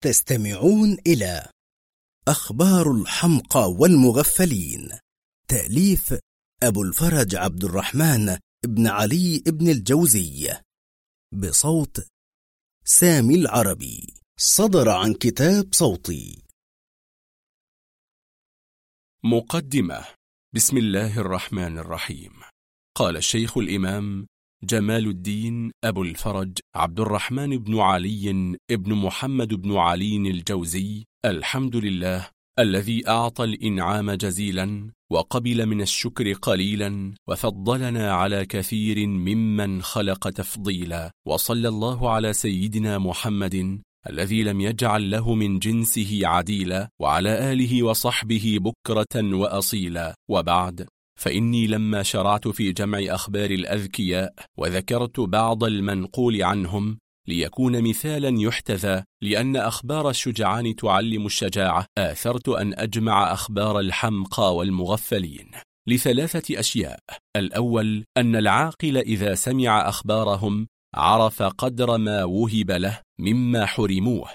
تستمعون إلى أخبار الحمقى والمغفلين تأليف أبو الفرج عبد الرحمن ابن علي ابن الجوزي بصوت سامي العربي صدر عن كتاب صوتي. مقدمة بسم الله الرحمن الرحيم. قال الشيخ الإمام جمال الدين أبو الفرج عبد الرحمن بن علي ابن محمد بن علي الجوزي الحمد لله الذي أعطى الإنعام جزيلا وقبل من الشكر قليلا وفضلنا على كثير ممن خلق تفضيلا وصلى الله على سيدنا محمد الذي لم يجعل له من جنسه عديلا وعلى آله وصحبه بكرة وأصيلا. وبعد فإني لما شرعت في جمع أخبار الأذكياء وذكرت بعض المنقول عنهم ليكون مثالا يحتذى لأن أخبار الشجعان تعلم الشجاعة آثرت أن أجمع أخبار الحمقى والمغفلين. لثلاثة أشياء. الأول أن العاقل إذا سمع أخبارهم عرف قدر ما وهب له مما حرموه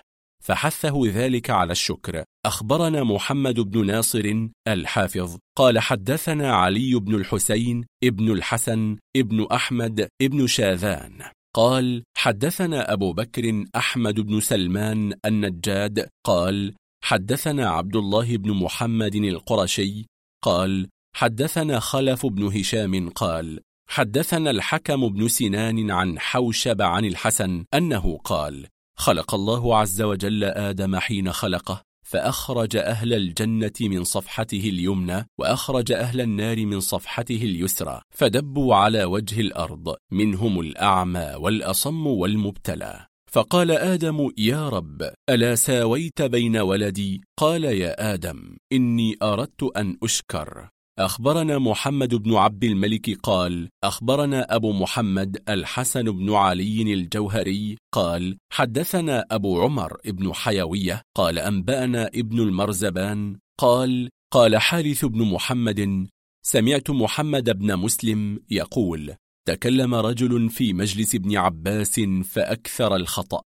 فحثه ذلك على الشكر. أخبرنا محمد بن ناصر الحافظ. قال حدثنا علي بن الحسين ابن الحسن ابن أحمد ابن شاذان. قال حدثنا أبو بكر أحمد بن سلمان النجاد. قال حدثنا عبد الله بن محمد القرشي. قال حدثنا خلف بن هشام. قال حدثنا الحكم بن سنان عن حوشب عن الحسن أنه قال خلق الله عز وجل آدم حين خلقه. فأخرج أهل الجنة من صفحته اليمنى وأخرج أهل النار من صفحته اليسرى فدبوا على وجه الأرض منهم الأعمى والأصم والمبتلى. فقال آدم يا رب ألا ساويت بين ولدي؟ قال يا آدم إني أردت أن أشكر. أخبرنا محمد بن عبد الملك قال أخبرنا أبو محمد الحسن بن علي الجوهري قال حدثنا أبو عمر بن حيوية قال أنبأنا ابن المرزبان قال قال حارث بن محمد سمعت محمد بن مسلم يقول تكلم رجل في مجلس ابن عباس فأكثر الخطأ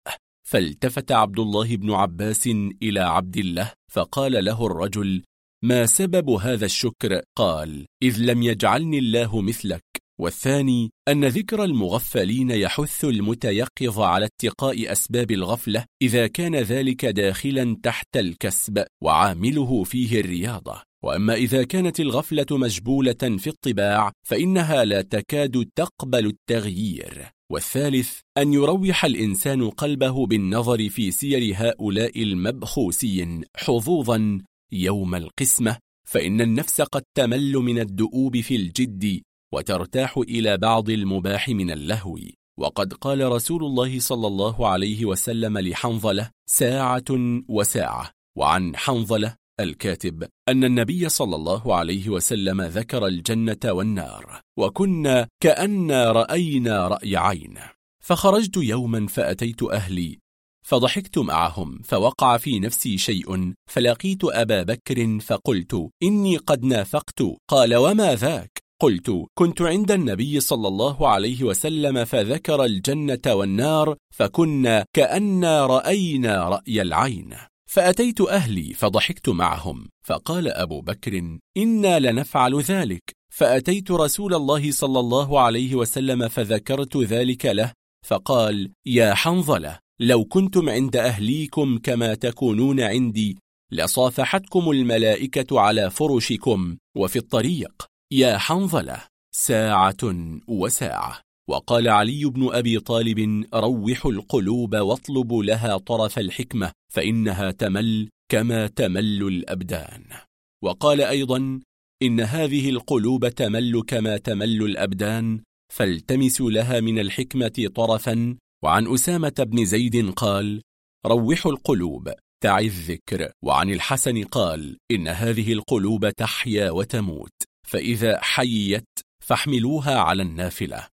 فالتفت عبد الله بن عباس إلى عبد الله فقال له الرجل ما سبب هذا الشكر؟ قال إذ لم يجعلني الله مثلك. والثاني أن ذكر المغفلين يحث المتيقظ على اتقاء أسباب الغفلة إذا كان ذلك داخلا تحت الكسب وعامله فيه الرياضة. وأما إذا كانت الغفلة مجبولة في الطباع فإنها لا تكاد تقبل التغيير. والثالث أن يروح الإنسان قلبه بالنظر في سير هؤلاء المبخوسين حظوظا يوم القسمة فإن النفس قد تمل من الدؤوب في الجد وترتاح إلى بعض المباح من اللهو. وقد قال رسول الله صلى الله عليه وسلم لحنظلة ساعة وساعة. وعن حنظلة الكاتب أن النبي صلى الله عليه وسلم ذكر الجنة والنار وكنا كأن رأينا رأي عين. فخرجت يوما فأتيت أهلي فضحكت معهم فوقع في نفسي شيء فلقيت أبا بكر فقلت إني قد نافقت. قال وما ذاك؟ قلت كنت عند النبي صلى الله عليه وسلم فذكر الجنة والنار فكنا كأنا رأينا رأي العين. فأتيت أهلي فضحكت معهم فقال أبو بكر إنا لنفعل ذلك. فأتيت رسول الله صلى الله عليه وسلم فذكرت ذلك له فقال يا حنظلة. لو كنتم عند أهليكم كما تكونون عندي لصافحتكم الملائكة على فرشكم وفي الطريق. يا حنظلة ساعة وساعة. وقال علي بن أبي طالب روحوا القلوب واطلبوا لها طرف الحكمة فإنها تمل كما تمل الأبدان. وقال أيضا إن هذه القلوب تمل كما تمل الأبدان فالتمسوا لها من الحكمة طرفا وعن أسامة بن زيد قال روحوا القلوب تعي الذكر. وعن الحسن قال إن هذه القلوب تحيا وتموت فإذا حيت فاحملوها على النافلة.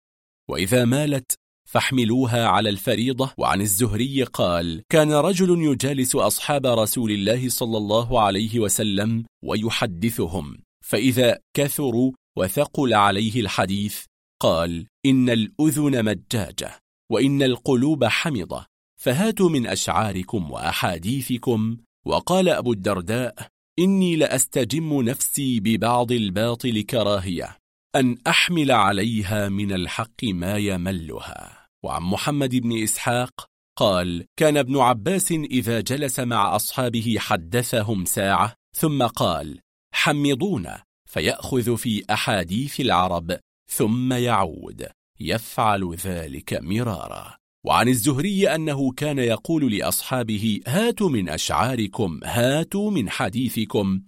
وإذا مالت فاحملوها على الفريضة. وعن الزهري قال كان رجل يجالس أصحاب رسول الله صلى الله عليه وسلم ويحدثهم فإذا كثروا وثقل عليه الحديث قال إن الأذن مجاجة. وإن القلوب حمضة فهاتوا من أشعاركم وأحاديثكم. وقال أبو الدرداء إني لأستجم نفسي ببعض الباطل كراهية أن أحمل عليها من الحق ما يملها. وعن محمد بن إسحاق قال كان ابن عباس إذا جلس مع أصحابه حدثهم ساعة ثم قال حمضون فيأخذ في أحاديث العرب ثم يعود. يفعل ذلك مرارا. وعن الزهري أنه كان يقول لأصحابه هاتوا من أشعاركم هاتوا من حديثكم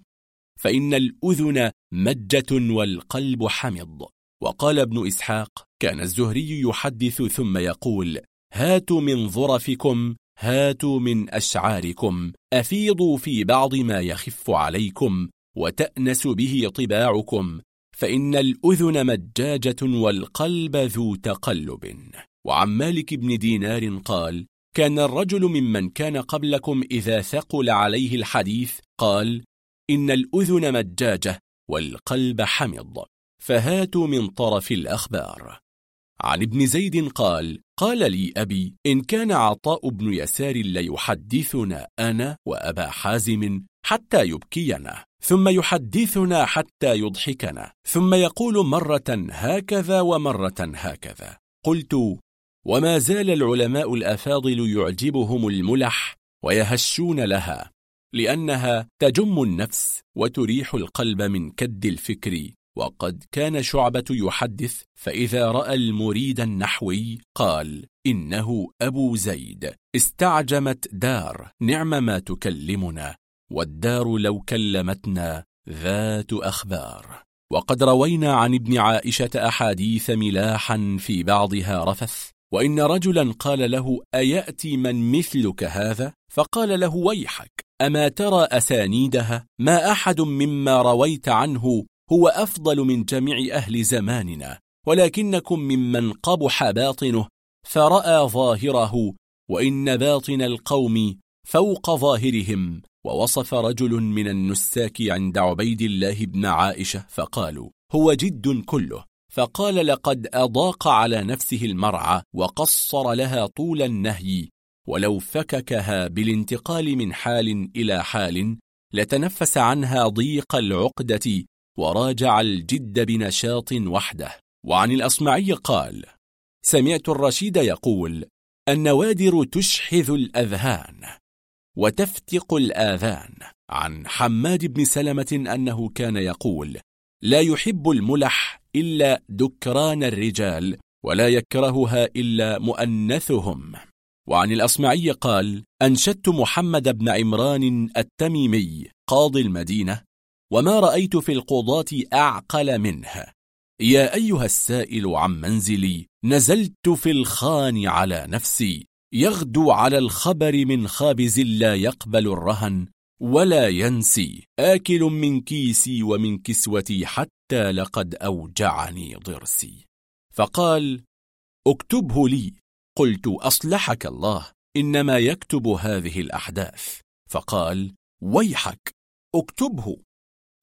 فإن الأذن مجة والقلب حمض. وقال ابن إسحاق كان الزهري يحدث ثم يقول هاتوا من ظرفكم هاتوا من أشعاركم أفيضوا في بعض ما يخف عليكم وتأنس به طباعكم فإن الأذن مجاجة والقلب ذو تقلب. وعن مالك بن دينار قال كان الرجل ممن كان قبلكم إذا ثقل عليه الحديث قال إن الأذن مجاجة والقلب حمض. فهاتوا من طرف الأخبار. عن ابن زيد قال قال لي أبي إن كان عطاء بن يسار ليحدثنا أنا وأبا حازم حتى يبكينا ثم يحدثنا حتى يضحكنا ثم يقول مرة هكذا ومرة هكذا. قلت وما زال العلماء الأفاضل يعجبهم الملح ويهشون لها لأنها تجم النفس وتريح القلب من كد الفكر. وقد كان شعبة يحدث فإذا رأى المريد النحوي قال إنه أبو زيد. استعجمت دار نعم ما تكلمنا. والدار لو كلمتنا ذات أخبار. وقد روينا عن ابن عائشة أحاديث ملاحا في بعضها رفث. وإن رجلا قال له أيأتي من مثلك هذا؟ فقال له ويحك. أما ترى أسانيدها؟ ما أحد مما رويت عنه هو أفضل من جميع أهل زماننا ولكنكم ممن قبح باطنه فرأى ظاهره وإن باطن القوم فوق ظاهرهم ووصف رجل من النساك عند عبيد الله بن عائشة فقالوا هو جد كله. فقال لقد أضاق على نفسه المرعى وقصر لها طول النهي ولو فككها بالانتقال من حال إلى حال لتنفس عنها ضيق العقدة وراجع الجد بنشاط وحده. وعن الأصمعي قال سمعت الرشيد يقول النوادر تشحذ الأذهان وتفتق الآذان. عن حماد بن سلمة أنه كان يقول لا يحب الملح إلا دكران الرجال ولا يكرهها إلا مؤنثهم. وعن الأصمعي قال أنشدت محمد بن عمران التميمي قاضي المدينة وما رأيت في القضاة أعقل منها يا أيها السائل عن منزلي نزلت في الخان على نفسي. يغدو على الخبر من خابز لا يقبل الرهن ولا ينسي. آكل من كيسي ومن كسوتي حتى لقد أوجعني ضرسي. فقال اكتبه لي. قلت أصلحك الله إنما يكتب هذه الأحداث. فقال ويحك اكتبه.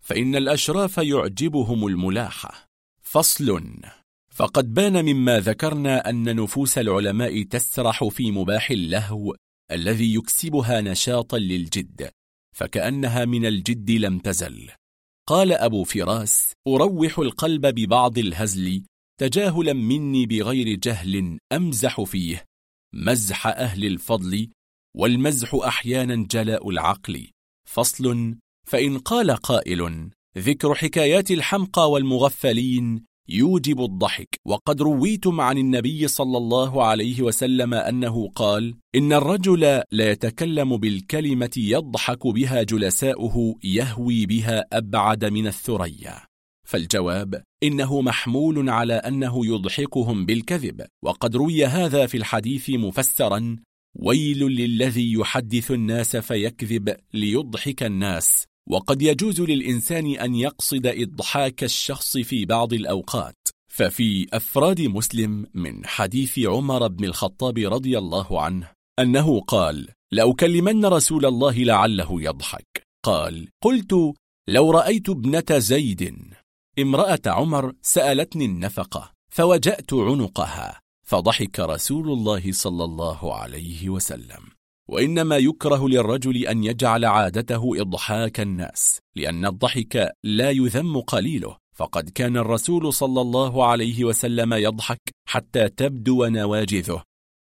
فإن الأشراف يعجبهم الملاحة فصل. فقد بان مما ذكرنا أن نفوس العلماء تسرح في مباح اللهو الذي يكسبها نشاطا للجد فكأنها من الجد لم تزل. قال أبو فراس أروح القلب ببعض الهزل تجاهلا مني بغير جهل أمزح فيه. مزح أهل الفضل والمزح أحيانا جلاء العقل. فصل. فإن قال قائل ذكر حكايات الحمقى والمغفلين يوجب الضحك. وقد رويتم عن النبي صلى الله عليه وسلم أنه قال إن الرجل لا يتكلم بالكلمة يضحك بها جلساؤه يهوي بها أبعد من الثريا. فالجواب إنه محمول على أنه يضحكهم بالكذب. وقد روي هذا في الحديث مفسرا ويل للذي يحدث الناس فيكذب ليضحك الناس وقد يجوز للإنسان أن يقصد إضحاك الشخص في بعض الأوقات. ففي أفراد مسلم من حديث عمر بن الخطاب رضي الله عنه أنه قال لأكلمن رسول الله لعله يضحك قال قلت لو رأيت ابنة زيد امرأة عمر سألتني النفقة فوجأت عنقها فضحك رسول الله صلى الله عليه وسلم وإنما يكره للرجل أن يجعل عادته إضحاك الناس لأن الضحك لا يذم قليله. فقد كان الرسول صلى الله عليه وسلم يضحك حتى تبدو نواجذه.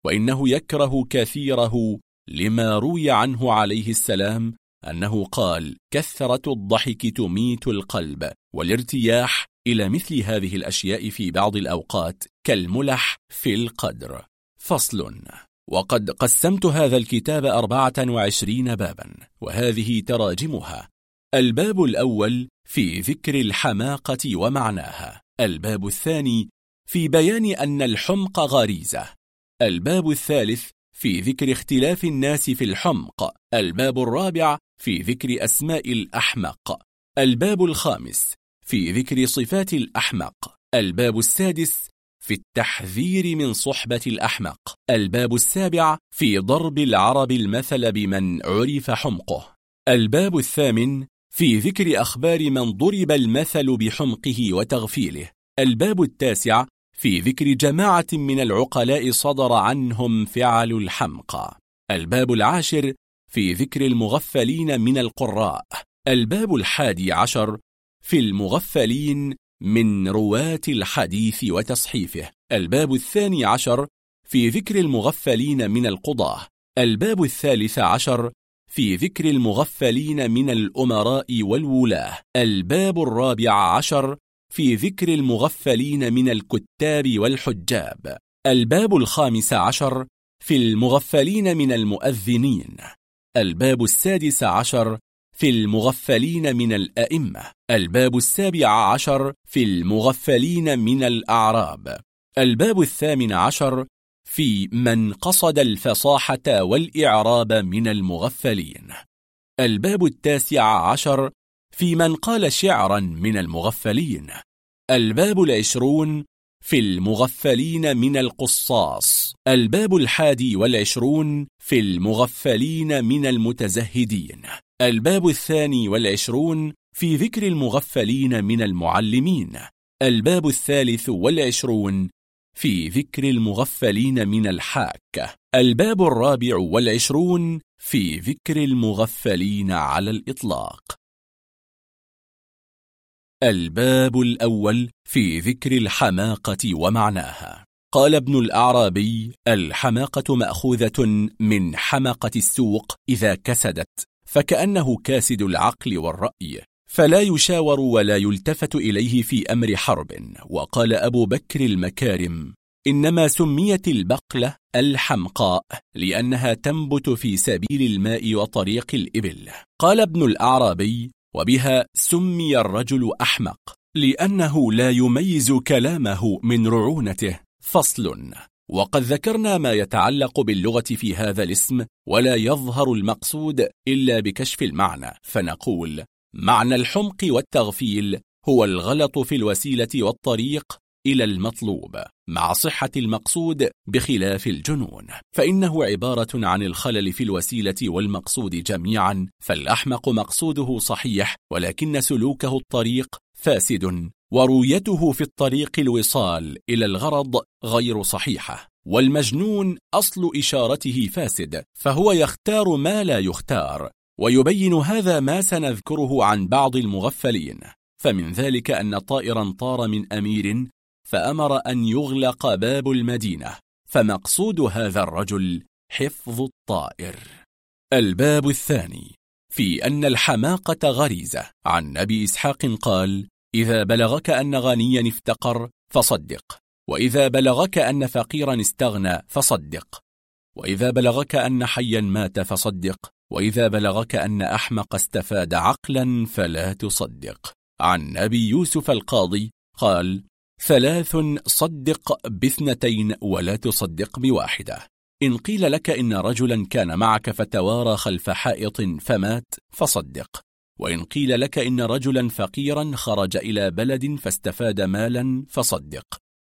وإنه يكره كثيره لما روي عنه عليه السلام أنه قال كثرة الضحك تميت القلب والارتياح إلى مثل هذه الأشياء في بعض الأوقات كالملح في القدر. فصل. وقد قسمت هذا الكتاب أربعة وعشرين بابا وهذه تراجمها. الباب الأول في ذكر الحماقة ومعناها. الباب الثاني في بيان أن الحمق غريزة. الباب الثالث في ذكر اختلاف الناس في الحمق. الباب الرابع في ذكر أسماء الأحمق. الباب الخامس في ذكر صفات الأحمق. الباب السادس في التحذير من صحبة الأحمق. الباب السابع في ضرب العرب المثل بمن عرف حمقه. الباب الثامن في ذكر أخبار من ضرب المثل بحمقه وتغفيله. الباب التاسع في ذكر جماعة من العقلاء صدر عنهم فعل الحمقى الباب العاشر في ذكر المغفلين من القراء. الباب الحادي عشر في المغفلين من رواة الحديث وتصحيفه. الباب الثاني عشر في ذكر المغفلين من القضاة. الباب الثالث عشر في ذكر المغفلين من الأمراء والولاة. الباب الرابع عشر في ذكر المغفلين من الكتاب والحجاب. الباب الخامس عشر في المغفلين من المؤذنين. الباب السادس عشر في المغفلين من الأئمة. الباب السابع عشر في المغفلين من الأعراب. الباب الثامن عشر في من قصد الفصاحة والإعراب من المغفلين. الباب التاسع عشر في من قال شعرا من المغفلين. الباب العشرون في المغفلين من القصاص. الباب الحادي والعشرون في المغفلين من المتزهدين. الباب الثاني والعشرون في ذكر المغفلين من المعلمين. الباب الثالث والعشرون في ذكر المغفلين من الحاكة الباب الرابع والعشرون في ذكر المغفلين على الإطلاق. الباب الأول في ذكر الحماقة ومعناها. قال ابن الأعرابي الحماقة مأخوذة من حمقة السوق إذا كسدت. فكأنه كاسد العقل والرأي فلا يشاور ولا يلتفت إليه في أمر حرب. وقال أبو بكر المكارم إنما سميت البقلة الحمقاء لأنها تنبت في سبيل الماء وطريق الإبل. قال ابن الأعرابي وبها سمي الرجل أحمق لأنه لا يميز كلامه من رعونته. فصل. وقد ذكرنا ما يتعلق باللغة في هذا الاسم ولا يظهر المقصود إلا بكشف المعنى. فنقول معنى الحمق والتغفيل هو الغلط في الوسيلة والطريق إلى المطلوب مع صحة المقصود بخلاف الجنون. فإنه عبارة عن الخلل في الوسيلة والمقصود جميعا فالأحمق مقصوده صحيح ولكن سلوكه الطريق فاسد. ورؤيته في الطريق الوصال إلى الغرض غير صحيحة والمجنون أصل إشارته فاسد فهو يختار ما لا يختار ويبين هذا ما سنذكره عن بعض المغفلين. فمن ذلك أن طائرا طار من أمير فأمر أن يغلق باب المدينة فمقصود هذا الرجل حفظ الطائر. الباب الثاني في أن الحماقة غريزة عن أبي إسحاق قال إذا بلغك أن غنيا افتقر فصدق. وإذا بلغك أن فقيرا استغنى فصدق. وإذا بلغك أن حيا مات فصدق. وإذا بلغك أن أحمق استفاد عقلا فلا تصدق. عن أبي يوسف القاضي قال ثلاث صدق باثنتين ولا تصدق بواحدة. إن قيل لك إن رجلا كان معك فتوارى خلف حائط فمات فصدق. وإن قيل لك إن رجلا فقيرا خرج إلى بلد فاستفاد مالا فصدق.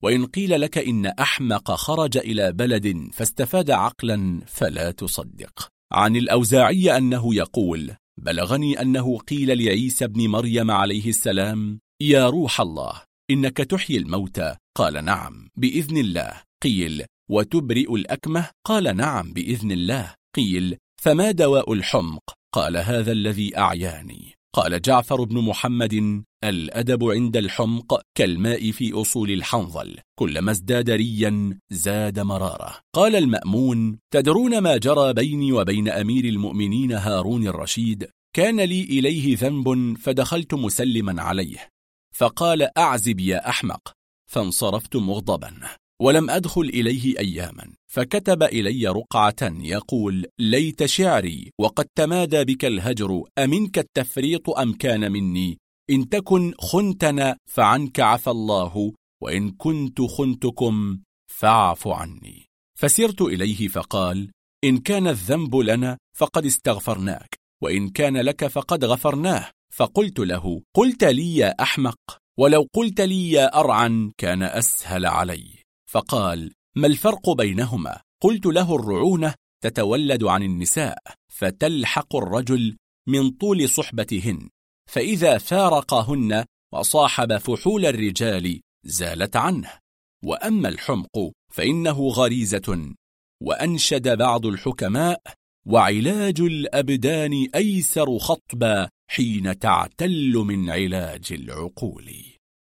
وإن قيل لك إن أحمق خرج إلى بلد فاستفاد عقلا فلا تصدق. عن الأوزاعي أنه يقول بلغني أنه قيل لعيسى بن مريم عليه السلام يا روح الله إنك تحيي الموتى. قال نعم بإذن الله. قيل وتبرئ الأكمة؟ قال نعم بإذن الله. قيل فما دواء الحمق؟ قال هذا الذي أعياني. قال جعفر بن محمد الأدب عند الحمق كالماء في أصول الحنظل. كلما ازداد ريا زاد مرارة قال المأمون تدرون ما جرى بيني وبين أمير المؤمنين هارون الرشيد؟ كان لي إليه ذنب فدخلت مسلما عليه. فقال أعزب يا أحمق. فانصرفت مغضبا. ولم أدخل إليه أياما. فكتب إلي رقعة يقول ليت شعري وقد تمادى بك الهجر أمنك التفريط أم كان مني؟ إن تكن خنتنا فعنك عفى الله وإن كنت خنتكم فاعف عني. فسرت إليه فقال إن كان الذنب لنا فقد استغفرناك وإن كان لك فقد غفرناه. فقلت له قلت لي يا أحمق ولو قلت لي يا أرعن كان أسهل علي. فقال ما الفرق بينهما؟ قلت له الرعونة تتولد عن النساء فتلحق الرجل من طول صحبتهن فإذا فارقهن وصاحب فحول الرجال زالت عنه. وأما الحمق فإنه غريزة وأنشد بعض الحكماء وعلاج الأبدان أيسر خطبا حين تعتل من علاج العقول.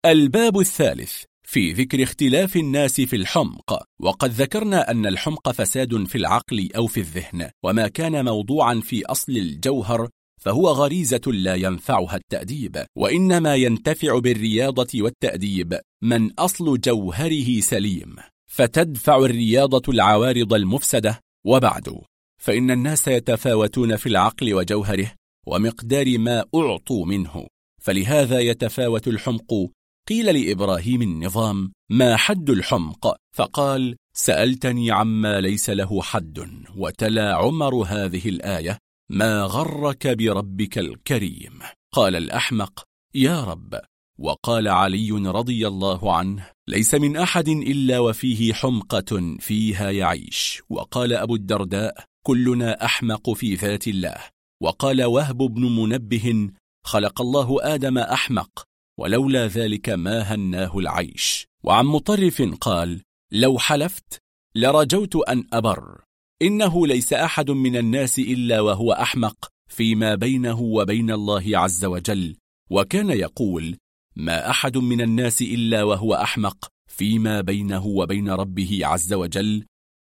الباب الثالث في ذكر اختلاف الناس في الحمق وقد ذكرنا أن الحمق فساد في العقل أو في الذهن وما كان موضوعا في أصل الجوهر فهو غريزة لا ينفعها التأديب. وإنما ينتفع بالرياضة والتأديب من أصل جوهره سليم. فتدفع الرياضة العوارض المفسدة وبعد. فإن الناس يتفاوتون في العقل وجوهره ومقدار ما أعطوا منه. فلهذا يتفاوت الحمق قيل لإبراهيم النظام ما حد الحمق؟ فقال سألتني عما ليس له حد وتلا عمر هذه الآية ما غرك بربك الكريم؟ قال الأحمق يا رب. وقال علي رضي الله عنه ليس من أحد إلا وفيه حمقة فيها يعيش. وقال أبو الدرداء كلنا أحمق في ذات الله. وقال وهب بن منبه خلق الله آدم أحمق ولولا ذلك ما هناه العيش. وعن مطرف قال لو حلفت لرجوت أن أبر. إنه ليس أحد من الناس إلا وهو أحمق فيما بينه وبين الله عز وجل. وكان يقول ما أحد من الناس إلا وهو أحمق فيما بينه وبين ربه عز وجل.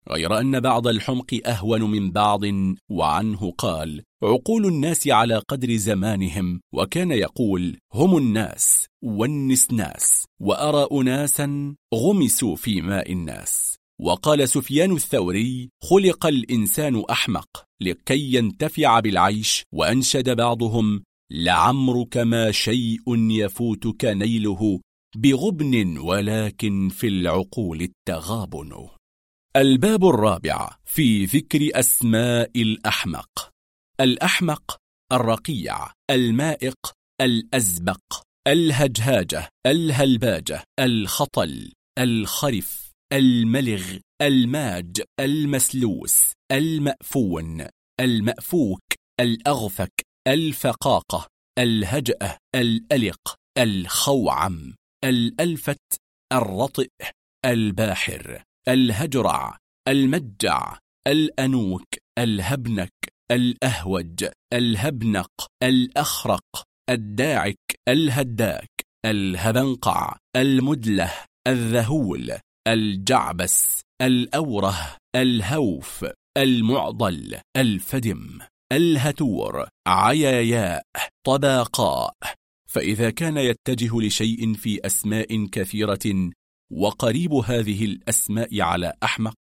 غير أن بعض الحمق أهون من بعض وعنه قال عقول الناس على قدر زمانهم وكان يقول هم الناس والنسناس وأرى أناسا غمسوا في ماء الناس وقال سفيان الثوري خلق الإنسان أحمق لكي ينتفع بالعيش وأنشد بعضهم لعمرك ما شيء يفوتك نيله بغبن ولكن في العقول التغابن الباب الرابع في ذكر أسماء الأحمق. الأحمق الرقيع المائق الأزبق الهجهاجة الهلباجة الخطل الخرف الملغ الماج المسلوس المأفون المأفوك الأغفك الفقاقة الهجأة الألق الخوعم الألفت الرطئ الباحر الهجرع المجع الأنوك الهبنك الأهوج الهبنق الأخرق الداعك الهداك الهبنقع المدله الذهول الجعبس الأوره الهوف المعضل الفدم الهتور عياياء طباقاء. فإذا كان يتجه لشيء في أسماء كثيرة وقريب هذه الأسماء على أحمق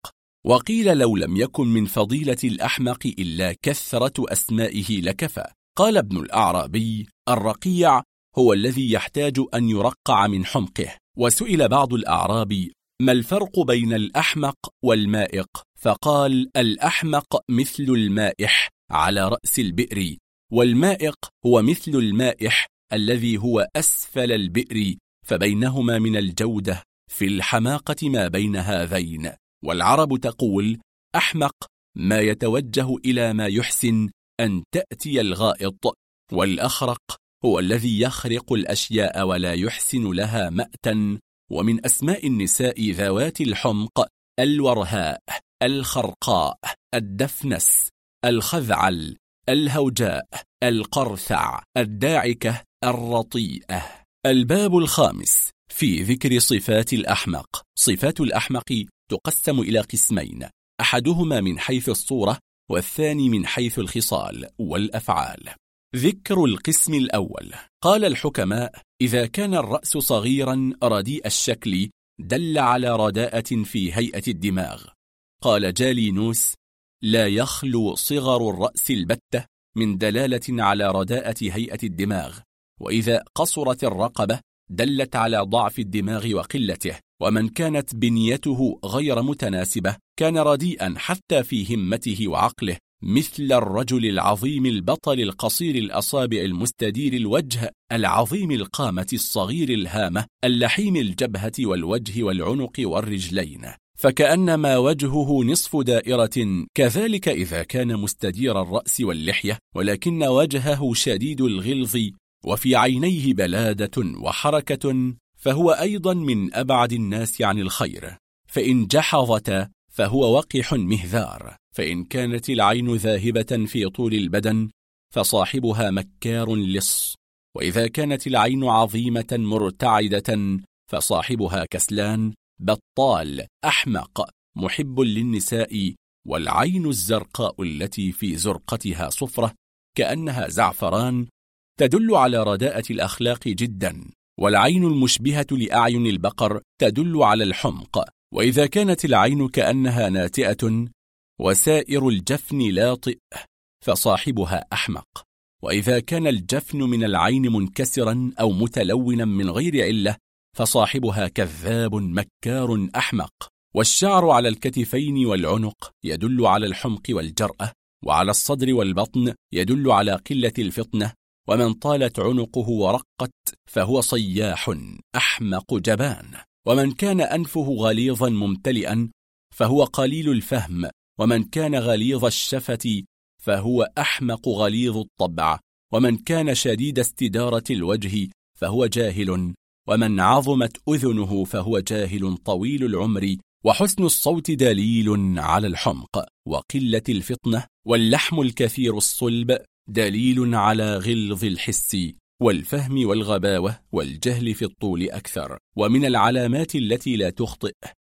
وقيل لو لم يكن من فضيلة الأحمق إلا كثرة أسمائه لكفى. قال ابن الأعرابي الرقيع هو الذي يحتاج أن يرقع من حمقه. وسئل بعض الأعراب ما الفرق بين الأحمق والمائق؟ فقال الأحمق مثل المائح على رأس البئر والمائق هو مثل المائح الذي هو أسفل البئر فبينهما من الجودة في الحماقة ما بين هذين. والعرب تقول أحمق ما يتوجه إلى ما يحسن أن تأتي الغائط والأخرق هو الذي يخرق الأشياء ولا يحسن لها مأتا. ومن أسماء النساء ذوات الحمق الورهاء الخرقاء الدفنس الخذعل الهوجاء القرثع الداعكة الرطيئة. الباب الخامس في ذكر صفات الأحمق صفات الأحمق تقسم إلى قسمين أحدهما من حيث الصورة والثاني من حيث الخصال والأفعال. ذكر القسم الأول. قال الحكماء إذا كان الرأس صغيرا رديء الشكل دل على رداءة في هيئة الدماغ. قال جالينوس لا يخلو صغر الرأس البتة من دلالة على رداءة هيئة الدماغ وإذا قصرت الرقبة دلت على ضعف الدماغ وقلته. ومن كانت بنيته غير متناسبة كان رديئا حتى في همته وعقله مثل الرجل العظيم البطل القصير الأصابع المستدير الوجه العظيم القامة الصغير الهامة اللحيم الجبهة والوجه والعنق والرجلين. فكأنما وجهه نصف دائرة. كذلك إذا كان مستدير الرأس واللحية ولكن وجهه شديد الغلظ وفي عينيه بلادة وحركة. فهو أيضا من أبعد الناس عن الخير. فإن جحظت فهو وقح مهذار. فإن كانت العين ذاهبة في طول البدن فصاحبها مكار لص. وإذا كانت العين عظيمة مرتعدة فصاحبها كسلان. بطال أحمق محب للنساء. والعين الزرقاء التي في زرقتها صفرة. كأنها زعفران تدل على رداءة الأخلاق جدا. والعين المشبهة لأعين البقر تدل على الحمق وإذا كانت العين كأنها ناتئة وسائر الجفن لاطئ فصاحبها أحمق. وإذا كان الجفن من العين منكسرا أو متلونا من غير علة فصاحبها كذاب مكار أحمق. والشعر على الكتفين والعنق يدل على الحمق والجرأة وعلى الصدر والبطن يدل على قلة الفطنة ومن طالت عنقه ورقت فهو صياح أحمق جبان. ومن كان أنفه غليظا ممتلئا فهو قليل الفهم. ومن كان غليظ الشفة فهو أحمق غليظ الطبع. ومن كان شديد استدارة الوجه فهو جاهل. ومن عظمت أذنه فهو جاهل طويل العمر. وحسن الصوت دليل على الحمق. وقلة الفطنة واللحم الكثير الصلب. دليل على غلظ الحس والفهم والغباوة والجهل في الطول أكثر. ومن العلامات التي لا تخطئ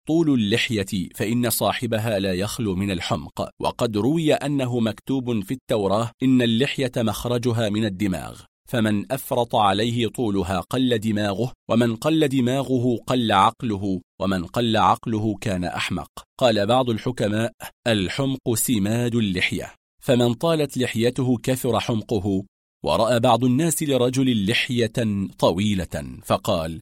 طول اللحية فإن صاحبها لا يخلو من الحمق. وقد روي أنه مكتوب في التوراة إن اللحية مخرجها من الدماغ فمن أفرط عليه طولها قل دماغه ومن قل دماغه قل عقله ومن قل عقله كان أحمق. قال بعض الحكماء الحمق سماد اللحية. فمن طالت لحيته كثر حمقه ورأى بعض الناس لرجل لحية طويلة فقال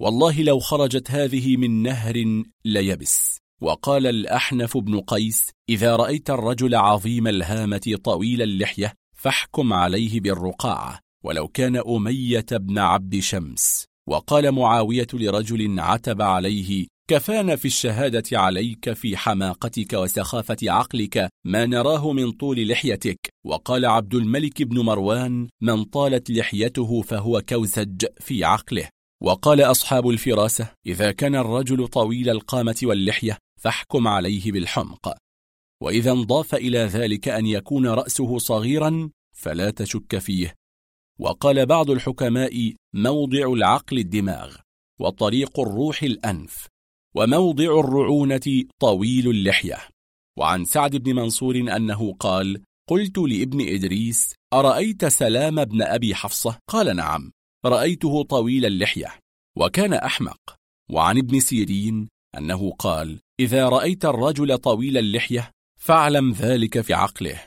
والله لو خرجت هذه من نهر ليبس وقال الأحنف بن قيس إذا رأيت الرجل عظيم الهامة طويل اللحية فاحكم عليه بالرقاعة ولو كان أمية بن عبد شمس وقال معاوية لرجل عتب عليه كفانا في الشهادة عليك في حماقتك وسخافة عقلك ما نراه من طول لحيتك. وقال عبد الملك بن مروان من طالت لحيته فهو كوزج في عقله. وقال أصحاب الفراسة إذا كان الرجل طويل القامة واللحية فاحكم عليه بالحمق. وإذا انضاف إلى ذلك أن يكون رأسه صغيرا فلا تشك فيه. وقال بعض الحكماء موضع العقل الدماغ وطريق الروح الأنف. وموضع الرعونة طويل اللحية. وعن سعد بن منصور أنه قال قلت لابن إدريس أرأيت سلام بن أبي حفصة؟ قال نعم رأيته طويل اللحية وكان أحمق. وعن ابن سيرين أنه قال إذا رأيت الرجل طويل اللحية فاعلم ذلك في عقله.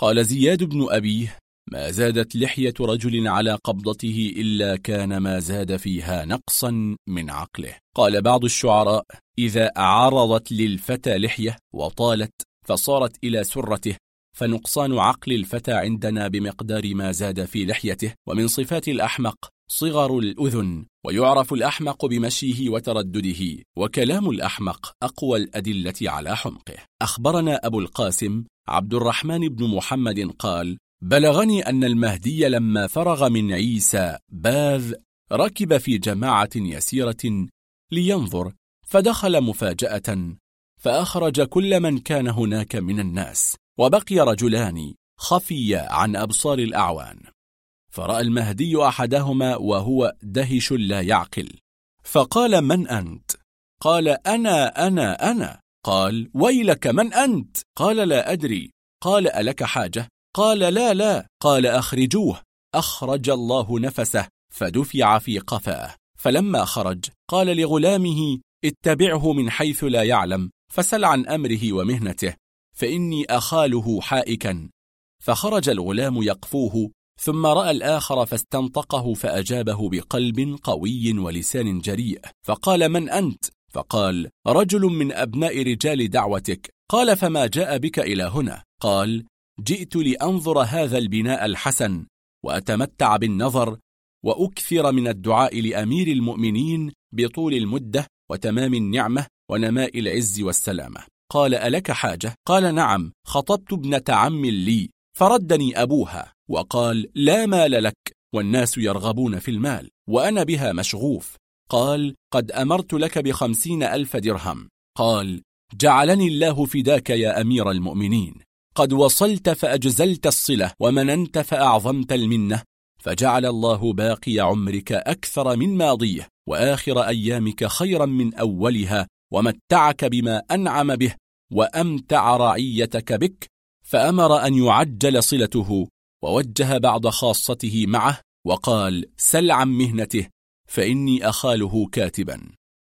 قال زياد بن أبيه ما زادت لحية رجل على قبضته إلا كان ما زاد فيها نقصا من عقله. قال بعض الشعراء إذا أعرضت للفتى لحية وطالت فصارت إلى سرته فنقصان عقل الفتى عندنا بمقدار ما زاد في لحيته. ومن صفات الأحمق صغر الأذن ويعرف الأحمق بمشيه وتردده. وكلام الأحمق أقوى الأدلة على حمقه. أخبرنا أبو القاسم عبد الرحمن بن محمد قال بلغني أن المهدي لما فرغ من عيسى باذ ركب في جماعة يسيرة لينظر فدخل مفاجأة فأخرج كل من كان هناك من الناس وبقي رجلان خفيا عن أبصار الأعوان فرأى المهدي أحدهما وهو دهش لا يعقل فقال من أنت؟ قال أنا أنا أنا قال ويلك من أنت؟ قال لا أدري قال ألك حاجة؟ قال لا لا قال أخرجوه. أخرج الله نفسه فدفع في قفاه. فلما خرج قال لغلامه اتبعه من حيث لا يعلم فسل عن أمره ومهنته فإني أخاله حائكا. فخرج الغلام يقفوه ثم رأى الآخر فاستنطقه فأجابه بقلب قوي ولسان جريء. فقال من أنت؟ فقال رجل من أبناء رجال دعوتك. قال فما جاء بك إلى هنا؟ قال جئت لأنظر هذا البناء الحسن وأتمتع بالنظر وأكثر من الدعاء لأمير المؤمنين بطول المدة وتمام النعمة ونماء العز والسلامة. قال ألك حاجة؟ قال نعم خطبت ابنة عم لي فردني أبوها وقال لا مال لك والناس يرغبون في المال وأنا بها مشغوف. قال قد أمرت لك بخمسين ألف درهم. قال جعلني الله فداك يا أمير المؤمنين. قد وصلت فأجزلت الصلة ومننت فأعظمت المنة. فجعل الله باقي عمرك أكثر من ماضيه وآخر أيامك خيرا من أولها ومتعك بما أنعم به وأمتع رعيتك بك. فأمر أن يعجل صلته ووجه بعض خاصته معه وقال سل عن مهنته فإني أخاله كاتبا.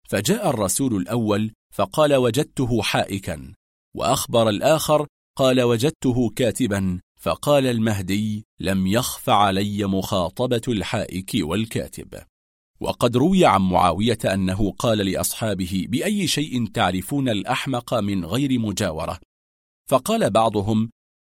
فجاء الرسول الأول فقال وجدته حائكا. وأخبر الآخر قال وجدته كاتبا فقال المهدي لم يخف علي مخاطبة الحائك والكاتب. وقد روي عن معاوية أنه قال لأصحابه بأي شيء تعرفون الأحمق من غير مجاورة؟ فقال بعضهم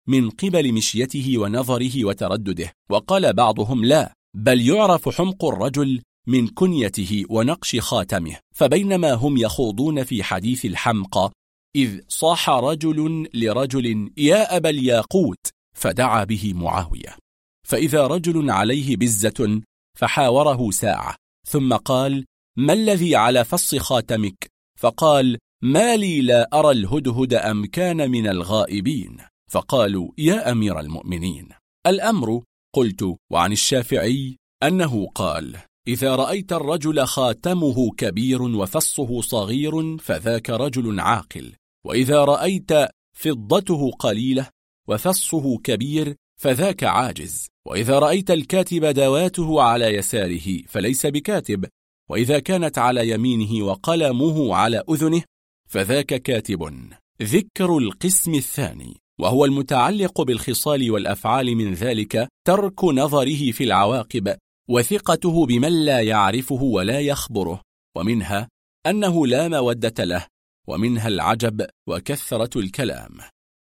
من قبل مشيته ونظره وتردده. وقال بعضهم لا بل يعرف حمق الرجل من كنيته ونقش خاتمه. فبينما هم يخوضون في حديث الحمقى إذ صاح رجل لرجل يا أبا الياقوت! فدعا به معاوية. فإذا رجل عليه بزة فحاوره ساعة. ثم قال ما الذي على فص خاتمك؟ فقال ما لي لا أرى الهدهد أم كان من الغائبين. فقالوا يا أمير المؤمنين. الأمر قلت وعن الشافعي أنه قال إذا رأيت الرجل خاتمه كبير وفصه صغير فذاك رجل عاقل وإذا رأيت فضته قليلة وفصه كبير فذاك عاجز وإذا رأيت الكاتب دواته على يساره فليس بكاتب وإذا كانت على يمينه وقلمه على أذنه فذاك كاتب. ذكر القسم الثاني وهو المتعلق بالخصال والأفعال من ذلك ترك نظره في العواقب. وثقته بمن لا يعرفه ولا يخبره ومنها أنه لا مودة له ومنها العجب وكثرة الكلام.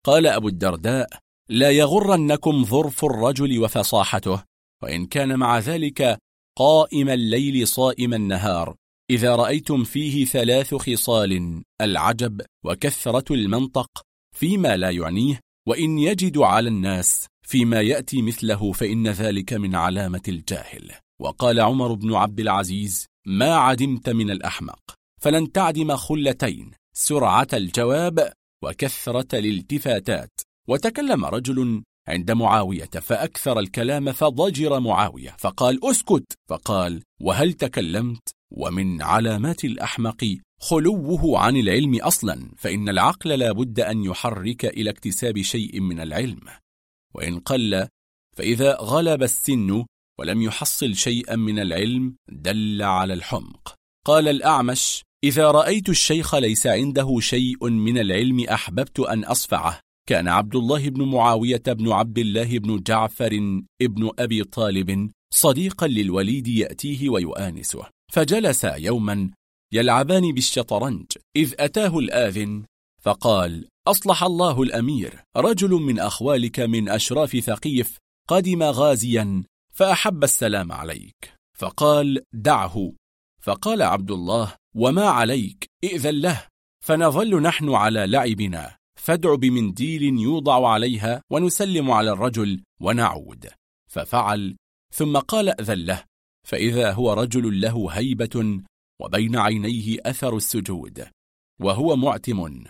قال أبو الدرداء لا يغرنكم ظرف الرجل وفصاحته وإن كان مع ذلك قائم الليل صائم النهار إذا رأيتم فيه ثلاث خصال العجب وكثرة المنطق فيما لا يعنيه وإن يجد على الناس فيما يأتي مثله فإن ذلك من علامة الجاهل. وقال عمر بن عبد العزيز ما عدمت من الأحمق فلن تعدم خلتين سرعة الجواب وكثرة الالتفاتات. وتكلم رجل عند معاوية فأكثر الكلام فضجر معاوية فقال أسكت. فقال وهل تكلمت؟ ومن علامات الأحمق خلوه عن العلم أصلا فإن العقل لا بد أن يحرك إلى اكتساب شيء من العلم. وإن قل فإذا غلب السن ولم يحصل شيئا من العلم دل على الحمق. قال الأعمش إذا رأيت الشيخ ليس عنده شيء من العلم أحببت أن أصفعه. كان عبد الله بن معاوية بن عبد الله بن جعفر ابن أبي طالب صديقا للوليد يأتيه ويؤانسه. فجلس يوما يلعبان بالشطرنج إذ أتاه الآذن فقال أصلح الله الأمير. رجل من أخوالك من أشراف ثقيف قدم غازيا فأحب السلام عليك. فقال دعه. فقال عبد الله وما عليك؟ ائذن له. فنظل نحن على لعبنا. فادع بمنديل يوضع عليها ونسلم على الرجل ونعود. ففعل. ثم قال أذن له. فإذا هو رجل له هيبة وبين عينيه أثر السجود. وهو معتم.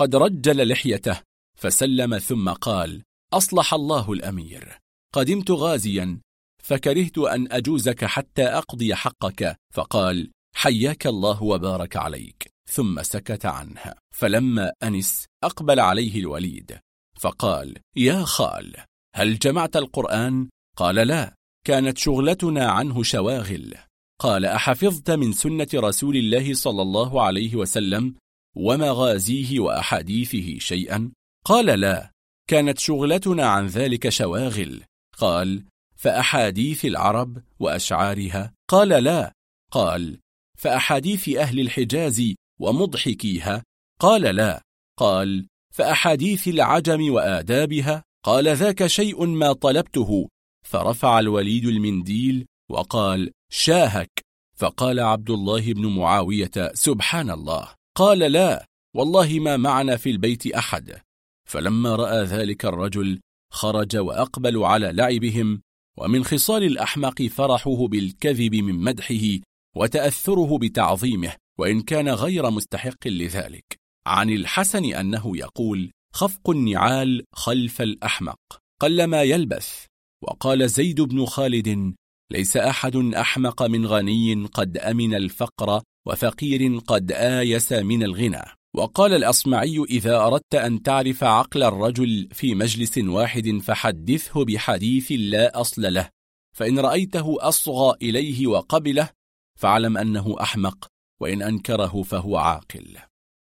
قد رجل لحيته فسلم ثم قال أصلح الله الأمير. قدمت غازيا فكرهت أن أجوزك حتى أقضي حقك. فقال حياك الله وبارك عليك. ثم سكت عنها فلما أنس أقبل عليه الوليد فقال يا خال هل جمعت القرآن؟ قال لا كانت شغلتنا عنه شواغل. قال أحفظت من سنة رسول الله صلى الله عليه وسلم ومغازيه وأحاديثه شيئا؟ قال لا كانت شغلتنا عن ذلك شواغل. قال فأحاديث العرب وأشعارها؟ قال لا. قال فأحاديث أهل الحجاز ومضحكيها؟ قال لا. قال فأحاديث العجم وآدابها؟ قال ذاك شيء ما طلبته. فرفع الوليد المنديل وقال شاهك. فقال عبد الله بن معاوية سبحان الله. قال لا والله ما معنا في البيت أحد. فلما رأى ذلك الرجل خرج وأقبل على لعبهم ومن خصال الأحمق فرحه بالكذب من مدحه وتأثره بتعظيمه وإن كان غير مستحق لذلك. عن الحسن أنه يقول خفق النعال خلف الأحمق قلما يلبث. وقال زيد بن خالد ليس أحد أحمق من غني قد أمن الفقر وفقير قد آيس من الغنى. وقال الأصمعي إذا أردت أن تعرف عقل الرجل في مجلس واحد فحدثه بحديث لا أصل له فإن رأيته أصغى إليه وقبله فاعلم أنه أحمق وإن أنكره فهو عاقل.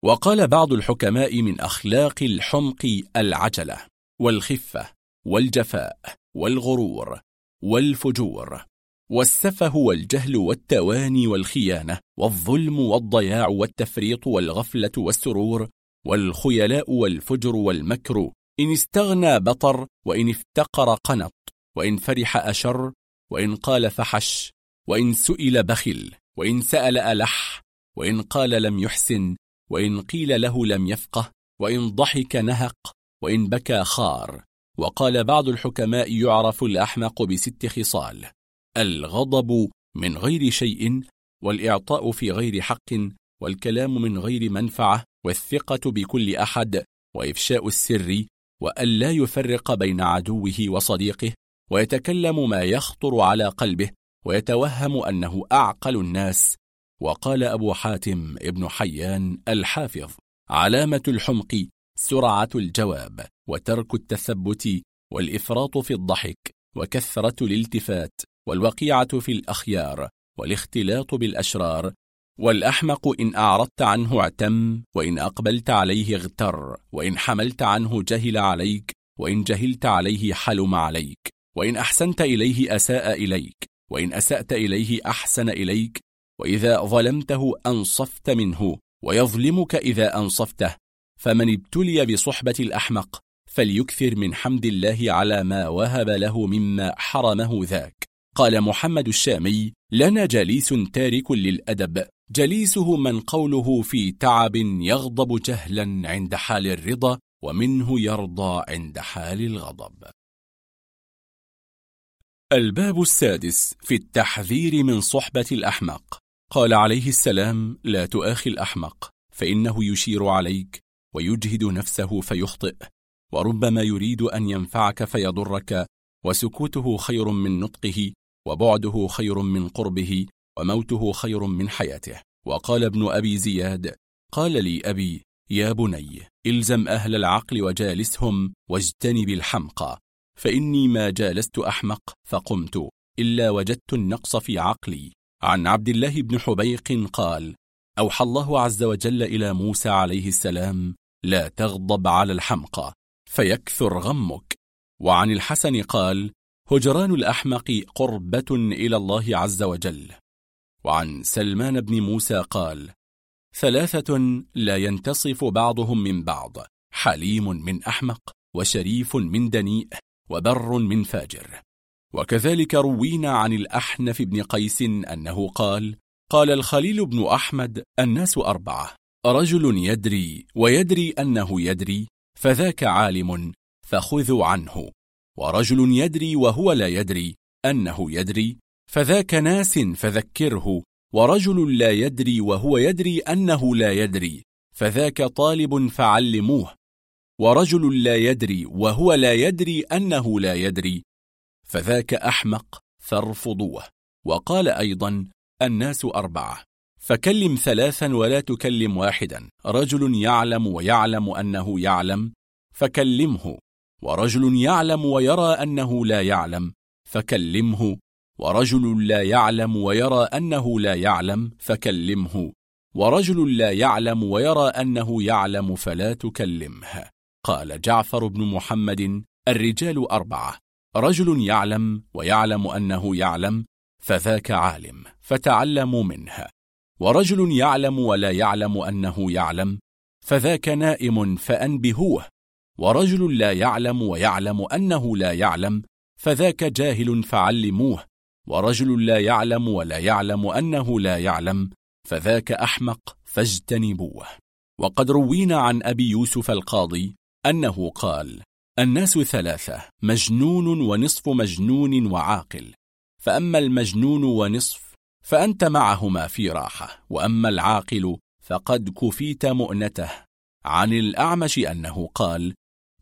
وقال بعض الحكماء من أخلاق الحمق العجلة والخفة والجفاء والغرور والفجور. والسفه والجهل والتواني والخيانة والظلم والضياع والتفريط والغفلة والسرور والخيلاء والفجر والمكر. إن استغنى بطر وإن افتقر قنط وإن فرح أشر وإن قال فحش وإن سئل بخل وإن سأل ألح وإن قال لم يحسن وإن قيل له لم يفقه وإن ضحك نهق وإن بكى خار. وقال بعض الحكماء يعرف الأحمق بست خصال. الغضب من غير شيء والإعطاء في غير حق والكلام من غير منفعة والثقة بكل أحد وإفشاء السر وأن لا يفرق بين عدوه وصديقه ويتكلم ما يخطر على قلبه ويتوهم أنه أعقل الناس. وقال أبو حاتم ابن حيان الحافظ علامة الحمق سرعة الجواب وترك التثبت والإفراط في الضحك وكثرة الالتفات. والوقيعة في الأخيار والاختلاط بالأشرار والأحمق إن أعرضت عنه اعتم وإن أقبلت عليه اغتر وإن حملت عنه جهل عليك وإن جهلت عليه حلم عليك وإن أحسنت إليه أساء إليك وإن أسأت إليه أحسن إليك وإذا ظلمته أنصفت منه ويظلمك إذا أنصفته فمن ابتلي بصحبة الأحمق فليكثر من حمد الله على ما وهب له مما حرمه ذاك. قال محمد الشامي لنا جليس تارك للأدب. جليسه من قوله في تعب يغضب جهلا عند حال الرضا ومنه يرضى عند حال الغضب. الباب السادس في التحذير من صحبة الأحمق. قال عليه السلام لا تؤاخي الأحمق فإنه يشير عليك ويجهد نفسه فيخطئ وربما يريد أن ينفعك فيضرك وسكوته خير من نطقه وبعده خير من قربه وموته خير من حياته. وقال ابن أبي زياد قال لي أبي يا بني إلزم أهل العقل وجالسهم واجتنب الحمقى فإني ما جالست أحمق فقمت إلا وجدت النقص في عقلي. عن عبد الله بن حبيق قال أوحى الله عز وجل إلى موسى عليه السلام لا تغضب على الحمقى فيكثر غمك. وعن الحسن قال هجران الأحمق قربة إلى الله عز وجل. وعن سلمان بن موسى قال ثلاثة لا ينتصف بعضهم من بعض حليم من أحمق وشريف من دنيء وبر من فاجر. وكذلك روينا عن الأحنف بن قيس أنه قال قال الخليل بن أحمد الناس أربعة رجل يدري ويدري أنه يدري فذاك عالم فخذوا عنه. ورجل يدري وهو لا يدري أنه يدري فذاك ناس فذكره ورجل لا يدري وهو يدري أنه لا يدري فذاك طالب فعلموه. ورجل لا يدري وهو لا يدري أنه لا يدري فذاك أحمق فارفضوه. وقال أيضا الناس أربعة فكلم ثلاثا ولا تكلم واحدا. رجل يعلم ويعلم أنه يعلم فكلمه. ورجل يعلم ويرى أنه لا يعلم فكلمه. ورجل لا يعلم ويرى أنه لا يعلم فكلمه. ورجل لا يعلم ويرى أنه يعلم فلا تكلمه. قال جعفر بن محمد الرجال أربعة. رجل يعلم ويعلم أنه يعلم فذاك عالم فتعلموا منه. ورجل يعلم ولا يعلم أنه يعلم فذاك نائم فأنبهوه. ورجل لا يعلم ويعلم أنه لا يعلم فذاك جاهل فعلموه. ورجل لا يعلم ولا يعلم أنه لا يعلم فذاك أحمق فاجتنبوه. وقد روينا عن أبي يوسف القاضي أنه قال الناس ثلاثة مجنون ونصف مجنون وعاقل. فأما المجنون ونصف فأنت معهما في راحة. وأما العاقل فقد كفيت مؤنته. عن الأعمش أنه قال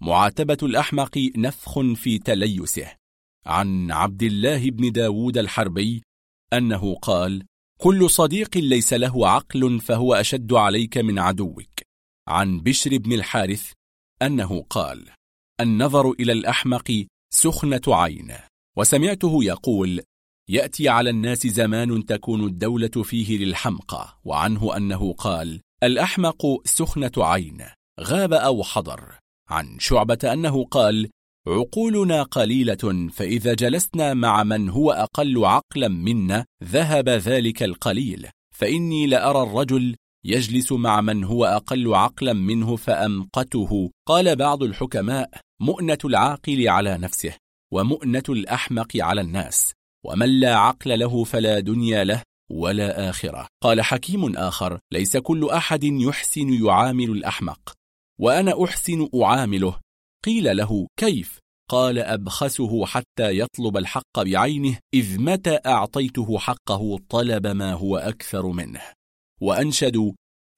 معاتبة الأحمق نفخ في تليسه. عن عبد الله بن داود الحربي أنه قال كل صديق ليس له عقل فهو أشد عليك من عدوك. عن بشر بن الحارث أنه قال النظر إلى الأحمق سخنة عين وسمعته يقول يأتي على الناس زمان تكون الدولة فيه للحمقى. وعنه أنه قال الأحمق سخنة عين غاب أو حضر. عن شعبة أنه قال عقولنا قليلة فإذا جلسنا مع من هو أقل عقلا منا ذهب ذلك القليل. فإني لأرى الرجل يجلس مع من هو أقل عقلا منه فأمقته. قال بعض الحكماء مؤنة العاقل على نفسه ومؤنة الأحمق على الناس ومن لا عقل له فلا دنيا له ولا آخرة. قال حكيم آخر ليس كل أحد يحسن يعامل الأحمق. وأنا أحسن أعامله. قيل له كيف؟ قال أبخسه حتى يطلب الحق بعينه إذ متى أعطيته حقه طلب ما هو أكثر منه. وأنشدوا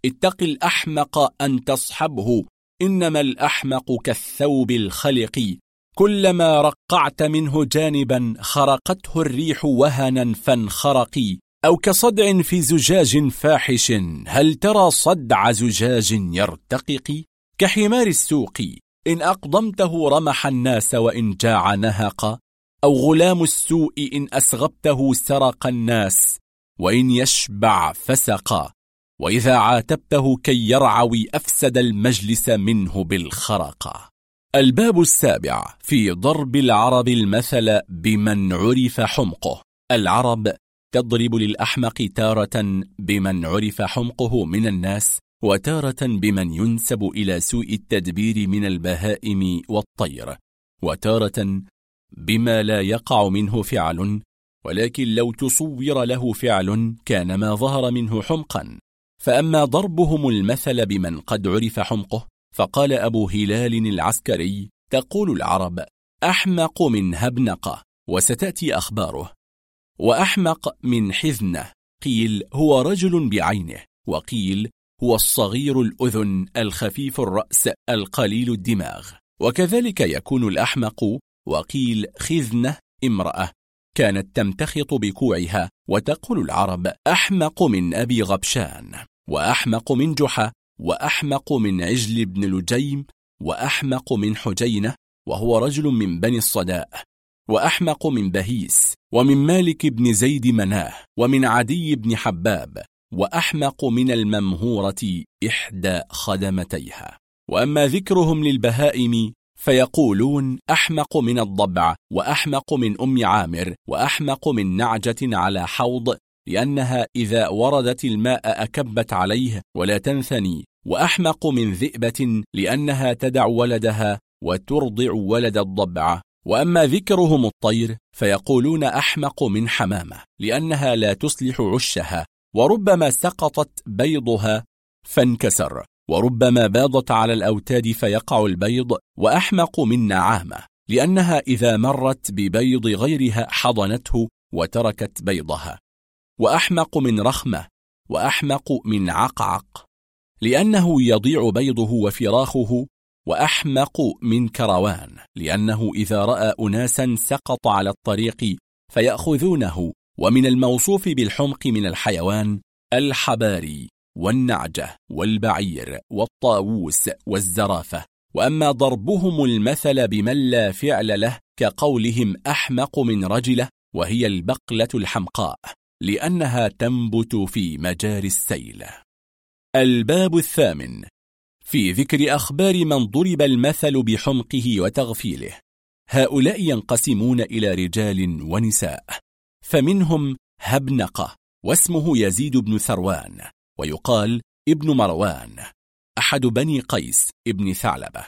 اتق الأحمق أن تصحبه إنما الأحمق كالثوب الخلق. كلما رقعت منه جانبا خرقته الريح وهنا فانخرقي. أو كصدع في زجاج فاحش هل ترى صدع زجاج يرتقق كحمار السوق إن أقضمته رمح الناس وإن جاع نهق أو غلام السوء إن أسغبته سرق الناس وإن يشبع فسق وإذا عاتبته كي يرعوي أفسد المجلس منه بالخرق. الباب السابع في ضرب العرب المثل بمن عرف حمقه. العرب تضرب للأحمق تارة بمن عرف حمقه من الناس وتارة بمن ينسب إلى سوء التدبير من البهائم والطير. وتارة بما لا يقع منه فعل ولكن لو تصور له فعل كان ما ظهر منه حمقا. فأما ضربهم المثل بمن قد عرف حمقه فقال أبو هلال العسكري تقول العرب أحمق من هبنقة وستأتي أخباره. وأحمق من حذنة قيل هو رجل بعينه وقيل هو الصغير الأذن الخفيف الرأس القليل الدماغ. وكذلك يكون الأحمق وقيل خذنة امرأة. كانت تمتخط بكوعها وتقول العرب أحمق من أبي غبشان وأحمق من جحا وأحمق من عجل بن لجيم وأحمق من حجينة وهو رجل من بني الصداء. وأحمق من بهيس ومن مالك بن زيد مناه ومن عدي بن حباب. وأحمق من الممهورة إحدى خدمتيها. وأما ذكرهم للبهائم فيقولون أحمق من الضبع وأحمق من أم عامر وأحمق من نعجة على حوض لأنها إذا وردت الماء أكبت عليه ولا تنثني. وأحمق من ذئبة لأنها تدع ولدها وترضع ولد الضبع. وأما ذكرهم الطير فيقولون أحمق من حمامة لأنها لا تصلح عشها. وربما سقطت بيضها فانكسر وربما باضت على الأوتاد فيقع البيض وأحمق من نعامة لأنها إذا مرت ببيض غيرها حضنته وتركت بيضها. وأحمق من رخمة وأحمق من عقعق لأنه يضيع بيضه وفراخه وأحمق من كروان لأنه إذا رأى أناسا سقط على الطريق فيأخذونه ومن الموصوف بالحمق من الحيوان الحباري والنعجة والبعير والطاووس والزرافة. وأما ضربهم المثل بمن لا فعل له كقولهم أحمق من رجلة وهي البقلة الحمقاء لأنها تنبت في مجاري السيل. الباب الثامن. في ذكر أخبار من ضرب المثل بحمقه وتغفيله. هؤلاء ينقسمون إلى رجال ونساء. فمنهم هبنقة واسمه يزيد بن ثروان ويقال ابن مروان أحد بني قيس ابن ثعلبة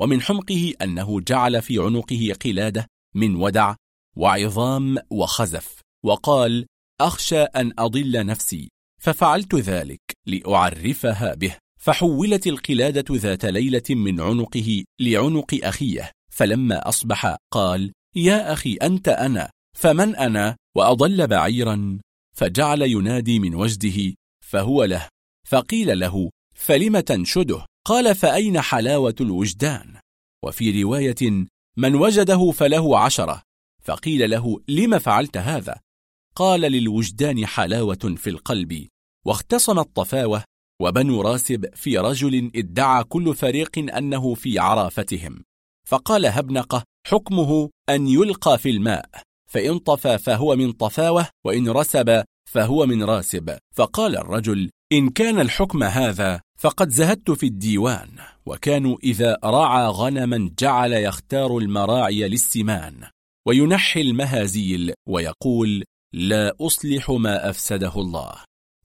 ومن حمقه أنه جعل في عنقه قلادة من ودع وعظام وخزف وقال أخشى أن أضل نفسي ففعلت ذلك لأعرفها به. فحولت القلادة ذات ليلة من عنقه لعنق أخيه فلما أصبح قال يا أخي أنت أنا فمن أنا؟ وأضل بعيرا فجعل ينادي من وجده فهو له. فقيل له فلم تنشده؟ قال فأين حلاوة الوجدان؟ وفي رواية من وجده فله عشرة. فقيل له لم فعلت هذا؟ قال للوجدان حلاوة في القلب. واختصم الطفاوة وبنو راسب في رجل ادعى كل فريق أنه في عرافتهم. فقال هبنقة حكمه أن يلقى في الماء. فإن طفى فهو من طفاوة وإن رسب فهو من راسب. فقال الرجل إن كان الحكم هذا فقد زهدت في الديوان. وكانوا إذا رعى غنما جعل يختار المراعي للسمان وينحي المهازيل ويقول لا أصلح ما أفسده الله.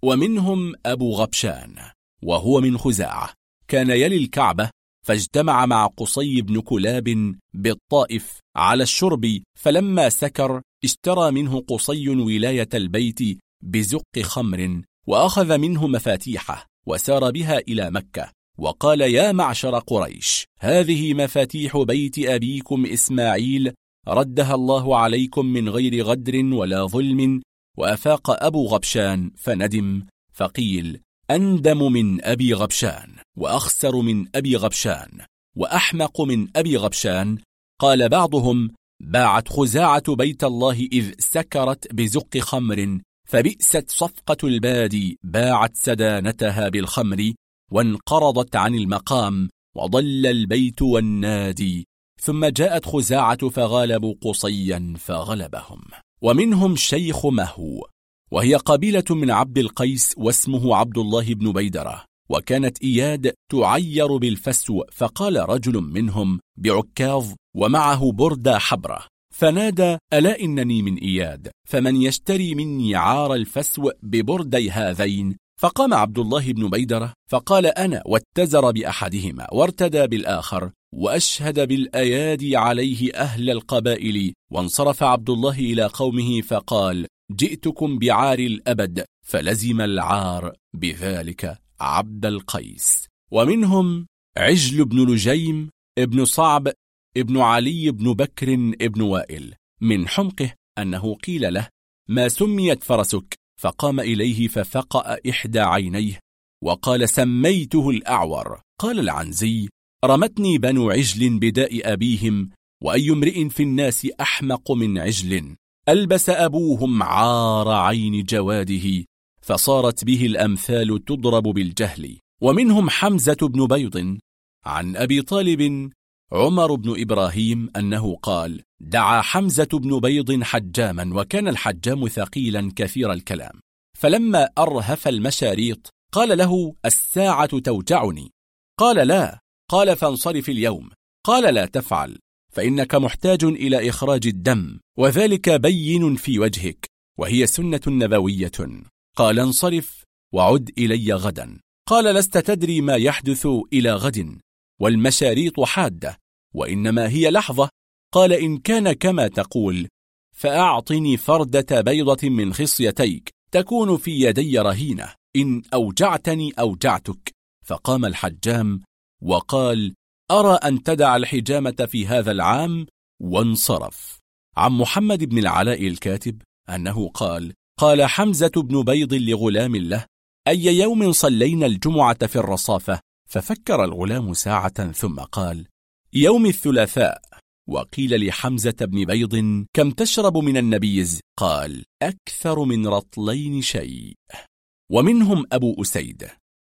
ومنهم أبو غبشان وهو من خزاعة. كان يلي الكعبة فاجتمع مع قصي بن كلاب بالطائف على الشرب فلما سكر اشترى منه قصي ولاية البيت بزق خمر وأخذ منه مفاتيحه وسار بها إلى مكة وقال يا معشر قريش هذه مفاتيح بيت أبيكم إسماعيل ردها الله عليكم من غير غدر ولا ظلم وأفاق أبو غبشان فندم فقيل أندم من أبي غبشان وأخسر من أبي غبشان وأحمق من أبي غبشان قال بعضهم باعت خزاعة بيت الله إذ سكرت بزق خمر فبئست صفقة البادي باعت سدانتها بالخمر وانقرضت عن المقام وضل البيت والنادي ثم جاءت خزاعة فغالبوا قصيا فغلبهم. ومنهم شيخ مهو وهي قبيلة من عبد القيس واسمه عبد الله بن بيدرة وكانت إياد تعير بالفسو فقال رجل منهم بعكاظ ومعه بردة حبرة فنادى ألا إنني من إياد؟ فمن يشتري مني عار الفسو ببردي هذين؟ فقام عبد الله بن بيدرة فقال أنا واتزر بأحدهما وارتدى بالآخر وأشهد بالأيادي عليه أهل القبائل وانصرف عبد الله إلى قومه فقال جئتكم بعار الأبد فلزم العار بذلك عبد القيس. ومنهم عجل بن لجيم ابن صعب ابن علي بن بكر ابن وائل. من حمقه أنه قيل له ما سميت فرسك؟ فقام إليه ففقأ إحدى عينيه وقال سميته الأعور. قال العنزي رمتني بنو عجل بداء أبيهم وأي امرئ في الناس أحمق من عجل ألبس أبوهم عار عين جواده فصارت به الأمثال تضرب بالجهل. ومنهم حمزة بن بيض. عن أبي طالب عمر بن إبراهيم أنه قال دعا حمزة بن بيض حجاما وكان الحجام ثقيلا كثير الكلام. فلما أرهف المشاريط قال له الساعة توجعني قال لا قال فانصرف اليوم قال لا تفعل فإنك محتاج إلى إخراج الدم وذلك بين في وجهك وهي سنة نبوية. قال انصرف وعد إلي غدا. قال لست تدري ما يحدث إلى غد والمشاريط حادة وإنما هي لحظة. قال إن كان كما تقول فأعطني فردة بيضة من خصيتيك تكون في يدي رهينة إن أوجعتني أوجعتك. فقام الحجام وقال أرى أن تدع الحجامة في هذا العام وانصرف. عن محمد بن العلاء الكاتب أنه قال قال حمزة بن بيض لغلام له أي يوم صلينا الجمعة في الرصافة؟ ففكر الغلام ساعة ثم قال يوم الثلاثاء. وقيل لحمزة بن بيض كم تشرب من النبيز قال أكثر من رطلين شيء. ومنهم أبو أسيد.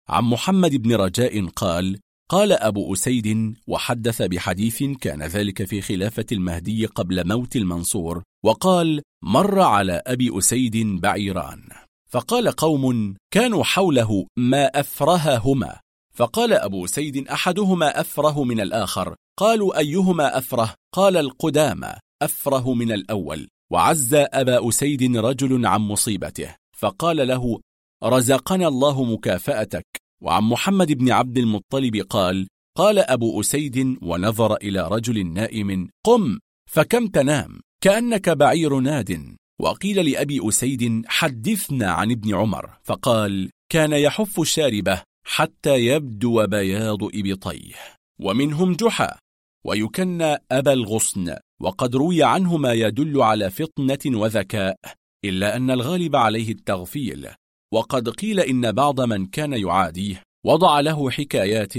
عن محمد بن رجاء قال قال أبو أسيد وحدث بحديث كان ذلك في خلافة المهدي قبل موت المنصور وقال مر على أبي أسيد بعيران فقال قوم كانوا حوله ما أفرههما فقال أبو سيد أحدهما أفره من الآخر قالوا أيهما أفره؟ قال القدامى أفره من الأول وعز أبا أسيد رجل عن مصيبته فقال له رزقنا الله مكافأتك وعن محمد بن عبد المطلب قال قال أبو أسيد ونظر إلى رجل نائم قم فكم تنام كأنك بعير ناد. وقيل لأبي أسيد حدثنا عن ابن عمر فقال كان يحف الشاربة حتى يبدو بياض إبطيه. ومنهم جحا ويكنى أبا الغصن وقد روي عنه ما يدل على فطنة وذكاء إلا أن الغالب عليه التغفيل. وقد قيل إن بعض من كان يعاديه وضع له حكايات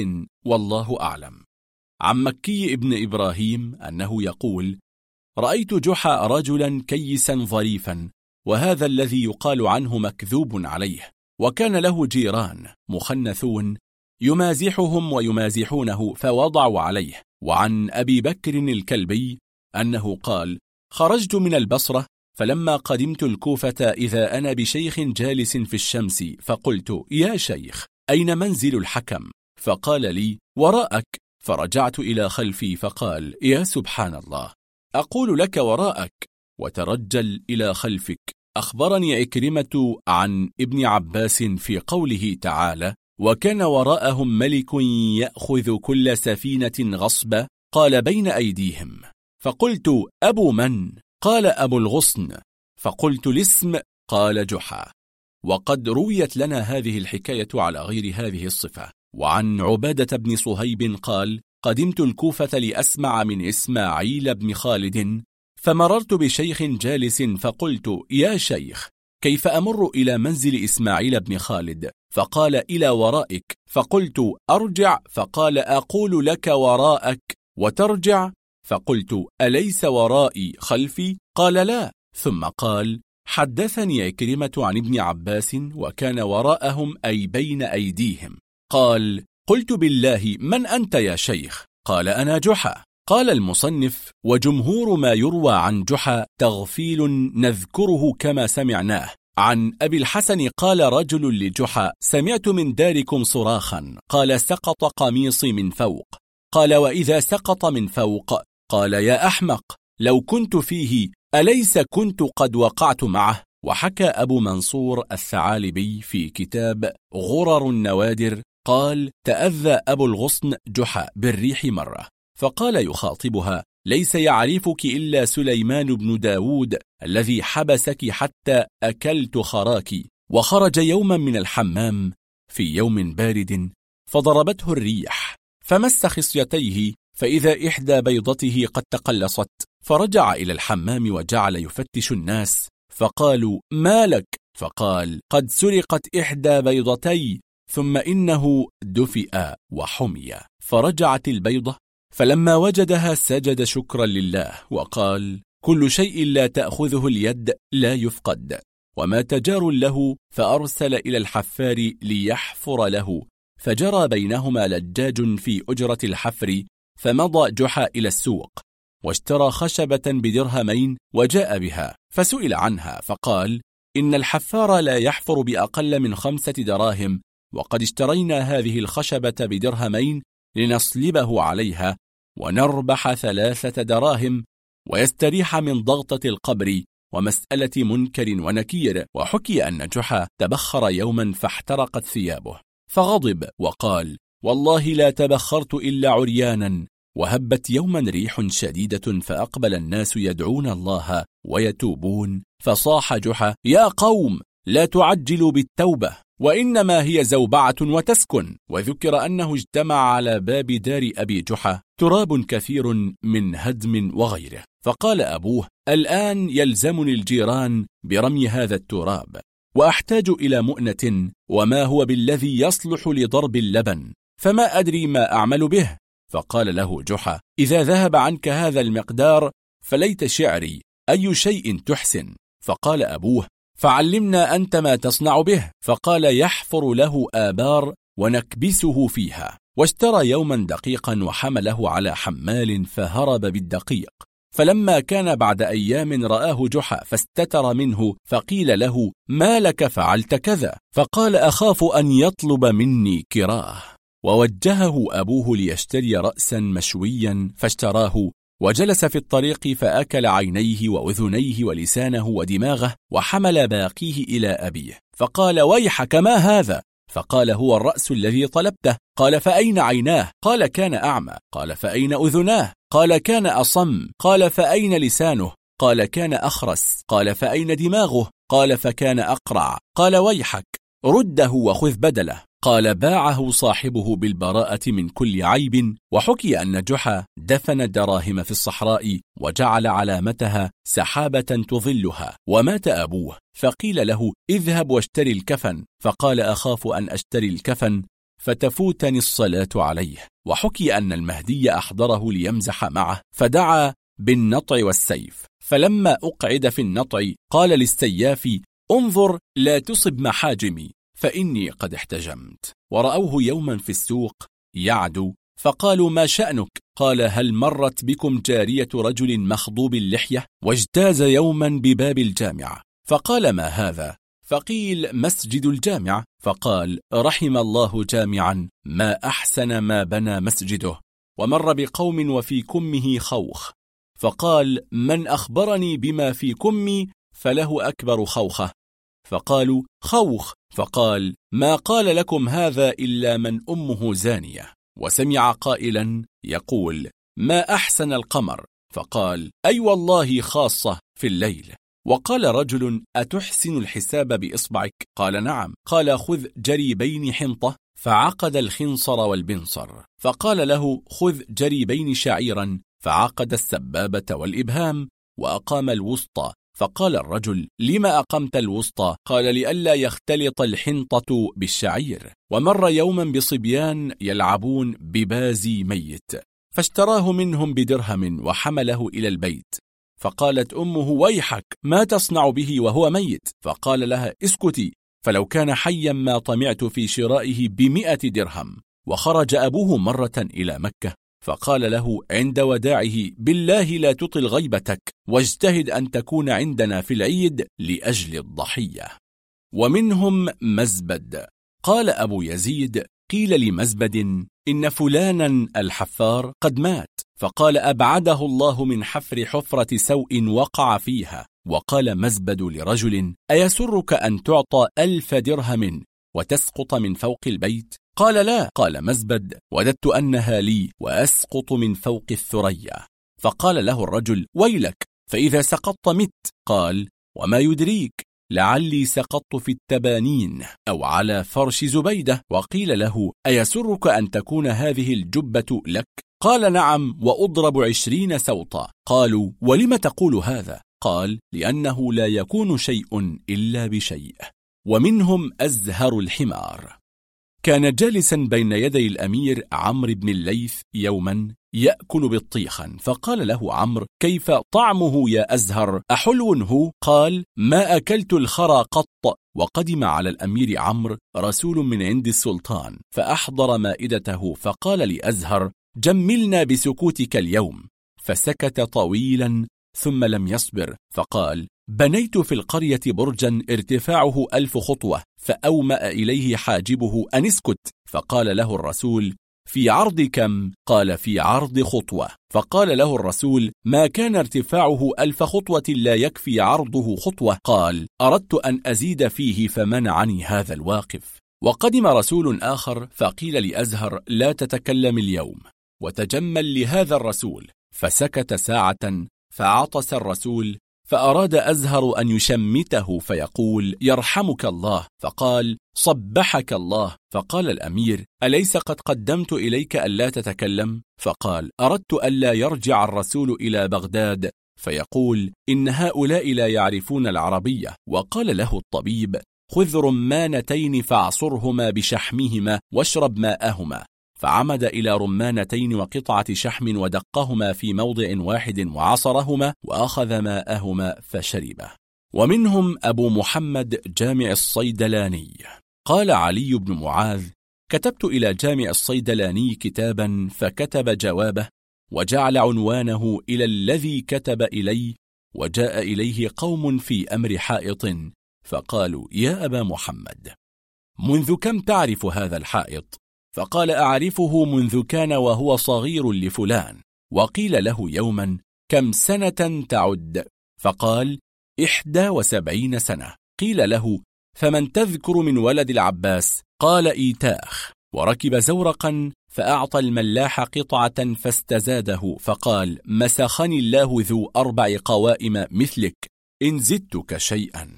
والله أعلم. عن مكي ابن إبراهيم أنه يقول رأيت جحا رجلا كيسا ظريفا وهذا الذي يقال عنه مكذوب عليه وكان له جيران مخنثون يمازحهم ويمازحونه فوضعوا عليه. وعن أبي بكر الكلبي أنه قال خرجت من البصرة فلما قدمت الكوفة إذا أنا بشيخ جالس في الشمس فقلت يا شيخ أين منزل الحكم؟ فقال لي وراءك. فرجعت إلى خلفي فقال يا سبحان الله أقول لك وراءك. وترجل إلى خلفك. أخبرني عكرمة عن ابن عباس في قوله تعالى وكان وراءهم ملك يأخذ كل سفينة غصبا. قال بين أيديهم. فقلت أبو من؟ قال أبو الغصن فقلت الاسم قال جحا. وقد رويت لنا هذه الحكاية على غير هذه الصفة. وعن عبادة بن صهيب قال قدمت الكوفة لأسمع من إسماعيل بن خالد فمررت بشيخ جالس فقلت يا شيخ كيف أمر إلى منزل إسماعيل بن خالد؟ فقال إلى ورائك. فقلت أرجع. فقال أقول لك وراءك. وترجع؟ فقلت أليس ورائي خلفي؟ قال لا. ثم قال حدثني عكرمة عن ابن عباس وكان وراءهم أي بين أيديهم. قال قلت بالله من أنت يا شيخ؟ قال أنا جحا. قال المصنف وجمهور ما يروى عن جحا تغفيل نذكره كما سمعناه. عن أبي الحسن قال رجل لجحا سمعت من داركم صراخا. قال سقط قميصي من فوق. قال وإذا سقط من فوق قال يا أحمق لو كنت فيه أليس كنت قد وقعت معه؟ وحكى أبو منصور الثعالبي في كتاب غرر النوادر قال تأذى أبو الغصن جحا بالريح مرة. فقال يخاطبها ليس يعرفك إلا سليمان بن داود الذي حبسك حتى أكلت خراك. وخرج يوما من الحمام في يوم بارد فضربته الريح فمس خصيتيه فإذا إحدى بيضته قد تقلصت فرجع إلى الحمام وجعل يفتش الناس فقالوا ما لك؟ فقال قد سرقت إحدى بيضتي ثم إنه دفئ وحمي. فرجعت البيضة فلما وجدها سجد شكرا لله وقال كل شيء لا تأخذه اليد لا يفقد. وما تجار له فأرسل إلى الحفار ليحفر له فجرى بينهما لجاج في أجرة الحفر فمضى جحا إلى السوق واشترى خشبة بدرهمين وجاء بها فسئل عنها فقال إن الحفار لا يحفر بأقل من خمسة دراهم وقد اشترينا هذه الخشبة بدرهمين لنصلبه عليها ونربح ثلاثة دراهم ويستريح من ضغطة القبر ومسألة منكر ونكير. وحكي أن جحا تبخر يوما فاحترقت ثيابه فغضب وقال والله لا تبخرت إلا عريانا وهبت يوما ريح شديدة فأقبل الناس يدعون الله ويتوبون فصاح جحا يا قوم لا تعجلوا بالتوبة وإنما هي زوبعة وتسكن. وذكر أنه اجتمع على باب دار أبي جحا تراب كثير من هدم وغيره فقال أبوه الآن يلزمني الجيران برمي هذا التراب وأحتاج إلى مؤنة وما هو بالذي يصلح لضرب اللبن فما أدري ما أعمل به. فقال له جحا إذا ذهب عنك هذا المقدار فليت شعري أي شيء تحسن؟ فقال أبوه فعلمنا أنت ما تصنع به. فقال يحفر له آبار ونكبسه فيها. واشترى يوما دقيقا وحمله على حمال فهرب بالدقيق. فلما كان بعد أيام رآه جحا فاستتر منه فقيل له ما لك فعلت كذا؟ فقال أخاف أن يطلب مني كراه. ووجهه أبوه ليشتري رأسا مشويا فاشتراه وجلس في الطريق فأكل عينيه وأذنيه ولسانه ودماغه وحمل باقيه إلى أبيه. فقال ويحك ما هذا؟ فقال هو الرأس الذي طلبته. قال فأين عيناه؟ قال كان أعمى. قال فأين أذناه؟ قال كان أصم. قال فأين لسانه؟ قال كان أخرس. قال فأين دماغه؟ قال فكان أقرع. قال ويحك. رده وخذ بدله. قال باعه صاحبه بالبراءة من كل عيب وحكي أن جحا دفن الدراهم في الصحراء وجعل علامتها سحابة تظلها. ومات أبوه. فقيل له اذهب واشتري الكفن. فقال أخاف أن أشتري الكفن فتفوتني الصلاة عليه. وحكي أن المهدي أحضره ليمزح معه فدعا بالنطع والسيف. فلما أقعد في النطع قال للسياف انظر لا تصب محاجمي فإني قد احتجمت. ورأوه يوما في السوق يعدو فقالوا ما شأنك؟ قال هل مرت بكم جارية رجل مخضوب اللحية؟ واجتاز يوما بباب الجامعة. فقال ما هذا؟ فقيل مسجد الجامع فقال رحم الله جامعا ما أحسن ما بنى مسجده. ومر بقوم وفي كمه خوخ. فقال من أخبرني بما في كمي فله أكبر خوخة. فقالوا خوخ. فقال ما قال لكم هذا إلا من أمه زانية. وسمع قائلا يقول ما أحسن القمر؟ فقال أي والله خاصة في الليل. وقال رجل أتحسن الحساب بإصبعك؟ قال نعم. قال خذ جريبين حنطة. فعقد الخنصر والبنصر. فقال له خذ جريبين شعيرا. فعقد السبابة والإبهام. وأقام الوسطى. فقال الرجل لما أقمت الوسطى قال لئلا يختلط الحنطة بالشعير. ومر يوما بصبيان يلعبون ببازي ميت فاشتراه منهم بدرهم وحمله إلى البيت. فقالت أمه ويحك ما تصنع به وهو ميت؟ فقال لها اسكتي فلو كان حيا ما طمعت في شرائه بمئة درهم. وخرج أبوه مرة إلى مكة. فقال له عند وداعه بالله لا تطل غيبتك واجتهد أن تكون عندنا في العيد لأجل الضحية. ومنهم مزبد. قال أبو يزيد قيل لمزبد إن فلانا الحفار قد مات. فقال أبعده الله من حفر حفرة سوء وقع فيها. وقال مزبد لرجل أيسرك أن تعطى ألف درهم وتسقط من فوق البيت؟ قال لا. قال مزبد وددت أنها لي وأسقط من فوق الثريا. فقال له الرجل ويلك فإذا سقطت مت. قال وما يدريك لعلي سقطت في التبانين أو على فرش زبيدة. وقيل له أيسرك أن تكون هذه الجبة لك؟ قال نعم وأضرب عشرين سوطا. قالوا ولم تقول هذا؟ قال لأنه لا يكون شيء إلا بشيء ومنهم أزهر الحمار. كان جالسا بين يدي الأمير عمرو بن الليث يوما يأكل بطيخا فقال له عمرو كيف طعمه يا أزهر؟ أحلو هو؟ قال ما أكلت الخرى قط. وقدم على الأمير عمرو رسول من عند السلطان فأحضر مائدته فقال لأزهر جملنا بسكوتك اليوم. فسكت طويلا ثم لم يصبر فقال بنيت في القرية برجا ارتفاعه ألف خطوة. فأومأ إليه حاجبه أن اسكت فقال له الرسول في عرض كم؟ قال في عرض خطوة. فقال له الرسول ما كان ارتفاعه ألف خطوة لا يكفي عرضه خطوة. قال أردت أن أزيد فيه فمنعني هذا الواقف. وقدم رسول آخر فقيل لأزهر لا تتكلم اليوم. وتجمل لهذا الرسول فسكت ساعة فعطس الرسول فأراد أزهر أن يشمته فيقول يرحمك الله. فقال صبحك الله. فقال الأمير أليس قد قدمت إليك ألا تتكلم؟ فقال أردت ألا يرجع الرسول إلى بغداد. فيقول إن هؤلاء لا يعرفون العربية. وقال له الطبيب خذ رمانتين فاعصرهما بشحمهما واشرب ماءهما. فعمد إلى رمانتين وقطعة شحم ودقهما في موضع واحد وعصرهما وأخذ ماءهما فشربه ومنهم أبو محمد جامع الصيدلاني قال علي بن معاذ كتبت إلى جامع الصيدلاني كتابا فكتب جوابه وجعل عنوانه إلى الذي كتب إلي وجاء إليه قوم في أمر حائط فقالوا يا أبا محمد منذ كم تعرف هذا الحائط؟ فقال أعرفه منذ كان وهو صغير لفلان وقيل له يوما كم سنة تعد؟ فقال إحدى وسبعين سنة. قيل له فمن تذكر من ولد العباس؟ قال إيتاخ. وركب زورقا فأعطى الملاح قطعة فاستزاده فقال مسخني الله ذو أربع قوائم مثلك إن زدتك شيئا.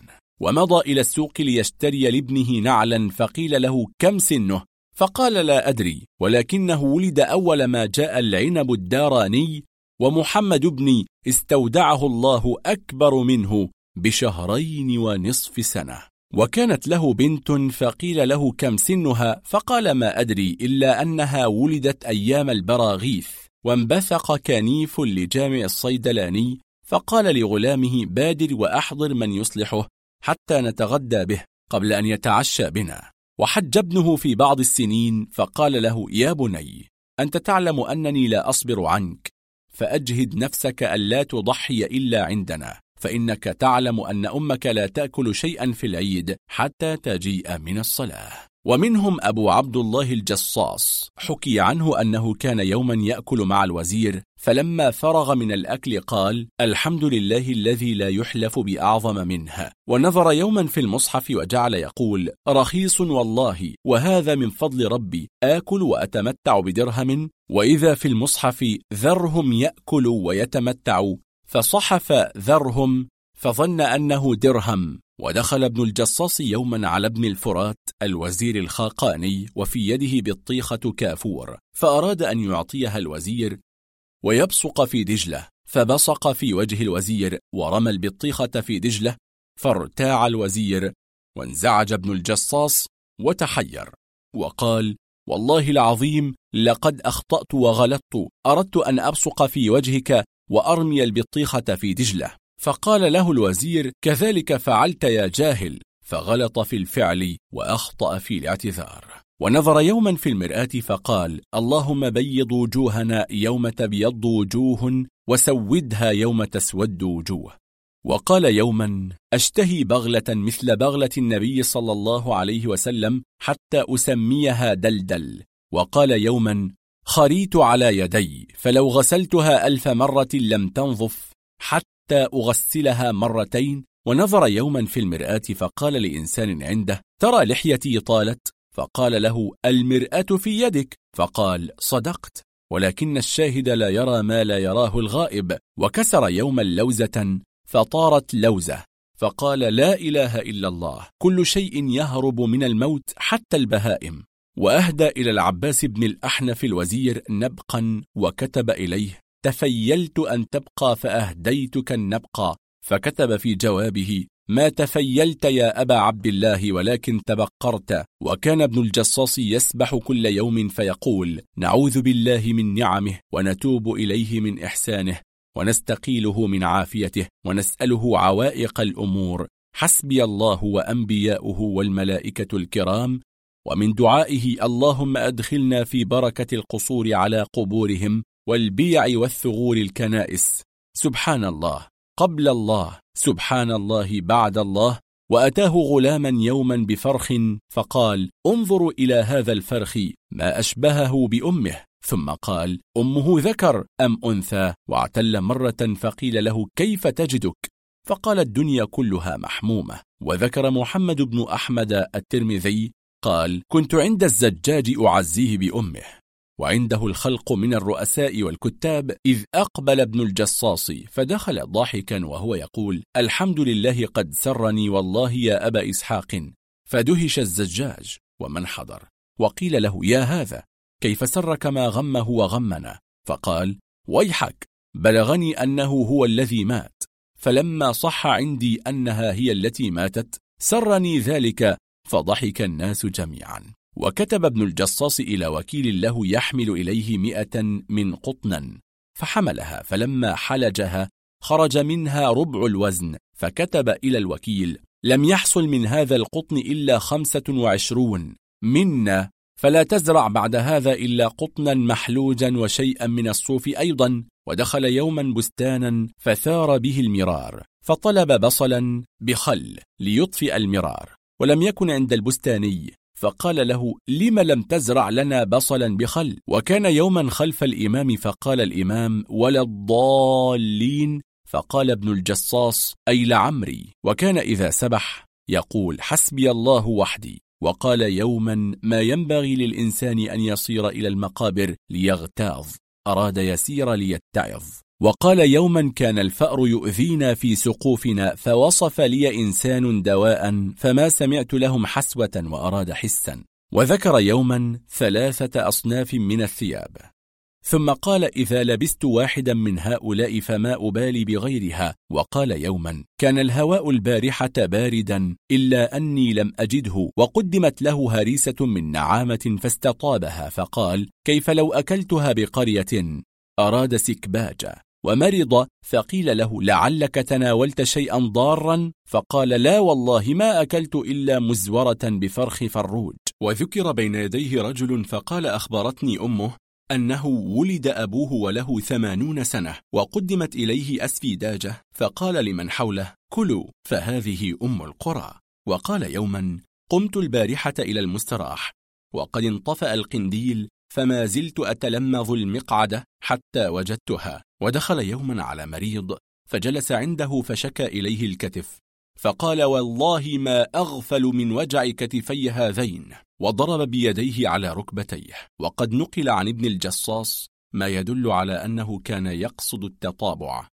ومضى إلى السوق ليشتري لابنه نعلا فقيل له كم سنه؟ فقال لا أدري ولكنه ولد أول ما جاء العنب الداراني ومحمد بني استودعه الله أكبر منه بشهرين ونصف سنة. وكانت له بنت فقيل له كم سنها؟ فقال ما أدري إلا أنها ولدت أيام البراغيث وانبثق كنيف لجامع الصيدلاني فقال لغلامه بادر وأحضر من يصلحه حتى نتغدى به قبل أن يتعشى بنا. وحج ابنه في بعض السنين فقال له يا بني أنت تعلم أنني لا أصبر عنك فأجهد نفسك ألا تضحي إلا عندنا فإنك تعلم أن أمك لا تأكل شيئا في العيد حتى تجيء من الصلاة. ومنهم أبو عبد الله الجصاص حكي عنه أنه كان يوما يأكل مع الوزير فلما فرغ من الأكل قال الحمد لله الذي لا يحلف بأعظم منها ونظر يوما في المصحف وجعل يقول رخيص والله وهذا من فضل ربي آكل وأتمتع بدرهم وإذا في المصحف ذرهم يأكل ويتمتع فصحف ذرهم فظن أنه درهم. ودخل ابن الجصاص يوما على ابن الفرات الوزير الخاقاني وفي يده بطيخة كافور فأراد أن يعطيها الوزير ويبصق في دجلة فبصق في وجه الوزير ورمى البطيخة في دجلة فارتاع الوزير وانزعج ابن الجصاص وتحير. وقال والله العظيم لقد أخطأت وغلطت أردت أن أبصق في وجهك وأرمي البطيخة في دجلة. فقال له الوزير كذلك فعلت يا جاهل. فغلط في الفعل وأخطأ في الاعتذار. ونظر يوما في المرآة فقال اللهم بيض وجوهنا يوم تبيض وجوه وسودها يوم تسود وجوه. وقال يوما أشتهي بغلة مثل بغلة النبي صلى الله عليه وسلم حتى أسميها دلدل. وقال يوما خريت على يدي فلو غسلتها ألف مرة لم تنظف حتى أغسلها مرتين. ونظر يوما في المرآة فقال لإنسان عنده ترى لحيتي طالت؟ فقال له المرآة في يدك. فقال صدقت ولكن الشاهد لا يرى ما لا يراه الغائب. وكسر يوما لوزة فطارت لوزة. فقال لا إله إلا الله كل شيء يهرب من الموت حتى البهائم. وأهدى إلى العباس بن الأحنف الوزير نبقا وكتب إليه تفيلت أن تبقى فأهديتك النبقى. فكتب في جوابه ما تفيلت يا أبا عبد الله ولكن تبقرت. وكان ابن الجصاص يسبح كل يوم فيقول نعوذ بالله من نعمه ونتوب إليه من إحسانه ونستقيله من عافيته ونسأله عوائق الأمور. حسبي الله وأنبياؤه والملائكة الكرام. ومن دعائه اللهم أدخلنا في بركة القصور على قبورهم والبيع والثغور الكنائس. سبحان الله. قبل الله سبحان الله بعد الله وأتاه غلاما يوما بفرخ فقال انظروا إلى هذا الفرخ ما أشبهه بأمه. ثم قال أمه ذكر أم أنثى؟ واعتل مرة فقيل له كيف تجدك؟ فقال الدنيا كلها محمومة. وذكر محمد بن أحمد الترمذي قال كنت عند الزجاج أعزيه بأمه. وعنده الخلق من الرؤساء والكتاب إذ أقبل ابن الجصاص فدخل ضاحكا وهو يقول الحمد لله قد سرني والله يا أبا إسحاق. فدهش الزجاج ومن حضر؟ وقيل له يا هذا كيف سرك ما غمه وغمنا؟ فقال ويحك بلغني أنه هو الذي مات فلما صح عندي أنها هي التي ماتت سرني ذلك فضحك الناس جميعا. وكتب ابن الجصاص إلى وكيل له يحمل إليه مئة من قطنا فحملها فلما حلجها خرج منها ربع الوزن فكتب إلى الوكيل لم يحصل من هذا القطن إلا خمسة وعشرون منا فلا تزرع بعد هذا إلا قطنا محلوجا وشيئا من الصوف أيضا. ودخل يوما بستانا فثار به المرار فطلب بصلا بخل ليطفئ المرار ولم يكن عند البستاني فقال له لم لم تزرع لنا بصلا بخل؟ وكان يوما خلف الإمام فقال الإمام ولا الضالين؟ فقال ابن الجصاص أي لعمري. وكان إذا سبح يقول حسبي الله وحدي. وقال يوما ما ينبغي للإنسان أن يصير إلى المقابر ليغتاظ أراد يسير ليتعظ. وقال يوما كان الفأر يؤذينا في سقوفنا فوصف لي إنسان دواء فما سمعت لهم حسوة وأراد حسا. وذكر يوما ثلاثة أصناف من الثياب. ثم قال إذا لبست واحدا من هؤلاء فما أبالي بغيرها؟ وقال يوما كان الهواء البارحة باردا إلا أني لم أجده وقدمت له هريسة من نعامة فاستطابها فقال كيف لو أكلتها بقرية؟ أراد سكباجة. ومرض فقيل له لعلك تناولت شيئا ضارا؟ فقال لا والله ما أكلت إلا مزورة بفرخ فروج. وذكر بين يديه رجل فقال أخبرتني أمه أنه ولد أبوه وله ثمانون سنة وقدمت إليه أسفيداجة فقال لمن حوله كلوا فهذه أم القرى. وقال يوما قمت البارحة إلى المستراح وقد انطفأ القنديل فما زلت أتلمذ المقعدة حتى وجدتها. ودخل يوما على مريض فجلس عنده فشكى إليه الكتف فقال والله ما أغفل من وجع كتفي هذين وضرب بيديه على ركبتيه. وقد نقل عن ابن الجصاص ما يدل على أنه كان يقصد التطابع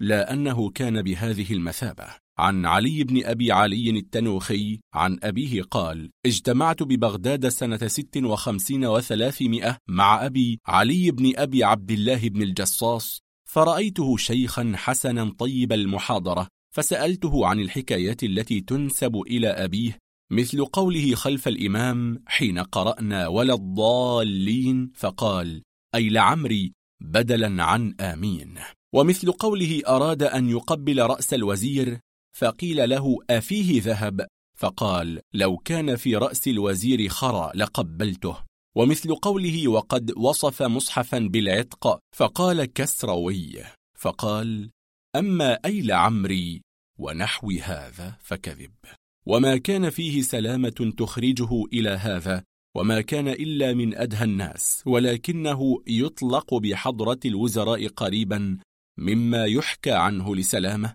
لا أنه كان بهذه المثابة. عن علي بن أبي علي التنوخي عن أبيه قال اجتمعت ببغداد سنة ست وخمسين وثلاثمائة مع أبي علي بن أبي عبد الله بن الجصاص فرأيته شيخا حسنا طيب المحاضرة فسألته عن الحكايات التي تنسب إلى أبيه مثل قوله خلف الإمام حين قرأنا ولا الضالين فقال أي لعمري بدلا عن آمين. ومثل قوله أراد أن يقبل رأس الوزير فقيل له أفيه ذهب؟ فقال لو كان في رأس الوزير خرى لقبلته. ومثل قوله وقد وصف مصحفا بالعتق فقال كسروي فقال أما أيل عمري ونحو هذا فكذب. وما كان فيه سلامة تخرجه إلى هذا وما كان إلا من أدهى الناس ولكنه يطلق بحضرة الوزراء قريبا مما يحكى عنه لسلامة.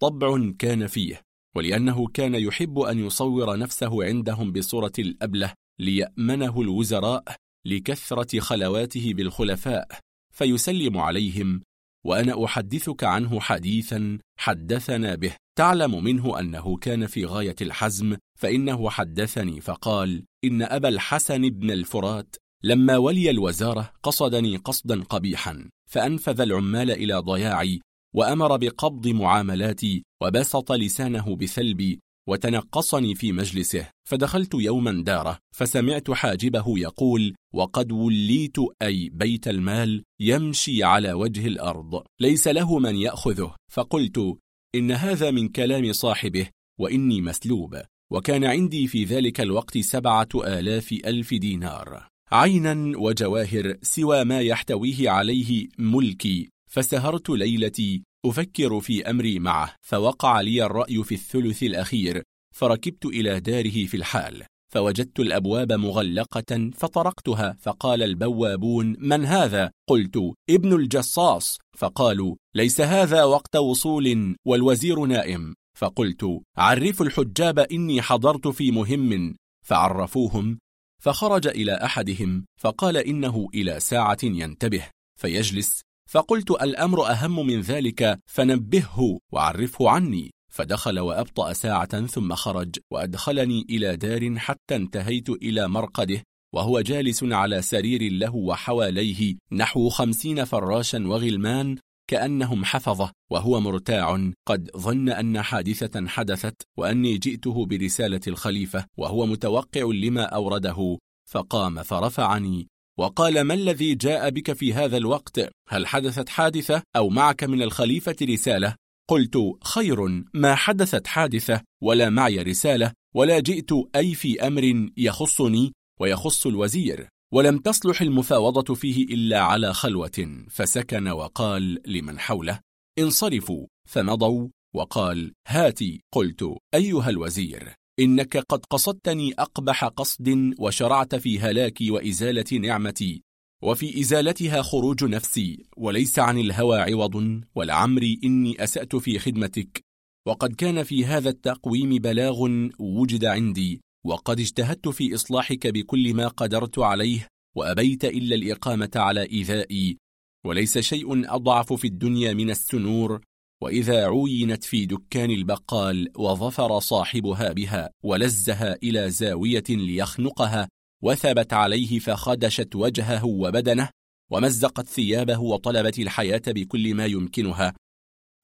طبع كان فيه ولأنه كان يحب أن يصور نفسه عندهم بصورة الأبلة ليأمنه الوزراء لكثرة خلواته بالخلفاء فيسلم عليهم وأنا أحدثك عنه حديثا حدثنا به. تعلم منه أنه كان في غاية الحزم فإنه حدثني فقال إن أبا الحسن بن الفرات لما ولي الوزارة قصدني قصدا قبيحا فأنفذ العمال إلى ضياعي وأمر بقبض معاملاتي وبسط لسانه بثلبي وتنقصني في مجلسه فدخلت يوما داره فسمعت حاجبه يقول وقد وليت أي بيت المال يمشي على وجه الأرض ليس له من يأخذه. فقلت إن هذا من كلام صاحبه وإني مسلوب وكان عندي في ذلك الوقت سبعة آلاف ألف دينار. عينا وجواهر سوى ما يحتويه عليه ملكي فسهرت ليلتي أفكر في أمري معه فوقع لي الرأي في الثلث الأخير فركبت إلى داره في الحال فوجدت الأبواب مغلقة فطرقتها فقال البوابون من هذا؟ قلت ابن الجصاص. فقالوا ليس هذا وقت وصول والوزير نائم. فقلت عرفوا الحجاب إني حضرت في مهم. فعرفوهم فخرج إلى أحدهم فقال إنه إلى ساعة ينتبه فيجلس فقلت الأمر أهم من ذلك فنبهه وعرفه عني. فدخل وأبطأ ساعة ثم خرج وأدخلني إلى دار حتى انتهيت إلى مرقده وهو جالس على سرير له وحواليه نحو خمسين فراشا وغلمان كأنهم حفظه وهو مرتاع. قد ظن أن حادثة حدثت وأني جئته برسالة الخليفة وهو متوقع لما أورده. فقام فرفعني وقال ما الذي جاء بك في هذا الوقت؟ هل حدثت حادثة أو معك من الخليفة رسالة؟ قلت خير ما حدثت حادثة ولا معي رسالة ولا جئت أي في أمر يخصني ويخص الوزير. ولم تصلح المفاوضة فيه إلا على خلوة فسكن وقال لمن حوله. انصرفوا فمضوا وقال هاتي قلت أيها الوزير. إنك قد قصدتني أقبح قصد وشرعت في هلاكي وإزالة نعمتي وفي إزالتها خروج نفسي وليس عن الهوى عوض ولعمري إني أسأت في خدمتك وقد كان في هذا التقويم بلاغ وجد عندي وقد اجتهدت في إصلاحك بكل ما قدرت عليه وأبيت إلا الإقامة على إيذائي وليس شيء أضعف في الدنيا من السنور وإذا عوينت في دكان البقال وظفر صاحبها بها ولزها إلى زاوية ليخنقها وثبت عليه فخدشت وجهه وبدنه ومزقت ثيابه وطلبت الحياة بكل ما يمكنها.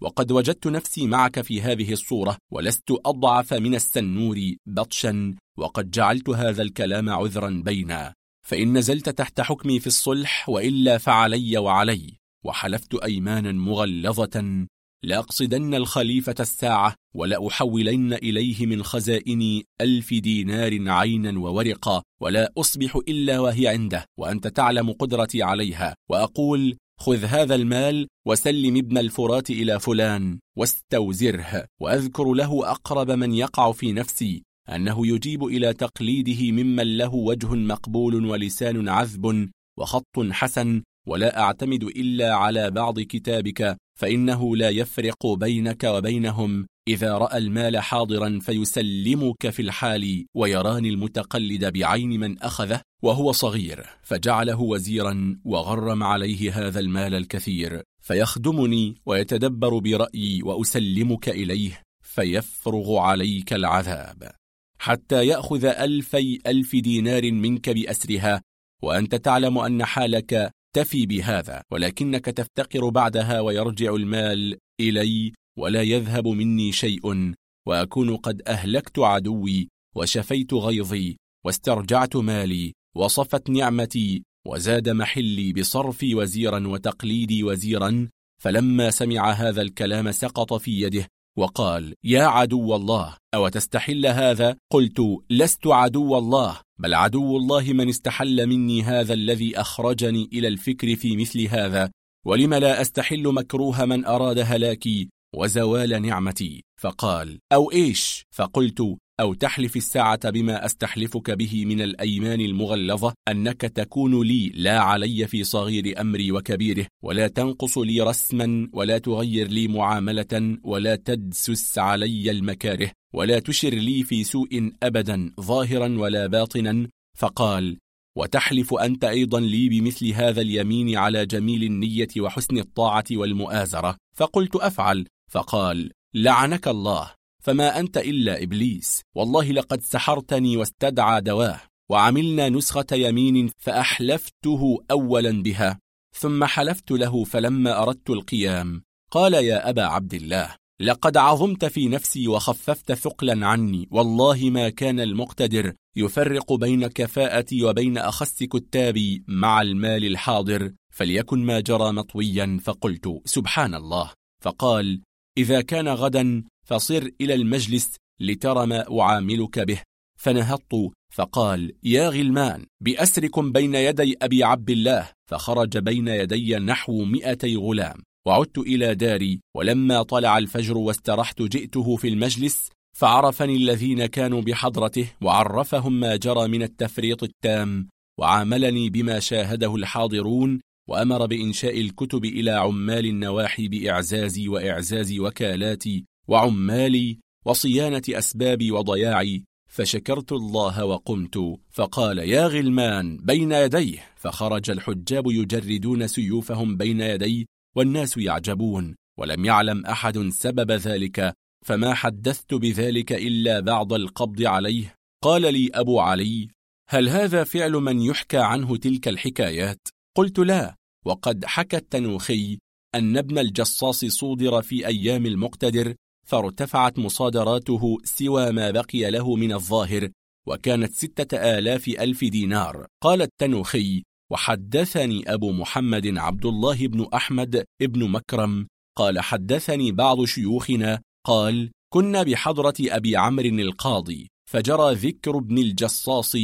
وقد وجدت نفسي معك في هذه الصورة ولست أضعف من السنور بطشا وقد جعلت هذا الكلام عذرا بينا. فإن نزلت تحت حكمي في الصلح وإلا فعلي وعلي. وحلفت أيمانا مغلظة لأقصدن الخليفة الساعة ولأحولن إليه من خزائني ألف دينار عينا وورقا ولا أصبح إلا وهي عنده وأنت تعلم قدرتي عليها وأقول خذ هذا المال وسلم ابن الفرات إلى فلان واستوزره وأذكر له أقرب من يقع في نفسي أنه يجيب إلى تقليده ممن له وجه مقبول ولسان عذب وخط حسن ولا أعتمد إلا على بعض كتابك فإنه لا يفرق بينك وبينهم إذا رأى المال حاضرا فيسلمك في الحال ويراني المتقلد بعين من أخذه وهو صغير فجعله وزيرا وغرم عليه هذا المال الكثير فيخدمني ويتدبر برأيي وأسلمك إليه فيفرغ عليك العذاب. حتى يأخذ ألفي ألف دينار منك بأسرها وأنت تعلم أن حالك تفي بهذا ولكنك تفتقر بعدها ويرجع المال إلي ولا يذهب مني شيء وأكون قد أهلكت عدوي وشفيت غيظي واسترجعت مالي وصفت نعمتي وزاد محلي بصرفي وزيرا وتقليدي وزيرا فلما سمع هذا الكلام سقط في يده. وقال يا عدو الله أو تستحل هذا؟ قلت لست عدو الله بل عدو الله من استحل مني هذا الذي أخرجني إلى الفكر في مثل هذا ولم لا أستحل مكروه من أراد هلاكي وزوال نعمتي. فقال أو إيش؟ فقلت أو تحلف الساعة بما أستحلفك به من الأيمان المغلظة أنك تكون لي لا علي في صغير أمري وكبيره ولا تنقص لي رسما ولا تغير لي معاملة ولا تدسس علي المكاره ولا تشر لي في سوء أبدا ظاهرا ولا باطنا. فقال وتحلف أنت أيضا لي بمثل هذا اليمين على جميل النية وحسن الطاعة والمؤازرة. فقلت أفعل. فقال لعنك الله. فما أنت إلا إبليس. والله لقد سحرتني واستدعى دواه وعملنا نسخة يمين فأحلفته أولا بها. ثم حلفت له فلما أردت القيام قال يا أبا عبد الله لقد عظمت في نفسي وخففت ثقلا عني. والله ما كان المقتدر يفرق بين كفاءتي وبين أخس كتابي مع المال الحاضر. فليكن ما جرى مطويا فقلت سبحان الله. فقال إذا كان غدا فصر إلى المجلس لترى ما أعاملك به. فنهضت فقال يا غلمان بأسركم بين يدي أبي عبد الله. فخرج بين يدي نحو مئتي غلام. وعدت إلى داري ولما طلع الفجر واسترحت جئته في المجلس فعرفني الذين كانوا بحضرته وعرفهم ما جرى من التفريط التام وعاملني بما شاهده الحاضرون وأمر بإنشاء الكتب إلى عمال النواحي بإعزازي وإعزاز وكالاتي وعمالي وصيانة أسبابي وضياعي فشكرت الله وقمت فقال يا غلمان بين يديه فخرج الحجاب يجردون سيوفهم بين يدي والناس يعجبون ولم يعلم أحد سبب ذلك فما حدثت بذلك إلا بعد القبض عليه قال لي أبو علي هل هذا فعل من يحكى عنه تلك الحكايات؟ قلت لا وقد حكى التنوخي أن ابن الجصاص صودر في أيام المقتدر فارتفعت مصادراته سوى ما بقي له من الظاهر وكانت ستة آلاف ألف دينار. قال التنوخي وحدثني أبو محمد عبد الله بن أحمد ابن مكرم قال حدثني بعض شيوخنا قال كنا بحضرة أبي عمرو القاضي فجرى ذكر ابن الجصاص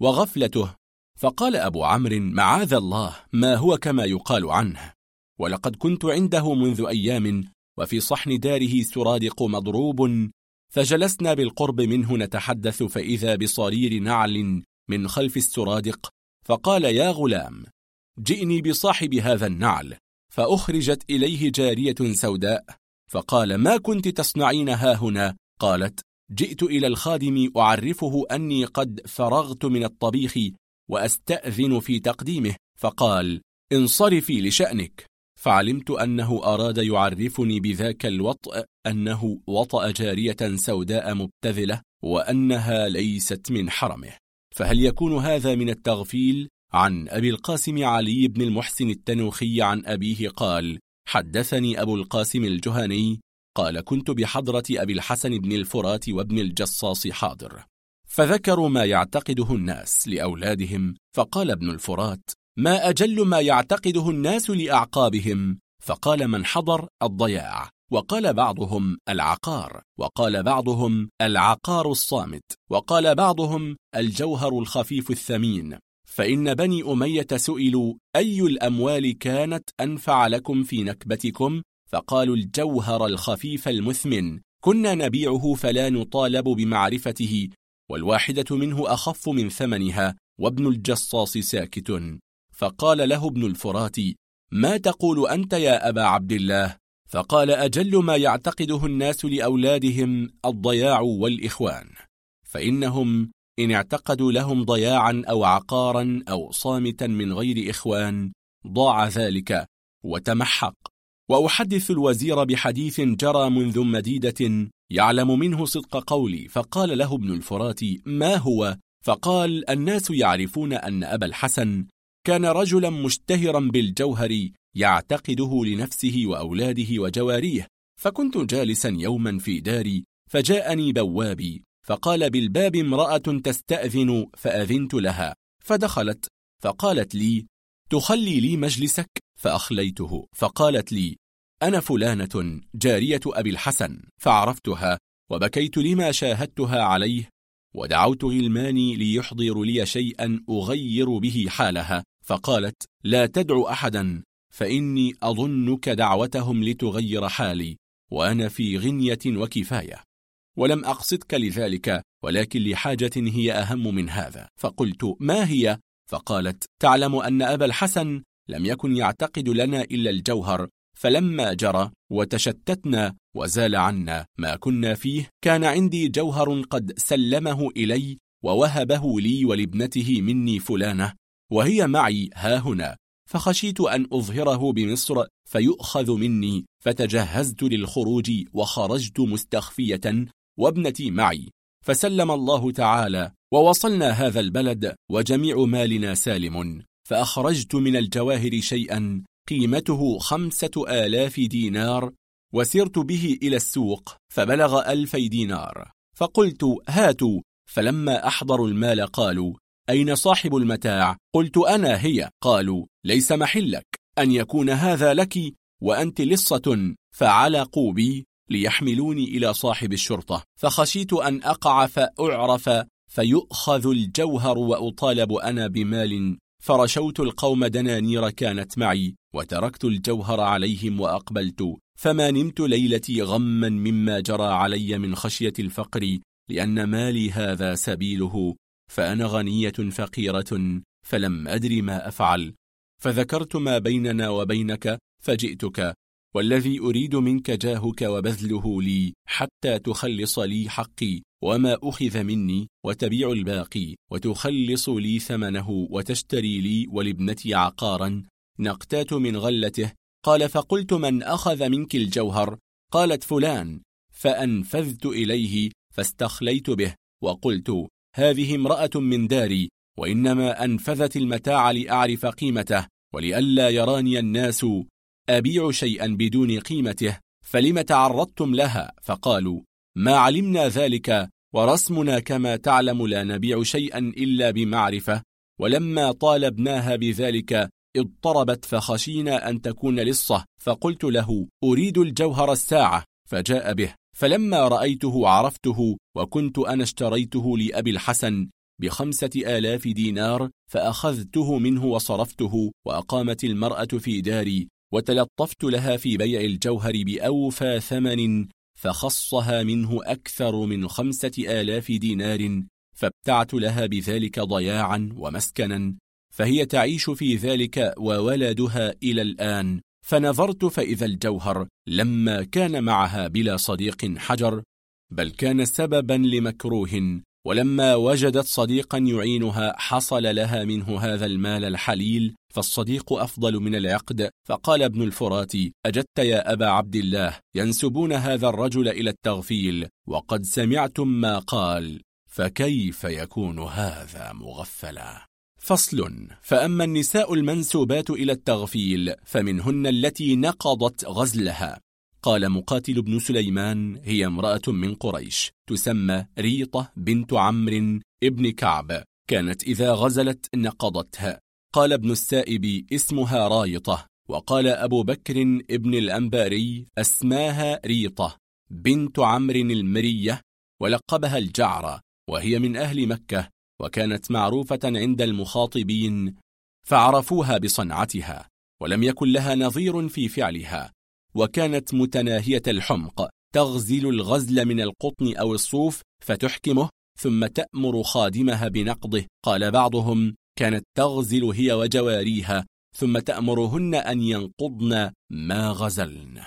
وغفلته فقال أبو عمرو معاذ الله ما هو كما يقال عنه؟ ولقد كنت عنده منذ أيام وفي صحن داره سرادق مضروب فجلسنا بالقرب منه نتحدث فإذا بصرير نعل من خلف السرادق فقال يا غلام جئني بصاحب هذا النعل. فأخرجت إليه جارية سوداء فقال ما كنت تصنعين ها هنا؟ قالت جئت إلى الخادم أعرفه أني قد فرغت من الطبيخ وأستأذن في تقديمه. فقال انصرفي لشأنك. فعلمت أنه أراد يعرفني بذاك الوطء أنه وطأ جارية سوداء مبتذلة وأنها ليست من حرمه. فهل يكون هذا من التغفيل؟ عن أبي القاسم علي بن المحسن التنوخي عن أبيه قال حدثني أبو القاسم الجهني قال كنت بحضرة أبي الحسن بن الفرات وابن الجصاص حاضر. فذكروا ما يعتقده الناس لأولادهم فقال ابن الفرات ما أجل ما يعتقده الناس لأعقابهم. فقال من حضر الضياع وقال بعضهم العقار وقال بعضهم العقار الصامت وقال بعضهم الجوهر الخفيف الثمين. فإن بني أمية سئلوا أي الأموال كانت أنفع لكم في نكبتكم؟ فقالوا الجوهر الخفيف المثمن. كنا نبيعه فلا نطالب بمعرفته والواحدة منه أخف من ثمنها وابن الجصاص ساكت. فقال له ابن الفرات ما تقول أنت يا أبا عبد الله فقال أجل ما يعتقده الناس لأولادهم الضياع والإخوان فإنهم إن اعتقدوا لهم ضياعا أو عقارا أو صامتا من غير إخوان ضاع ذلك وتمحق وأحدث الوزير بحديث جرى منذ مديدة يعلم منه صدق قولي فقال له ابن الفرات ما هو؟ فقال الناس يعرفون أن أبا الحسن كان رجلا مشتهرا بالجوهر يعتقده لنفسه وأولاده وجواريه فكنت جالسا يوما في داري فجاءني بوابي فقال بالباب امرأة تستأذن فأذنت لها فدخلت فقالت لي تخلي لي مجلسك؟ فأخليته فقالت لي أنا فلانة جارية أبي الحسن. فعرفتها وبكيت لما شاهدتها عليه ودعوت غلماني ليحضر لي شيئا أغير به حالها. فقالت لا تدعو أحدا فإني أظنك دعوتهم لتغير حالي وأنا في غنية وكفاية ولم أقصدك لذلك ولكن لحاجة هي أهم من هذا فقلت ما هي؟ فقالت تعلم أن أبا الحسن لم يكن يعتقد لنا إلا الجوهر فلما جرى وتشتتنا وزال عنا ما كنا فيه كان عندي جوهر قد سلمه إلي ووهبه لي ولابنته مني فلانة وهي معي ها هنا. فخشيت أن أظهره بمصر فيؤخذ مني. فتجهزت للخروج وخرجت مستخفية وابنتي معي. فسلم الله تعالى ووصلنا هذا البلد وجميع مالنا سالم. فأخرجت من الجواهر شيئا قيمته خمسة آلاف دينار وسرت به إلى السوق فبلغ ألفي دينار. فقلت هاتوا. فلما أحضروا المال قالوا أين صاحب المتاع؟ قلت أنا هي. قالوا ليس محلك. أن يكون هذا لك وأنت لصة فعلقوا بي ليحملوني إلى صاحب الشرطة. فخشيت أن أقع فأعرف فيؤخذ الجوهر وأطالب أنا بمال. فرشوت القوم دنانير كانت معي وتركت الجوهر عليهم وأقبلت. فما نمت ليلتي غما مما جرى علي من خشية الفقر لأن مالي هذا سبيله. فأنا غنية فقيرة فلم أدري ما أفعل. فذكرت ما بيننا وبينك فجئتك. والذي أريد منك جاهك وبذله لي حتى تخلص لي حقي وما أخذ مني وتبيع الباقي وتخلص لي ثمنه وتشتري لي ولابنتي عقارا. نقتات من غلته. قال فقلت من أخذ منك الجوهر؟ قالت فلان. فأنفذت إليه فاستخليت به وقلت هذه امرأة من داري وإنما أنفذت المتاع لأعرف قيمته ولئلا يراني الناس أبيع شيئا بدون قيمته فلم تعرضتم لها؟ فقالوا ما علمنا ذلك ورسمنا كما تعلم لا نبيع شيئا إلا بمعرفة ولما طالبناها بذلك اضطربت فخشينا أن تكون لصة فقلت له أريد الجوهر الساعة فجاء به. فلما رأيته عرفته وكنت أنا اشتريته لأبي الحسن بخمسة آلاف دينار فأخذته منه وصرفته وأقامت المرأة في داري وتلطفت لها في بيع الجوهر بأوفى ثمن فخصها منه أكثر من خمسة آلاف دينار فابتعت لها بذلك ضياعا ومسكنا فهي تعيش في ذلك وولدها إلى الآن. فنظرت فإذا الجوهر لما كان معها بلا صديق حجر بل كان سببا لمكروه ولما وجدت صديقا يعينها حصل لها منه هذا المال الحليل فالصديق أفضل من العقد فقال ابن الفرات أجدت يا أبا عبد الله ينسبون هذا الرجل إلى التغفيل وقد سمعتم ما قال فكيف يكون هذا مغفلا؟ فصل. فأما النساء المنسوبات إلى التغفيل فمنهن التي نقضت غزلها. قال مقاتل بن سليمان هي امرأة من قريش تسمى ريطة بنت عمرو ابن كعب. كانت إذا غزلت نقضتها. قال ابن السائب اسمها رايطة. وقال أبو بكر ابن الأنباري أسماها ريطة بنت عمرو المرية ولقبها الجعرة وهي من أهل مكة. وكانت معروفة عند المخاطبين فعرفوها بصنعتها ولم يكن لها نظير في فعلها وكانت متناهية الحمق تغزل الغزل من القطن أو الصوف فتحكمه ثم تأمر خادمها بنقضه. قال بعضهم كانت تغزل هي وجواريها ثم تأمرهن أن ينقضن ما غزلن.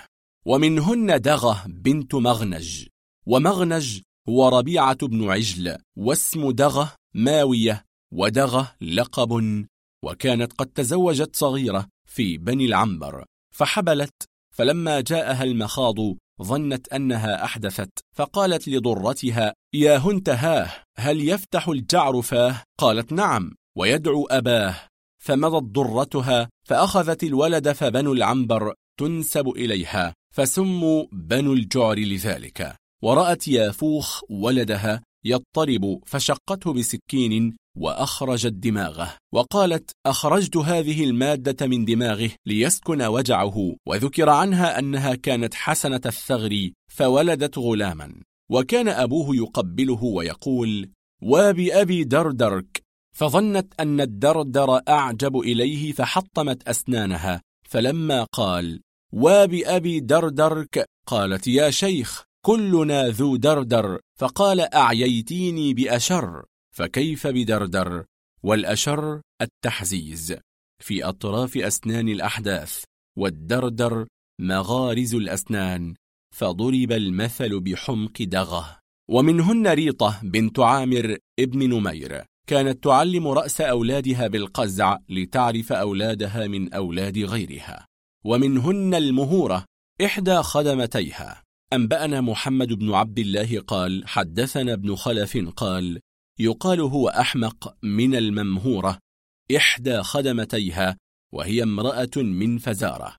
ومنهن دغة بنت مغنج ومغنج هو ربيعة بن عجل واسم دغة ماوية ودغة لقب وكانت قد تزوجت صغيرة في بني العنبر فحبلت فلما جاءها المخاض ظنت أنها أحدثت فقالت لضرتها يا هنتهاه هل يفتح الجعر فاه؟ قالت نعم ويدعو أباه. فمضت ضرتها فأخذت الولد فبنو العنبر تنسب إليها فسموا بنو الجعر لذلك. ورأت يافوخ ولدها يضطرب فشقته بسكين وأخرجت دماغه وقالت أخرجت هذه المادة من دماغه ليسكن وجعه وذكر عنها أنها كانت حسنة الثغر فولدت غلاما. وكان أبوه يقبله ويقول وبأبي دردرك. فظنت أن الدردر أعجب إليه فحطمت أسنانها فلما قال وبأبي دردرك قالت يا شيخ كلنا ذو دردر فقال أعييتيني بأشر فكيف بدردر؟ والأشر التحزيز. في أطراف أسنان الأحداث والدردر مغارز الأسنان فضرب المثل بحمق دغه. ومنهن ريطة بنت عامر ابن نمير كانت تعلم رأس أولادها بالقزع لتعرف أولادها من أولاد غيرها. ومنهن المهورة إحدى خدمتيها. أنبأنا محمد بن عبد الله قال حدثنا ابن خلف قال يقال هو أحمق من الممهورة إحدى خدمتيها وهي امرأة من فزارة.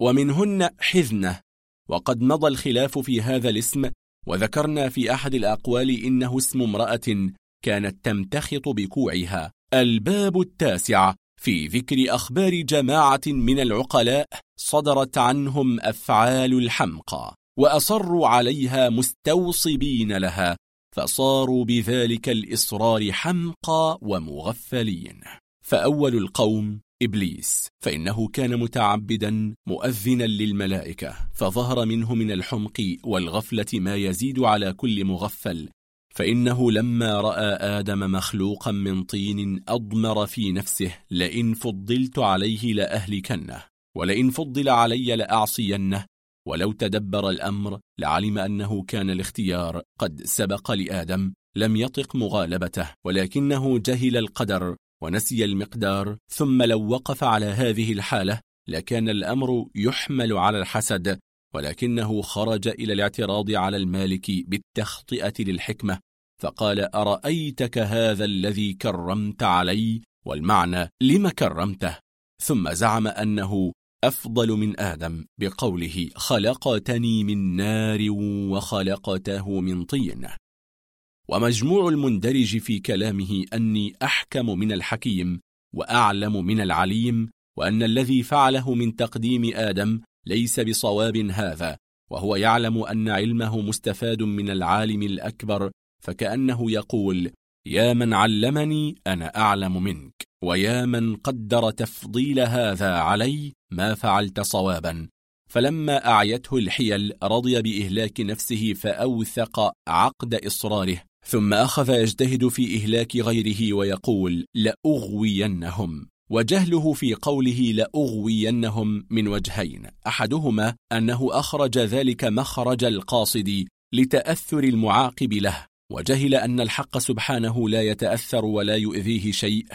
ومنهن حذنة وقد مضى الخلاف في هذا الاسم وذكرنا في أحد الأقوال إنه اسم امرأة كانت تمتخط بكوعها. الباب التاسع في ذكر أخبار جماعة من العقلاء صدرت عنهم أفعال الحمقى. وأصروا عليها مستوصبين لها فصاروا بذلك الإصرار حمقى ومغفلين. فأول القوم إبليس فإنه كان متعبدا مؤذنا للملائكة فظهر منه من الحمق والغفلة ما يزيد على كل مغفل فإنه لما رأى آدم مخلوقا من طين أضمر في نفسه لئن فضلت عليه لأهلكنه ولئن فضل علي لأعصينه ولو تدبر الأمر لعلم أنه كان الاختيار قد سبق لآدم لم يطق مغالبته ولكنه جهل القدر ونسي المقدار ثم لو وقف على هذه الحالة لكان الأمر يحمل على الحسد ولكنه خرج إلى الاعتراض على المالك بالتخطئة للحكمة فقال أرأيتك هذا الذي كرمت علي؟ والمعنى لم كرمته. ثم زعم أنه أفضل من آدم بقوله خلقتني من نار وخلقته من طين. ومجموع المندرج في كلامه أني أحكم من الحكيم وأعلم من العليم وأن الذي فعله من تقديم آدم ليس بصواب هذا وهو يعلم أن علمه مستفاد من العالم الأكبر فكأنه يقول يا من علمني أنا أعلم منك. ويا من قدر تفضيل هذا علي ما فعلت صوابا. فلما أعيته الحيل رضي بإهلاك نفسه فأوثق عقد إصراره ثم أخذ يجتهد في إهلاك غيره ويقول لأغوينهم. وجهله في قوله لأغوينهم من وجهين. أحدهما أنه أخرج ذلك مخرج القاصد لتأثر المعاقب له وجهل أن الحق سبحانه لا يتأثر ولا يؤذيه شيء.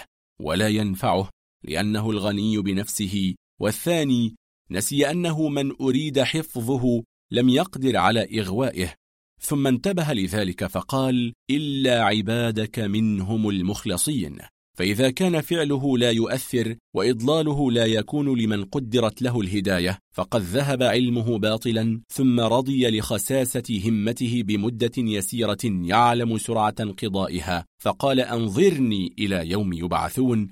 ولا ينفعه لأنه الغني بنفسه. والثاني نسي أنه من أريد حفظه لم يقدر على إغوائه. ثم انتبه لذلك فقال إلا عبادك منهم المخلصين. فإذا كان فعله لا يؤثر وإضلاله لا يكون لمن قدرت له الهداية فقد ذهب علمه باطلا ثم رضي لخساسة همته بمدة يسيرة يعلم سرعة انقضائها فقال أنظرني إلى يوم يبعثون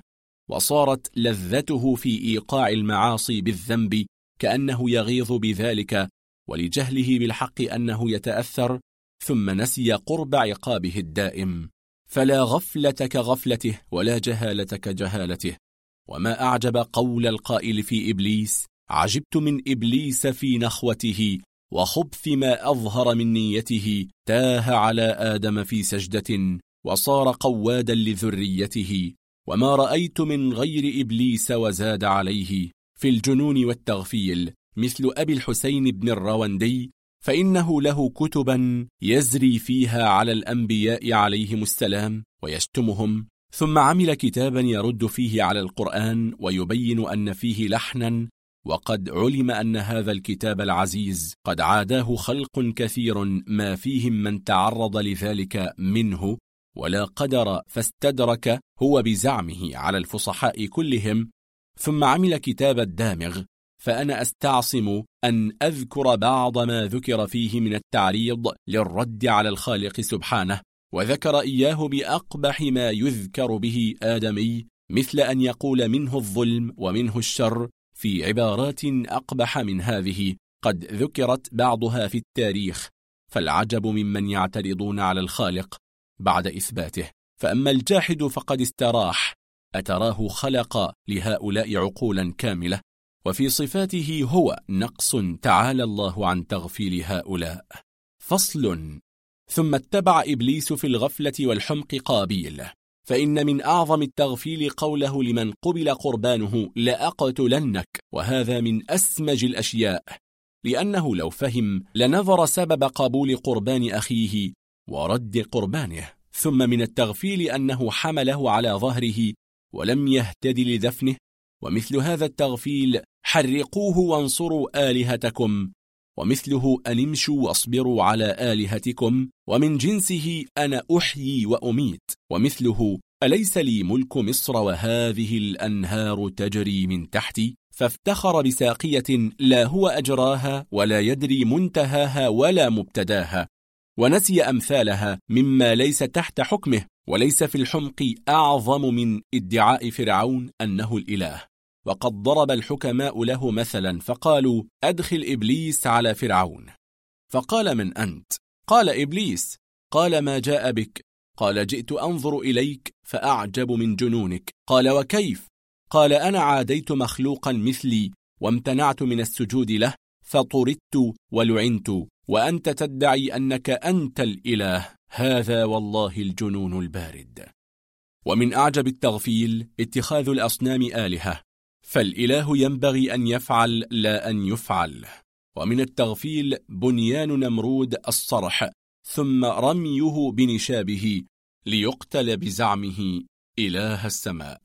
وصارت لذته في إيقاع المعاصي بالذنب كأنه يغيظ بذلك ولجهله بالحق أنه يتأثر ثم نسي قرب عقابه الدائم. فلا غفلة كغفلته ولا جهالة كجهالته. وما أعجب قول القائل في إبليس عجبت من إبليس في نخوته وخبث ما أظهر من نيته تاه على آدم في سجدة وصار قوادا لذريته. وما رأيت من غير إبليس وزاد عليه في الجنون والتغفيل مثل أبي الحسين بن الرواندي فإنه له كتبا يزري فيها على الأنبياء عليهم السلام ويشتمهم ثم عمل كتابا يرد فيه على القرآن ويبين أن فيه لحنا وقد علم أن هذا الكتاب العزيز قد عاداه خلق كثير ما فيهم من تعرض لذلك منه ولا قدر فاستدرك هو بزعمه على الفصحاء كلهم ثم عمل كتاب الدامغ فأنا أستعصم أن أذكر بعض ما ذكر فيه من التعريض للرد على الخالق سبحانه وذكر إياه بأقبح ما يذكر به آدمي مثل أن يقول منه الظلم ومنه الشر في عبارات أقبح من هذه قد ذكرت بعضها في التاريخ فالعجب ممن يعترضون على الخالق بعد إثباته. فأما الجاحد فقد استراح أتراه خلق لهؤلاء عقولا كاملة. وفي صفاته هو نقص تعالى الله عن تغفيل هؤلاء. فصل. ثم اتبع إبليس في الغفلة والحمق قابيل. فإن من أعظم التغفيل قوله لمن قبل قربانه لأقتلنك. وهذا من أسمج الأشياء. لأنه لو فهم لنظر سبب قبول قربان أخيه ورد قربانه. ثم من التغفيل أنه حمله على ظهره ولم يهتد لدفنه ومثل هذا التغفيل حرقوه وانصروا آلهتكم. ومثله أن امشوا واصبروا على آلهتكم ومن جنسه أنا أحيي وأميت. ومثله أليس لي ملك مصر وهذه الأنهار تجري من تحتي؟ فافتخر بساقية لا هو أجراها ولا يدري منتهاها ولا مبتداها. ونسي أمثالها مما ليس تحت حكمه وليس في الحمق أعظم من ادعاء فرعون أنه الإله. وقد ضرب الحكماء له مثلا فقالوا أدخل إبليس على فرعون. فقال من أنت؟ قال إبليس. قال ما جاء بك؟ قال جئت أنظر إليك فأعجب من جنونك. قال وكيف؟ قال أنا عاديت مخلوقا مثلي وامتنعت من السجود له فطردت ولعنت. وأنت تدعي أنك أنت الإله. هذا والله الجنون البارد. ومن أعجب التغفيل اتخاذ الأصنام آلهة. فالإله ينبغي أن يفعل لا أن يفعل. ومن التغفيل بنيان نمرود الصرح ثم رميه بنشابه ليقتل بزعمه إله السماء.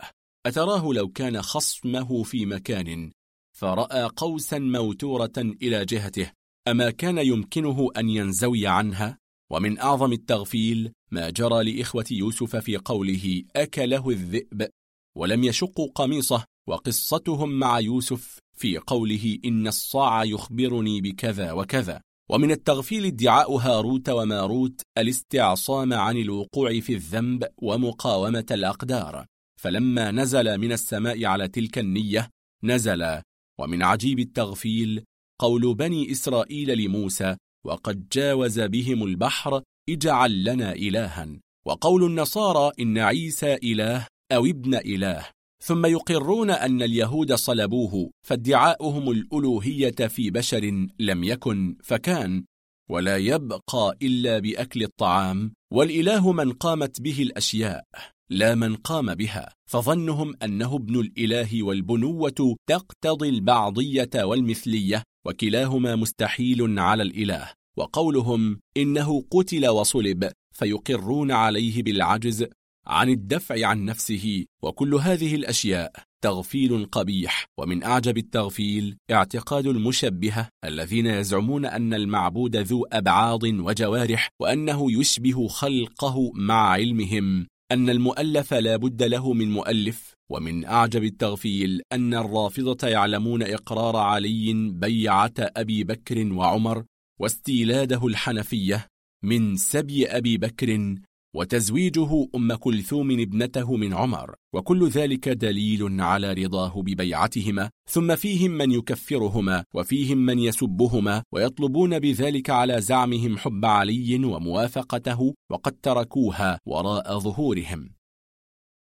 أتراه لو كان خصمه في مكان فرأى قوسا موتورة إلى جهته أما كان يمكنه أن ينزوي عنها؟ ومن أعظم التغفيل ما جرى لإخوة يوسف في قوله أكله الذئب ولم يشقوا قميصه وقصتهم مع يوسف في قوله إن الصاع يخبرني بكذا وكذا. ومن التغفيل ادعاء هاروت وماروت الاستعصام عن الوقوع في الذنب ومقاومة الأقدار. فلما نزل من السماء على تلك النية نزل. ومن عجيب التغفيل قول بني إسرائيل لموسى وقد جاوز بهم البحر اجعل لنا إلها. وقول النصارى إن عيسى إله أو ابن إله. ثم يقرون أن اليهود صلبوه فادعاؤهم الألوهية في بشر لم يكن فكان ولا يبقى إلا بأكل الطعام والإله من قامت به الأشياء لا من قام بها فظنهم أنه ابن الإله والبنوة تقتضي البعضية والمثلية وكلاهما مستحيل على الإله وقولهم إنه قتل وصلب فيقرون عليه بالعجز عن الدفع عن نفسه وكل هذه الأشياء تغفيل قبيح. ومن أعجب التغفيل اعتقاد المشبهة الذين يزعمون أن المعبود ذو أبعاض وجوارح وأنه يشبه خلقه مع علمهم. أن المؤلف لا بد له من مؤلف. ومن أعجب التغفيل أن الرافضة يعلمون إقرار علي بيعة أبي بكر وعمر واستيلاده الحنفية من سبي أبي بكر وتزويجه أم كلثوم ابنته من عمر وكل ذلك دليل على رضاه ببيعتهما ثم فيهم من يكفرهما وفيهم من يسبهما ويطلبون بذلك على زعمهم حب علي وموافقته وقد تركوها وراء ظهورهم.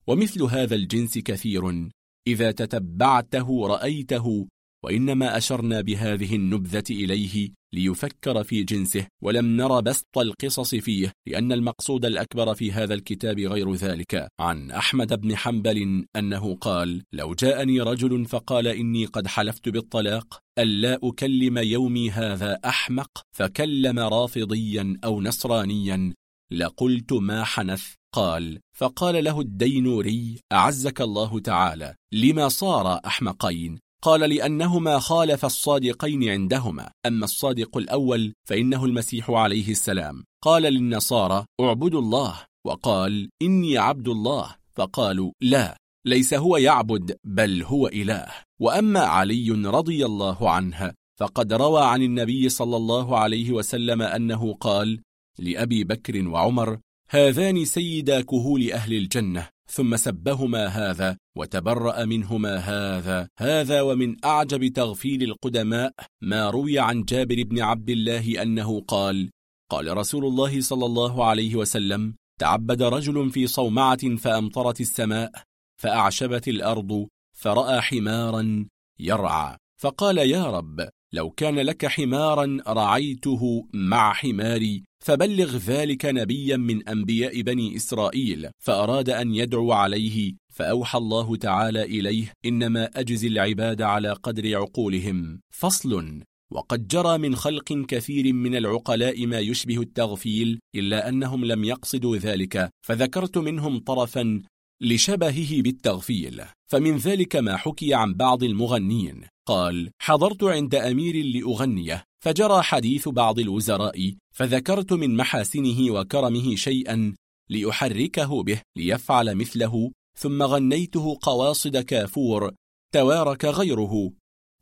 ومثل هذا الجنس كثير إذا تتبعته رأيته وإنما أشرنا بهذه النبذة إليه ليفكر في جنسه ولم نر بسط القصص فيه لأن المقصود الأكبر في هذا الكتاب غير ذلك. عن أحمد بن حنبل أنه قال لو جاءني رجل فقال إني قد حلفت بالطلاق ألا أكلم يومي هذا أحمق فكلم رافضيا أو نصرانيا لقلت ما حنث. قال فقال له الدينوري أعزك الله تعالى لما صار أحمقين؟ قال لأنهما خالف الصادقين عندهما. أما الصادق الأول فإنه المسيح عليه السلام. قال للنصارى اعبدوا الله وقال إني عبد الله فقالوا لا ليس هو يعبد بل هو إله وأما علي رضي الله عنه فقد روى عن النبي صلى الله عليه وسلم أنه قال لأبي بكر وعمر هذان سيدا كهول أهل الجنة ثم سبهما هذا وتبرأ منهما هذا. هذا ومن أعجب تغفيل القدماء ما روي عن جابر بن عبد الله أنه قال قال رسول الله صلى الله عليه وسلم تعبد رجل في صومعة فأمطرت السماء فأعشبت الأرض فرأى حمارا يرعى. فقال يا رب لو كان لك حمارا رعيته مع حماري فبلغ ذلك نبيا من أنبياء بني إسرائيل فأراد أن يدعو عليه فأوحى الله تعالى إليه إنما أجزي العباد على قدر عقولهم. فصل وقد جرى من خلق كثير من العقلاء ما يشبه التغفيل إلا أنهم لم يقصدوا ذلك فذكرت منهم طرفا لشبهه بالتغفيل فمن ذلك ما حكي عن بعض المغنين قال حضرت عند أمير لأغنيه فجرى حديث بعض الوزراء فذكرت من محاسنه وكرمه شيئا لأحركه به ليفعل مثله ثم غنيته قواصد كافور توارك غيره.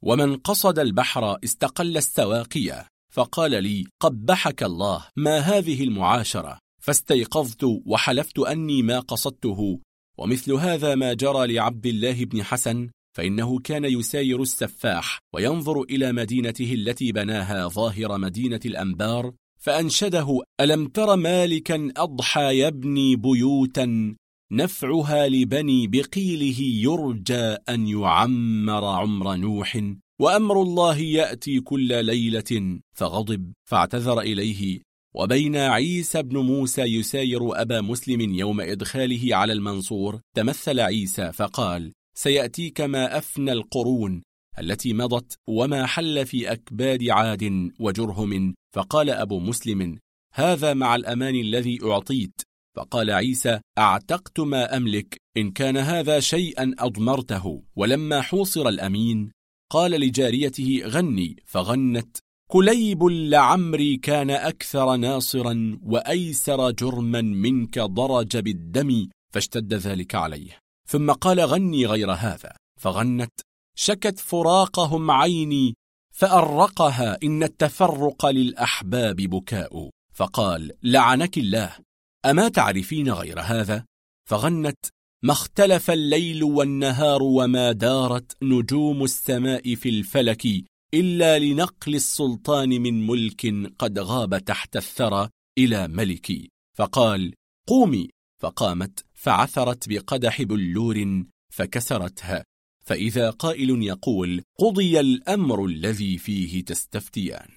ومن قصد البحر استقل السواقية فقال لي قبحك الله ما هذه المعاشرة؟ فاستيقظت وحلفت أني ما قصدته. ومثل هذا ما جرى لعبد الله بن حسن فإنه كان يساير السفاح وينظر إلى مدينته التي بناها ظاهر مدينة الأنبار فأنشده ألم تر مالكا أضحى يبني بيوتا نفعها لبني بقيله يرجى أن يعمر عمر نوح وأمر الله يأتي كل ليلة فغضب فاعتذر إليه وبين عيسى بن موسى يساير أبا مسلم يوم إدخاله على المنصور تمثل عيسى فقال سيأتيك ما أفنى القرون التي مضت وما حل في أكباد عاد وجرهم فقال أبو مسلم هذا مع الأمان الذي أعطيت. فقال عيسى أعتقت ما أملك إن كان هذا شيئا أضمرته ولما حوصر الأمين قال لجاريته غني. فغنت كليب لعمري كان أكثر ناصرا وأيسر جرما منك ضرج بالدم فاشتد ذلك عليه. ثم قال غني غير هذا. فغنت. شكت فراقهم عيني فأرقها إن التفرق للأحباب بكاء. فقال لعنك الله. أما تعرفين غير هذا؟ فغنت. ما اختلف الليل والنهار وما دارت نجوم السماء في الفلك إلا لنقل السلطان من ملك قد غاب تحت الثرى إلى ملك فقال قومي. فقامت فعثرت بقدح بلور فكسرتها. فإذا قائل يقول قضي الأمر الذي فيه تستفتيان.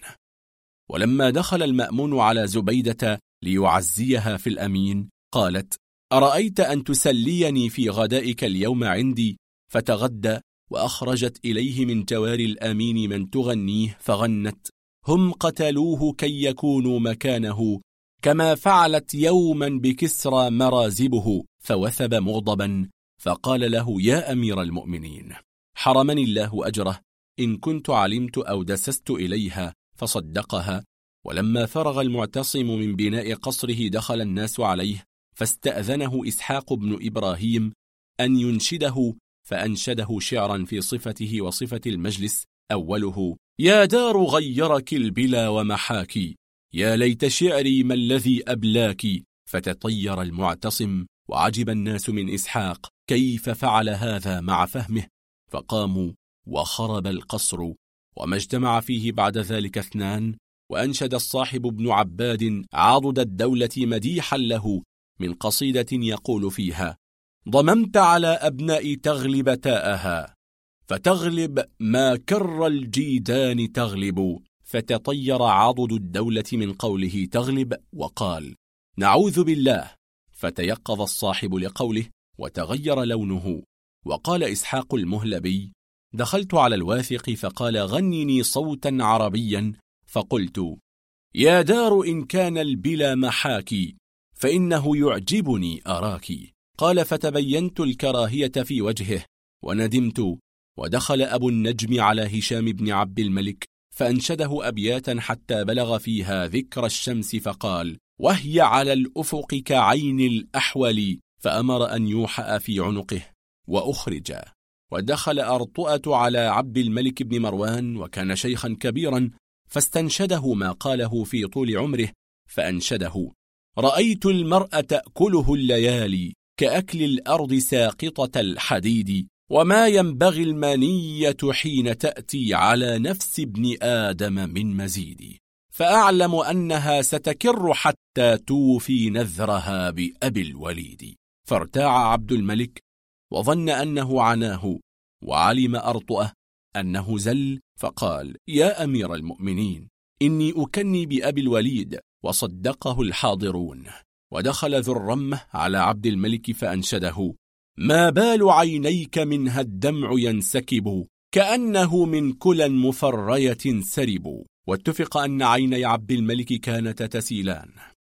ولما دخل المأمون على زبيدة ليعزيها في الأمين قالت أرأيت أن تسليني في غدائك اليوم عندي؟ فتغدى وأخرجت إليه من جوار الأمين من تغنيه فغنت هم قتلوه كي يكونوا مكانه كما فعلت يوما بكسرى مرازبه فوثب مغضبا فقال له يا أمير المؤمنين حرمني الله أجره إن كنت علمت أو دسست إليها فصدقها ولما فرغ المعتصم من بناء قصره دخل الناس عليه فاستأذنه إسحاق بن إبراهيم أن ينشده فأنشده شعرا في صفته وصفة المجلس أوله يا دار غيرك البلا ومحاكي يا ليت شعري ما الذي أبلاك فتطير المعتصم وعجب الناس من إسحاق كيف فعل هذا مع فهمه؟ فقاموا وخرب القصر وما اجتمع فيه بعد ذلك اثنان وأنشد الصاحب بن عباد عضد الدولة مديحا له من قصيدة يقول فيها ضممت على أبناء تغلب تاءها فتغلب ما كر الجيدان تغلب فتطير عضد الدولة من قوله تغلب وقال نعوذ بالله. فتيقظ الصاحب لقوله وتغير لونه وقال إسحاق المهلبي دخلت على الواثق فقال غنني صوتا عربيا فقلت يا دار إن كان البلا محاكي فإنه يعجبني أراك قال فتبينت الكراهية في وجهه وندمت ودخل أبو النجم على هشام بن عبد الملك فأنشده أبياتا حتى بلغ فيها ذكر الشمس فقال وهي على الأفق كعين الأحول فأمر أن يوحأ في عنقه وأخرج. ودخل أرطؤة على عبد الملك بن مروان وكان شيخا كبيرا فاستنشده ما قاله في طول عمره فأنشده رأيت المرأة تأكله الليالي كأكل الأرض ساقطة الحديد وما ينبغي المنية حين تأتي على نفس ابن آدم من مزيد. فأعلم أنها ستكر حتى توفي نذرها بأبي الوليد. فارتاع عبد الملك وظن أنه عناه وعلم أرطأه أنه زل فقال يا أمير المؤمنين إني أكني بأبي الوليد وصدقه الحاضرون. ودخل ذو الرمة على عبد الملك فأنشده ما بال عينيك منها الدمع ينسكب كأنه من كلا مفرية سرب. واتفق أن عيني عبد الملك كانتا تسيلان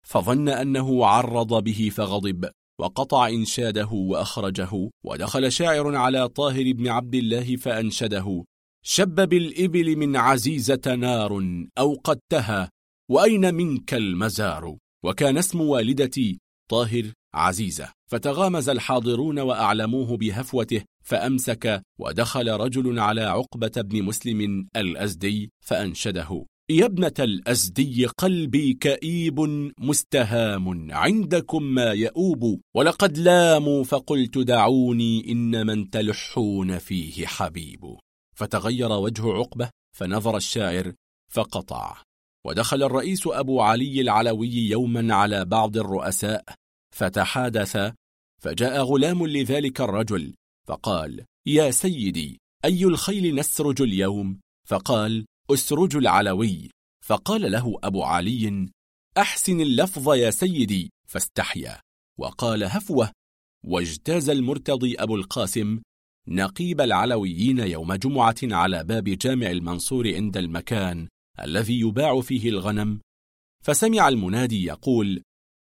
فظن أنه عرض به فغضب وقطع إنشاده وأخرجه ودخل شاعر على طاهر بن عبد الله فأنشده شب بالإبل من عزيزة نار أوقدتها وأين منك المزار؟ وكان اسم والدتي طاهر عزيزة. فتغامز الحاضرون وأعلموه بهفوته فأمسك ودخل رجل على عقبة بن مسلم الأزدي فأنشده. يا ابنة الأزدي قلبي كئيب مستهام عندكم ما يؤوب ولقد لاموا فقلت دعوني إن من تلحون فيه حبيب. فتغير وجه عقبة فنظر الشاعر فقطع. ودخل الرئيس أبو علي العلوي يوما على بعض الرؤساء فتحادث فجاء غلام لذلك الرجل فقال يا سيدي أي الخيل نسرج اليوم؟ فقال أسرج العلوي. فقال له أبو علي أحسن اللفظ يا سيدي فاستحيا. وقال هفوة. واجتاز المرتضي أبو القاسم نقيب العلويين يوم جمعة على باب جامع المنصور عند المكان الذي يباع فيه الغنم. فسمع المنادي يقول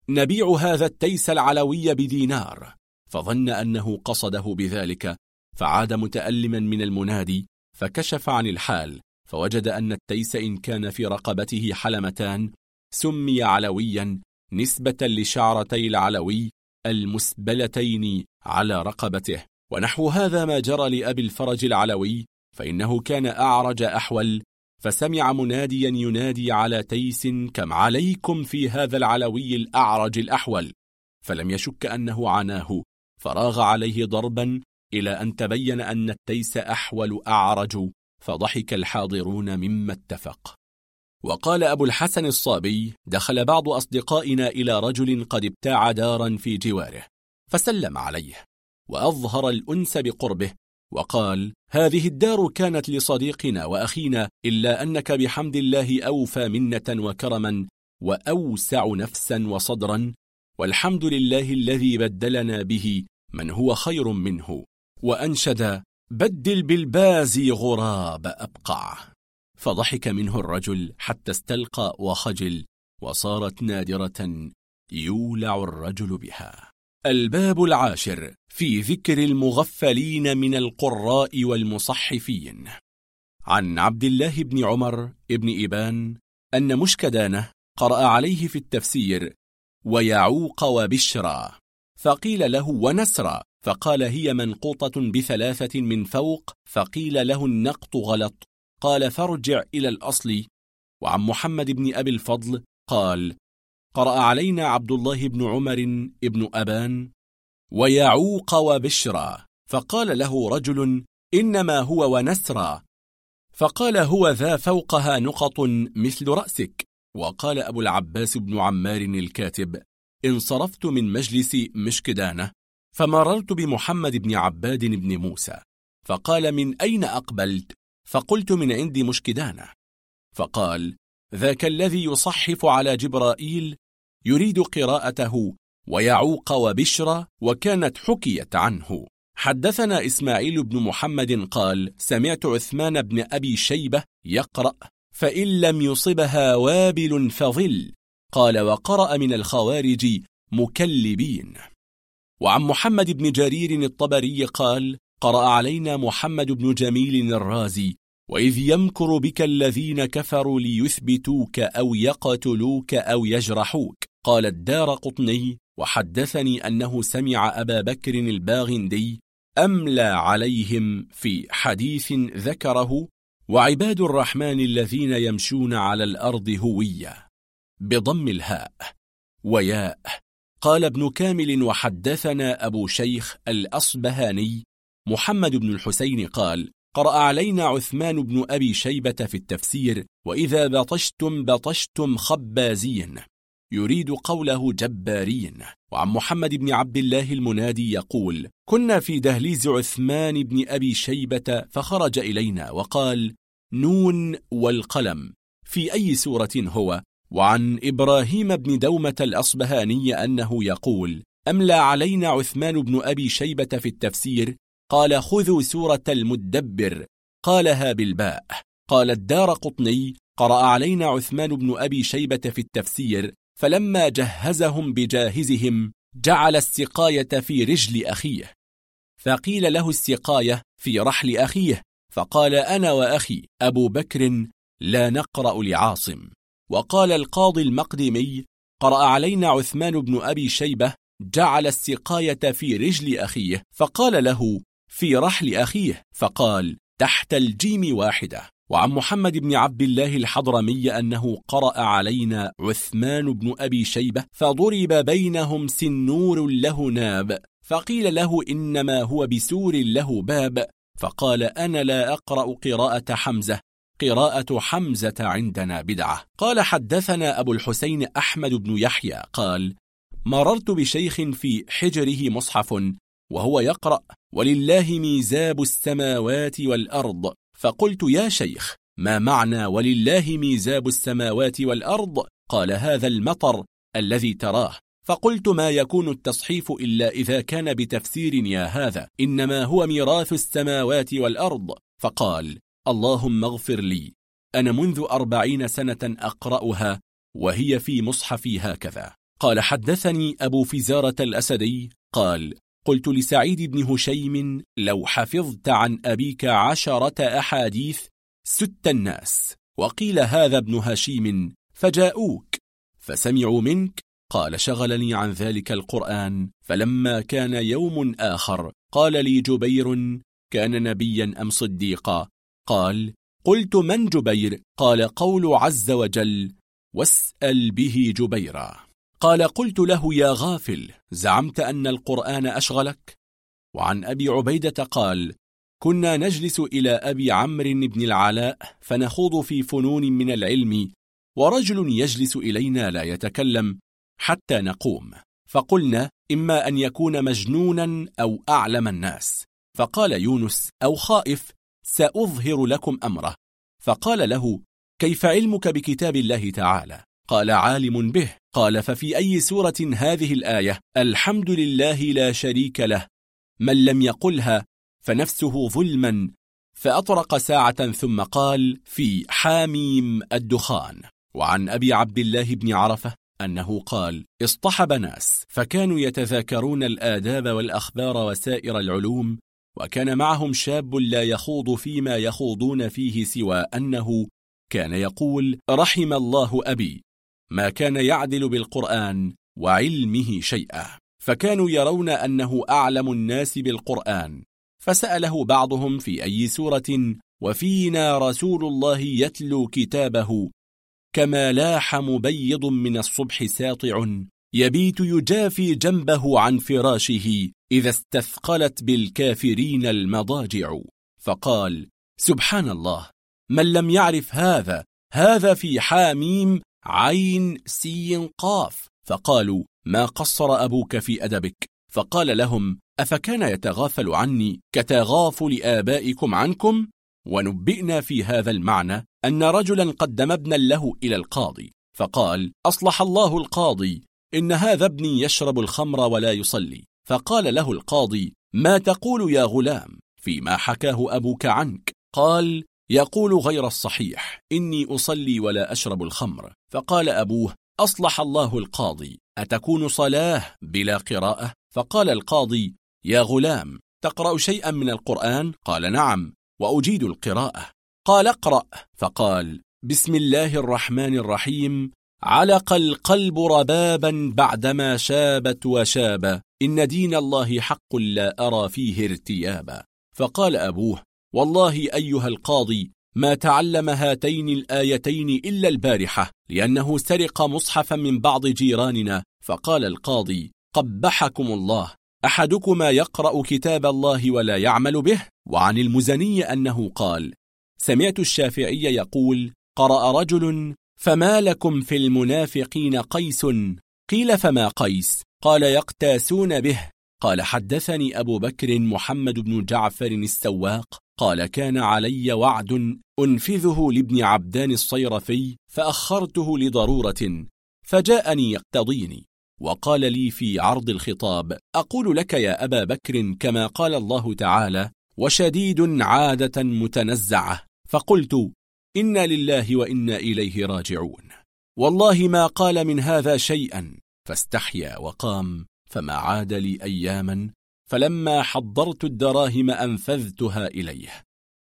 نبيع هذا التيس العلوي بدينار. فظن أنه قصده بذلك فعاد متألما من المنادي فكشف عن الحال فوجد أن التيس إن كان في رقبته حلمتان سمي علويا نسبة لشعرتي العلوي المسبلتين على رقبته. ونحو هذا ما جرى لأبي الفرج العلوي فإنه كان أعرج أحول فسمع مناديا ينادي على تيس كم عليكم في هذا العلوي الأعرج الأحول؟ فلم يشك أنه عناه فراغ عليه ضربا إلى أن تبين أن التيس أحول أعرج فضحك الحاضرون مما اتفق. وقال أبو الحسن الصابي دخل بعض أصدقائنا إلى رجل قد ابتاع دارا في جواره فسلم عليه وأظهر الأنس بقربه وقال هذه الدار كانت لصديقنا وأخينا إلا أنك بحمد الله أوفى منة وكرما وأوسع نفسا وصدرا والحمد لله الذي بدلنا به من هو خير منه وأنشد بدل بالبازي غراب أبقع فضحك منه الرجل حتى استلقى وخجل وصارت نادرة يولع الرجل بها. الباب العاشر في ذكر المغفلين من القراء والمصحفين. عن عبد الله بن عمر بن إبان أن مشكدانة قرأ عليه في التفسير ويعوق وبشرا فقيل له ونسرا فقال هي منقوطة بثلاثة من فوق فقيل له النقط غلط قال فارجع إلى الأصل وعن محمد بن أبي الفضل قال قرأ علينا عبد الله بن عمر بن أبان ويعوق وبشرا فقال له رجل إنما هو ونسرا فقال هو ذا فوقها نقط مثل رأسك وقال أبو العباس بن عمار الكاتب انصرفت من مجلس مشكدانة فمررت بمحمد بن عباد بن موسى فقال من أين أقبلت؟ فقلت من عند مشكدانة فقال ذاك الذي يصحف على جبرائيل يريد قراءته ويعوق وبشرى وكانت حكيت عنه. حدثنا إسماعيل بن محمد قال سمعت عثمان بن أبي شيبة يقرأ فإن لم يصبها وابل فظل. قال وقرأ من الخوارج مكلبين. وعن محمد بن جرير الطبري قال قرأ علينا محمد بن جميل الرازي وإذ يمكر بك الذين كفروا ليثبتوك أو يقتلوك أو يجرحوك. قال الدار قطني وحدثني أنه سمع أبا بكر الباغندي أملى عليهم في حديث ذكره وعباد الرحمن الذين يمشون على الأرض هوية بضم الهاء وياء. قال ابن كامل وحدثنا أبو شيخ الأصبهاني محمد بن الحسين قال قرأ علينا عثمان بن أبي شيبة في التفسير وإذا بطشتم بطشتم خبازين يريد قوله جبارين وعن محمد بن عبد الله المنادي يقول كنا في دهليز عثمان بن أبي شيبة فخرج إلينا وقال نون والقلم. في أي سورة هو؟ وعن إبراهيم بن دومة الأصبهاني أنه يقول أملى علينا عثمان بن أبي شيبة في التفسير؟ قال خذوا سورة المدبر. قالها بالباء. قال الدار قطني قرأ علينا عثمان بن أبي شيبة في التفسير فلما جهزهم بجاهزهم جعل السقاية في رجل أخيه. فقيل له السقاية في رحل أخيه فقال أنا وأخي أبو بكر لا نقرأ لعاصم. وقال القاضي المقدمي قرأ علينا عثمان بن أبي شيبة جعل السقاية في رجل أخيه فقال له في رحل أخيه فقال تحت الجيم واحدة. وعن محمد بن عبد الله الحضرمي أنه قرأ علينا عثمان بن أبي شيبة فضرب بينهم سنور له ناب فقيل له إنما هو بسور له باب فقال أنا لا أقرأ قراءة حمزة قراءة حمزة عندنا بدعة. قال حدثنا أبو الحسين أحمد بن يحيى قال مررت بشيخ في حجره مصحف وهو يقرأ ولله ميزاب السماوات والأرض فقلت يا شيخ ما معنى ولله ميزاب السماوات والأرض؟ قال هذا المطر الذي تراه. فقلت ما يكون التصحيف إلا إذا كان بتفسير يا هذا إنما هو ميراث السماوات والأرض. فقال اللهم اغفر لي. أنا منذ أربعين سنة أقرأها وهي في مصحفي هكذا. قال حدثني أبو فزارة الأسدي قال قلت لسعيد بن هشيم لو حفظت عن أبيك عشرة أحاديث ست الناس وقيل هذا ابن هشيم فجاءوك فسمعوا منك قال شغلني عن ذلك القرآن فلما كان يوم آخر قال لي جبير كان نبيا أم صديقا؟ قال قلت من جبير؟ قال قول عز وجل واسأل به جبيرا. قال قلت له يا غافل زعمت أن القرآن أشغلك؟ وعن أبي عبيدة قال كنا نجلس إلى أبي عمرو بن العلاء فنخوض في فنون من العلم ورجل يجلس إلينا لا يتكلم حتى نقوم. فقلنا إما أن يكون مجنونا أو أعلم الناس. فقال يونس أو خائف سأظهر لكم أمره. فقال له كيف علمك بكتاب الله تعالى؟ قال عالم به. قال ففي أي سورة هذه الآية الحمد لله لا شريك له من لم يقلها فنفسه ظلما فأطرق ساعة ثم قال في حاميم الدخان. وعن أبي عبد الله بن عرفة أنه قال اصطحب ناس فكانوا يتذاكرون الآداب والأخبار وسائر العلوم وكان معهم شاب لا يخوض فيما يخوضون فيه سوى أنه كان يقول رحم الله أبي ما كان يعدل بالقرآن وعلمه شيئا. فكانوا يرون أنه أعلم الناس بالقرآن. فسأله بعضهم في أي سورة وفينا رسول الله يتلو كتابه كما لاح مبيض من الصبح ساطع يبيت يجافي جنبه عن فراشه إذا استثقلت بالكافرين المضاجع. فقال سبحان الله من لم يعرف هذا هذا في حاميم عين سين قاف. فقالوا ما قصر أبوك في أدبك؟ فقال لهم أفكان يتغافل عني كتغافل آبائكم عنكم؟ ونبئنا في هذا المعنى أن رجلا قدم ابنا له إلى القاضي. فقال أصلح الله القاضي إن هذا ابني يشرب الخمر ولا يصلي. فقال له القاضي ما تقول يا غلام؟ فيما حكاه أبوك عنك. قال يقول غير الصحيح إني أصلي ولا أشرب الخمر. فقال أبوه أصلح الله القاضي أتكون صلاة بلا قراءة؟ فقال القاضي يا غلام تقرأ شيئا من القرآن؟ قال نعم وأجيد القراءة. قال اقرأ. فقال بسم الله الرحمن الرحيم علق القلب ربابا بعدما شابت وشاب إن دين الله حق لا أرى فيه ارتيابا. فقال أبوه والله أيها القاضي ما تعلم هاتين الآيتين إلا البارحة لأنه سرق مصحفا من بعض جيراننا فقال القاضي قبحكم الله أحدكما يقرأ كتاب الله ولا يعمل به؟ وعن المزني أنه قال سمعت الشافعي يقول قرأ رجل فما لكم في المنافقين قيس؟ قيل فما قيس؟ قال يقتاسون به. قال حدثني أبو بكر محمد بن جعفر السواق قال كان علي وعد أنفذه لابن عبدان الصيرفي فأخرته لضرورة فجاءني يقتضيني وقال لي في عرض الخطاب أقول لك يا أبا بكر كما قال الله تعالى وشديد عادة متنزعة فقلت إنا لله وإنا إليه راجعون والله ما قال من هذا شيئا فاستحيا وقام فما عاد لي أياما فلما حضرت الدراهم أنفذتها إليه.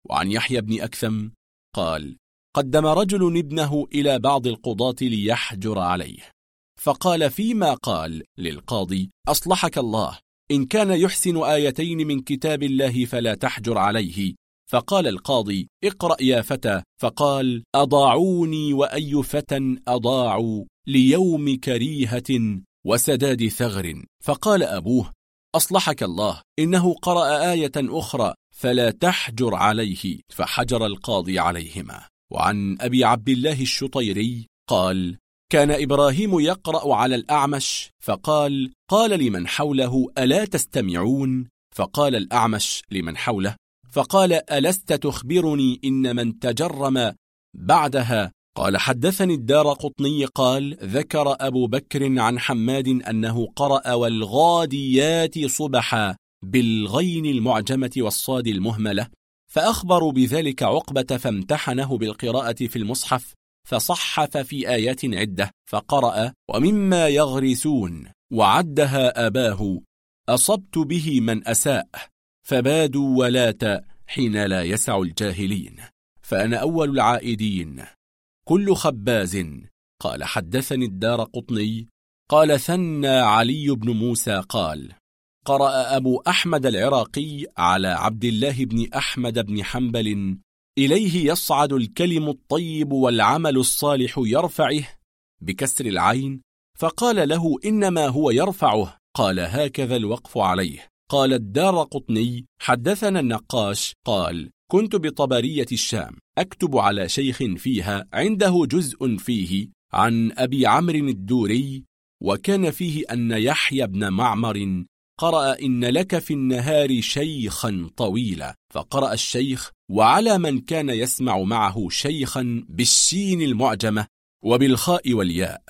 وعن يحيى بن أكثم قال قدم رجل ابنه إلى بعض القضاة ليحجر عليه. فقال فيما قال للقاضي أصلحك الله إن كان يحسن آيتين من كتاب الله فلا تحجر عليه. فقال القاضي اقرأ يا فتى. فقال أضاعوني وأي فتى أضاعوا ليوم كريهة وسداد ثغر. فقال أبوه أصلحك الله. إنه قرأ آية أخرى فلا تحجر عليه. فحجر القاضي عليهما. وعن أبي عبد الله الشطيري قال كان إبراهيم يقرأ على الأعمش فقال قال لمن حوله ألا تستمعون؟ فقال الأعمش لمن حوله. فقال ألست تخبرني إن من تجرم بعدها؟ قال حدثني الدار قطني قال ذكر أبو بكر عن حماد أنه قرأ والغاديات صبحا بالغين المعجمة والصاد المهملة فأخبروا بذلك عقبة فامتحنه بالقراءة في المصحف فصحف في آيات عدة فقرأ ومما يغرسون وعدها أباه أصبت به من أساء فبادوا ولات حين لا يسع الجاهلين فأنا أول العائدين كل خباز. قال حدثني الدار قطني. قال ثنى علي بن موسى. قال قرأ أبو أحمد العراقي على عبد الله بن أحمد بن حنبل إليه يصعد الكلم الطيب والعمل الصالح يرفعه بكسر العين. فقال له إنما هو يرفعه. قال هكذا الوقف عليه. قال الدار قطني. حدثنا النقاش. قال كنت بطبرية الشام أكتب على شيخ فيها عنده جزء فيه عن أبي عمرو الدوري وكان فيه أن يحيى بن معمر قرأ إن لك في النهار شيخا طويلا فقرأ الشيخ وعلى من كان يسمع معه شيخا بالشين المعجمة وبالخاء والياء.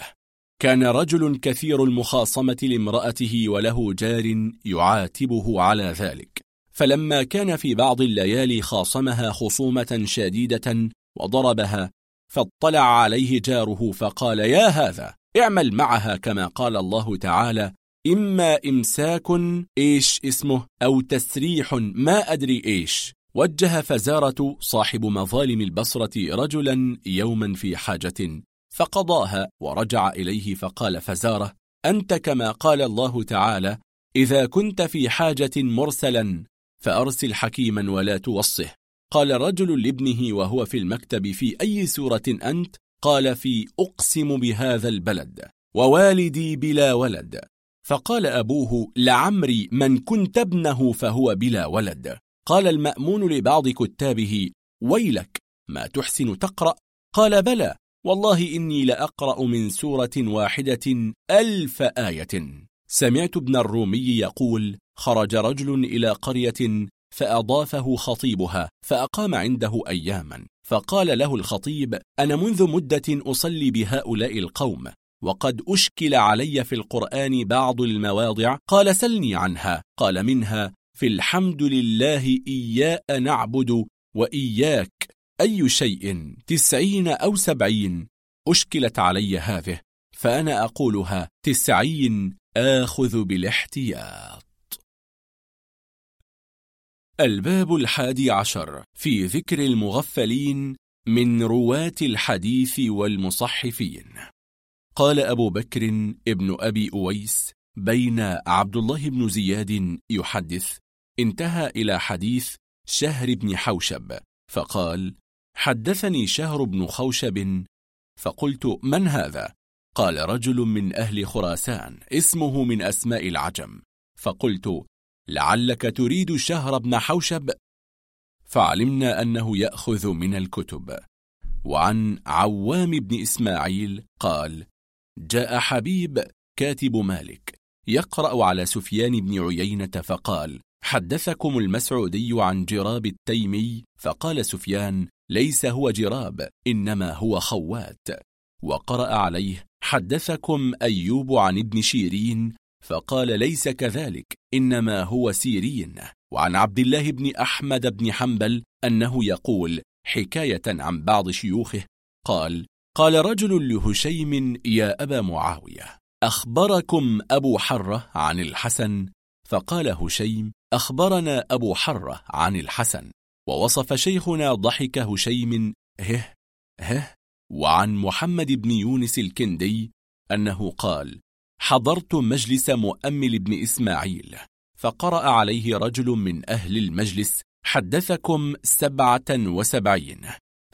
كان رجل كثير المخاصمة لامرأته وله جار يعاتبه على ذلك. فلما كان في بعض الليالي خاصمها خصومة شديدة وضربها فاطلع عليه جاره فقال يا هذا اعمل معها كما قال الله تعالى إما إمساك إيش اسمه أو تسريح ما أدري إيش. وجه فزارة صاحب مظالم البصرة رجلا يوما في حاجة فقضاها ورجع إليه فقال فزارة أنت كما قال الله تعالى إذا كنت في حاجة مرسلا فأرسل حكيما ولا توصه. قال رجل لابنه وهو في المكتب في أي سورة أنت؟ قال في أقسم بهذا البلد ووالدي بلا ولد. فقال أبوه لعمري من كنت ابنه فهو بلا ولد. قال المأمون لبعض كتابه ويلك ما تحسن تقرأ؟ قال بلى والله إني لأقرأ من سورة واحدة ألف آية. سمعت ابن الرومي يقول خرج رجل إلى قرية فأضافه خطيبها فأقام عنده أياما فقال له الخطيب أنا منذ مدة أصلي بهؤلاء القوم وقد أشكل علي في القرآن بعض المواضع قال سلني عنها قال منها في الحمد لله إياء نعبد وإياك أي شيء تسعين أو سبعين أشكلت علي هذه فأنا أقولها تسعين آخذ بالاحتياط. الباب الحادي عشر في ذكر المغفلين من رواة الحديث والمصحفين قال أبو بكر ابن أبي أويس بين عبد الله بن زياد يحدث انتهى إلى حديث شهر بن حوشب فقال حدثني شهر بن خوشب فقلت من هذا؟ قال رجل من أهل خراسان اسمه من أسماء العجم فقلت لعلك تريد شهر بن حوشب؟ فعلمنا أنه يأخذ من الكتب. وعن عوام بن إسماعيل قال جاء حبيب كاتب مالك يقرأ على سفيان بن عيينة فقال حدثكم المسعودي عن جراب التيمي؟ فقال سفيان ليس هو جراب إنما هو خوات. وقرأ عليه حدثكم أيوب عن ابن شيرين؟ فقال ليس كذلك إنما هو سيرين وعن عبد الله بن أحمد بن حنبل أنه يقول حكاية عن بعض شيوخه قال قال رجل لهشيم يا أبا معاوية أخبركم أبو حرة عن الحسن؟ فقال هشيم أخبرنا أبو حرة عن الحسن. ووصف شيخنا ضحك هشيم هه هه. وعن محمد بن يونس الكندي أنه قال حضرت مجلس مؤمل بن إسماعيل فقرأ عليه رجل من أهل المجلس حدثكم سبعة وسبعين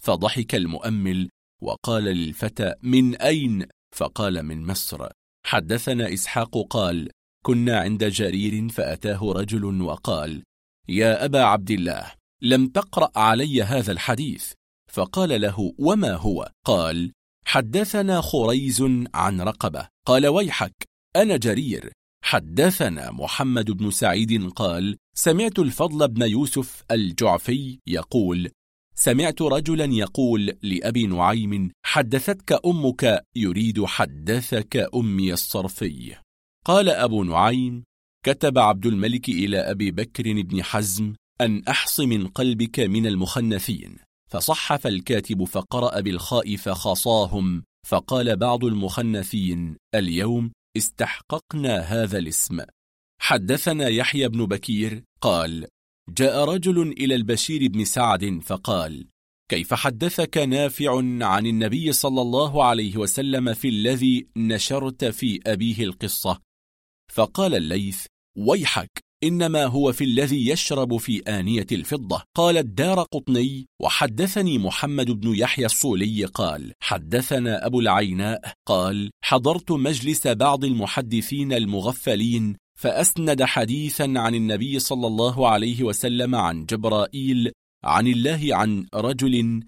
فضحك المؤمل وقال للفتى من أين؟ فقال من مصر. حدثنا إسحاق قال كنا عند جرير فأتاه رجل وقال يا أبا عبد الله لم تقرأ علي هذا الحديث. فقال له وما هو؟ قال حدثنا خريز عن رقبة. قال ويحك أنا جرير. حدثنا محمد بن سعيد قال سمعت الفضل بن يوسف الجعفي يقول سمعت رجلا يقول لأبي نعيم حدثتك أمك يريد حدثك أمي الصرفي. قال أبو نعيم كتب عبد الملك إلى أبي بكر بن حزم أن أحص من قلبك من المخنثين. فصحف الكاتب فقرأ بالخاء فخصاهم فقال بعض المخنثين اليوم استحققنا هذا الاسم. حدثنا يحيى بن بكير قال جاء رجل إلى البشير بن سعد فقال كيف حدثك نافع عن النبي صلى الله عليه وسلم في الذي نشرت في أبيه القصة؟ فقال الليث ويحك إنما هو في الذي يشرب في آنية الفضة. قال الدار قطني وحدثني محمد بن يحيى الصولي قال حدثنا أبو العيناء. قال حضرت مجلس بعض المحدثين المغفلين فأسند حديثا عن النبي صلى الله عليه وسلم عن جبرائيل عن الله عن رجل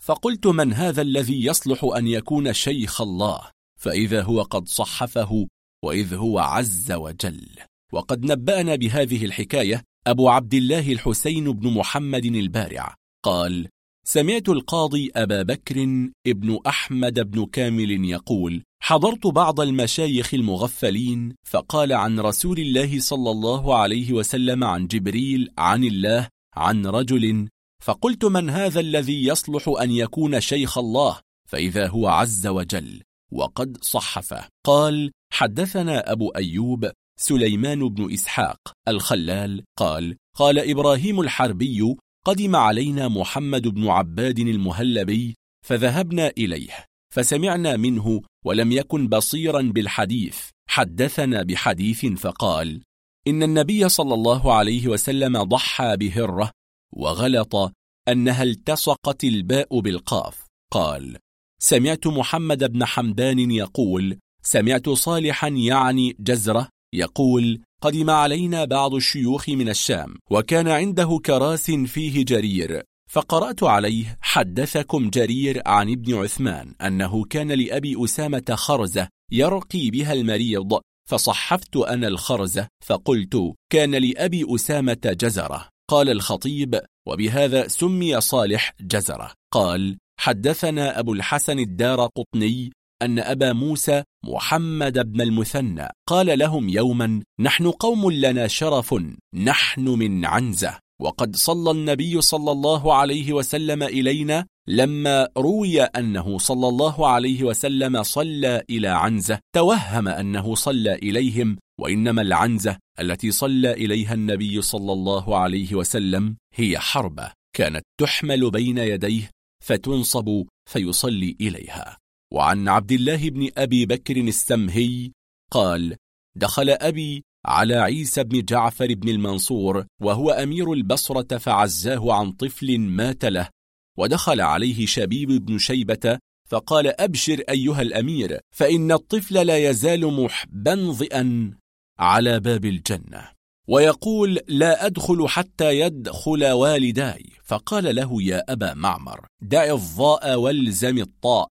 فقلت من هذا الذي يصلح أن يكون شيخ الله؟ فإذا هو قد صحفه وإذ هو عز وجل. وقد نبأنا بهذه الحكاية أبو عبد الله الحسين بن محمد البارع. قال سمعت القاضي أبا بكر ابن أحمد بن كامل يقول حضرت بعض المشايخ المغفلين فقال عن رسول الله صلى الله عليه وسلم عن جبريل عن الله عن رجل فقلت من هذا الذي يصلح أن يكون شيخ الله؟ فإذا هو عز وجل وقد صحفه. قال حدثنا أبو أيوب سليمان بن إسحاق الخلال قال قال إبراهيم الحربي قدم علينا محمد بن عباد المهلبي فذهبنا إليه فسمعنا منه ولم يكن بصيرا بالحديث حدثنا بحديث فقال إن النبي صلى الله عليه وسلم ضحى بهرة وغلط أنها التصقت الباء بالقاف قال سمعت محمد بن حمدان يقول سمعت صالحا يعني جزرة يقول قدم علينا بعض الشيوخ من الشام وكان عنده كراس فيه جرير فقرأت عليه حدثكم جرير عن ابن عثمان أنه كان لأبي أسامة خرزة يرقي بها المريض فصحفت أنا الخرزة فقلت كان لأبي أسامة جزرة قال الخطيب وبهذا سمي صالح جزرة قال حدثنا أبو الحسن الدار قطني أن أبا موسى محمد بن المثنى قال لهم يوما نحن قوم لنا شرف نحن من عنزة. وقد صلى النبي صلى الله عليه وسلم إلينا لما روي أنه صلى الله عليه وسلم صلى إلى عنزة توهم أنه صلى إليهم وإنما العنزة التي صلى إليها النبي صلى الله عليه وسلم هي حربة كانت تحمل بين يديه فتنصب فيصلي إليها. وعن عبد الله بن أبي بكر السمهي قال دخل أبي على عيسى بن جعفر بن المنصور وهو أمير البصرة فعزاه عن طفل مات له ودخل عليه شبيب بن شيبة فقال أبشر أيها الأمير فإن الطفل لا يزال محبنظئا على باب الجنة. ويقول لا أدخل حتى يدخل والداي. فقال له يا أبا معمر دع الضاء والزم الطاء.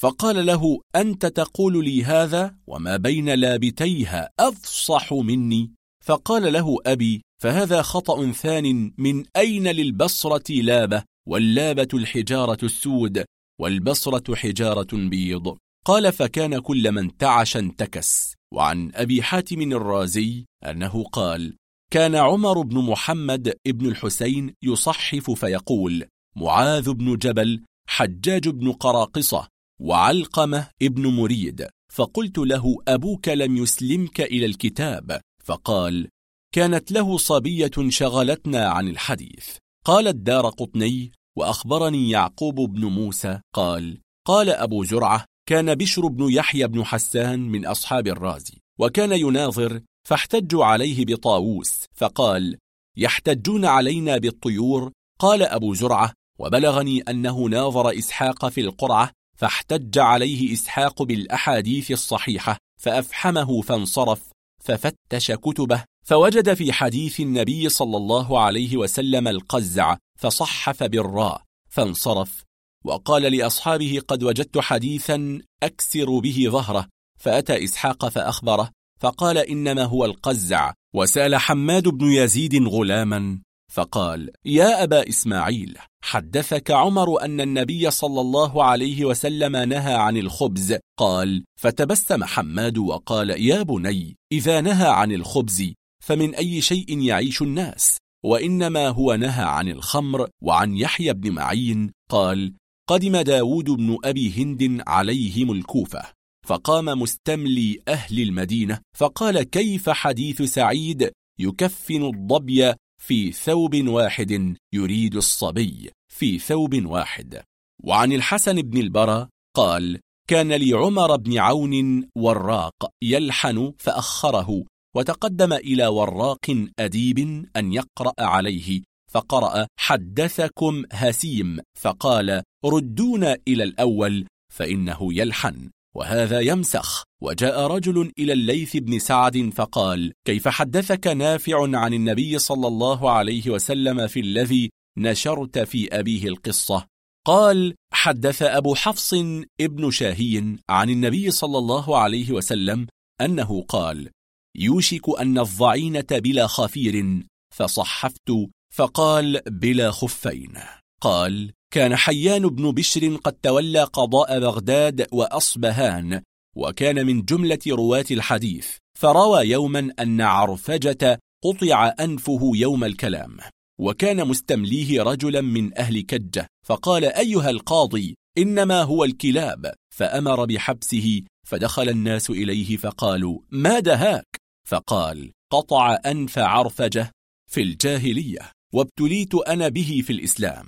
فقال له أنت تقول لي هذا وما بين لابتيها أفصح مني؟ فقال له أبي فهذا خطأ ثان من أين للبصرة لابة؟ واللابة الحجارة السود والبصرة حجارة بيض. قال فكان كل من تعش انتكس. وعن أبي حاتم الرازي أنه قال كان عمر بن محمد ابن الحسين يصحف فيقول معاذ بن جبل حجاج بن قراقصة وعلقمة ابن مريد. فقلت له أبوك لم يسلمك إلى الكتاب؟ فقال كانت له صبية شغلتنا عن الحديث. قال الدار قطني وأخبرني يعقوب بن موسى. قال قال أبو زرعة كان بشر بن يحيى بن حسان من أصحاب الرازي وكان يناظر فاحتجوا عليه بطاووس. فقال يحتجون علينا بالطيور؟ قال أبو زرعة وبلغني أنه ناظر إسحاق في القرعة فاحتج عليه إسحاق بالأحاديث الصحيحة فأفحمه فانصرف ففتش كتبه فوجد في حديث النبي صلى الله عليه وسلم القزع فصحف بالراء فانصرف. وقال لأصحابه قد وجدت حديثا أكسر به ظهره فأتى إسحاق فأخبره فقال إنما هو القزع وسأل حماد بن يزيد غلاما. فقال يا أبا إسماعيل حدثك عمر أن النبي صلى الله عليه وسلم نهى عن الخبز. قال فتبسم حماد وقال يا بني إذا نهى عن الخبز فمن أي شيء يعيش الناس؟ وإنما هو نهى عن الخمر وعن يحيى بن معين. قال قدم داود بن أبي هند عليهم الكوفة فقام مستملي أهل المدينة فقال كيف حديث سعيد يكفن الضبي في ثوب واحد يريد الصبي في ثوب واحد. وعن الحسن بن البرى قال كان لعمر بن عون وراق يلحن فأخره وتقدم إلى وراق أديب أن يقرأ عليه فقرأ حدثكم هسيم فقال ردونا إلى الأول فإنه يلحن وهذا يمسخ. وجاء رجل إلى الليث بن سعد فقال كيف حدثك نافع عن النبي صلى الله عليه وسلم في الذي نشرت في أبيه القصة؟ قال حدث أبو حفص ابن شاهي عن النبي صلى الله عليه وسلم أنه قال يوشك أن الضعينة بلا خفير. فصحفت فقال بلا خفين. قال كان حيان بن بشر قد تولى قضاء بغداد وأصبهان وكان من جملة رواة الحديث فروى يوما أن عرفجة قطع أنفه يوم الكلام وكان مستمليه رجلا من أهل كجة فقال أيها القاضي إنما هو الكلاب فأمر بحبسه فدخل الناس إليه فقالوا ما دهاك فقال قطع أنف عرفجة في الجاهلية وابتليت أنا به في الإسلام.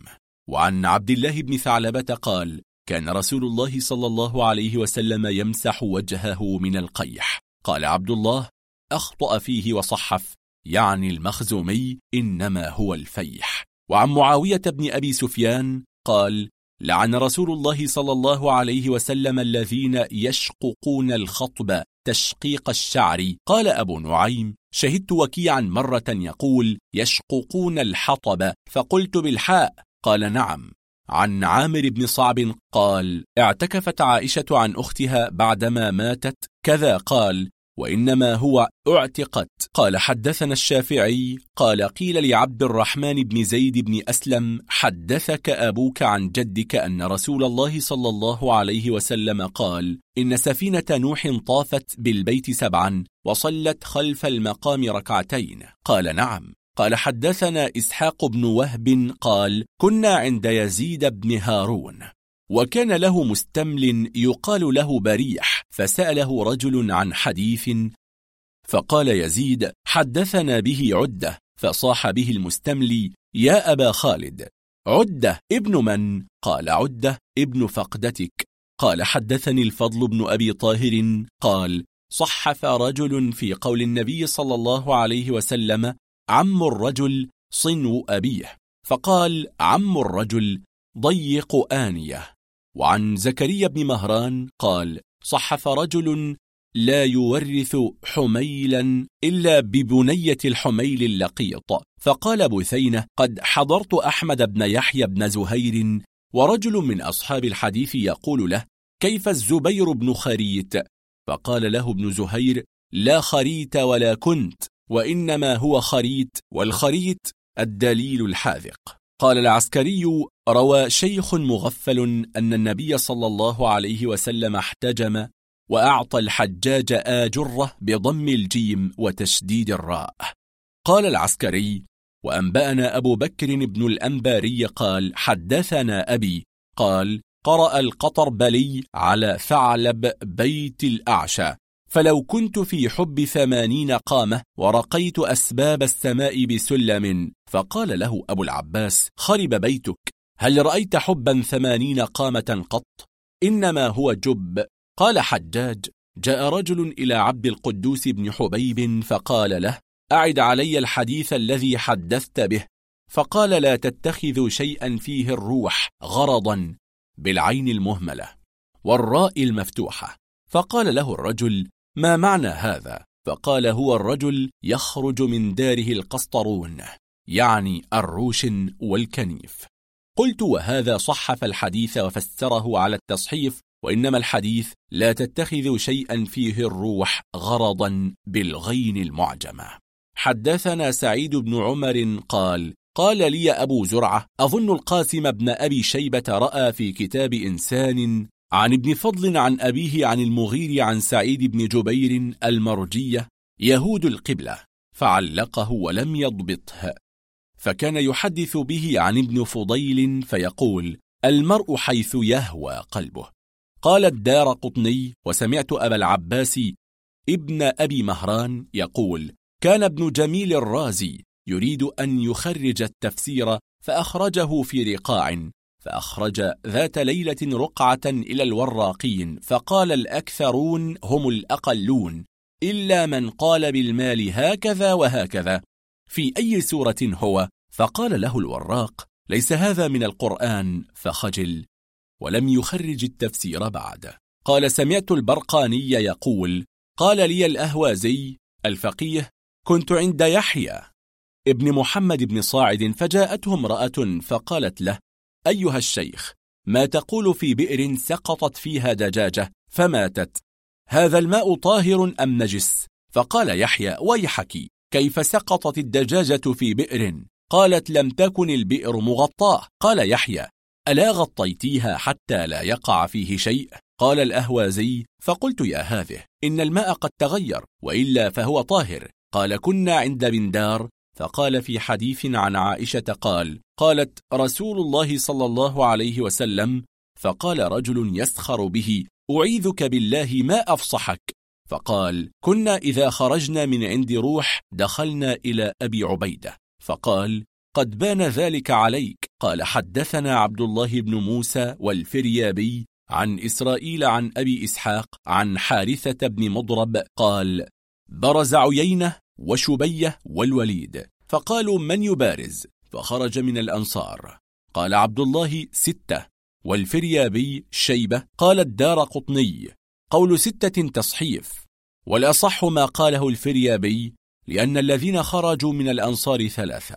وعن عبد الله بن ثعلبة قال كان رسول الله صلى الله عليه وسلم يمسح وجهه من القيح. قال عبد الله أخطأ فيه وصحف يعني المخزومي إنما هو الفيح. وعن معاوية بن أبي سفيان قال لعن رسول الله صلى الله عليه وسلم الذين يشققون الخطب تشقيق الشعر. قال أبو نعيم شهدت وكيعا مرة يقول يشققون الحطب فقلت بالحاء. قال نعم. عن عامر بن صعب قال اعتكفت عائشة عن أختها بعدما ماتت كذا قال وإنما هو اعتقت. قال حدثنا الشافعي قال قيل لعبد الرحمن بن زيد بن أسلم حدثك أبوك عن جدك أن رسول الله صلى الله عليه وسلم قال إن سفينة نوح طافت بالبيت سبعا وصلت خلف المقام ركعتين. قال نعم. قال حدثنا إسحاق بن وهب قال كنا عند يزيد بن هارون وكان له مستمل يقال له بريح فسأله رجل عن حديث فقال يزيد حدثنا به عدة. فصاح به المستملي يا أبا خالد عدة ابن من؟ قال عدة ابن فقدتك. قال حدثني الفضل بن أبي طاهر. قال صحف رجل في قول النبي صلى الله عليه وسلم عم الرجل صنو أبيه. فقال عم الرجل ضيق آنية. وعن زكريا بن مهران قال صحف رجل لا يورث حميلا إلا ببنية الحميل اللقيط. فقال بثينة قد حضرت أحمد بن يحيى بن زهير ورجل من أصحاب الحديث يقول له كيف الزبير بن خريت؟ فقال له ابن زهير لا خريت ولا كنت. وإنما هو خريت والخريت الدليل الحاذق. قال العسكري روى شيخ مغفل أن النبي صلى الله عليه وسلم احتجم وأعطى الحجاج آجرة بضم الجيم وتشديد الراء. قال العسكري وأنبأنا أبو بكر بن الأنباري قال حدثنا أبي. قال قرأ القطربلي على ثعلب بيت الأعشى. فلو كنت في حب ثمانين قامة ورقيت أسباب السماء بسلم فقال له أبو العباس خرب بيتك. هل رأيت حبا ثمانين قامة قط؟ إنما هو جب. قال حجاج جاء رجل إلى عبد القدوس بن حبيب فقال له أعد علي الحديث الذي حدثت به. فقال لا تتخذوا شيئا فيه الروح غرضا بالعين المهملة والراء المفتوحة. فقال له الرجل ما معنى هذا؟ فقال هو الرجل يخرج من داره القسطرون يعني الروش والكنيف قلت وهذا صحف الحديث وفسره على التصحيف وإنما الحديث لا تتخذ شيئا فيه الروح غرضا بالغين المعجمة حدثنا سعيد بن عمر قال قال لي أبو زرعة أظن القاسم بن أبي شيبة رأى في كتاب إنسان عن ابن فضل عن أبيه عن المغير عن سعيد بن جبير المرجية يهود القبلة فعلقه ولم يضبطه. فكان يحدث به عن ابن فضيل فيقول المرء حيث يهوى قلبه. قال الدار قطني وسمعت أبا العباس ابن أبي مهران يقول كان ابن جميل الرازي يريد أن يخرج التفسير فأخرجه في رقاع. فأخرج ذات ليلة رقعة إلى الوراقين فقال الأكثرون هم الأقلون إلا من قال بالمال هكذا وهكذا. في أي سورة هو؟ فقال له الوراق ليس هذا من القرآن فخجل ولم يخرج التفسير بعد. قال سمعت البرقاني يقول قال لي الأهوازي الفقيه كنت عند يحيى ابن محمد بن صاعد فجاءته امرأة فقالت له أيها الشيخ ما تقول في بئر سقطت فيها دجاجة فماتت. هذا الماء طاهر أم نجس؟ فقال يحيى ويحك كيف سقطت الدجاجة في بئر؟ قالت لم تكن البئر مغطاة. قال يحيى ألا غطيتيها حتى لا يقع فيه شيء؟ قال الأهوازي فقلت يا هذه إن الماء قد تغير وإلا فهو طاهر. قال كنا عند بندار فقال في حديث عن عائشة قال قالت رسول الله صلى الله عليه وسلم فقال رجل يسخر به أعيذك بالله ما أفصحك. فقال كنا إذا خرجنا من عند روح دخلنا إلى أبي عبيدة. فقال قد بان ذلك عليك. قال حدثنا عبد الله بن موسى والفريابي عن إسرائيل عن أبي إسحاق عن حارثة بن مضرب قال برز عيينة وشبية والوليد فقالوا من يبارز؟ فخرج من الأنصار. قال عبد الله ستة والفريابي شيبة. قال الدار قطني. قول ستة تصحيف. والأصح ما قاله الفريابي لأن الذين خرجوا من الأنصار ثلاثة.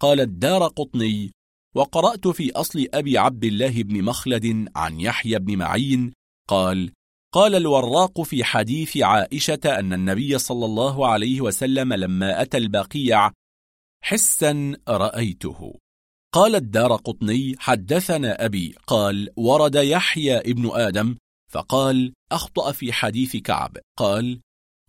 قال الدار قطني وقرأت في أصل أبي عبد الله بن مخلد عن يحيى بن معين قال قال الوراق في حديث عائشة أن النبي صلى الله عليه وسلم لما أتى البقيع حسا رأيته. قال الدار قطني حدثنا أبي. قال ورد يحيى ابن آدم. فقال أخطأ في حديث كعب. قال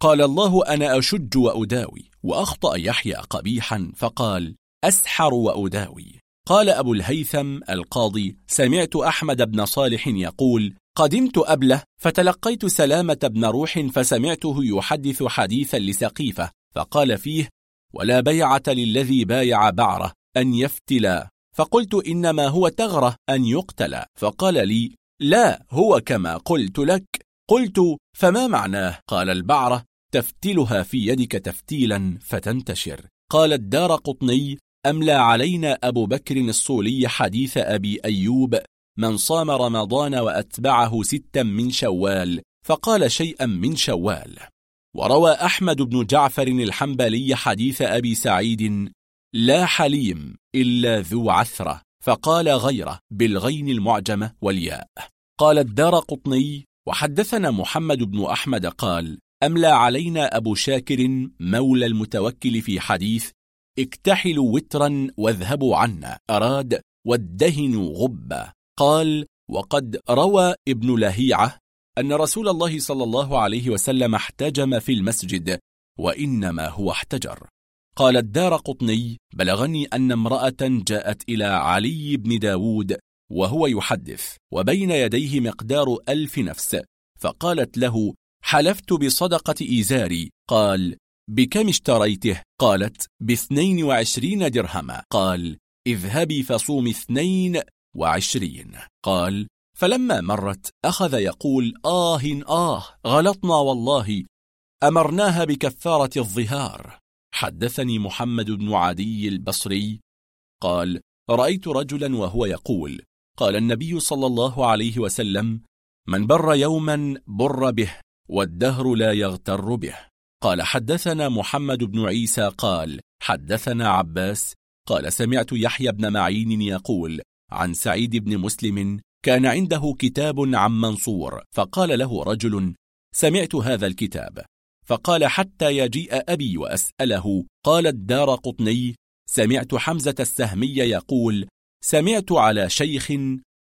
قال الله أنا أشج وأداوي. وأخطأ يحيى قبيحا. فقال أسحر وأداوي. قال أبو الهيثم القاضي سمعت أحمد بن صالح يقول قدمت أبله فتلقيت سلامة بن روح فسمعته يحدث حديثا لسقيفة. فقال فيه ولا بيعة للذي بايع بعره أن يفتلا. فقلت إنما هو تغرة أن يقتل فقال لي لا هو كما قلت لك. قلت فما معناه؟ قال البعرة تفتلها في يدك تفتيلا فتنتشر. قال الدار قطني أملى علينا أبو بكر الصولي حديث أبي أيوب؟ من صام رمضان وأتبعه ستا من شوال. فقال شيئا من شوال. وروى أحمد بن جعفر الحنبلي حديث أبي سعيد لا حليم إلا ذو عثرة فقال غيره بالغين المعجمة والياء. قال الدار قطني وحدثنا محمد بن أحمد قال أملى علينا أبو شاكر مولى المتوكل في حديث اكتحلوا وترا واذهبوا عنا أراد وادهنوا غبة قال وقد روى ابن لهيعة أن رسول الله صلى الله عليه وسلم احتجم في المسجد وإنما هو احتجر. قال الدار قطني بلغني أن امرأة جاءت إلى علي بن داود وهو يحدث وبين يديه مقدار ألف نفس فقالت له حلفت بصدقة إيزاري قال بكم اشتريته؟ قالت باثنين وعشرين درهما قال اذهبي فصوم اثنين وعشرين قال فلما مرت أخذ يقول آه آه غلطنا والله أمرناها بكفارة الظهار. حدثني محمد بن عدي البصري قال رأيت رجلا وهو يقول قال النبي صلى الله عليه وسلم من بر يوما بر به والدهر لا يغتر به. قال حدثنا محمد بن عيسى قال حدثنا عباس قال سمعت يحيى بن معين يقول عن سعيد بن مسلم كان عنده كتاب عن منصور فقال له رجل سمعت هذا الكتاب. فقال حتى يجيء أبي وأسأله قال الدار قطني سمعت حمزة السهمي يقول سمعت على شيخ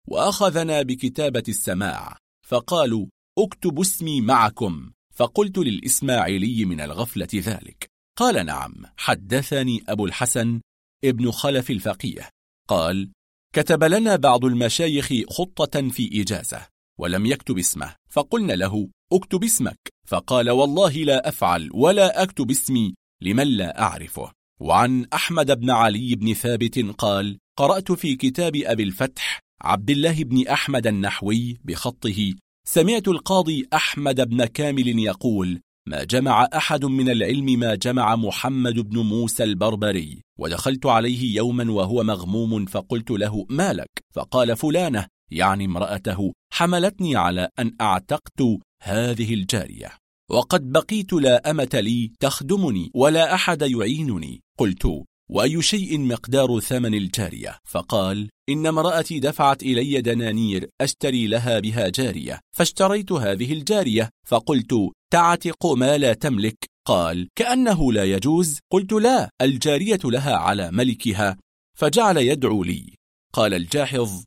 وأخذنا بكتابة السماع فقالوا اكتب اسمي معكم. فقلت للإسماعيلي من الغفلة ذلك. قال نعم. حدثني أبو الحسن ابن خلف الفقيه قال كتب لنا بعض المشايخ خطة في إجازة ولم يكتب اسمه فقلنا له اكتب اسمك. فقال والله لا أفعل ولا أكتب اسمي لمن لا أعرفه. وعن أحمد بن علي بن ثابت قال قرأت في كتاب أبي الفتح عبد الله بن أحمد النحوي بخطه سمعت القاضي أحمد بن كامل يقول ما جمع أحد من العلم ما جمع محمد بن موسى البربري. ودخلت عليه يوما وهو مغموم فقلت له مالك فقال فلانة. يعني امرأته حملتني على أن أعتقت هذه الجارية. وقد بقيت لا أمة لي تخدمني ولا أحد يعينني. قلت وأي شيء مقدار ثمن الجارية؟ فقال إن امرأتي دفعت إلي دنانير أشتري لها بها جارية فاشتريت هذه الجارية. فقلت تعتق ما لا تملك قال كأنه لا يجوز؟ قلت لا الجارية لها على ملكها. فجعل يدعو لي. قال الجاحظ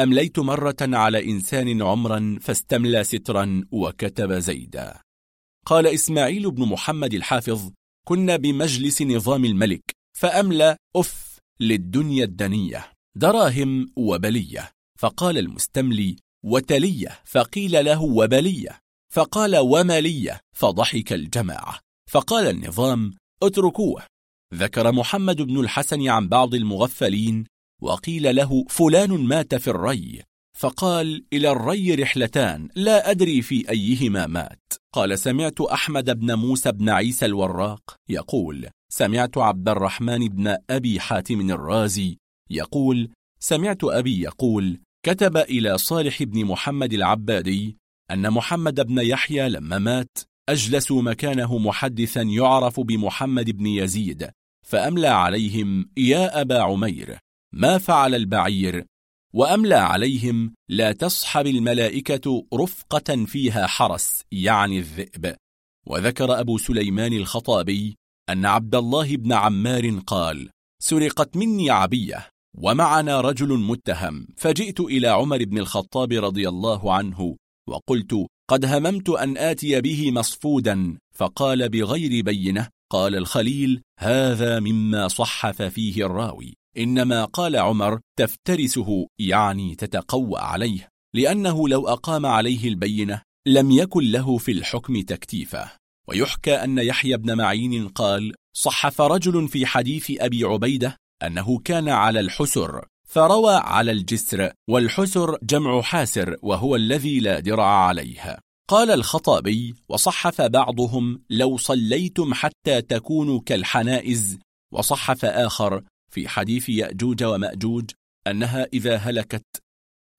أمليت مرة على إنسان عمرا فاستملى سترا وكتب زيدا. قال إسماعيل بن محمد الحافظ كنا بمجلس نظام الملك فأملى أف للدنيا الدنية دراهم وبلية. فقال المستملي وتلية. فقيل له وبلية. فقال وملية. فضحك الجماعة. فقال النظام اتركوه. ذكر محمد بن الحسن عن بعض المغفلين وقيل له فلان مات في الري. فقال إلى الري رحلتان لا أدري في أيهما مات. قال سمعت أحمد بن موسى بن عيسى الوراق يقول سمعت عبد الرحمن بن أبي حاتم الرازي يقول سمعت أبي يقول كتب إلى صالح بن محمد العبادي أن محمد بن يحيى لما مات أجلسوا مكانه محدثا يعرف بمحمد بن يزيد فأملى عليهم يا أبا عمير ما فعل البعير؟ وأملى عليهم لا تصحب الملائكة رفقة فيها حرس يعني الذئب. وذكر أبو سليمان الخطابي أن عبد الله بن عمار قال سرقت مني عبية ومعنا رجل متهم فجئت إلى عمر بن الخطاب رضي الله عنه وقلت قد هممت أن آتي به مصفودا فقال بغير بينة قال الخليل هذا مما صحف فيه الراوي إنما قال عمر تفترسه يعني تتقوى عليه لأنه لو أقام عليه البينة لم يكن له في الحكم تكتيفه. ويحكى أن يحيى بن معين قال صحف رجل في حديث أبي عبيدة أنه كان على الحسر فروى على الجسر والحسر جمع حاسر وهو الذي لا درع عليه قال الخطابي وصحف بعضهم لو صليتم حتى تكونوا كالحنائز وصحف آخر في حديث يأجوج ومأجوج أنها إذا هلكت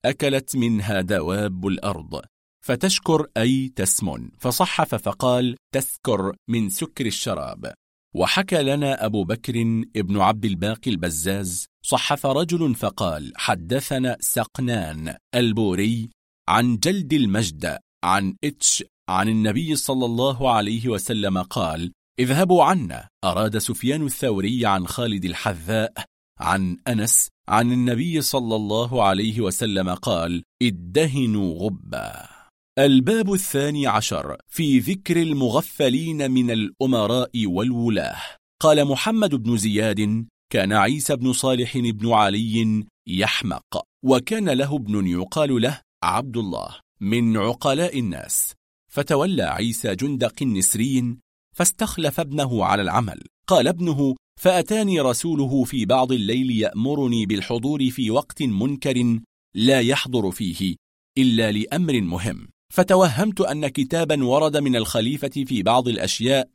أكلت منها دواب الأرض فتشكر أي تسمن. فصحف فقال تسكر من سكر الشراب وحكى لنا أبو بكر ابن عبد الباقي البزاز صحف رجل فقال حدثنا سقنان البوري عن جلد المجد عن إتش عن النبي صلى الله عليه وسلم قال اذهبوا عنا. أراد سفيان الثوري عن خالد الحذاء عن أنس عن النبي صلى الله عليه وسلم قال ادهنوا غبا. الباب الثاني عشر في ذكر المغفلين من الأمراء والولاة. قال محمد بن زياد كان عيسى بن صالح بن علي يحمق وكان له ابن يقال له عبد الله من عقلاء الناس. فتولى عيسى جندق النسرين فاستخلف ابنه على العمل. قال ابنه فأتاني رسوله في بعض الليل يأمرني بالحضور في وقت منكر لا يحضر فيه إلا لأمر مهم. فتوهمت أن كتابا ورد من الخليفة في بعض الأشياء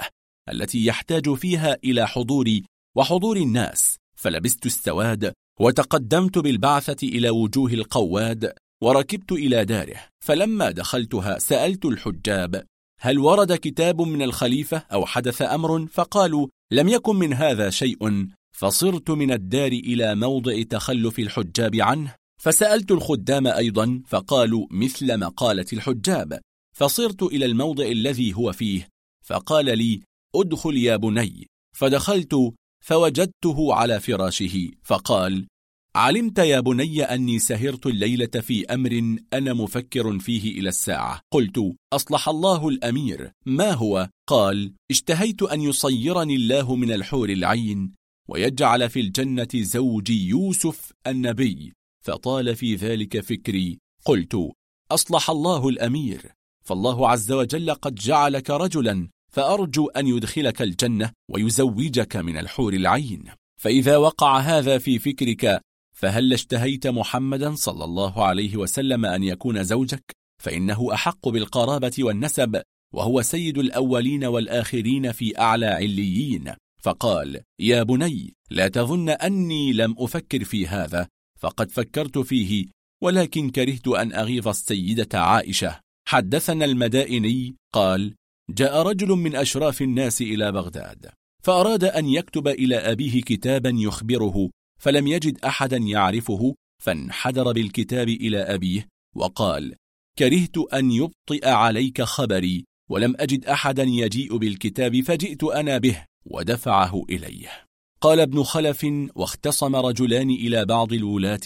التي يحتاج فيها إلى حضوري وحضور الناس فلبست السواد وتقدمت بالبعثة إلى وجوه القواد وركبت إلى داره فلما دخلتها سألت الحجاب هل ورد كتاب من الخليفة أو حدث أمر؟ فقالوا لم يكن من هذا شيء فصرت من الدار إلى موضع تخلف الحجاب عنه فسألت الخدام أيضا فقالوا مثل مقالة الحجاب. فصرت إلى الموضع الذي هو فيه فقال لي أدخل يا بني فدخلت فوجدته على فراشه فقال علمت يا بني أني سهرت الليلة في أمر أنا مفكر فيه إلى الساعة قلت أصلح الله الأمير ما هو؟ قال اشتهيت أن يصيرني الله من الحور العين ويجعل في الجنة زوجي يوسف النبي فطال في ذلك فكري. قلت أصلح الله الأمير. فالله عز وجل قد جعلك رجلا فأرجو أن يدخلك الجنة ويزوجك من الحور العين. فإذا وقع هذا في فكرك فهل اشتهيت محمدا صلى الله عليه وسلم أن يكون زوجك؟ فإنه أحق بالقرابة والنسب وهو سيد الأولين والآخرين في أعلى عليين. فقال يا بني لا تظن أني لم أفكر في هذا. فقد فكرت فيه ولكن كرهت أن أغيظ السيدة عائشة. حدثنا المدائني قال جاء رجل من أشراف الناس إلى بغداد فأراد أن يكتب إلى أبيه كتابا يخبره فلم يجد أحدا يعرفه فانحدر بالكتاب إلى أبيه وقال كرهت أن يبطئ عليك خبري ولم أجد أحدا يجيء بالكتاب فجئت أنا به ودفعه إليه. قال ابن خلف واختصم رجلان إلى بعض الولاة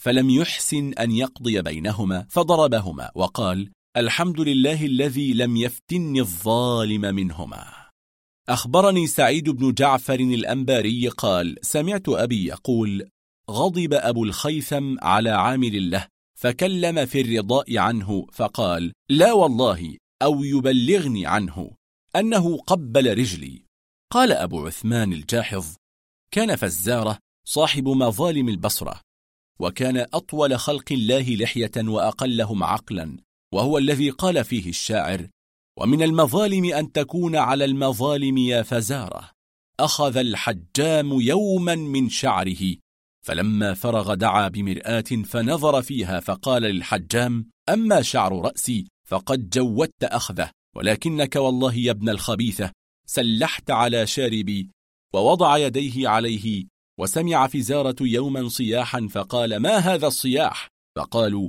فلم يحسن أن يقضي بينهما فضربهما وقال الحمد لله الذي لم يفتن الظالم منهما. أخبرني سعيد بن جعفر الأنباري قال سمعت أبي يقول غضب أبو الخيثم على عامل له فكلم في الرضاء عنه فقال لا والله أو يبلغني عنه أنه قبل رجلي. قال أبو عثمان الجاحظ كان فزارة صاحب مظالم البصرة وكان أطول خلق الله لحية وأقلهم عقلا وهو الذي قال فيه الشاعر ومن المظالم أن تكون على المظالم يا فزارة أخذ الحجام يوما من شعره فلما فرغ دعا بمرآة فنظر فيها فقال للحجام أما شعر رأسي فقد جودت أخذه ولكنك والله يا ابن الخبيثة سلحت على شاربي ووضع يديه عليه وسمع فزارة يوما صياحا فقال ما هذا الصياح؟ فقالوا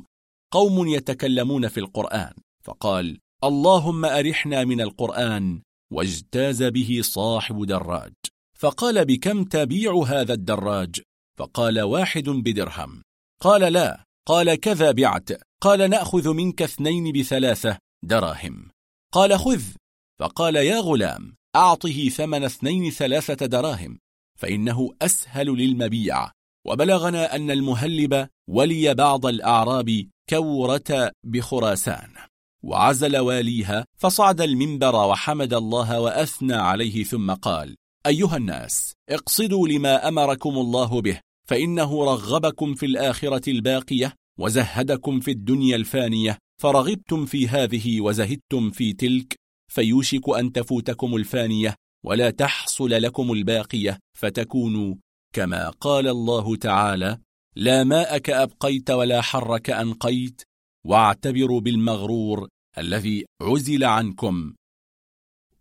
قوم يتكلمون في القرآن. فقال اللهم أرحنا من القرآن واجتاز به صاحب دراج. فقال بكم تبيع هذا الدراج؟ فقال واحد بدرهم. قال لا. قال كذا بعت. قال نأخذ منك اثنين بثلاثة دراهم قال خذ. فقال يا غلام. أعطه ثمن اثنين ثلاثة دراهم فإنه أسهل للمبيع. وبلغنا أن المهلب ولي بعض الأعراب كورة بخراسان. وعزل واليها فصعد المنبر وحمد الله وأثنى عليه ثم قال أيها الناس اقصدوا لما أمركم الله به فإنه رغبكم في الآخرة الباقية وزهدكم في الدنيا الفانية فرغبتم في هذه وزهدتم في تلك فيوشك أن تفوتكم الفانية ولا تحصل لكم الباقية فتكونوا كما قال الله تعالى لا ماءك أبقيت ولا حرك أنقيت واعتبروا بالمغرور الذي عزل عنكم.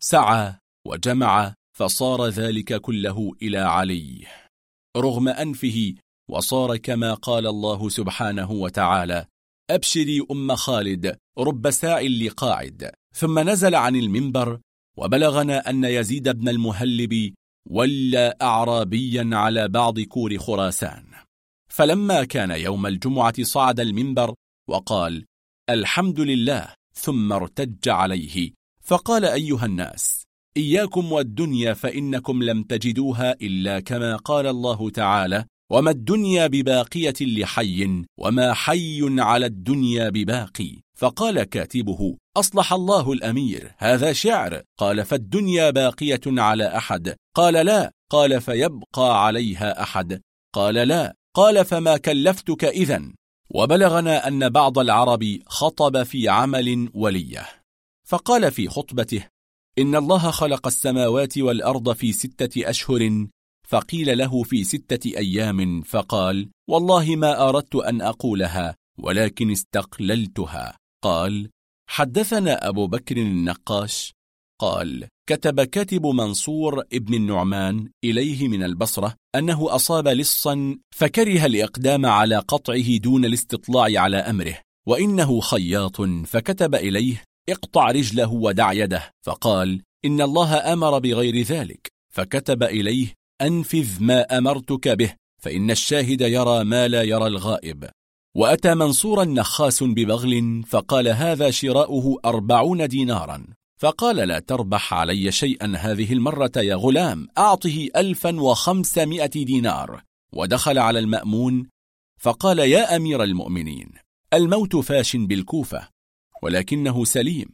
سعى وجمع فصار ذلك كله إلى علي رغم أنفه وصار كما قال الله سبحانه وتعالى أبشري أم خالد رب ساع لقاعد. ثم نزل عن المنبر وبلغنا أن يزيد بن المهلب ولى أعرابيا على بعض كور خراسان. فلما كان يوم الجمعة صعد المنبر وقال الحمد لله. ثم ارتج عليه فقال أيها الناس إياكم والدنيا فإنكم لم تجدوها إلا كما قال الله تعالى وما الدنيا بباقية لحي وما حي على الدنيا بباقي. فقال كاتبه أصلح الله الأمير هذا شعر. قال فالدنيا باقية على أحد. قال لا. قال فيبقى عليها أحد. قال لا. قال فما كلفتك إذا وبلغنا أن بعض العرب خطب في عمل وليه. فقال في خطبته إن الله خلق السماوات والأرض في ستة أشهر فقيل له في ستة أيام فقال والله ما أردت أن أقولها ولكن استقللتها. قال حدثنا أبو بكر النقاش. قال كتب كاتب منصور ابن النعمان إليه من البصرة أنه أصاب لصا فكره الإقدام على قطعه دون الاستطلاع على أمره وإنه خياط فكتب إليه اقطع رجله ودع يده. فقال إن الله أمر بغير ذلك. فكتب إليه أنفذ ما أمرتك به فإن الشاهد يرى ما لا يرى الغائب. وأتى منصورا نخاس ببغل فقال هذا شراؤه أربعون دينارا. فقال لا تربح علي شيئا هذه المرة يا غلام أعطه ألفا وخمسمائة دينار. ودخل على المأمون فقال يا أمير المؤمنين الموت فاش بالكوفة ولكنه سليم.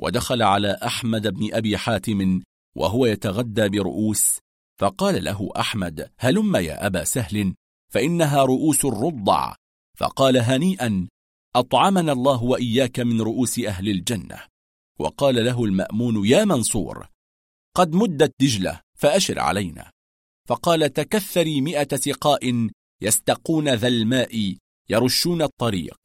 ودخل على أحمد بن أبي حاتم وهو يتغدى برؤوس فقال له أحمد هلم يا أبا سهل فإنها رؤوس الرضع. فقال هنيئا أطعمنا الله وإياك من رؤوس أهل الجنة. وقال له المأمون يا منصور قد مدت دجلة فأشر علينا. فقال تكثري مئة سقاء يستقون ذا الماء يرشون الطريق.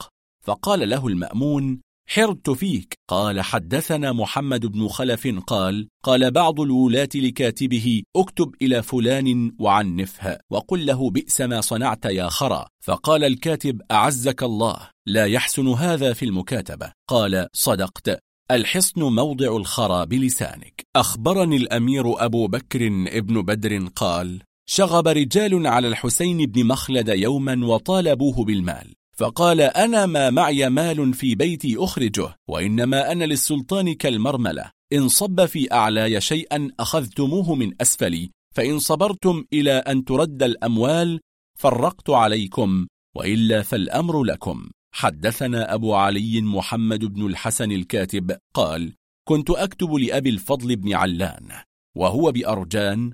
فقال له المأمون حرت فيك. قال حدثنا محمد بن خلف قال قال بعض الولاة لكاتبه اكتب إلى فلان وعنفها وقل له بئس ما صنعت يا خرى فقال الكاتب أعزك الله لا يحسن هذا في المكاتبة. قال صدقت. الحصن موضع الخرى بلسانك. أخبرني الأمير أبو بكر ابن بدر قال شغب رجال على الحسين بن مخلد يوما وطالبوه بالمال. فقال أنا ما معي مال في بيتي أخرجه وإنما أنا للسلطان كالمرملة. إن صب في أعلاي شيئا أخذتموه من أسفلي فإن صبرتم إلى أن ترد الأموال فرقت عليكم وإلا فالأمر لكم. حدثنا أبو علي محمد بن الحسن الكاتب قال كنت أكتب لأبي الفضل بن علان وهو بأرجان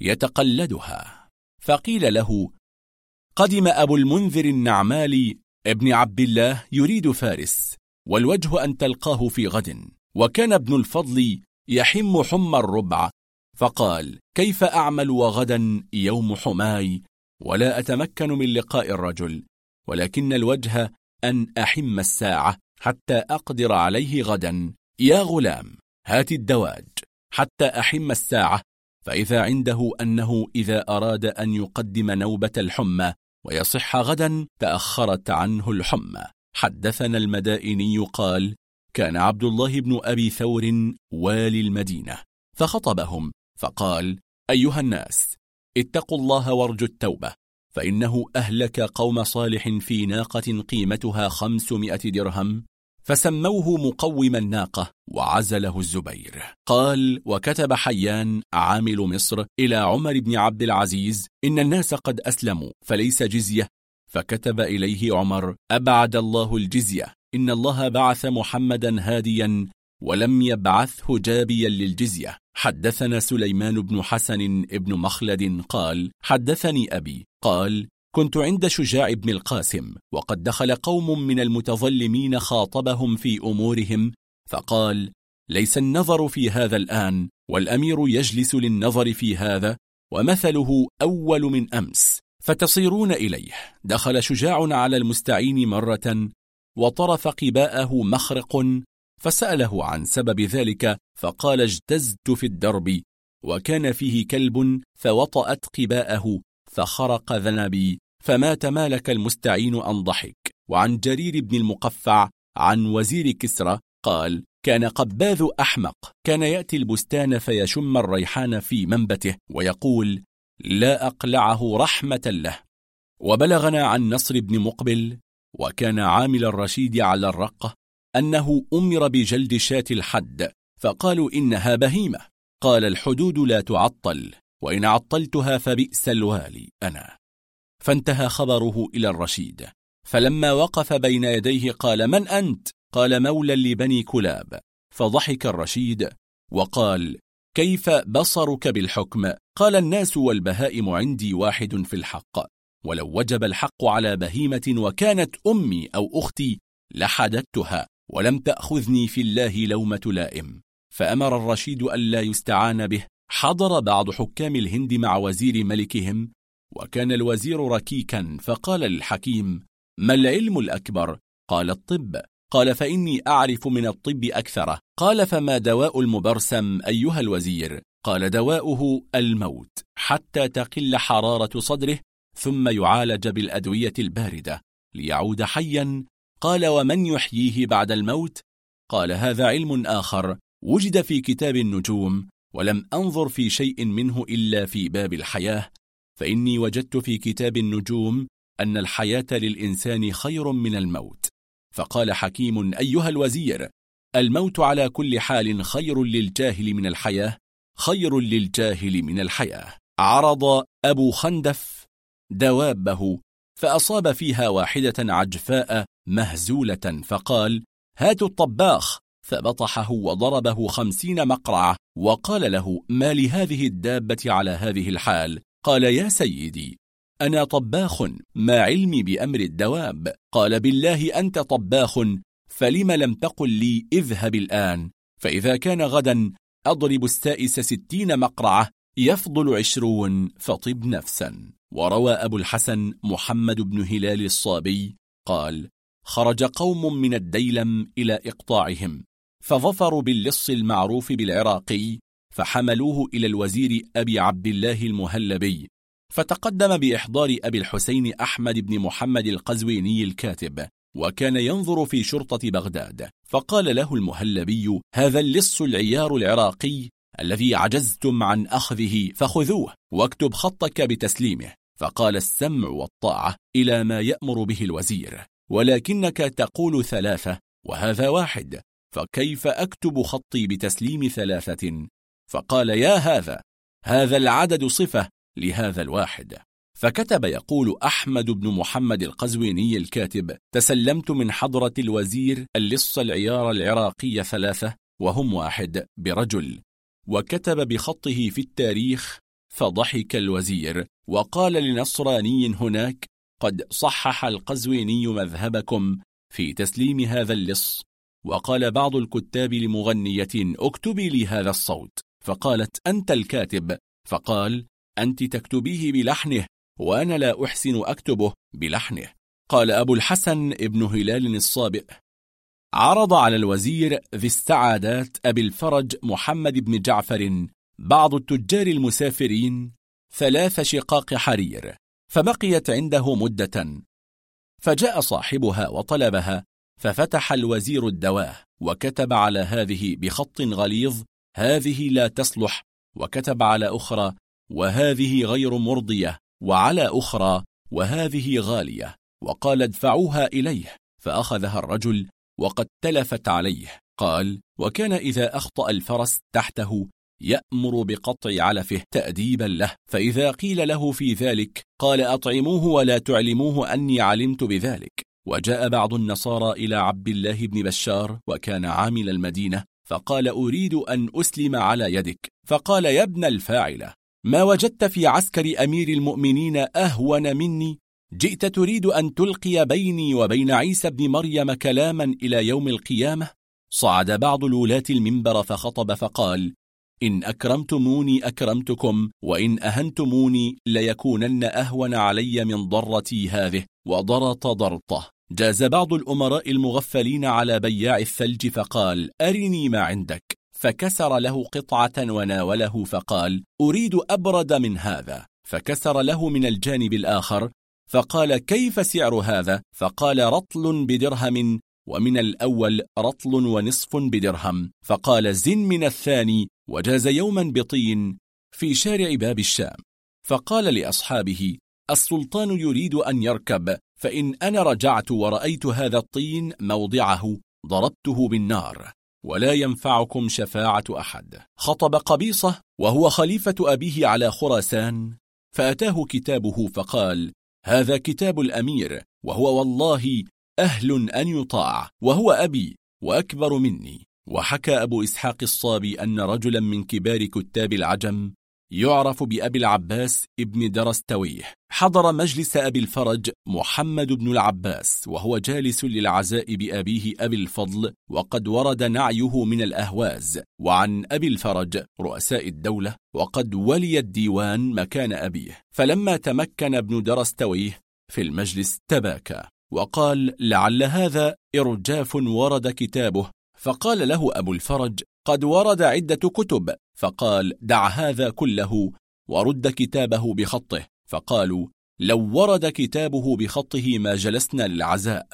يتقلدها. فقيل له قدم أبو المنذر النعمالي ابن عبد الله يريد فارس والوجه أن تلقاه في غد وكان ابن الفضل يحم حم الربع فقال كيف أعمل وغدا يوم حماي؟ ولا أتمكن من لقاء الرجل ولكن الوجه أن أحم الساعة حتى أقدر عليه غدا. يا غلام هات الدواج حتى أحم الساعة فإذا عنده أنه إذا أراد أن يقدم نوبة الحمى ويصح غدا تأخرت عنه الحمى. حدثنا المدائني قال كان عبد الله بن أبي ثور والي المدينة. فخطبهم فقال أيها الناس اتقوا الله وارجوا التوبة فإنه أهلك قوم صالح في ناقة قيمتها خمسمائة درهم. فسموه مقوم الناقة وعزله الزبير. قال وكتب حيان عامل مصر إلى عمر بن عبد العزيز إن الناس قد أسلموا فليس جزية. فكتب إليه عمر أبعد الله الجزية. إن الله بعث محمدا هاديا ولم يبعثه جابيا للجزية. حدثنا سليمان بن حسن ابن مخلد قال حدثني أبي. قال كنت عند شجاع بن القاسم وقد دخل قوم من المتظلمين خاطبهم في أمورهم فقال ليس النظر في هذا الآن والأمير يجلس للنظر في هذا ومثله أول من أمس. فتصيرون إليه. دخل شجاع على المستعين مرة وطرف قباءه مخرق فسأله عن سبب ذلك فقال اجتزت في الدرب وكان فيه كلب فوطأت قباءه. فخرق ذنبي فمات مالك المستعين أن ضحك. وعن جرير بن المقفع عن وزير كسرى قال كان قباذ أحمق كان يأتي البستان فيشم الريحان في منبته ويقول لا أقلعه رحمة له وبلغنا عن نصر بن مقبل وكان عامل الرشيد على الرقة أنه أمر بجلد شاة الحد فقالوا إنها بهيمة. قال الحدود لا تعطل وإن عطلتها فبئس الوالي أنا. فانتهى خبره إلى الرشيد. فلما وقف بين يديه قال من أنت؟ قال مولى لبني كلاب. فضحك الرشيد وقال كيف بصرك بالحكم؟ قال الناس والبهائم عندي واحد في الحق. ولو وجب الحق على بهيمة وكانت أمي أو أختي لحددتها ولم تأخذني في الله لومة لائم. فأمر الرشيد ألا يستعان به حضر بعض حكام الهند مع وزير ملكهم وكان الوزير ركيكا فقال للحكيم ما العلم الأكبر؟ قال الطب قال فإني أعرف من الطب أكثر قال فما دواء المبرسم أيها الوزير؟ قال دواؤه الموت حتى تقل حرارة صدره ثم يعالج بالأدوية الباردة ليعود حيا قال ومن يحييه بعد الموت؟ قال هذا علم آخر وجد في كتاب النجوم ولم أنظر في شيء منه إلا في باب الحياة فإني وجدت في كتاب النجوم أن الحياة للإنسان خير من الموت. فقال حكيم أيها الوزير الموت على كل حال خير للجاهل من الحياة خير للجاهل من الحياة. عرض أبو خندف دوابه فأصاب فيها واحدة عجفاء مهزولة فقال هاتوا الطباخ فبطحه وضربه خمسين مقرعة وقال له ما لهذه الدابة على هذه الحال؟ قال يا سيدي أنا طباخ ما علمي بأمر الدواب. قال بالله أنت طباخ فلم لم تقل لي اذهب الآن. فإذا كان غدا أضرب السائس ستين مقرعة يفضل عشرون فطب نفسا. وروى أبو الحسن محمد بن هلال الصابي قال خرج قوم من الديلم إلى إقطاعهم. فظفروا باللص المعروف بالعراقي فحملوه إلى الوزير أبي عبد الله المهلبي. فتقدم بإحضار أبي الحسين أحمد بن محمد القزويني الكاتب وكان ينظر في شرطة بغداد. فقال له المهلبي هذا اللص العيار العراقي الذي عجزتم عن أخذه فخذوه واكتب خطك بتسليمه. فقال السمع والطاعة إلى ما يأمر به الوزير ولكنك تقول ثلاثة وهذا واحد. فكيف أكتب خطي بتسليم ثلاثة؟ فقال يا هذا هذا العدد صفة لهذا الواحد. فكتب يقول أحمد بن محمد القزويني الكاتب تسلمت من حضرة الوزير اللص العيار العراقي ثلاثة وهم واحد برجل. وكتب بخطه في التاريخ فضحك الوزير. وقال لنصراني هناك قد صحح القزويني مذهبكم في تسليم هذا اللص. وقال بعض الكتاب لمغنية اكتبي لي هذا الصوت. فقالت أنت الكاتب. فقال أنت تكتبيه بلحنه وأنا لا أحسن أكتبه بلحنه. قال أبو الحسن ابن هلال الصابئ. عرض على الوزير ذي السعادات أبي الفرج محمد بن جعفر بعض التجار المسافرين ثلاث شقاق حرير فبقيت عنده مدة. فجاء صاحبها وطلبها ففتح الوزير الدواه وكتب على هذه بخط غليظ هذه لا تصلح وكتب على أخرى وهذه غير مرضية وعلى أخرى وهذه غالية وقال ادفعوها إليه فأخذها الرجل وقد تلفت عليه قال وكان إذا أخطأ الفرس تحته يأمر بقطع علفه تأديبا له فإذا قيل له في ذلك قال أطعموه ولا تعلموه أني علمت بذلك. وجاء بعض النصارى إلى عبد الله بن بشار وكان عامل المدينة فقال أريد أن أسلم على يدك. فقال يا ابن الفاعلة ما وجدت في عسكر أمير المؤمنين أهون مني؟ جئت تريد أن تلقي بيني وبين عيسى بن مريم كلاما إلى يوم القيامة؟ صعد بعض الولاة المنبر فخطب فقال إن أكرمتموني أكرمتكم وإن أهنتموني ليكونن أهون علي من ضرتي هذه. وضرط ضرطه. جاز بعض الأمراء المغفلين على بياع الثلج فقال أرني ما عندك. فكسر له قطعة وناوله فقال أريد أبرد من هذا. فكسر له من الجانب الآخر فقال كيف سعر هذا؟ فقال رطل بدرهم ومن الأول رطل ونصف بدرهم. فقال زن من الثاني. وجاز يوما بطين في شارع باب الشام. فقال لأصحابه السلطان يريد أن يركب فإن أنا رجعت ورأيت هذا الطين موضعه ضربته بالنار. ولا ينفعكم شفاعة أحد. خطب قبيصة وهو خليفة أبيه على خراسان فأتاه كتابه فقال هذا كتاب الأمير وهو والله أهل أن يطاع وهو أبي وأكبر مني. وحكى أبو إسحاق الصابي أن رجلا من كبار كتاب العجم يعرف بأبي العباس ابن درستويه. حضر مجلس أبي الفرج محمد بن العباس وهو جالس للعزاء بأبيه أبي الفضل وقد ورد نعيه من الأهواز. وعن أبي الفرج رؤساء الدولة وقد ولي الديوان مكان أبيه. فلما تمكن ابن درستويه في المجلس تباكى وقال لعل هذا إرجاف ورد كتابه. فقال له أبو الفرج قد ورد عدة كتب فقال دع هذا كله ورد كتابه بخطه. فقالوا لو ورد كتابه بخطه ما جلسنا للعزاء.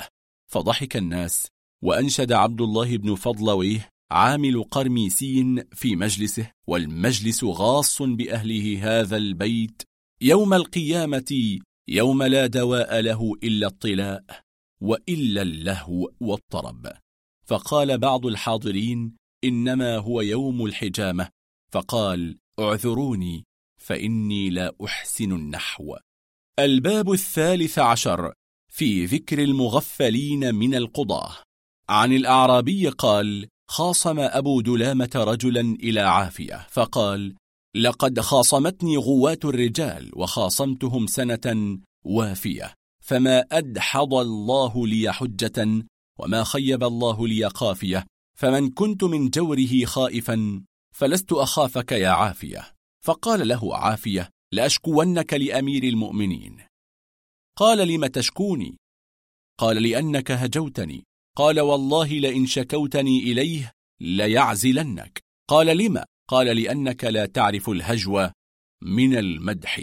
فضحك الناس وأنشد عبد الله بن فضلويه عامل قرميسين في مجلسه والمجلس غاص بأهله هذا البيت يوم القيامة يوم لا دواء له إلا الطلاء وإلا اللهو والطرب. فقال بعض الحاضرين إنما هو يوم الحجامة. فقال اعذروني فإني لا أحسن النحو. الباب الثالث عشر في ذكر المغفلين من القضاة. عن الأعرابي قال خاصم أبو دلامة رجلا إلى عافية. فقال لقد خاصمتني غوات الرجال وخاصمتهم سنة وافية. فما أدحض الله لي حجة وما خيب الله لي قافية. فمن كنت من جوره خائفا فلست أخافك يا عافية. فقال له عافية لأشكونك لأمير المؤمنين. قال لم تشكوني؟ قال لأنك هجوتني. قال والله لئن شكوتني إليه ليعزلنك. قال لم؟ قال لأنك لا تعرف الهجو من المدح.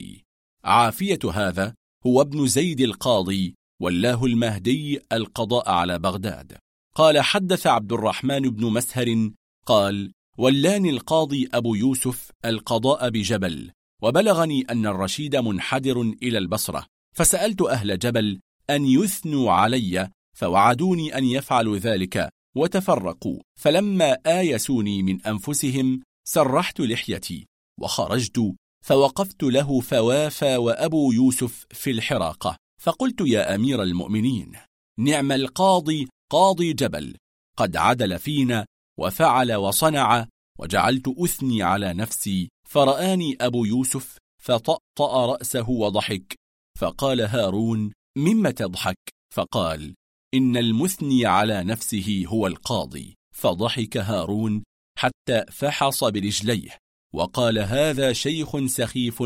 عافية هذا هو ابن زيد القاضي والله المهدي القضاء على بغداد. قال حدث عبد الرحمن بن مسهر قال ولاني القاضي أبو يوسف القضاء بجبل وبلغني أن الرشيد منحدر إلى البصرة فسألت أهل جبل أن يثنوا علي فوعدوني أن يفعلوا ذلك وتفرقوا فلما آيسوني من أنفسهم سرحت لحيتي وخرجت فوقفت له فوافى وأبو يوسف في الحراقة فقلت يا أمير المؤمنين نعم القاضي قاضي جبل. قد عدل فينا وفعل وصنع وجعلت أثني على نفسي. فرآني أبو يوسف فطأطأ رأسه وضحك. فقال هارون مما تضحك؟ فقال إن المثني على نفسه هو القاضي. فضحك هارون حتى فحص برجليه. وقال هذا شيخ سخيف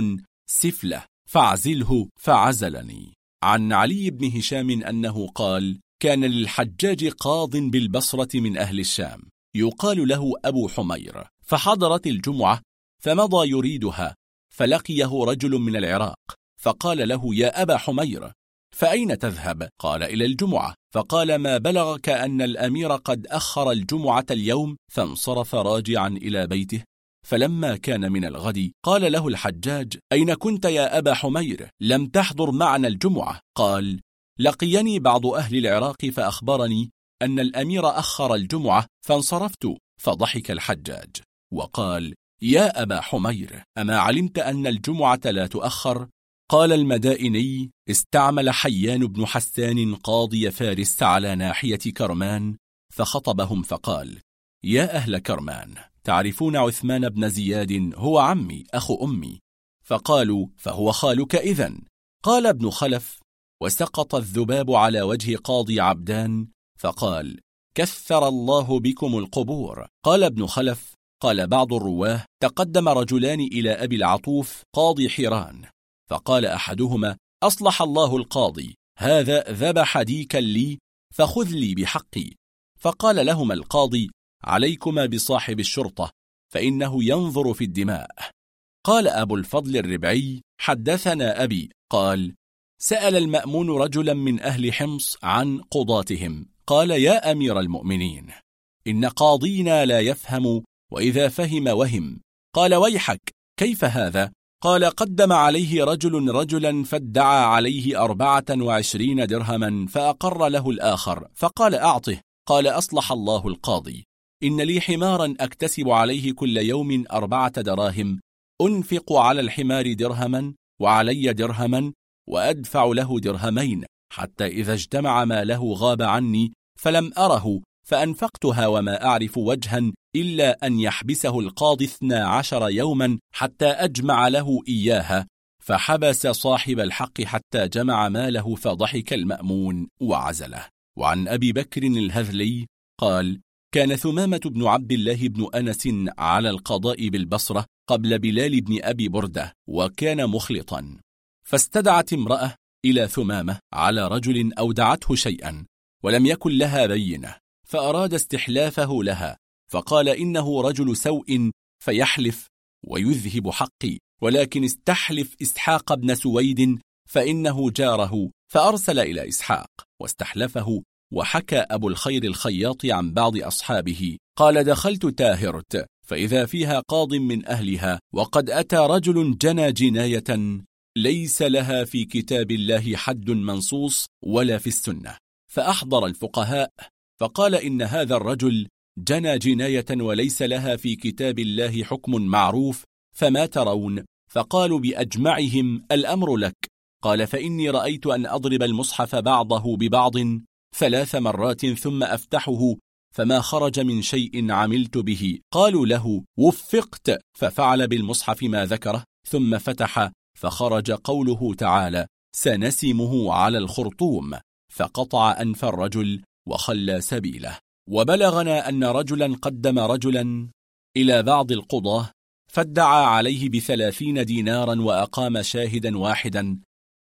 سفلة فاعزله فعزلني. عن علي بن هشام أنه قال كان للحجاج قاض بالبصرة من أهل الشام يقال له أبو حمير فحضرت الجمعة فمضى يريدها فلقيه رجل من العراق فقال له يا أبا حمير فأين تذهب؟ قال إلى الجمعة فقال ما بلغك أن الأمير قد أخر الجمعة اليوم فانصرف راجعا إلى بيته فلما كان من الغد قال له الحجاج أين كنت يا أبا حمير؟ لم تحضر معنا الجمعة قال لقيني بعض أهل العراق فأخبرني أن الأمير أخر الجمعة فانصرفت فضحك الحجاج وقال يا أبا حمير أما علمت أن الجمعة لا تؤخر؟ قال المدائني استعمل حيان بن حسان قاضي فارس على ناحية كرمان فخطبهم فقال يا أهل كرمان تعرفون عثمان بن زياد هو عمي أخو أمي؟ فقالوا فهو خالك إذن. قال ابن خلف وسقط الذباب على وجه قاضي عبدان فقال كثر الله بكم القبور. قال ابن خلف قال بعض الرواه تقدم رجلان إلى أبي العطوف قاضي حيران. فقال أحدهما أصلح الله القاضي هذا ذبح ديكا لي فخذ لي بحقي. فقال لهما القاضي عليكما بصاحب الشرطة فإنه ينظر في الدماء. قال أبو الفضل الربعي حدثنا أبي. قال سأل المأمون رجلا من أهل حمص عن قضاتهم. قال يا أمير المؤمنين إن قاضينا لا يفهم وإذا فهم وهم. قال ويحك كيف هذا؟ قال قدم عليه رجل رجلا فادعى عليه أربعة وعشرين درهما فأقر له الآخر. فقال أعطه. قال أصلح الله القاضي. إن لي حمارا أكتسب عليه كل يوم أربعة دراهم. أنفق على الحمار درهما وعلي درهما وأدفع له درهمين حتى إذا اجتمع ما له غاب عني فلم أره فأنفقتها وما أعرف وجها إلا أن يحبسه القاضي اثنا عشر يوما حتى أجمع له إياها فحبس صاحب الحق حتى جمع ماله فضحك المأمون وعزله. وعن أبي بكر الهذلي قال كان ثمامة بن عبد الله بن أنس على القضاء بالبصرة قبل بلال بن أبي بردة وكان مخلطا. فاستدعت امرأة إلى ثمامة على رجل أودعته شيئا ولم يكن لها بينة فأراد استحلافه لها فقال إنه رجل سوء فيحلف ويذهب حقي ولكن استحلف إسحاق بن سويد فإنه جاره فأرسل إلى إسحاق واستحلفه وحكى أبو الخير الخياط عن بعض أصحابه قال دخلت تاهرت فإذا فيها قاض من أهلها وقد أتى رجل جنى جناية ليس لها في كتاب الله حد منصوص ولا في السنة. فأحضر الفقهاء فقال إن هذا الرجل جنى جناية وليس لها في كتاب الله حكم معروف فما ترون؟ فقالوا بأجمعهم الأمر لك. قال فإني رأيت أن أضرب المصحف بعضه ببعض ثلاث مرات ثم أفتحه فما خرج من شيء عملت به. قالوا له وفقت ففعل بالمصحف ما ذكره ثم فتح فخرج قوله تعالى سنسمه على الخرطوم. فقطع أنف الرجل وخلى سبيله. وبلغنا أن رجلا قدم رجلا إلى بعض القضاة فادعى عليه بثلاثين دينارا وأقام شاهدا واحدا.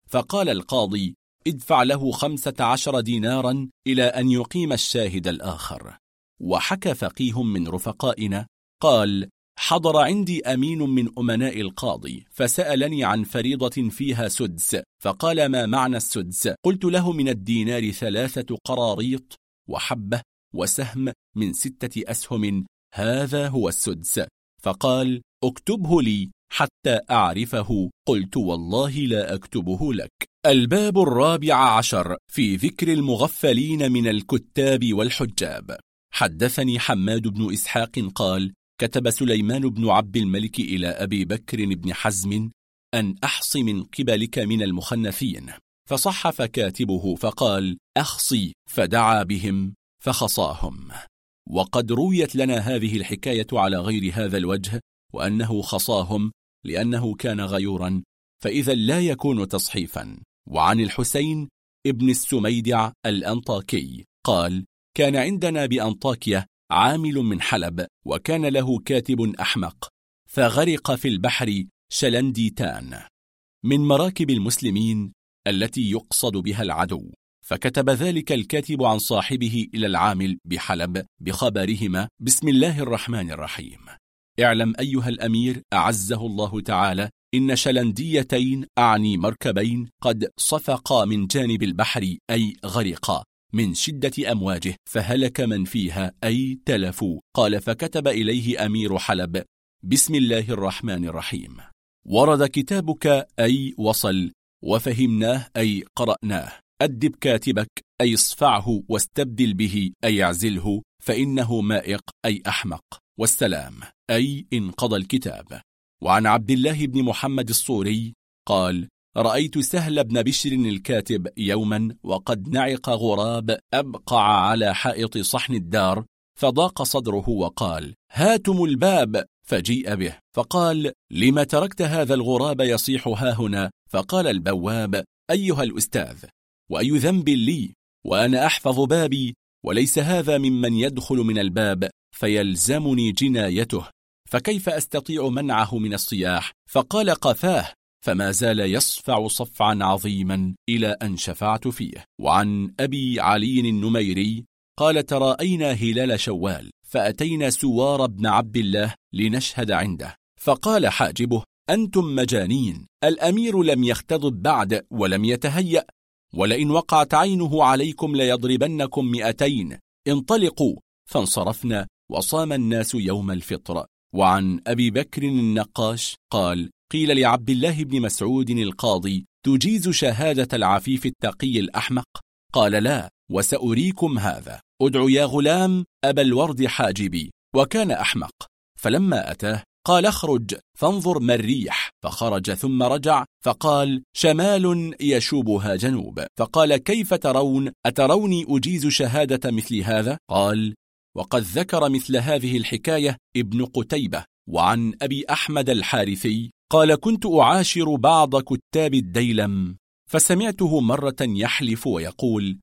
فقال القاضي ادفع له خمسة عشر دينارا إلى أن يقيم الشاهد الآخر. وحكى فقيه من رفقائنا قال حضر عندي أمين من أمناء القاضي فسألني عن فريضة فيها سدس فقال ما معنى السدس؟ قلت له من الدينار ثلاثة قراريط وحبة وسهم من ستة أسهم هذا هو السدس. فقال اكتبه لي حتى أعرفه. قلت والله لا أكتبه لك. الباب الرابع عشر في ذكر المغفلين من الكتاب والحجاب. حدثني حماد بن إسحاق قال كتب سليمان بن عبد الملك إلى أبي بكر بن حزم أن أحصي من قبلك من المخنثين فصحف كاتبه فقال أخصي فدعا بهم فخصاهم. وقد رويت لنا هذه الحكاية على غير هذا الوجه وأنه خصاهم لأنه كان غيورا فإذا لا يكون تصحيفا. وعن الحسين ابن السميدع الأنطاكي قال كان عندنا بأنطاكية عامل من حلب وكان له كاتب أحمق. فغرق في البحر شلنديتان. من مراكب المسلمين التي يقصد بها العدو. فكتب ذلك الكاتب عن صاحبه إلى العامل بحلب بخبرهما بسم الله الرحمن الرحيم. اعلم أيها الأمير أعزه الله تعالى إن شلنديتين أعني مركبين قد صفقا من جانب البحر أي غرقا. من شدة أمواجه فهلك من فيها أي تلفوا. قال فكتب إليه أمير حلب. بسم الله الرحمن الرحيم. ورد كتابك أي وصل. وفهمناه أي قرأناه. أدب كاتبك أي اصفعه واستبدل به أي اعزله. فإنه مائق أي أحمق. والسلام أي انقضى الكتاب. وعن عبد الله بن محمد الصوري قال رأيت سهل بن بشر الكاتب يوما وقد نعق غراب أبقع على حائط صحن الدار فضاق صدره وقال هاتم الباب! فجيء به فقال لما تركت هذا الغراب يصيح ها هنا؟ فقال البواب أيها الأستاذ وأي ذنب لي؟ وأنا أحفظ بابي وليس هذا ممن يدخل من الباب فيلزمني جنايته. فكيف أستطيع منعه من الصياح؟ فقال قفاه فما زال يصفع صفعا عظيما إلى أن شفعت فيه. وعن أبي علي النميري قال تراءينا هلال شوال فأتينا سوار بن عبد الله لنشهد عنده. فقال حاجبه أنتم مجانين الأمير لم يختضب بعد ولم يتهيأ ولئن وقعت عينه عليكم ليضربنكم مئتين. انطلقوا. فانصرفنا وصام الناس يوم الفطر. وعن أبي بكر النقاش قال قيل لعبد الله بن مسعود القاضي تجيز شهادة العفيف التقي الأحمق؟ قال لا وسأريكم هذا. ادع يا غلام أبا الورد حاجبي وكان أحمق. فلما أتاه قال اخرج فانظر ما الريح. فخرج ثم رجع فقال شمال يشوبها جنوب. فقال كيف ترون؟ أتروني أجيز شهادة مثل هذا؟ قال وقد ذكر مثل هذه الحكاية ابن قتيبة وعن أبي أحمد الحارثي قال كنت أعاشر بعض كتاب الديلم فسمعته مرة يحلف ويقول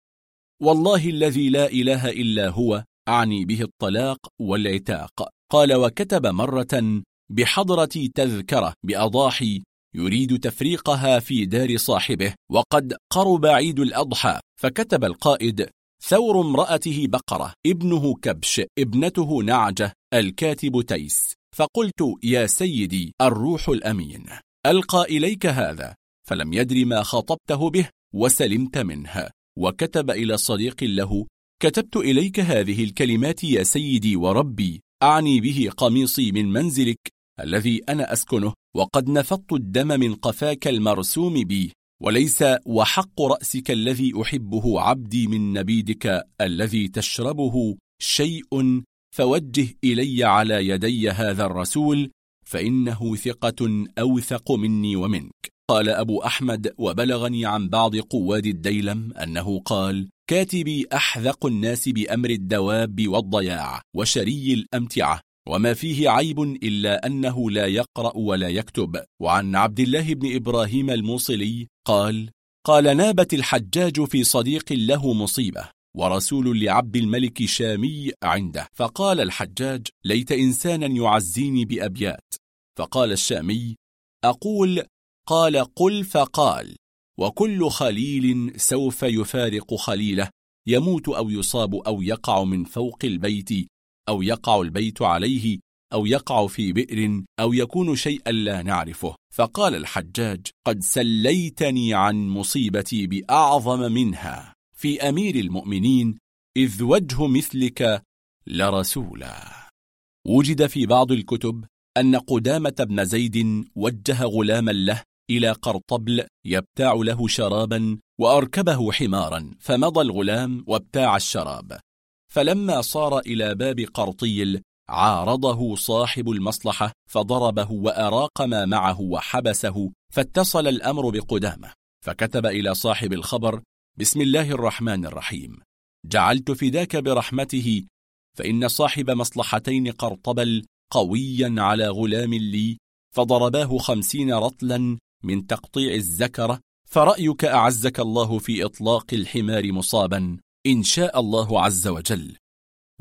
والله الذي لا إله إلا هو أعني به الطلاق والعتاق. قال وكتب مرة بحضرة تذكرة بأضاحي يريد تفريقها في دار صاحبه وقد قرب عيد الأضحى فكتب القائد ثور امرأته بقرة ابنه كبش ابنته نعجة الكاتب تيس. فقلت يا سيدي الروح الأمين. ألقى إليك هذا فلم يدر ما خطبته به وسلمت منها وكتب إلى صديق له كتبت إليك هذه الكلمات يا سيدي وربي أعني به قميصي من منزلك الذي أنا أسكنه وقد نفضت الدم من قفاك المرسوم بي وليس وحق رأسك الذي أحبه عبدي من نبيدك الذي تشربه شيء فوجه إلي على يدي هذا الرسول فإنه ثقة أوثق مني ومنك. قال أبو أحمد وبلغني عن بعض قواد الديلم أنه قال كاتبي أحذق الناس بأمر الدواب والضياع وشري الأمتعة وما فيه عيب إلا أنه لا يقرأ ولا يكتب. وعن عبد الله بن إبراهيم الموصلي قال قال نابت الحجاج في صديق له مصيبة. ورسول لعبد الملك شامي عنده. فقال الحجاج ليت إنسانا يعزيني بأبيات. فقال الشامي أقول قال قل فقال. وكل خليل سوف يفارق خليله يموت أو يصاب أو يقع من فوق البيت أو يقع البيت عليه أو يقع في بئر أو يكون شيئا لا نعرفه. فقال الحجاج قد سليتني عن مصيبتي بأعظم منها. في أمير المؤمنين إذ وجه مثلك لرسولا. وجد في بعض الكتب أن قدامة بن زيد وجه غلاما له إلى قرطبل يبتاع له شرابا وأركبه حمارا فمضى الغلام وابتاع الشراب. فلما صار إلى باب قرطيل عارضه صاحب المصلحة فضربه وأراق ما معه وحبسه فاتصل الأمر بقدامة. فكتب إلى صاحب الخبر بسم الله الرحمن الرحيم. جعلت فداك برحمته فإن صاحب مصلحتين قرطبل قويا على غلام لي فضرباه خمسين رطلا من تقطيع الزكرة فرأيك أعزك الله في إطلاق الحمار مصابا إن شاء الله عز وجل.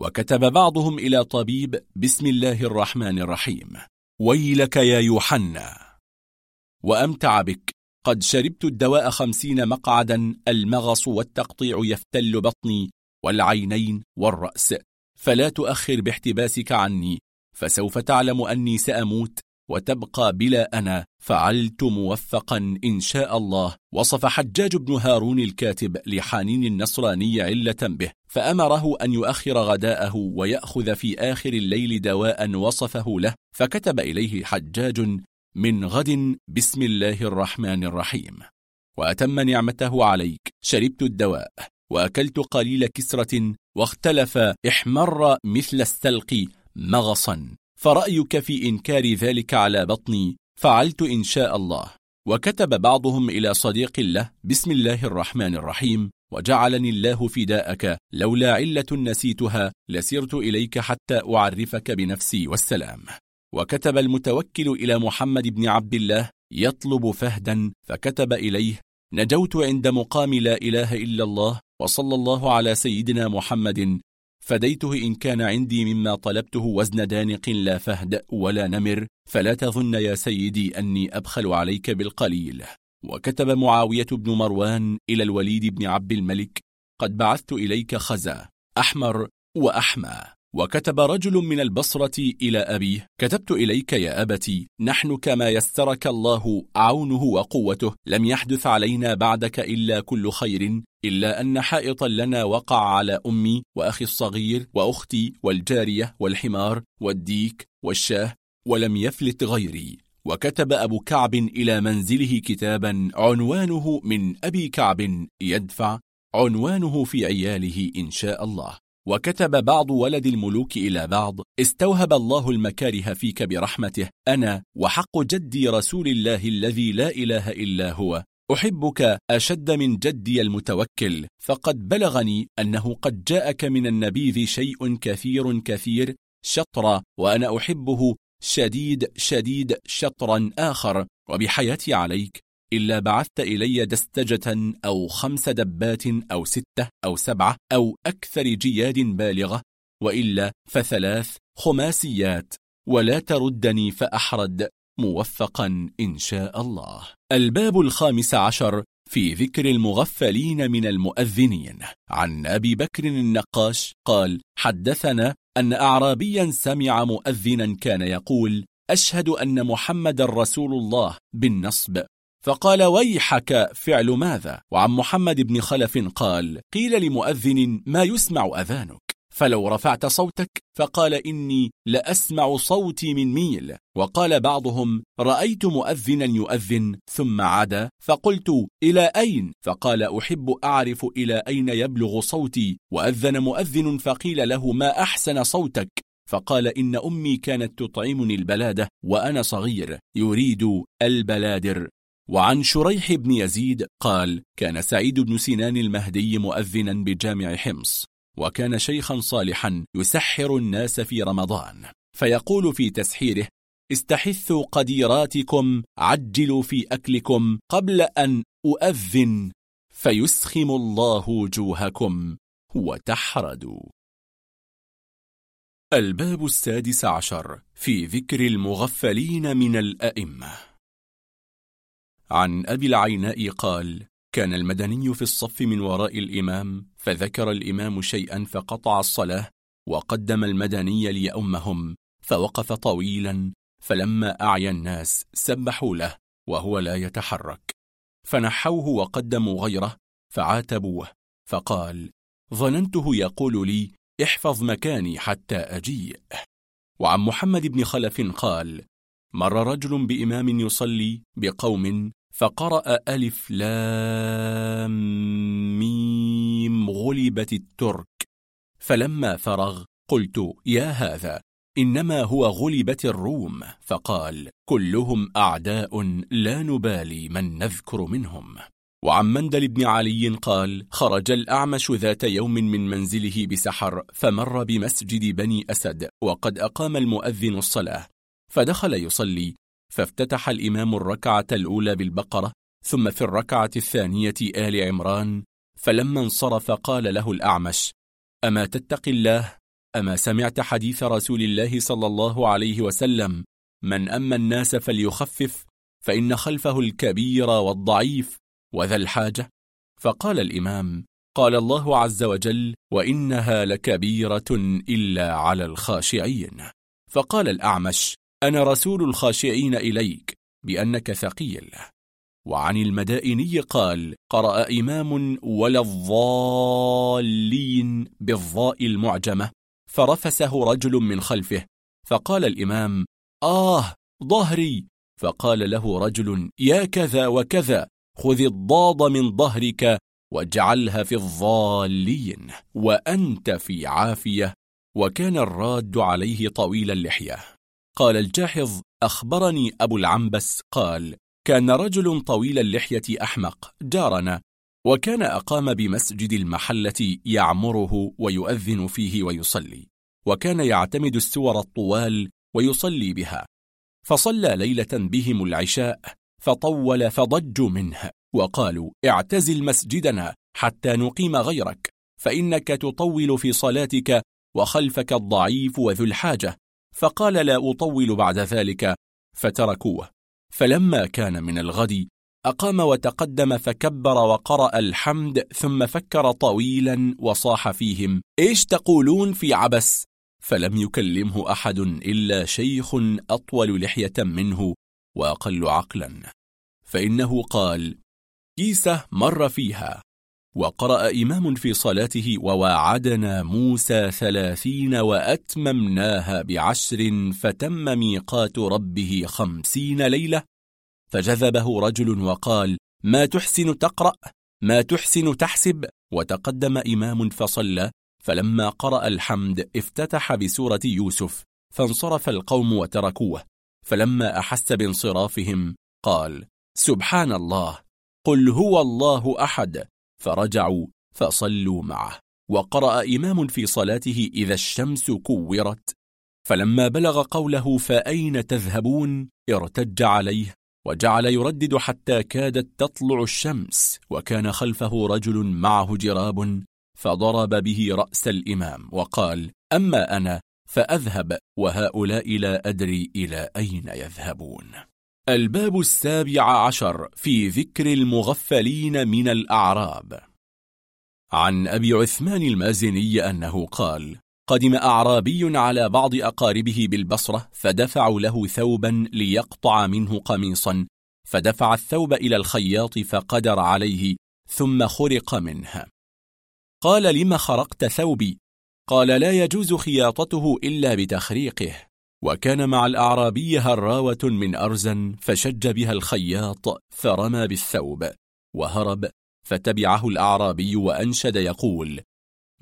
وكتب بعضهم إلى طبيب بسم الله الرحمن الرحيم. ويلك يا يوحنا. وأمتع بك. قد شربت الدواء خمسين مقعدا المغص والتقطيع يفتل بطني والعينين والرأس. فلا تؤخر باحتباسك عني فسوف تعلم أني سأموت وتبقى بلا أنا. فعلت موفقا إن شاء الله. وصف حجاج بن هارون الكاتب لحانين النصراني علة به فأمره أن يؤخر غداءه ويأخذ في آخر الليل دواء وصفه له. فكتب إليه حجاج من غد بسم الله الرحمن الرحيم. وأتم نعمته عليك شربت الدواء وأكلت قليل كسرة واختلف احمر مثل السلق مغصا. فرأيك في إنكار ذلك على بطني فعلت إن شاء الله. وكتب بعضهم إلى صديق له بسم الله الرحمن الرحيم وجعلني الله فداءك لولا علة نسيتها لسرت إليك حتى أعرفك بنفسي والسلام. وكتب المتوكل إلى محمد بن عبد الله يطلب فهدا فكتب إليه نجوت عند مقام لا إله إلا الله وصلى الله على سيدنا محمد فديته إن كان عندي مما طلبته وزن دانق لا فهد ولا نمر فلا تظن يا سيدي أني أبخل عليك بالقليل. وكتب معاوية بن مروان إلى الوليد بن عبد الملك قد بعثت إليك خزا أحمر وأحمى. وكتب رجل من البصرة إلى أبيه كتبت إليك يا أبتي نحن كما يسترك الله عونه وقوته لم يحدث علينا بعدك إلا كل خير إلا أن حائطا لنا وقع على أمي وأخي الصغير وأختي والجارية والحمار والديك والشاه ولم يفلت غيري. وكتب أبو كعب إلى منزله كتابا عنوانه من أبي كعب يدفع عنوانه في عياله إن شاء الله. وكتب بعض ولد الملوك إلى بعض استوهب الله المكاره فيك برحمته أنا وحق جدي رسول الله الذي لا إله إلا هو. أحبك أشد من جدي المتوكل فقد بلغني أنه قد جاءك من النبيذ شيء كثير كثير شطرا وأنا أحبه شديد شديد شطرا آخر وبحياتي عليك. إلا بعثت إلي دستجة أو خمس دبات أو ستة أو سبعة أو أكثر جياد بالغة وإلا فثلاث خماسيات ولا تردني فأحرد موفقا إن شاء الله. الباب الخامس عشر في ذكر المغفلين من المؤذنين. عن أبي بكر النقاش قال حدثنا أن أعرابيا سمع مؤذنا كان يقول أشهد أن محمد رسول الله بالنصب. فقال ويحك فعل ماذا؟ وعن محمد بن خلف قال قيل لمؤذن ما يسمع أذانك. فلو رفعت صوتك فقال إني لأسمع صوتي من ميل. وقال بعضهم رأيت مؤذنا يؤذن ثم عدا فقلت إلى أين؟ فقال أحب أعرف إلى أين يبلغ صوتي. وأذن مؤذن فقيل له ما أحسن صوتك؟ فقال إن أمي كانت تطعمني البلادة وأنا صغير يريد البلادر. وعن شريح بن يزيد قال كان سعيد بن سنان المهدي مؤذنا بجامع حمص وكان شيخا صالحا يسحر الناس في رمضان فيقول في تسحيره استحثوا قديراتكم عجلوا في أكلكم قبل أن أؤذن فيسخم الله وجوهكم وتحردوا الباب السادس عشر في ذكر المغفلين من الأئمة. عن أبي العيناء قال كان المدني في الصف من وراء الإمام فذكر الإمام شيئا فقطع الصلاة وقدم المدني ليأمهم فوقف طويلا فلما أعيا الناس سبحوا له وهو لا يتحرك. فنحوه وقدموا غيره فعاتبوه فقال ظننته يقول لي احفظ مكاني حتى أجيء. وعن محمد بن خلف قال مر رجل بإمام يصلي بقوم فقرأ ألف لام ميم غلبت الترك. فلما فرغ قلت يا هذا إنما هو غلبت الروم. فقال كلهم أعداء لا نبالي من نذكر منهم. وعن مندل بن علي قال خرج الأعمش ذات يوم من منزله بسحر فمر بمسجد بني أسد وقد أقام المؤذن الصلاة. فدخل يصلي فافتتح الإمام الركعة الأولى بالبقرة ثم في الركعة الثانية آل عمران فلما انصرف قال له الأعمش أما تتق الله؟ أما سمعت حديث رسول الله صلى الله عليه وسلم؟ من أما الناس فليخفف فإن خلفه الكبير والضعيف وذا الحاجة؟ فقال الإمام قال الله عز وجل وإنها لكبيرة إلا على الخاشعين. فقال الأعمش أنا رسول الخاشعين إليك بأنك ثقيل. وعن المدائني قال قرأ إمام ولا الضالين بالضاء المعجمة فرفسه رجل من خلفه فقال الإمام آه ظهري. فقال له رجل يا كذا وكذا خذ الضاد من ظهرك واجعلها في الضالين وأنت في عافية. وكان الراد عليه طويل اللحية. قال الجاحظ أخبرني أبو العنبس قال كان رجل طويل اللحية أحمق جارنا وكان أقام بمسجد المحلة يعمره ويؤذن فيه ويصلي وكان يعتمد السور الطوال ويصلي بها فصلى ليلة بهم العشاء فطول فضجوا منه وقالوا اعتزل مسجدنا حتى نقيم غيرك فإنك تطول في صلاتك وخلفك الضعيف وذو الحاجة. فقال لا أطول بعد ذلك فتركوه. فلما كان من الغد أقام وتقدم فكبر وقرأ الحمد ثم فكر طويلا وصاح فيهم إيش تقولون في عبس؟ فلم يكلمه أحد إلا شيخ أطول لحية منه وأقل عقلا. فإنه قال كيسة مر فيها. وقرأ إمام في صلاته وواعدنا موسى ثلاثين وأتممناها بعشر فتم ميقات ربه خمسين ليلة. فجذبه رجل وقال ما تحسن تقرأ؟ ما تحسن تحسب؟ وتقدم إمام فصلى. فلما قرأ الحمد افتتح بسورة يوسف فانصرف القوم وتركوه. فلما أحس بانصرافهم قال سبحان الله! قل هو الله أحد! فرجعوا فصلوا معه. وقرأ إمام في صلاته إذا الشمس كورت. فلما بلغ قوله فأين تذهبون؟ ارتج عليه وجعل يردد حتى كادت تطلع الشمس. وكان خلفه رجل معه جراب فضرب به رأس الإمام وقال أما أنا فأذهب وهؤلاء لا أدري إلى أين يذهبون. الباب السابع عشر في ذكر المغفلين من الأعراب. عن أبي عثمان المازني أنه قال قدم أعرابي على بعض أقاربه بالبصرة فدفعوا له ثوبا ليقطع منه قميصا فدفع الثوب إلى الخياط فقدر عليه ثم خرق منه. قال لم خرقت ثوبي؟ قال لا يجوز خياطته إلا بتخريقه. وكان مع الأعرابي هراوة من أرزا فشج بها الخياط فرمى بالثوب وهرب فتبعه الأعرابي وأنشد يقول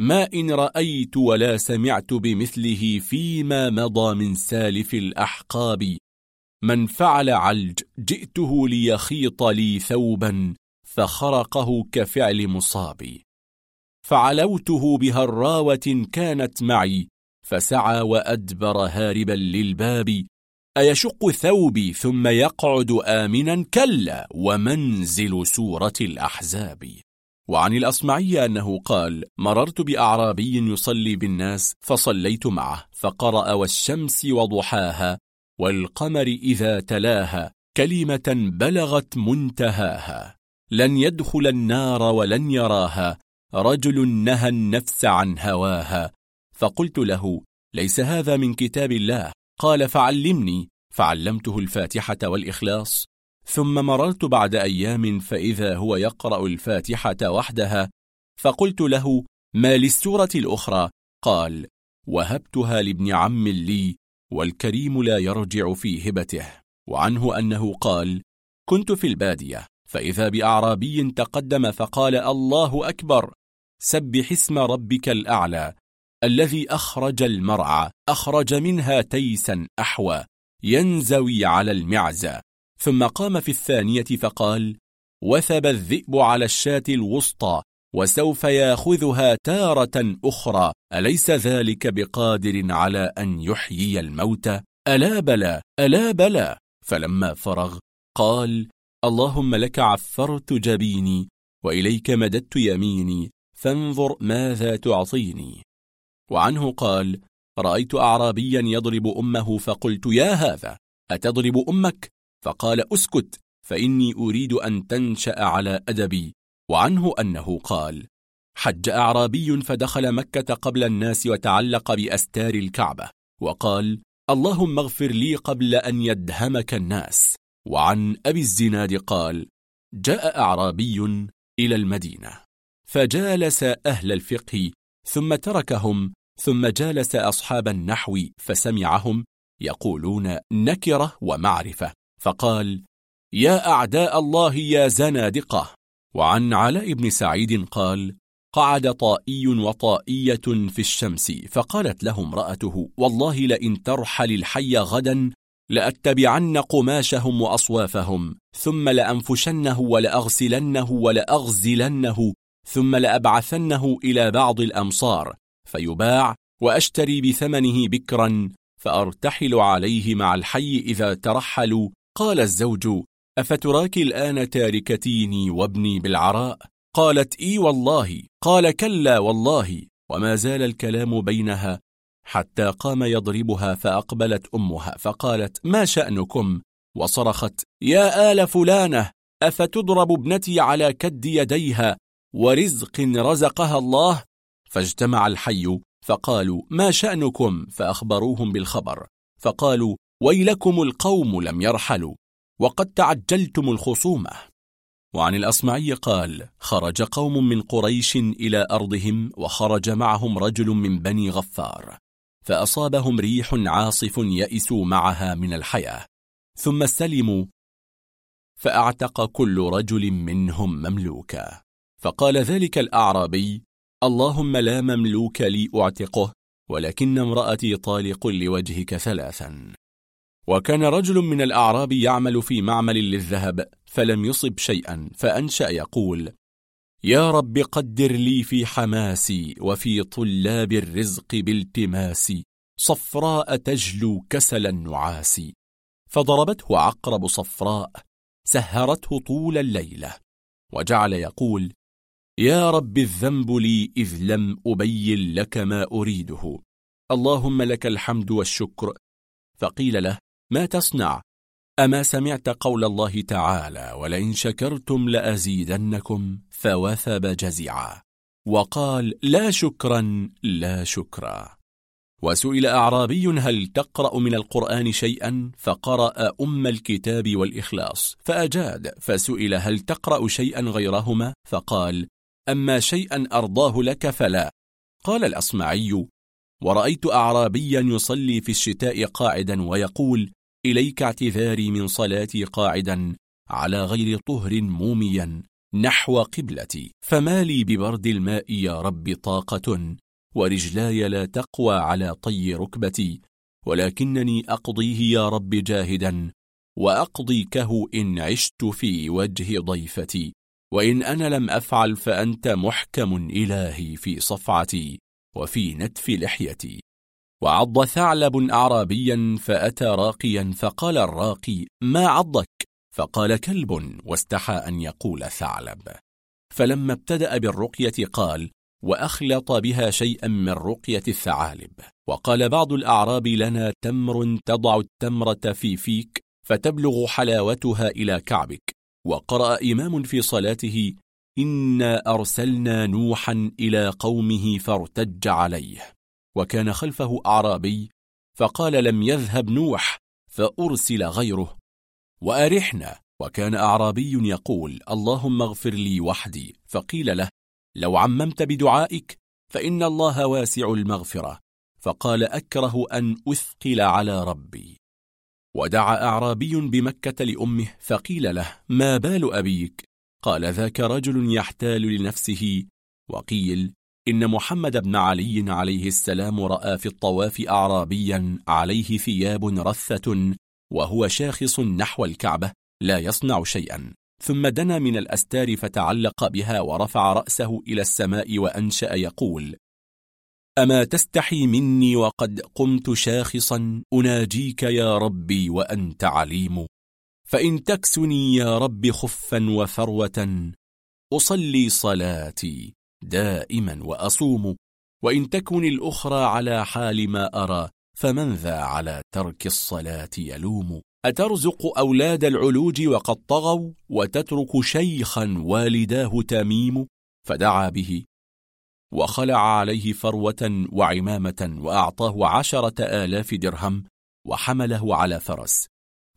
ما إن رأيت ولا سمعت بمثله فيما مضى من سالف الأحقاب. من فعل علج جئته ليخيط لي ثوبا فخرقه كفعل مصابي. فعلوته بهراوة كانت معي فسعى وأدبر هاربا للباب أيشق ثوبي ثم يقعد آمنا كلا ومنزل سورة الأحزاب. وعن الأصمعي أنه قال مررت بأعرابي يصلي بالناس فصليت معه فقرأ والشمس وضحاها والقمر إذا تلاها كلمة بلغت منتهاها. لن يدخل النار ولن يراها رجل نهى النفس عن هواها فقلت له ليس هذا من كتاب الله. قال فعلمني. فعلمته الفاتحة والإخلاص. ثم مررت بعد أيام فإذا هو يقرأ الفاتحة وحدها. فقلت له ما للسورة الأخرى؟ قال وهبتها لابن عم لي والكريم لا يرجع في هبته. وعنه أنه قال كنت في البادية فإذا بأعرابي تقدم فقال الله أكبر. سبح اسم ربك الأعلى. الذي أخرج المرعى أخرج منها تيسا أحوى ينزوي على المعزى ثم قام في الثانية فقال وثب الذئب على الشاة الوسطى وسوف ياخذها تارة أخرى. أليس ذلك بقادر على أن يحيي الموتى ألا بلى ألا بلى. فلما فرغ قال اللهم لك عفرت جبيني وإليك مددت يميني فانظر ماذا تعطيني. وعنه قال رأيت أعرابيا يضرب أمه فقلت يا هذا أتضرب أمك؟ فقال أسكت فإني أريد أن تنشأ على أدبي وعنه أنه قال حج أعرابي فدخل مكة قبل الناس وتعلق بأستار الكعبة وقال اللهم اغفر لي قبل أن يدهمك الناس وعن أبي الزناد قال جاء أعرابي إلى المدينة فجالس أهل الفقه ثم تركهم ثم جالس أصحاب النحو فسمعهم يقولون نكرة ومعرفة فقال يا أعداء الله يا زنادقة. وعن علاء بن سعيد قال قعد طائي وطائية في الشمس فقالت له امرأته والله لئن ترحل الحي غدا لأتبعن قماشهم وأصوافهم ثم لأنفشنه ولأغسلنه ولأغزلنه ثم لأبعثنه إلى بعض الأمصار فيباع وأشتري بثمنه بكرا فأرتحل عليه مع الحي إذا ترحلوا. قال الزوج أفتراك الآن تاركتيني وابني بالعراء؟ قالت إي والله. قال كلا والله. وما زال الكلام بينها حتى قام يضربها فأقبلت أمها فقالت ما شأنكم؟ وصرخت يا آل فلانة أفتضرب ابنتي على كد يديها؟ ورزق رزقها الله؟ فاجتمع الحي فقالوا ما شأنكم؟ فأخبروهم بالخبر. فقالوا ويلكم القوم لم يرحلوا وقد تعجلتم الخصومة. وعن الأصمعي قال خرج قوم من قريش إلى أرضهم وخرج معهم رجل من بني غفار فأصابهم ريح عاصف يئسوا معها من الحياة ثم استلموا فأعتق كل رجل منهم مملوكا. فقال ذلك الأعرابي اللهم لا مملوك لي أعتقه ولكن امرأتي طالق لوجهك ثلاثا. وكان رجل من الأعراب يعمل في معمل للذهب فلم يصب شيئا فأنشأ يقول يا رب قدر لي في حماسي وفي طلاب الرزق بالتماسي صفراء تجلو كسل النعاس فضربته عقرب صفراء سهرته طول الليلة. وجعل يقول يا رب الذنب لي إذ لم أبين لك ما أريده. اللهم لك الحمد والشكر. فقيل له ما تصنع؟ أما سمعت قول الله تعالى ولئن شكرتم لأزيدنكم فوثب جزعا وقال لا شكرا لا شكرا. وسئل أعرابي هل تقرأ من القرآن شيئا؟ فقرأ أم الكتاب والإخلاص. فأجاد فسئل هل تقرأ شيئا غيرهما؟ فقال أما شيئا أرضاه لك فلا. قال الأصمعي ورأيت أعرابيا يصلي في الشتاء قاعدا ويقول إليك اعتذاري من صلاتي قاعدا على غير طهر موميا نحو قبلتي. فما لي ببرد الماء يا رب طاقة ورجلاي لا تقوى على طي ركبتي ولكنني أقضيه يا رب جاهدا وأقضيكه إن عشت في وجه ضيفتي. وإن أنا لم أفعل فأنت محكم إلهي في صفعتي وفي نتف لحيتي. وعض ثعلب أعرابيا فأتى راقيا فقال الراقي ما عضك؟ فقال كلب واستحى أن يقول ثعلب. فلما ابتدأ بالرقية قال وأخلط بها شيئا من رقية الثعالب. وقال بعض الأعراب لنا تمر تضع التمرة في فيك فتبلغ حلاوتها إلى كعبك. وقرأ إمام في صلاته إنا أرسلنا نوحا إلى قومه فارتج عليه وكان خلفه أعرابي فقال لم يذهب نوح فأرسل غيره وأرحنا وكان أعرابي يقول اللهم اغفر لي وحدي. فقيل له لو عممت بدعائك فإن الله واسع المغفرة. فقال أكره أن أثقل على ربي. ودعا أعرابي بمكة لأمه فقيل له ما بال أبيك؟ قال ذاك رجل يحتال لنفسه. وقيل إن محمد بن علي عليه السلام رأى في الطواف أعرابيا عليه ثياب رثة وهو شاخص نحو الكعبة لا يصنع شيئا ثم دنا من الأستار فتعلق بها ورفع رأسه إلى السماء وأنشأ يقول أما تستحي مني وقد قمت شاخصا أناجيك يا ربي وأنت عليم. فإن تكسني يا رب خفا وثروة أصلي صلاتي دائما وأصوم. وإن تكن الأخرى على حال ما أرى فمن ذا على ترك الصلاة يلوم؟ أترزق أولاد العلوج وقد طغوا؟ وتترك شيخا والداه تميم؟ فدعا به وخلع عليه فروة وعمامة وأعطاه عشرة آلاف درهم وحمله على فرس.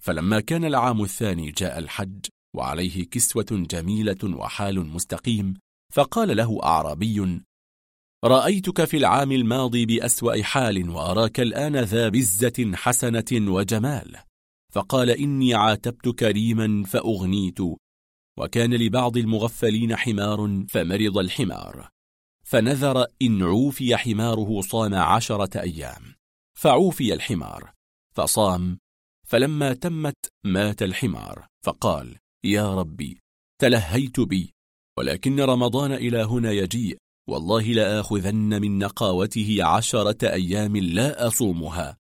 فلما كان العام الثاني جاء الحج وعليه كسوة جميلة وحال مستقيم فقال له أعرابي رأيتك في العام الماضي بأسوأ حال وأراك الآن ذا بزة حسنة وجمال. فقال إني عاتبت كريما فأغنيت. وكان لبعض المغفلين حمار فمرض الحمار. فنذر إن عوفي حماره صام عشرة أيام فعوفي الحمار فصام فلما تمت مات الحمار فقال يا ربي تلهيت بي ولكن رمضان إلى هنا يجيء والله لآخذن من نقاوته عشرة أيام لا أصومها.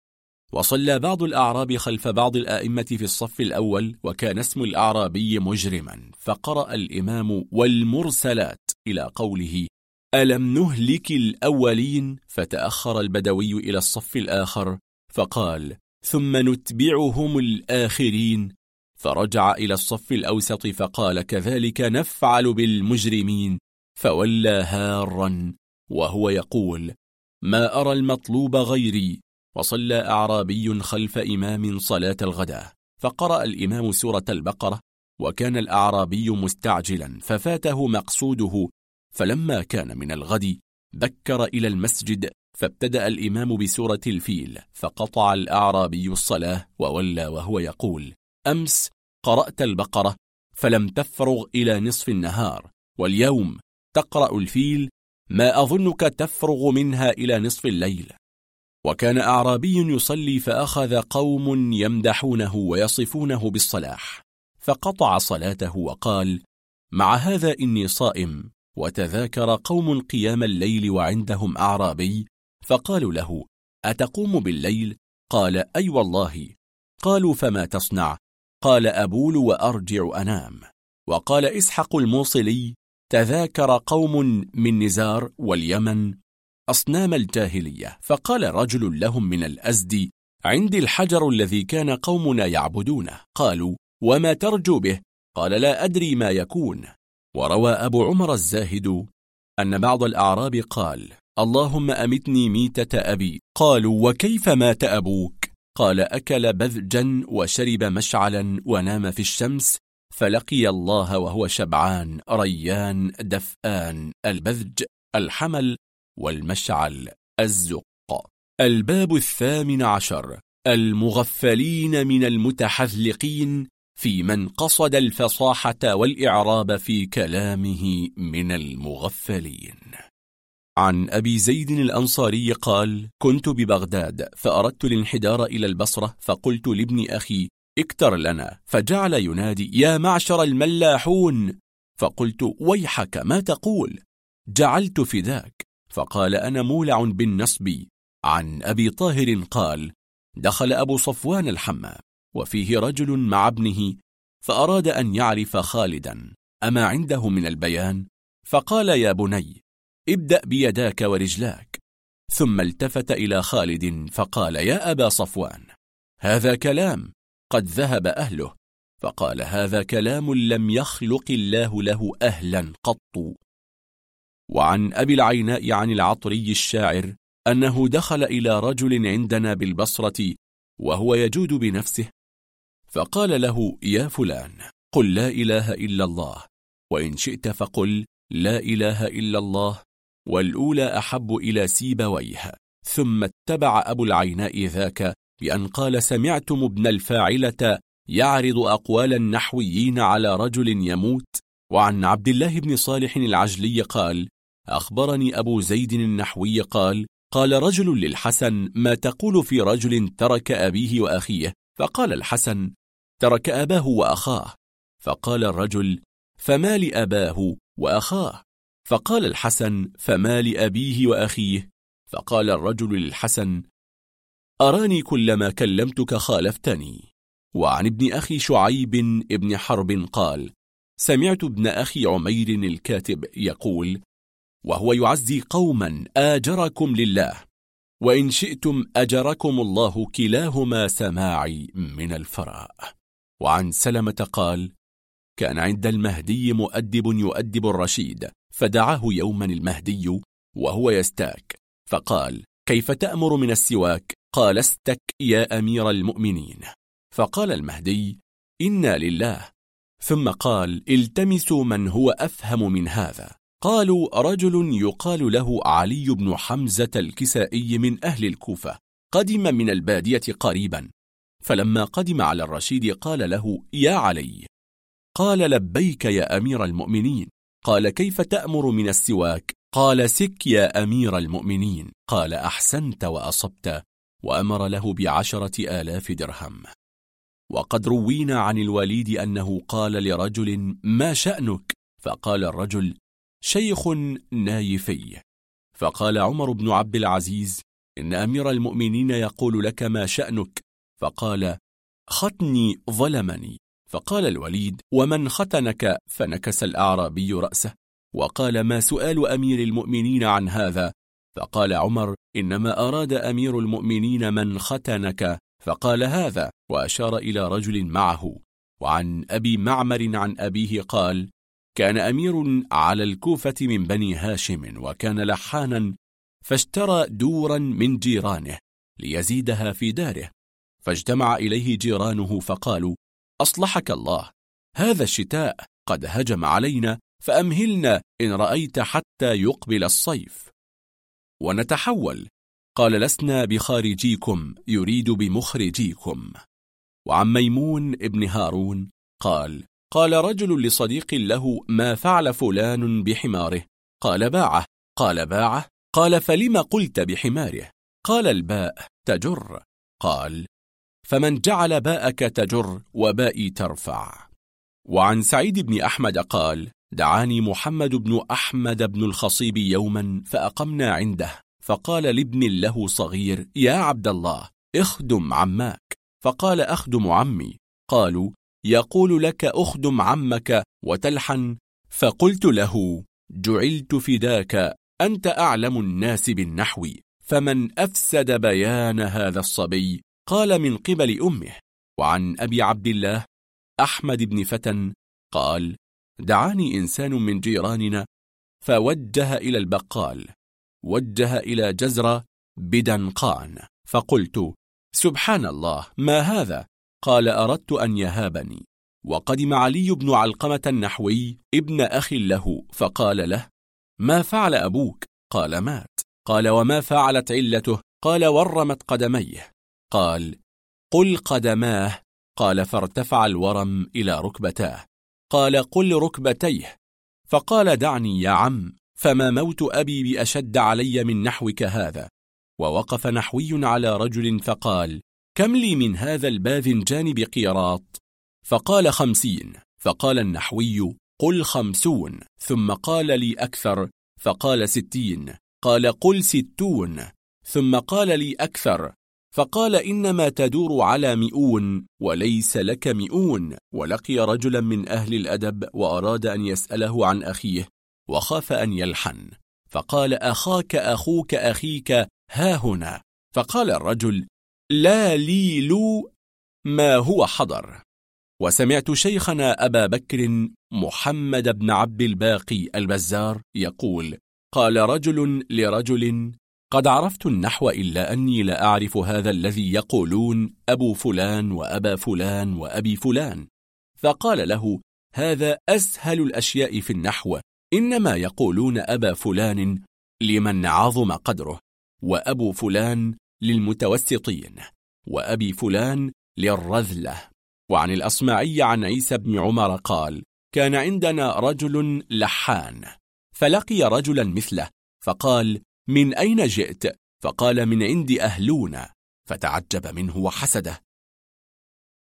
وصلى بعض الأعراب خلف بعض الآئمة في الصف الأول وكان اسم الأعرابي مجرما فقرأ الإمام والمرسلات إلى قوله ألم نهلك الأولين؟ فتأخر البدوي إلى الصف الآخر فقال ثم نتبعهم الآخرين. فرجع إلى الصف الأوسط فقال كذلك نفعل بالمجرمين. فولى هارا وهو يقول ما أرى المطلوب غيري؟ وصلى أعرابي خلف إمام صلاة الغداء فقرأ الإمام سورة البقرة وكان الأعرابي مستعجلا ففاته مقصوده فلما كان من الغد بكر إلى المسجد فابتدأ الإمام بسورة الفيل فقطع الأعرابي الصلاة وولى وهو يقول أمس قرأت البقرة فلم تفرغ إلى نصف النهار واليوم تقرأ الفيل ما أظنك تفرغ منها إلى نصف الليل. وكان أعرابي يصلي فأخذ قوم يمدحونه ويصفونه بالصلاح فقطع صلاته وقال مع هذا إني صائم وتذاكر قوم قيام الليل وعندهم أعرابي فقالوا له أتقوم بالليل؟ قال أي والله. قالوا فما تصنع؟ قال أبول وأرجع أنام. وقال إسحق الموصلي تذاكر قوم من نزار واليمن أصنام الجاهلية. فقال رجل لهم من الأزد عندي الحجر الذي كان قومنا يعبدونه. قالوا وما ترجو به؟ قال لا أدري ما يكون. وروى أبو عمر الزاهد أن بعض الأعراب قال اللهم أمتني ميتة أبي. قالوا وكيف مات أبوك؟ قال أكل بذجا وشرب مشعلا ونام في الشمس فلقي الله وهو شبعان ريان دفآن البذج الحمل والمشعل الزق. الباب الثامن عشر. المغفلين من المتحذلقين في من قصد الفصاحة والإعراب في كلامه من المغفلين. عن أبي زيد الأنصاري قال كنت ببغداد فأردت الانحدار إلى البصرة فقلت لابن أخي أكتر لنا فجعل ينادي يا معشر الملاحون! فقلت ويحك ما تقول؟ جعلت فداك. فقال أنا مولع بالنصب عن أبي طاهر قال دخل أبو صفوان الحمام وفيه رجل مع ابنه فأراد أن يعرف خالدا أما عنده من البيان؟ فقال يا بني ابدأ بيداك ورجلاك. ثم التفت إلى خالد فقال يا أبا صفوان هذا كلام قد ذهب أهله. فقال هذا كلام لم يخلق الله له أهلا قط. وعن أبي العيناء عن العطري الشاعر أنه دخل إلى رجل عندنا بالبصرة وهو يجود بنفسه فقال له يا فلان قل لا إله إلا الله وإن شئت فقل لا إله إلا الله والأولى أحب إلى سيبويه. ثم اتبع أبو العيناء ذاك بأن قال سمعتم ابن الفاعلة يعرض أقوال النحويين على رجل يموت؟ وعن عبد الله بن صالح العجلي قال أخبرني أبو زيد النحوي قال قال رجل للحسن ما تقول في رجل ترك أبيه وأخيه؟ فقال الحسن ترك أباه وأخاه. فقال الرجل فما لأباه وأخاه؟ فقال الحسن فما لأبيه وأخيه؟ فقال الرجل للحسن أراني كلما كلمتك خالفتني. وعن ابن أخي شعيب ابن حرب قال سمعت ابن أخي عمير الكاتب يقول وهو يعزي قوما آجركم لله وإن شئتم أجركم الله كلاهما سماعي من الفراء. وعن سلمة قال كان عند المهدي مؤدب يؤدب الرشيد فدعاه يوما المهدي وهو يستاك فقال كيف تأمر من السواك؟ قال استك يا أمير المؤمنين فقال المهدي إنا لله ثم قال التمسوا من هو أفهم من هذا قالوا رجل يقال له علي بن حمزة الكسائي من أهل الكوفة قدم من البادية قريبا فلما قدم على الرشيد قال له يا علي. قال لبيك يا أمير المؤمنين. قال كيف تأمر من السواك؟ قال سك يا أمير المؤمنين. قال أحسنت وأصبت. وأمر له بعشرة آلاف درهم. وقد روينا عن الوليد أنه قال لرجل ما شأنك؟ فقال الرجل شيخ نايفي. فقال عمر بن عبد العزيز إن أمير المؤمنين يقول لك ما شأنك فقال ختني ظلمني. فقال الوليد ومن ختنك فنكس الأعرابي رأسه. وقال ما سؤال أمير المؤمنين عن هذا؟ فقال عمر إنما أراد أمير المؤمنين من ختنك. فقال هذا. وأشار إلى رجل معه. وعن أبي معمر عن أبيه قال كان أمير على الكوفة من بني هاشم وكان لحانا فاشترى دورا من جيرانه ليزيدها في داره. فاجتمع إليه جيرانه فقالوا أصلحك الله هذا الشتاء قد هجم علينا فأمهلنا إن رأيت حتى يقبل الصيف. ونتحول قال لسنا بخارجيكم يريد بمخرجيكم. وعن ميمون ابن هارون قال قال رجل لصديق له ما فعل فلان بحماره؟ قال باعه. قال باعه. قال فلم قلت بحماره؟ قال الباء تجر. قال فمن جعل باءك تجر وبائي ترفع. وعن سعيد بن أحمد قال دعاني محمد بن أحمد بن الخصيب يوما فأقمنا عنده فقال لابن له صغير يا عبد الله اخدم عماك. فقال أخدم عمي. قالوا يقول لك أخدم عمك وتلحن. فقلت له جعلت فداك أنت أعلم الناس بالنحو فمن أفسد بيان هذا الصبي؟ قال من قبل أمه وعن أبي عبد الله أحمد بن فتن قال دعاني إنسان من جيراننا. فوجه إلى البقال وجه إلى جزرة بدنقان فقلت سبحان الله ما هذا؟ قال أردت أن يهابني. وقدم علي بن علقمة النحوي ابن أخ له فقال له ما فعل أبوك؟ قال مات. قال وما فعلت علته؟ قال ورمت قدميه. قال قل قدماه. قال فارتفع الورم إلى ركبتاه. قال قل ركبتيه. فقال دعني يا عم فما موت أبي بأشد علي من نحوك هذا. ووقف نحوي على رجل فقال كم لي من هذا الباذنجان بقيراط فقال خمسين. فقال النحوي قل خمسون. ثم قال لي أكثر فقال ستين. قال قل ستون. ثم قال لي أكثر فقال إنما تدور على مئون وليس لك مئون ولقي رجلا من أهل الأدب وأراد أن يسأله عن أخيه وخاف أن يلحن. فقال أخاك أخوك أخيك ها هنا. فقال الرجل لا لي لو ما هو حضر. وسمعت شيخنا أبا بكر محمد بن عبد الباقي البزار يقول قال رجل لرجل قد عرفت النحو إلا أني لا أعرف هذا الذي يقولون أبو فلان وأبا فلان وأبي فلان. فقال له هذا أسهل الأشياء في النحو إنما يقولون أبا فلان لمن عظم قدره وأبو فلان للمتوسطين وأبي فلان للرذلة. وعن الأصمعي عن عيسى بن عمر قال كان عندنا رجل لحان فلقي رجلا مثله فقال من أين جئت؟ فقال من عند أهلونا. فتعجب منه وحسده.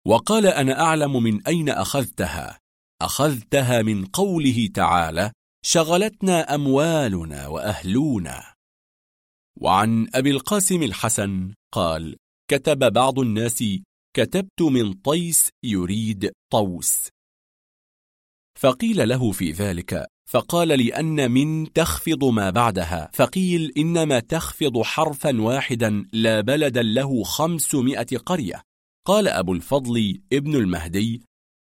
وقال أنا أعلم من أين أخذتها؟ أخذتها من قوله تعالى شغلتنا أموالنا وأهلونا. وعن أبي القاسم الحسن قال كتب بعض الناس كتبت من طيس يريد طوس. فقيل له في ذلك فقال لأن من تخفض ما بعدها. فقيل إنما تخفض حرفا واحدا لا بلدا له خمسمائة قرية. قال أبو الفضل ابن المهدي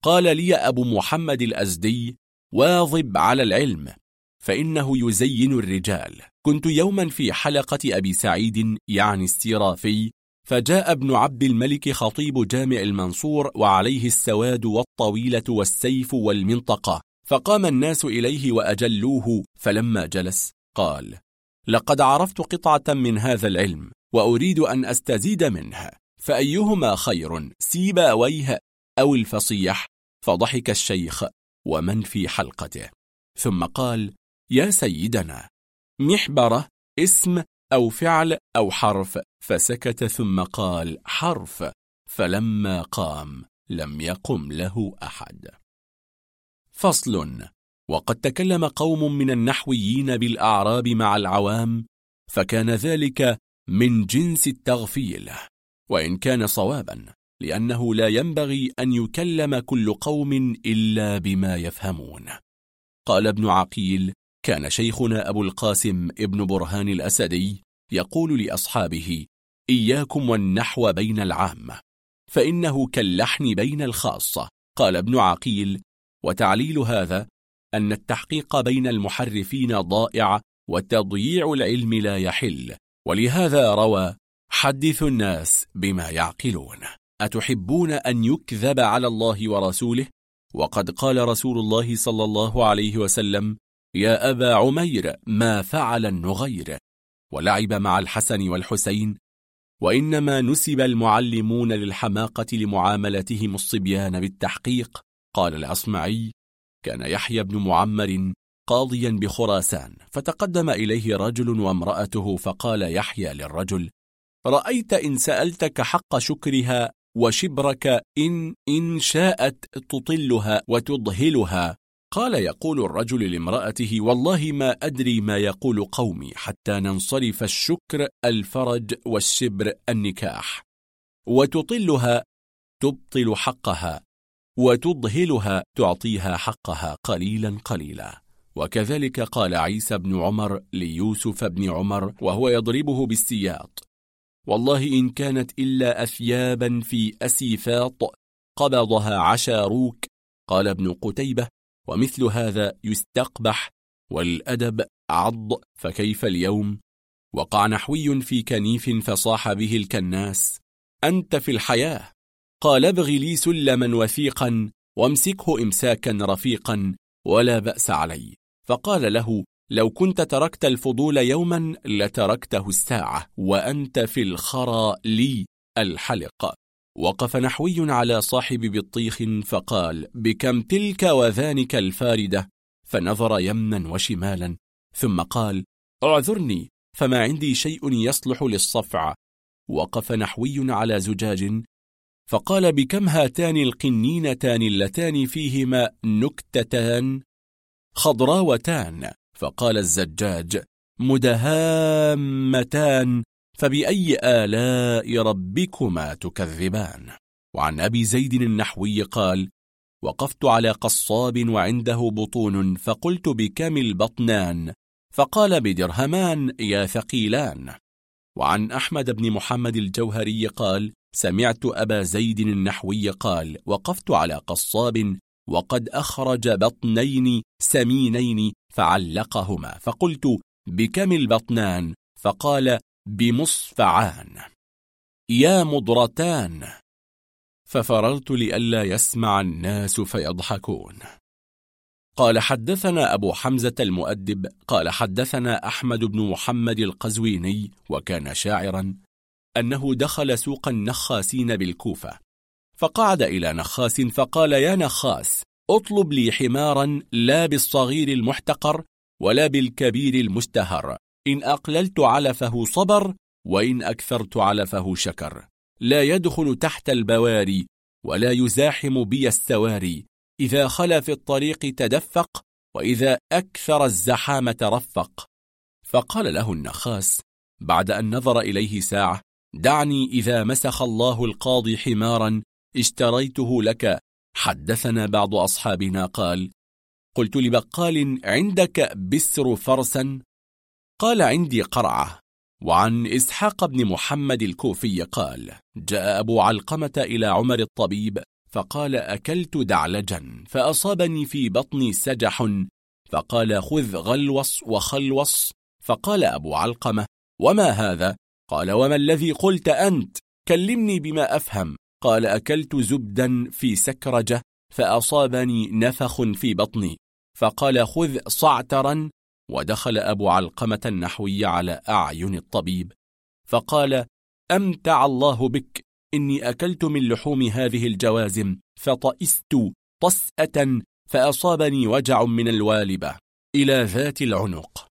قال لي أبو محمد الأزدي واظب على العلم فإنه يزين الرجال. كنت يوما في حلقة أبي سعيد يعني السيرافي فجاء ابن عبد الملك خطيب جامع المنصور وعليه السواد والطويلة والسيف والمنطقة. فقام الناس إليه وأجلوه فلما جلس قال لقد عرفت قطعة من هذا العلم وأريد أن أستزيد منها فأيهما خير سيباويه أو الفصيح؟ فضحك الشيخ ومن في حلقته؟ ثم قال يا سيدنا محبرة اسم أو فعل أو حرف فسكت ثم قال حرف فلما قام لم يقم له أحد. فصل. وقد تكلم قوم من النحويين بالأعراب مع العوام فكان ذلك من جنس التغفيل. وإن كان صوابا لأنه لا ينبغي أن يكلم كل قوم إلا بما يفهمون. قال ابن عقيل كان شيخنا أبو القاسم ابن برهان الأسدي يقول لأصحابه إياكم والنحو بين العامة فإنه كاللحن بين الخاصة. قال ابن عقيل وتعليل هذا أن التحقيق بين المحرفين ضائع وتضييع العلم لا يحل. ولهذا روى حدث الناس بما يعقلون. أتحبون أن يكذب على الله ورسوله؟ وقد قال رسول الله صلى الله عليه وسلم يا أبا عمير ما فعل النغير. ولعب مع الحسن والحسين وإنما نسب المعلمون للحماقة لمعاملتهم الصبيان بالتحقيق قال الأصمعي كان يحيى بن معمر قاضيا بخراسان فتقدم إليه رجل وامرأته فقال يحيى للرجل رأيت إن سألتك حق شكرها وشبرك إن إن شاءت تطلها وتضهلها. قال يقول الرجل لامرأته والله ما أدري ما يقول قومي حتى ننصرف الشكر الفرج والشبر النكاح. وتطلها تبطل حقها. وتضهلها تعطيها حقها قليلا قليلا. وكذلك قال عيسى بن عمر ليوسف بن عمر وهو يضربه بالسياط والله إن كانت إلا أثيابا في أسيفاط قبضها عشاروك. قال ابن قتيبة ومثل هذا يستقبح والأدب عض فكيف اليوم؟ وقع نحوي في كنيف فصاح به الكناس أنت في الحياة. قال ابغ لي سلما وثيقا وامسكه إمساكا رفيقا ولا بأس علي. فقال له لو كنت تركت الفضول يوما لتركته الساعة وأنت في الخرى لي الحلق. وقف نحوي على صاحب بطيخ فقال بكم تلك وذانك الفاردة؟ فنظر يمنا وشمالا ثم قال اعذرني فما عندي شيء يصلح للصفع. وقف نحوي على زجاج فقال بكم هاتان القنينتان اللتان فيهما نكتتان؟ خضراوتان. فقال الزجاج مدهامتان. فبأي آلاء ربكما تكذبان؟ وعن أبي زيد النحوي قال وقفت على قصاب وعنده بطون فقلت بكم البطنان؟ فقال بدرهمان يا ثقيلان. وعن أحمد بن محمد الجوهري قال سمعت أبا زيد النحوي قال وقفت على قصاب وقد أخرج بطنين سمينين فعلقهما فقلت بكم البطنان؟ فقال بمصفعان. يا مضرتان. ففررت لئلا يسمع الناس فيضحكون. قال حدثنا أبو حمزة المؤدب قال حدثنا أحمد بن محمد القزويني وكان شاعرا أنه دخل سوق النخاسين بالكوفة. فقعد إلى نخاس فقال يا نخاس اطلب لي حمارا لا بالصغير المحتقر ولا بالكبير المستهر. إن أقللت علفه صبر وإن أكثرت علفه شكر. لا يدخل تحت البواري ولا يزاحم بي السواري. إذا خلا في الطريق تدفق وإذا أكثر الزحامة رفق. فقال له النخاس بعد أن نظر إليه ساعة دعني إذا مسخ الله القاضي حمارا اشتريته لك. حدثنا بعض أصحابنا قال قلت لبقال عندك بسر فرسا؟ قال عندي قرعة. وعن إسحاق بن محمد الكوفي قال جاء أبو علقمة إلى عمر الطبيب فقال أكلت دعلجا فأصابني في بطني سجح. فقال خذ غلوص وخلوص. فقال أبو علقمة وما هذا؟ قال وما الذي قلت أنت؟ كلمني بما أفهم. قال أكلت زبدا في سكرجة فأصابني نفخ في بطني. فقال خذ صعترا. ودخل أبو علقمة النحوي على أعين الطبيب. فقال أمتع الله بك. إني أكلت من لحوم هذه الجوازم فطئست طسأة فأصابني وجع من الوالبة. إلى ذات العنق.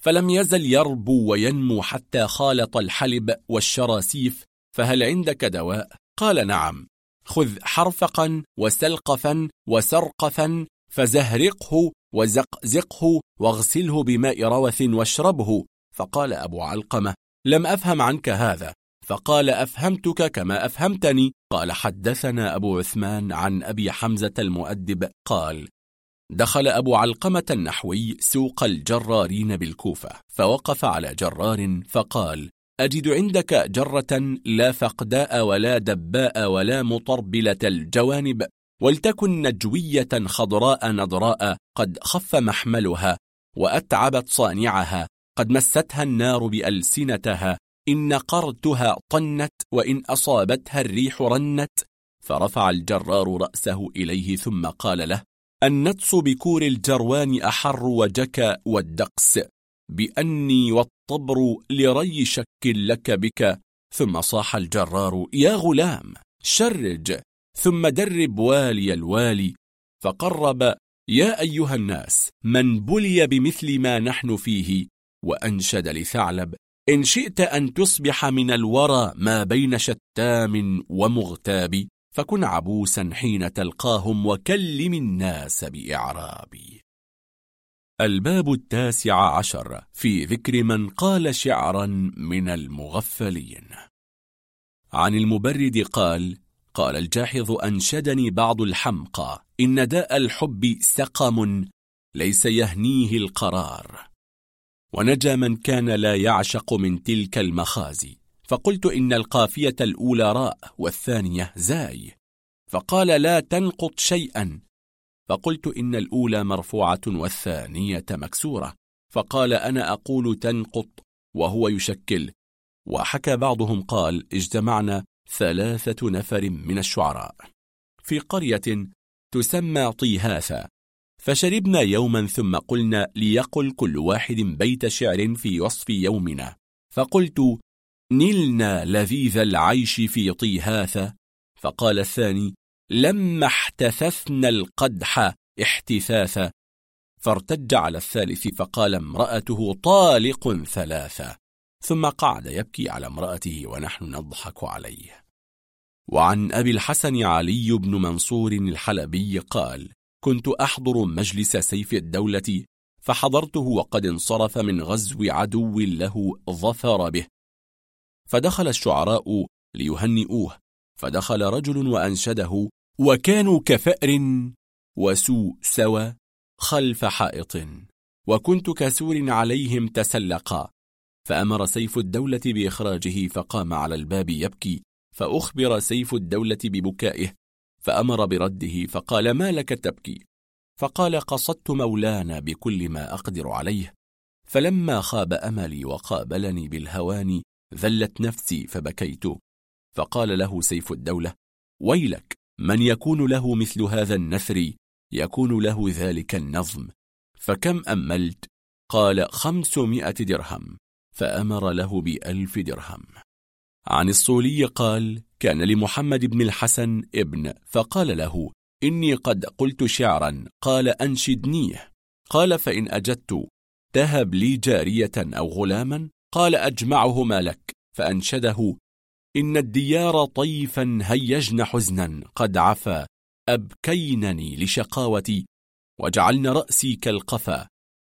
فلم يزل يربو وينمو حتى خالط الحلب والشراسيف فهل عندك دواء؟ قال نعم. خذ حرفقا وسلقفا وسرقفا فزهرقه وزقزقه واغسله بماء روث واشربه. فقال أبو علقمة لم أفهم عنك هذا. فقال أفهمتك كما أفهمتني. قال حدثنا أبو عثمان عن أبي حمزة المؤدب قال دخل أبو علقمة النحوي سوق الجرارين بالكوفة فوقف على جرار فقال أجد عندك جرة لا فقداء ولا دباء ولا مطربلة الجوانب ولتكن نجوية خضراء نضراء قد خف محملها وأتعبت صانعها قد مستها النار بألسنتها إن نقرتها طنت وإن أصابتها الريح رنت فرفع الجرار رأسه إليه ثم قال له النتس بكور الجروان أحر وجك والدقس بأني والطبر لري شك لك بك ثم صاح الجرار يا غلام شرج ثم درب والي الوالي فقرب يا أيها الناس من بلي بمثل ما نحن فيه وأنشد لثعلب إن شئت أن تصبح من الورى ما بين شتام ومغتاب. فكن عبوسا حين تلقاهم وكلم الناس بإعراب الباب التاسع عشر في ذكر من قال شعرا من المغفلين. عن المبرد قال قال الجاحظ أنشدني بعض الحمقى إن داء الحب سقم ليس يهنيه القرار. ونجا من كان لا يعشق من تلك المخازي فقلت إن القافية الأولى راء والثانية زاي. فقال لا تنقط شيئا. فقلت إن الأولى مرفوعة والثانية مكسورة. فقال أنا أقول تنقط وهو يشكل. وحكى بعضهم قال اجتمعنا ثلاثة نفر من الشعراء. في قرية تسمى طيهاثا. فشربنا يوما ثم قلنا ليقل كل واحد بيت شعر في وصف يومنا. فقلت نلنا لذيذ العيش في طيهاثا فقال الثاني لما احتثثنا القدح احتثاثا فارتج على الثالث فقال امرأته طالق ثلاثة ثم قعد يبكي على امرأته ونحن نضحك عليه. وعن أبي الحسن علي بن منصور الحلبي قال كنت أحضر مجلس سيف الدولة فحضرته وقد انصرف من غزو عدو له ظفر به. فدخل الشعراء ليهنئوه. فدخل رجل وأنشده وكانوا كفأر وسوء سوى خلف حائط وكنت كسور عليهم تسلقا. فأمر سيف الدولة بإخراجه فقام على الباب يبكي فأخبر سيف الدولة ببكائه فأمر برده فقال ما لك تبكي؟ فقال قصدت مولانا بكل ما أقدر عليه. فلما خاب أملي وقابلني بالهوان ذلت نفسي فبكيت. فقال له سيف الدولة ويلك من يكون له مثل هذا النثر يكون له ذلك النظم. فكم أملت؟ قال خمسمائة درهم. فأمر له بألف درهم. عن الصولي قال كان لمحمد بن الحسن ابن. فقال له إني قد قلت شعرا. قال أنشدنيه. قال فإن أجدت تهب لي جارية أو غلاما؟ قال أجمعهما لك. فأنشده. إن الديار طيفا هيجن حزنا قد عفا. أبكينني لشقاوتي. وجعلن رأسي كالقفا.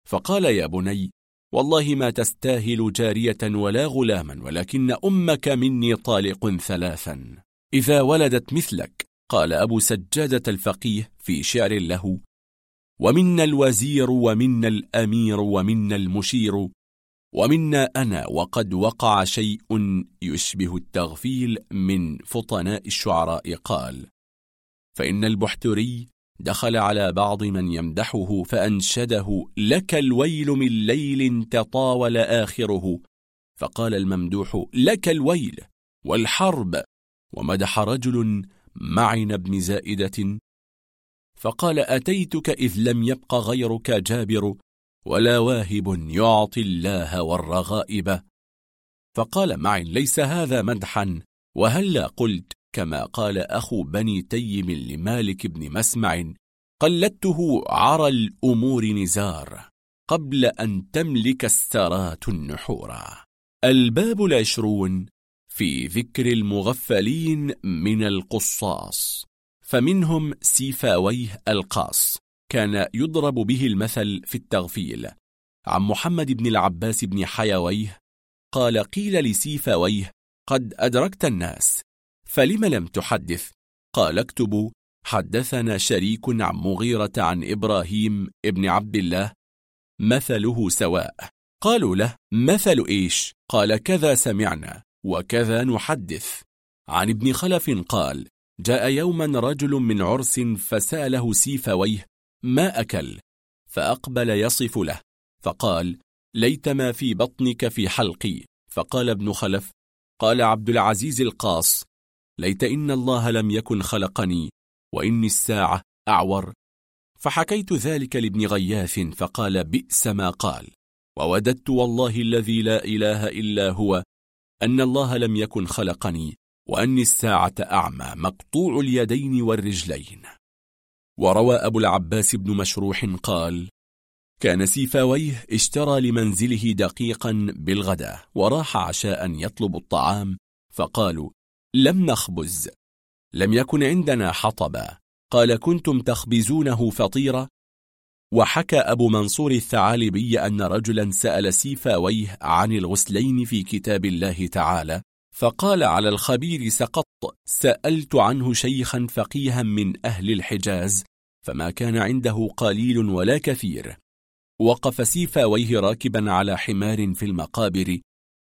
فقال يا بني والله ما تستاهل جارية ولا غلاما ولكن أمك مني طالق ثلاثا. إذا ولدت مثلك قال أبو سجادة الفقيه في شعر له. ومنا الوزير ومنا الأمير ومنا المشير. ومنا أنا وقد وقع شيء يشبه التغفيل من فطناء الشعراء قال فإن البحتري دخل على بعض من يمدحه فأنشده لك الويل من ليل تطاول آخره. فقال الممدوح لك الويل والحرب. ومدح رجل معن بن زائدة فقال أتيتك إذ لم يبق غيرك جابر؟ ولا واهب يعطي الله والرغائب. فقال معن ليس هذا مدحا وهلا قلت كما قال أخو بني تيم لمالك بن مسمع قلدته عرى الأمور نزار قبل أن تملك السرات النحورا الباب العشرون في ذكر المغفلين من القصاص فمنهم سيفاويه القاص. كان يضرب به المثل في التغفيل. عن محمد بن العباس بن حيويه قال قيل لسيفاويه قد أدركت الناس فلم لم تحدث؟ قال اكتبوا حدثنا شريك عن مغيرة عن إبراهيم ابن عبد الله مثله سواء. قالوا له مثل إيش؟ قال كذا سمعنا وكذا نحدث. عن ابن خلف قال جاء يوما رجل من عرس فسأله سيفويه ما أكل؟ فأقبل يصف له فقال ليت ما في بطنك في حلقي. فقال ابن خلف قال عبد العزيز القاص ليت إن الله لم يكن خلقني وإني الساعة أعور. فحكيت ذلك لابن غياث فقال بئس ما قال. ووددت والله الذي لا إله إلا هو أن الله لم يكن خلقني وأني الساعة أعمى مقطوع اليدين والرجلين. وروى أبو العباس بن مشروح قال كان سيفاويه اشترى لمنزله دقيقا بالغداء وراح عشاء يطلب الطعام فقالوا لم نخبز لم يكن عندنا حطبا قال كنتم تخبزونه فطيرة؟ وحكى أبو منصور الثعالبي أن رجلا سأل سيفاويه عن الغسلين في كتاب الله تعالى فقال على الخبير سقط سألت عنه شيخا فقيها من أهل الحجاز فما كان عنده قليل ولا كثير. وقف سيفاويه راكبا على حمار في المقابر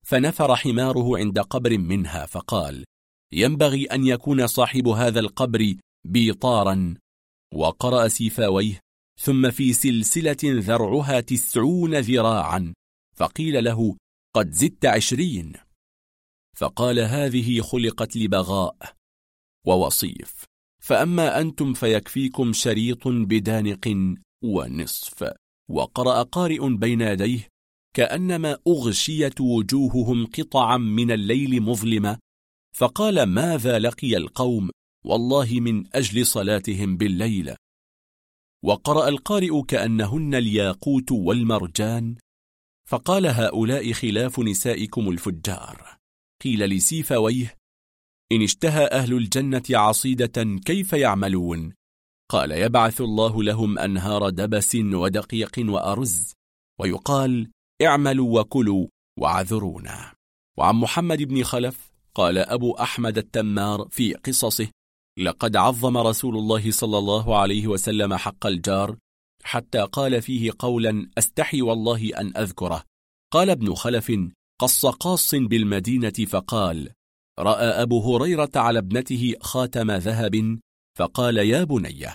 فنفر حماره عند قبر منها فقال ينبغي أن يكون صاحب هذا القبر بيطارا. وقرأ سيفاويه ثم في سلسلة ذرعها تسعون ذراعا. فقيل له قد زدت عشرين. فقال هذه خلقت لبغاء ووصيف. فأما أنتم فيكفيكم شريط بدانق ونصف. وقرأ قارئ بين يديه كأنما أغشيت وجوههم قطعا من الليل مظلمة. فقال ماذا لقي القوم؟ والله من أجل صلاتهم بالليل. وقرأ القارئ كأنهن الياقوت والمرجان. فقال هؤلاء خلاف نسائكم الفجار. قيل لسيفويه إن اشتهى أهل الجنة عصيدة كيف يعملون؟ قال يبعث الله لهم أنهار دبس ودقيق وأرز ويقال اعملوا وكلوا وعذرونا. وعن محمد بن خلف قال أبو أحمد التمار في قصصه لقد عظم رسول الله صلى الله عليه وسلم حق الجار حتى قال فيه قولا أستحي والله أن أذكره. قال ابن خلف قص قاص بالمدينة فقال رأى أبو هريرة على ابنته خاتم ذهب فقال يا بني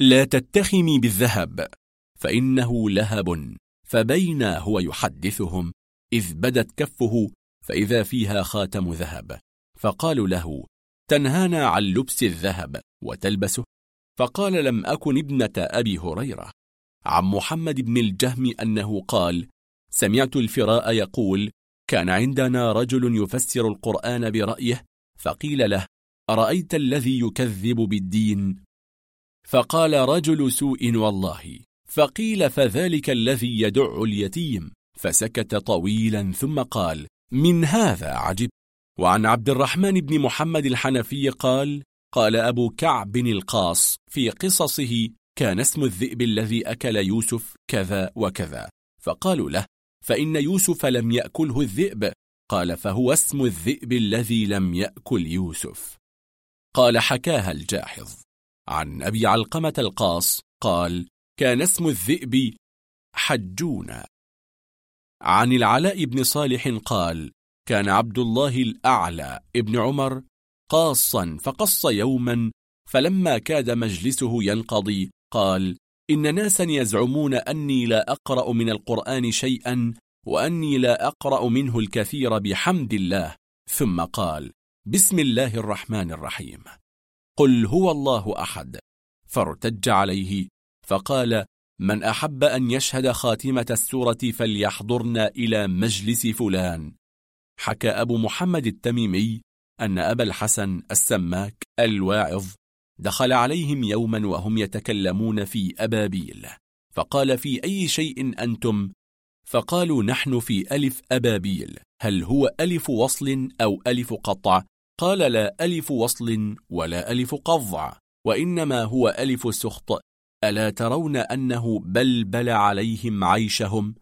لا تتخمي بالذهب فإنه لهب فبين هو يحدثهم إذ بدت كفه فإذا فيها خاتم ذهب. فقالوا له تنهانا عن لبس الذهب وتلبسه. فقال لم أكن ابنة أبي هريرة. عن محمد بن الجهم أنه قال سمعت الفراء يقول كان عندنا رجل يفسر القرآن برأيه فقيل له أرأيت الذي يكذب بالدين؟ فقال رجل سوء والله. فقيل فذلك الذي يدع اليتيم؟ فسكت طويلا ثم قال من هذا عجب؟ وعن عبد الرحمن بن محمد الحنفي قال قال أبو كعب القاص في قصصه كان اسم الذئب الذي أكل يوسف كذا وكذا. فقالوا له فإن يوسف لم يأكله الذئب. قال فهو اسم الذئب الذي لم يأكل يوسف. قال حكاها الجاحظ. عن أبي علقمة القاص قال كان اسم الذئب حجون عن العلاء بن صالح قال كان عبد الله الأعلى ابن عمر قاصا فقص يوما فلما كاد مجلسه ينقضي قال إن ناسا يزعمون أني لا أقرأ من القرآن شيئا وأني لا أقرأ منه الكثير بحمد الله. ثم قال بسم الله الرحمن الرحيم. قل هو الله أحد. فارتج عليه فقال من أحب أن يشهد خاتمة السورة فليحضرنا إلى مجلس فلان. حكى أبو محمد التميمي أن أبا الحسن السماك الواعظ دخل عليهم يوما وهم يتكلمون في أبابيل فقال في أي شيء أنتم؟ فقالوا نحن في ألف أبابيل هل هو ألف وصل أو ألف قطع؟ قال لا ألف وصل ولا ألف قضع وإنما هو ألف سخط ألا ترون أنه بلبل عليهم عيشهم؟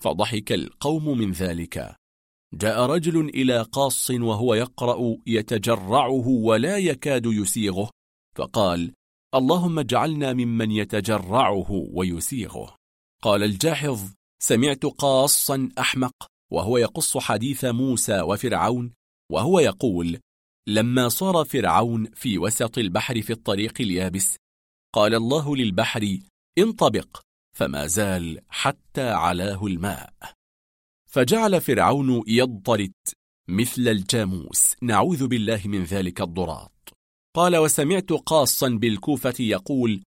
فضحك القوم من ذلك جاء رجل إلى قاص وهو يقرأ يتجرعه ولا يكاد يسيغه فقال اللهم اجعلنا ممن يتجرعه ويسيغه. قال الجاحظ سمعت قاصا أحمق وهو يقص حديث موسى وفرعون وهو يقول لما صار فرعون في وسط البحر في الطريق اليابس قال الله للبحر انطبق فما زال حتى علاه الماء. فجعل فرعون يضطرد مثل الجاموس. نعوذ بالله من ذلك الضراط. قال وسمعت قاصا بالكوفة يقول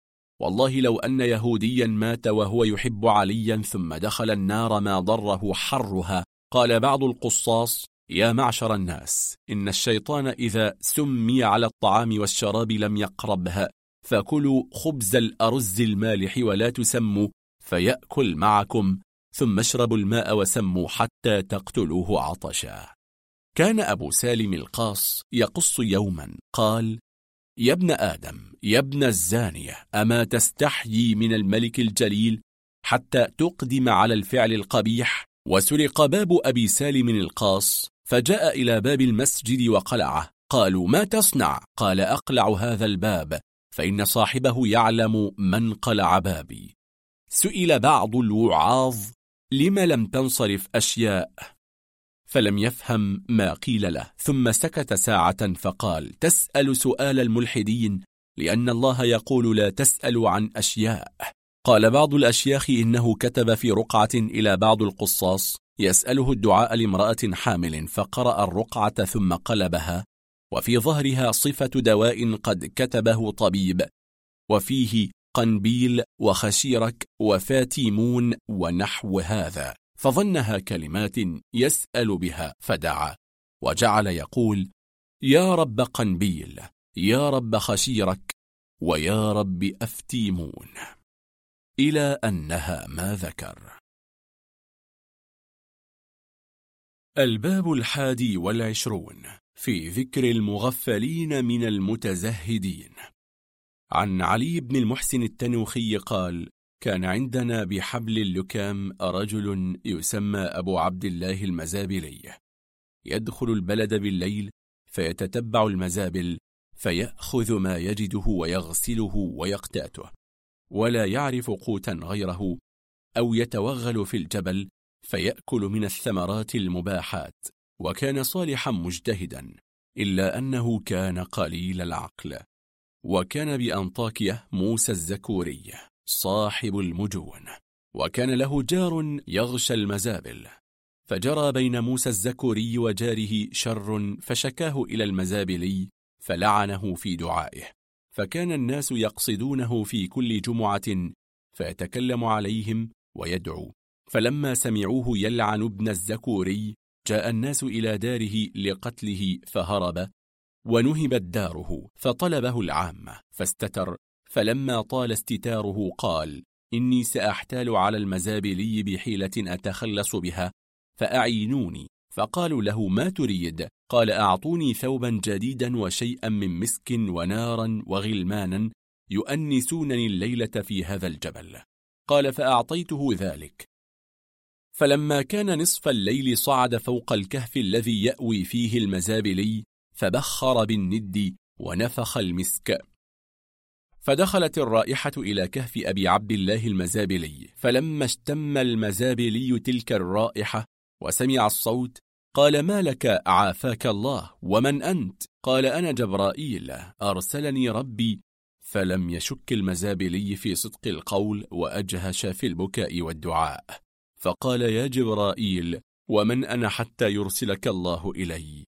والله لو أن يهوديا مات وهو يحب عليا ثم دخل النار ما ضره حرها. قال بعض القصاص يا معشر الناس إن الشيطان إذا سمي على الطعام والشراب لم يقربها فكلوا خبز الأرز المالح ولا تسموا فيأكل معكم ثم اشربوا الماء وسموا حتى تقتلوه عطشا. كان أبو سالم القاص يقص يوما قال يا ابن آدم يا ابن الزانية أما تستحيي من الملك الجليل حتى تقدم على الفعل القبيح؟ وسرق باب أبي سالم القاص فجاء إلى باب المسجد وقلعه. قالوا ما تصنع؟ قال أقلع هذا الباب فإن صاحبه يعلم من قلع بابي. سئل بعض الوعاظ لم لم تنصرف أشياء؟ فلم يفهم ما قيل له ثم سكت ساعة فقال تسأل سؤال الملحدين لأن الله يقول لا تسألوا عن أشياء. قال بعض الأشياخ إنه كتب في رقعة إلى بعض القصاص يسأله الدعاء لامرأة حامل فقرأ الرقعة ثم قلبها وفي ظهرها صفة دواء قد كتبه طبيب وفيه قنبيل وخشيرك وفاتيمون ونحو هذا. فظنها كلمات يسأل بها فدعا وجعل يقول يا رب قنبيل يا رب خشيرك ويا رب أفتيمون. إلى أنها ما ذكر. الباب الحادي والعشرون في ذكر المغفلين من المتزهدين. عن علي بن المحسن التنوخي قال كان عندنا بحبل اللكام رجل يسمى أبو عبد الله المزابلي. يدخل البلد بالليل فيتتبع المزابل فيأخذ ما يجده ويغسله ويقتاته. ولا يعرف قوتا غيره أو يتوغل في الجبل فيأكل من الثمرات المباحات. وكان صالحا مجتهدا إلا أنه كان قليل العقل. وكان بأنطاكية موسى الزكوري. صاحب المجون وكان له جار يغشى المزابل. فجرى بين موسى الزكوري وجاره شر فشكاه إلى المزابلي فلعنه في دعائه. فكان الناس يقصدونه في كل جمعة فيتكلم عليهم ويدعو. فلما سمعوه يلعن ابن الزكوري جاء الناس إلى داره لقتله فهرب ونهبت داره فطلبه العامة فاستتر فلما طال استتاره قال إني سأحتال على المزابلي بحيلة أتخلص بها فأعينوني فقالوا له ما تريد؟ قال أعطوني ثوبا جديدا وشيئا من مسك ونارا وغلمانا يؤنسونني الليلة في هذا الجبل. قال فأعطيته ذلك. فلما كان نصف الليل صعد فوق الكهف الذي يأوي فيه المزابلي فبخر بالند ونفخ المسك. فدخلت الرائحة إلى كهف أبي عبد الله المزابلي فلما اشتم المزابلي تلك الرائحة وسمع الصوت قال ما لك؟ عافاك الله ومن أنت قال أنا جبرائيل أرسلني ربي. فلم يشك المزابلي في صدق القول وأجهش في البكاء والدعاء فقال يا جبرائيل ومن أنا حتى يرسلك الله إلي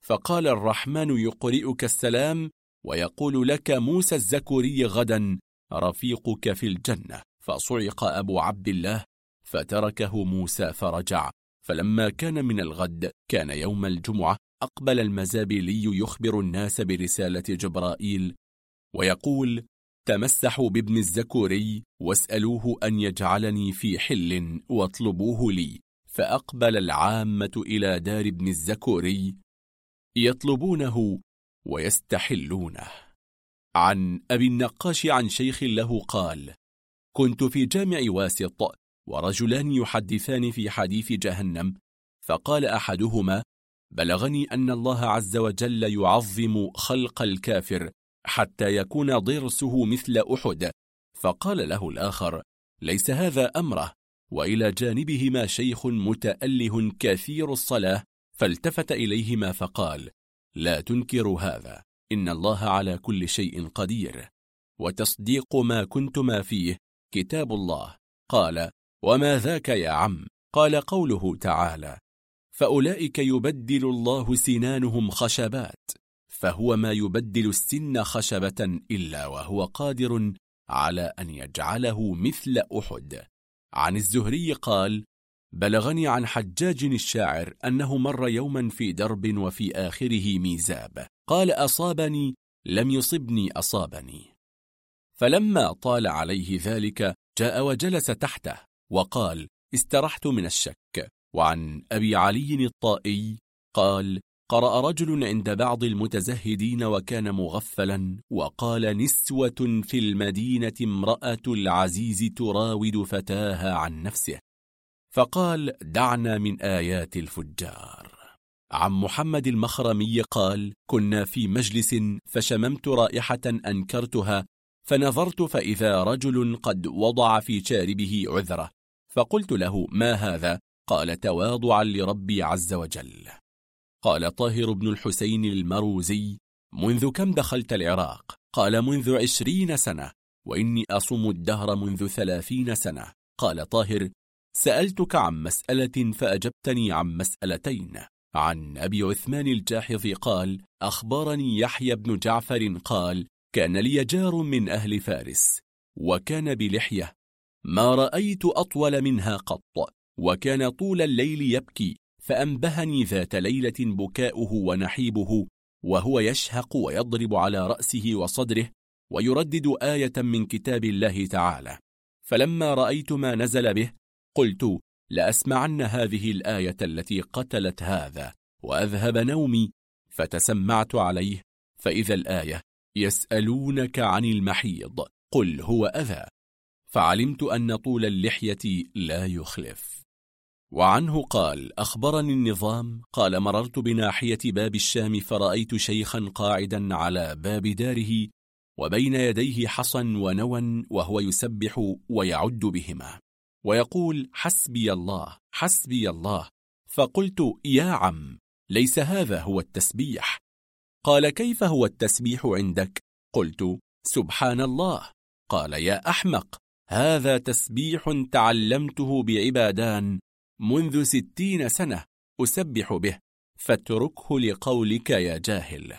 فقال الرحمن يقرئك السلام ويقول لك موسى الزكري غدا رفيقك في الجنة. فصعق أبو عبد الله فتركه موسى فرجع. فلما كان من الغد كان يوم الجمعة أقبل المزابلي يخبر الناس برسالة جبرائيل ويقول تمسحوا بابن الزكوري واسألوه أن يجعلني في حل واطلبوه لي. فأقبل العامة إلى دار ابن الزكوري يطلبونه ويستحلونه. عن أبي النقاش عن شيخ له قال كنت في جامع واسط ورجلان يحدثان في حديث جهنم فقال أحدهما بلغني أن الله عز وجل يعظم خلق الكافر حتى يكون ضرسه مثل أحد فقال له الآخر ليس هذا أمره وإلى جانبهما شيخ متأله كثير الصلاة فالتفت إليهما فقال لا تنكر هذا. إن الله على كل شيء قدير. وتصديق ما كنتما فيه. كتاب الله. قال وما ذاك يا عم؟ قال قوله تعالى فأولئك يبدل الله سنانهم خشبات. فهو ما يبدل السن خشبة إلا وهو قادر على أن يجعله مثل أحد. عن الزهري قال بلغني عن حجاج الشاعر أنه مر يوما في درب وفي آخره ميزاب. قال أصابني لم يصبني أصابني. فلما طال عليه ذلك جاء وجلس تحته وقال استرحت من الشك وعن أبي علي الطائي قال قرأ رجل عند بعض المتزهدين وكان مغفلا وقال نسوة في المدينة امرأة العزيز تراود فتاها عن نفسه فقال دعنا من آيات الفجار. عن محمد المخرمي قال كنا في مجلس فشممت رائحة أنكرتها فنظرت فإذا رجل قد وضع في شاربه عذرة فقلت له ما هذا؟ قال تواضعا لربي عز وجل. قال طاهر بن الحسين المروزي منذ كم دخلت العراق؟ قال منذ عشرين سنة وإني أصوم الدهر منذ ثلاثين سنة. قال طاهر سألتك عن مسألة فأجبتني عن مسألتين. عن أبي عثمان الجاحظ قال أخبرني يحيى بن جعفر قال كان لي جار من أهل فارس وكان بلحية. ما رأيت أطول منها قط وكان طول الليل يبكي فأنبهني ذات ليلة بكاؤه ونحيبه وهو يشهق ويضرب على رأسه وصدره ويردد آية من كتاب الله تعالى. فلما رأيت ما نزل به قلت لأسمعن هذه الآية التي قتلت هذا وأذهب نومي. فتسمعت عليه. فإذا الآية يسألونك عن المحيض قل هو أذى. فعلمت أن طول اللحية لا يخلف. وعنه قال أخبرني النظام. قال مررت بناحية باب الشام فرأيت شيخا قاعدا على باب داره وبين يديه حصى ونوى وهو يسبح ويعد بهما. ويقول حسبي الله حسبي الله. فقلت يا عم ليس هذا هو التسبيح. قال كيف هو التسبيح عندك؟ قلت سبحان الله. قال يا أحمق هذا تسبيح تعلمته بعبادان منذ ستين سنة أسبح به فاتركه لقولك يا جاهل.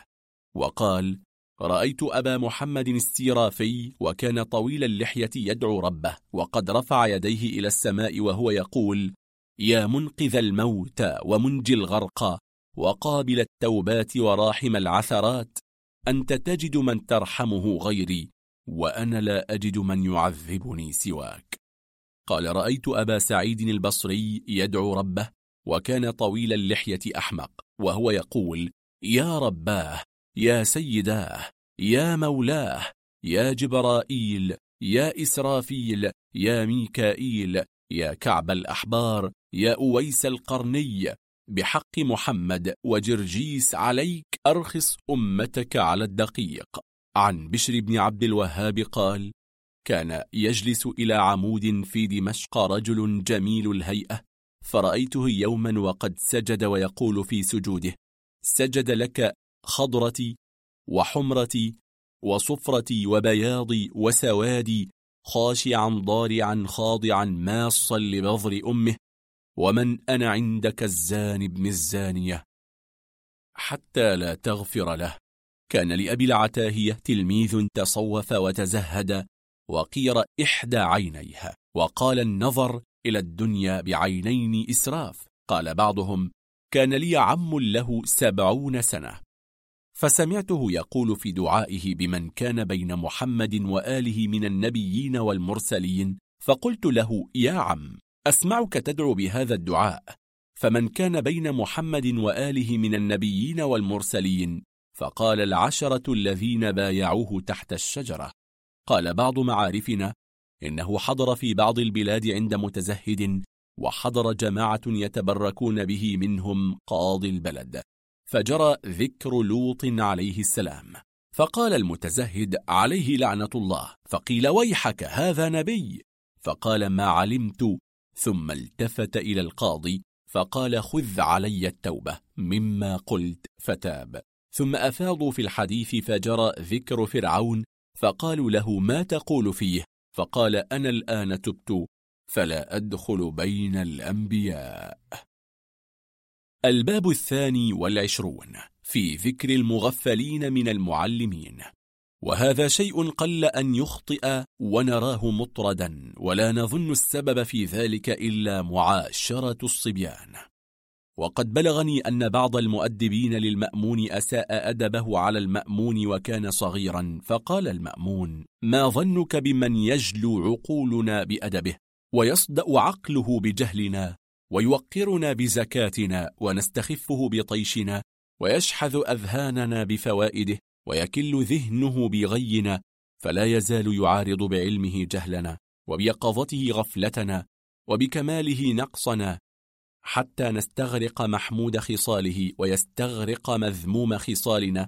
وقال رأيت أبا محمد السيرافي وكان طويل اللحية يدعو ربه وقد رفع يديه إلى السماء وهو يقول يا منقذ الموت ومنجي الغرق وقابل التوبات وراحم العثرات أنت تجد من ترحمه غيري وأنا لا أجد من يعذبني سواك. قال رأيت أبا سعيد البصري يدعو ربه وكان طويل اللحية أحمق وهو يقول يا رباه يا سيداه يا مولاه يا جبرائيل يا إسرافيل يا ميكائيل يا كعب الأحبار يا أويس القرني بحق محمد وجرجيس عليك أرخص أمتك على الدقيق. عن بشر بن عبد الوهاب قال كان يجلس إلى عمود في دمشق رجل جميل الهيئة فرأيته يوما وقد سجد ويقول في سجوده سجد لك خضرتي وحمرتي وصفرتي وبياضي وسوادي خاشعا ضارعا خاضعا ماصا لبظر أمه ومن أنا عندك الزان ابن الزانية. حتى لا تغفر له. كان لأبي العتاهية تلميذ تصوف وتزهد وقير إحدى عينيها وقال النظر إلى الدنيا بعينين إسراف. قال بعضهم كان لي عم له سبعون سنة. فسمعته يقول في دعائه بمن كان بين محمد وآله من النبيين والمرسلين فقلت له يا عم أسمعك تدعو بهذا الدعاء. فمن كان بين محمد وآله من النبيين والمرسلين فقال العشرة الذين بايعوه تحت الشجرة. قال بعض معارفنا إنه حضر في بعض البلاد عند متزهد وحضر جماعة يتبركون به منهم قاضي البلد. فجرى ذكر لوط عليه السلام فقال المتزهد عليه لعنة الله فقيل ويحك هذا نبي؟ فقال ما علمت ثم التفت إلى القاضي فقال خذ علي التوبة مما قلت فتاب. ثم أفاضوا في الحديث فجرى ذكر فرعون فقالوا له ما تقول فيه؟ فقال أنا الآن تبت فلا أدخل بين الأنبياء. الباب الثاني والعشرون في ذكر المغفلين من المعلمين. وهذا شيء قل أن يخطئ ونراه مطردا ولا نظن السبب في ذلك إلا معاشرة الصبيان. وقد بلغني أن بعض المؤدبين للمأمون أساء أدبه على المأمون وكان صغيرا فقال المأمون ما ظنك بمن يجلو عقولنا بأدبه ويصدأ عقله بجهلنا؟ ويوقرنا بزكاتنا ونستخفه بطيشنا ويشحذ أذهاننا بفوائده ويكل ذهنه بغينا فلا يزال يعارض بعلمه جهلنا وبيقظته غفلتنا وبكماله نقصنا حتى نستغرق محمود خصاله ويستغرق مذموم خصالنا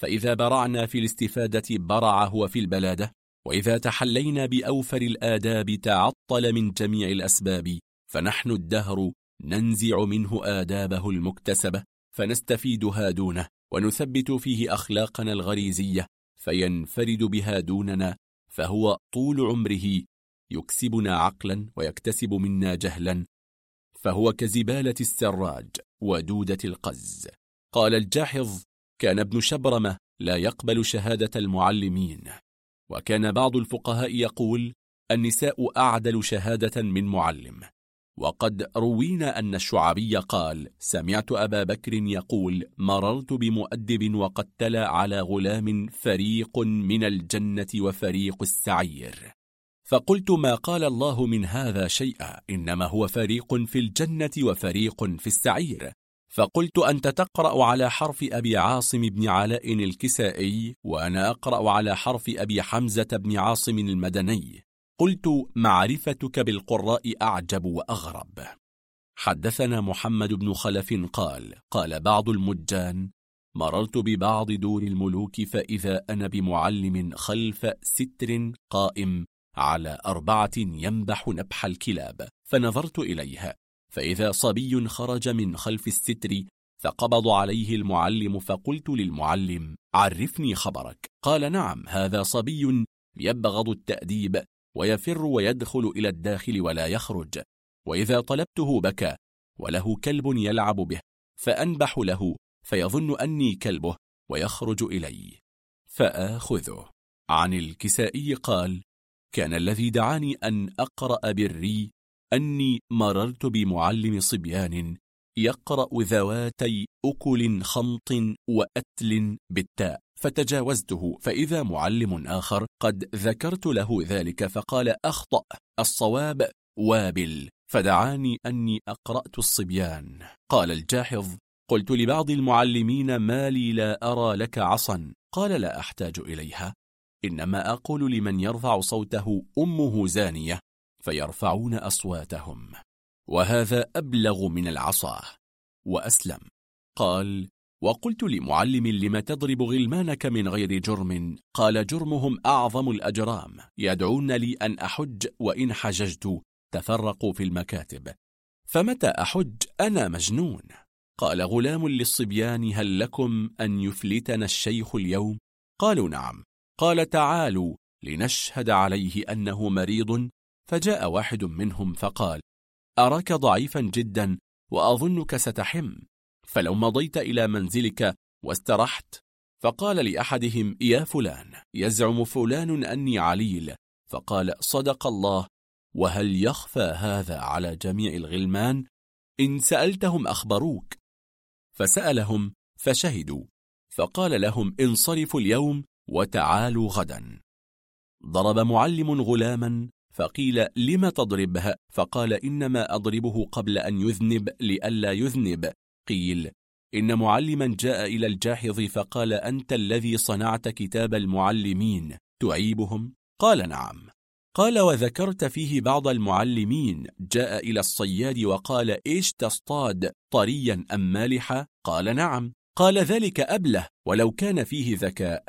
فإذا برعنا في الاستفادة برع هو في البلادة وإذا تحلينا بأوفر الآداب تعطل من جميع الأسباب فنحن الدهر ننزع منه آدابه المكتسبة فنستفيدها دونه ونثبت فيه أخلاقنا الغريزية فينفرد بها دوننا فهو طول عمره يكسبنا عقلا ويكتسب منا جهلا فهو كزبالة السراج ودودة القز. قال الجاحظ كان ابن شبرمة لا يقبل شهادة المعلمين. وكان بعض الفقهاء يقول النساء أعدل شهادة من معلم. وقد روينا أن الشعبي قال سمعت أبا بكر يقول مررت بمؤدب وقد تلا على غلام فريق من الجنة وفريق السعير. فقلت ما قال الله من هذا شيئا؟ إنما هو فريق في الجنة وفريق في السعير. فقلت أنت تقرأ على حرف أبي عاصم بن علاء الكسائي وأنا أقرأ على حرف أبي حمزة بن عاصم المدني. قلت معرفتك بالقراء أعجب وأغرب. حدثنا محمد بن خلف قال قال بعض المجان مررت ببعض دور الملوك فإذا أنا بمعلم خلف ستر قائم على أربعة ينبح نبح الكلاب فنظرت إليها فإذا صبي خرج من خلف الستر فقبض عليه المعلم فقلت للمعلم عرفني خبرك. قال نعم هذا صبي يبغض التأديب ويفر ويدخل إلى الداخل ولا يخرج. وإذا طلبته بكى وله كلب يلعب به فأنبح له فيظن أني كلبه ويخرج إلي. فآخذه. عن الكسائي قال كان الذي دعاني أن أقرأ بالري أني مررت بمعلم صبيان يقرأ ذواتي أكل خمط وأتل بالتاء. فتجاوزته فإذا معلم آخر قد ذكرت له ذلك فقال أخطأ الصواب وابل فدعاني أني أقرأت الصبيان. قال الجاحظ قلت لبعض المعلمين ما لي لا أرى لك عصا. قال لا أحتاج إليها. إنما أقول لمن يرفع صوته أمه زانية فيرفعون أصواتهم. وهذا أبلغ من العصا. وأسلم. قال وقلت لمعلم لم تضرب غلمانك من غير جرم؟ قال جرمهم أعظم الأجرام. يدعون لي أن أحج وإن حججت تفرقوا في المكاتب. فمتى أحج؟ أنا مجنون. قال غلام للصبيان هل لكم أن يفلتنا الشيخ اليوم؟ قالوا نعم. قال تعالوا لنشهد عليه أنه مريض. فجاء واحد منهم فقال أراك ضعيفا جدا وأظنك ستحم. فلو مضيت إلى منزلك واسترحت فقال لأحدهم يا فلان يزعم فلان أني عليل. فقال صدق الله وهل يخفى هذا على جميع الغلمان؟ إن سألتهم أخبروك. فسألهم فشهدوا. فقال لهم انصرفوا اليوم وتعالوا غدا. ضرب معلم غلاما فقيل لم تضربها؟ فقال إنما أضربه قبل أن يذنب لئلا يذنب. قيل إن معلما جاء إلى الجاحظ فقال أنت الذي صنعت كتاب المعلمين تعيبهم قال نعم. قال وذكرت فيه بعض المعلمين جاء إلى الصياد وقال إيش تصطاد طريا أم مالحا؟ قال نعم. قال ذلك أبله ولو كان فيه ذكاء.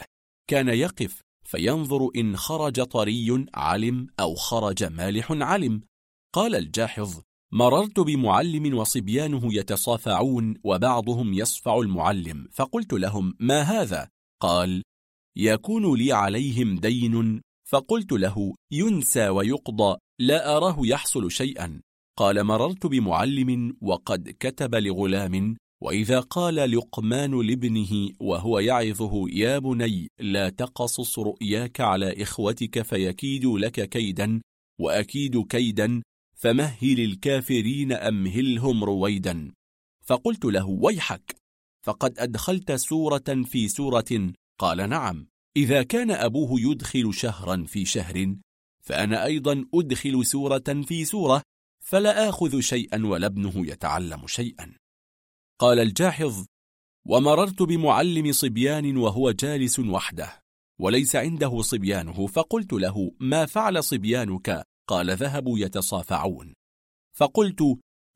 كان يقف فينظر إن خرج طري علم أو خرج مالح علم قال الجاحظ مررت بمعلم وصبيانه يتصافعون وبعضهم يصفع المعلم فقلت لهم ما هذا؟ قال يكون لي عليهم دين فقلت له ينسى ويقضى لا أراه يحصل شيئا قال مررت بمعلم وقد كتب لغلام وإذا قال لقمان لابنه وهو يعظه يا بني لا تقصص رؤياك على إخوتك فيكيدوا لك كيدا وأكيد كيدا فمهل الكافرين أمهلهم رويدا. فقلت له ويحك. فقد أدخلت سورة في سورة. قال نعم. إذا كان أبوه يدخل شهرا في شهر فأنا أيضا أدخل سورة في سورة فلا آخذ شيئا ولا ابنه يتعلم شيئا. قال الجاحظ ومررت بمعلم صبيان وهو جالس وحده وليس عنده صبيانه فقلت له ما فعل صبيانك؟ قال ذهبوا يتصافعون. فقلت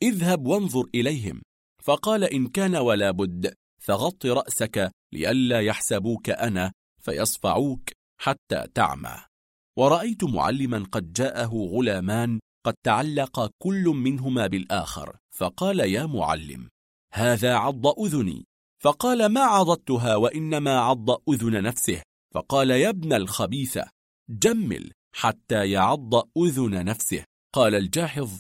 اذهب وانظر إليهم. فقال إن كان ولا بد فغط رأسك لئلا يحسبوك أنا فيصفعوك حتى تعمى. ورأيت معلما قد جاءه غلامان قد تعلق كل منهما بالآخر. فقال يا معلم هذا عض أذني. فقال ما عضدتها وإنما عض أذن نفسه؟ فقال يا ابن الخبيثة جمل. حتى يعض أذن نفسه. قال الجاحظ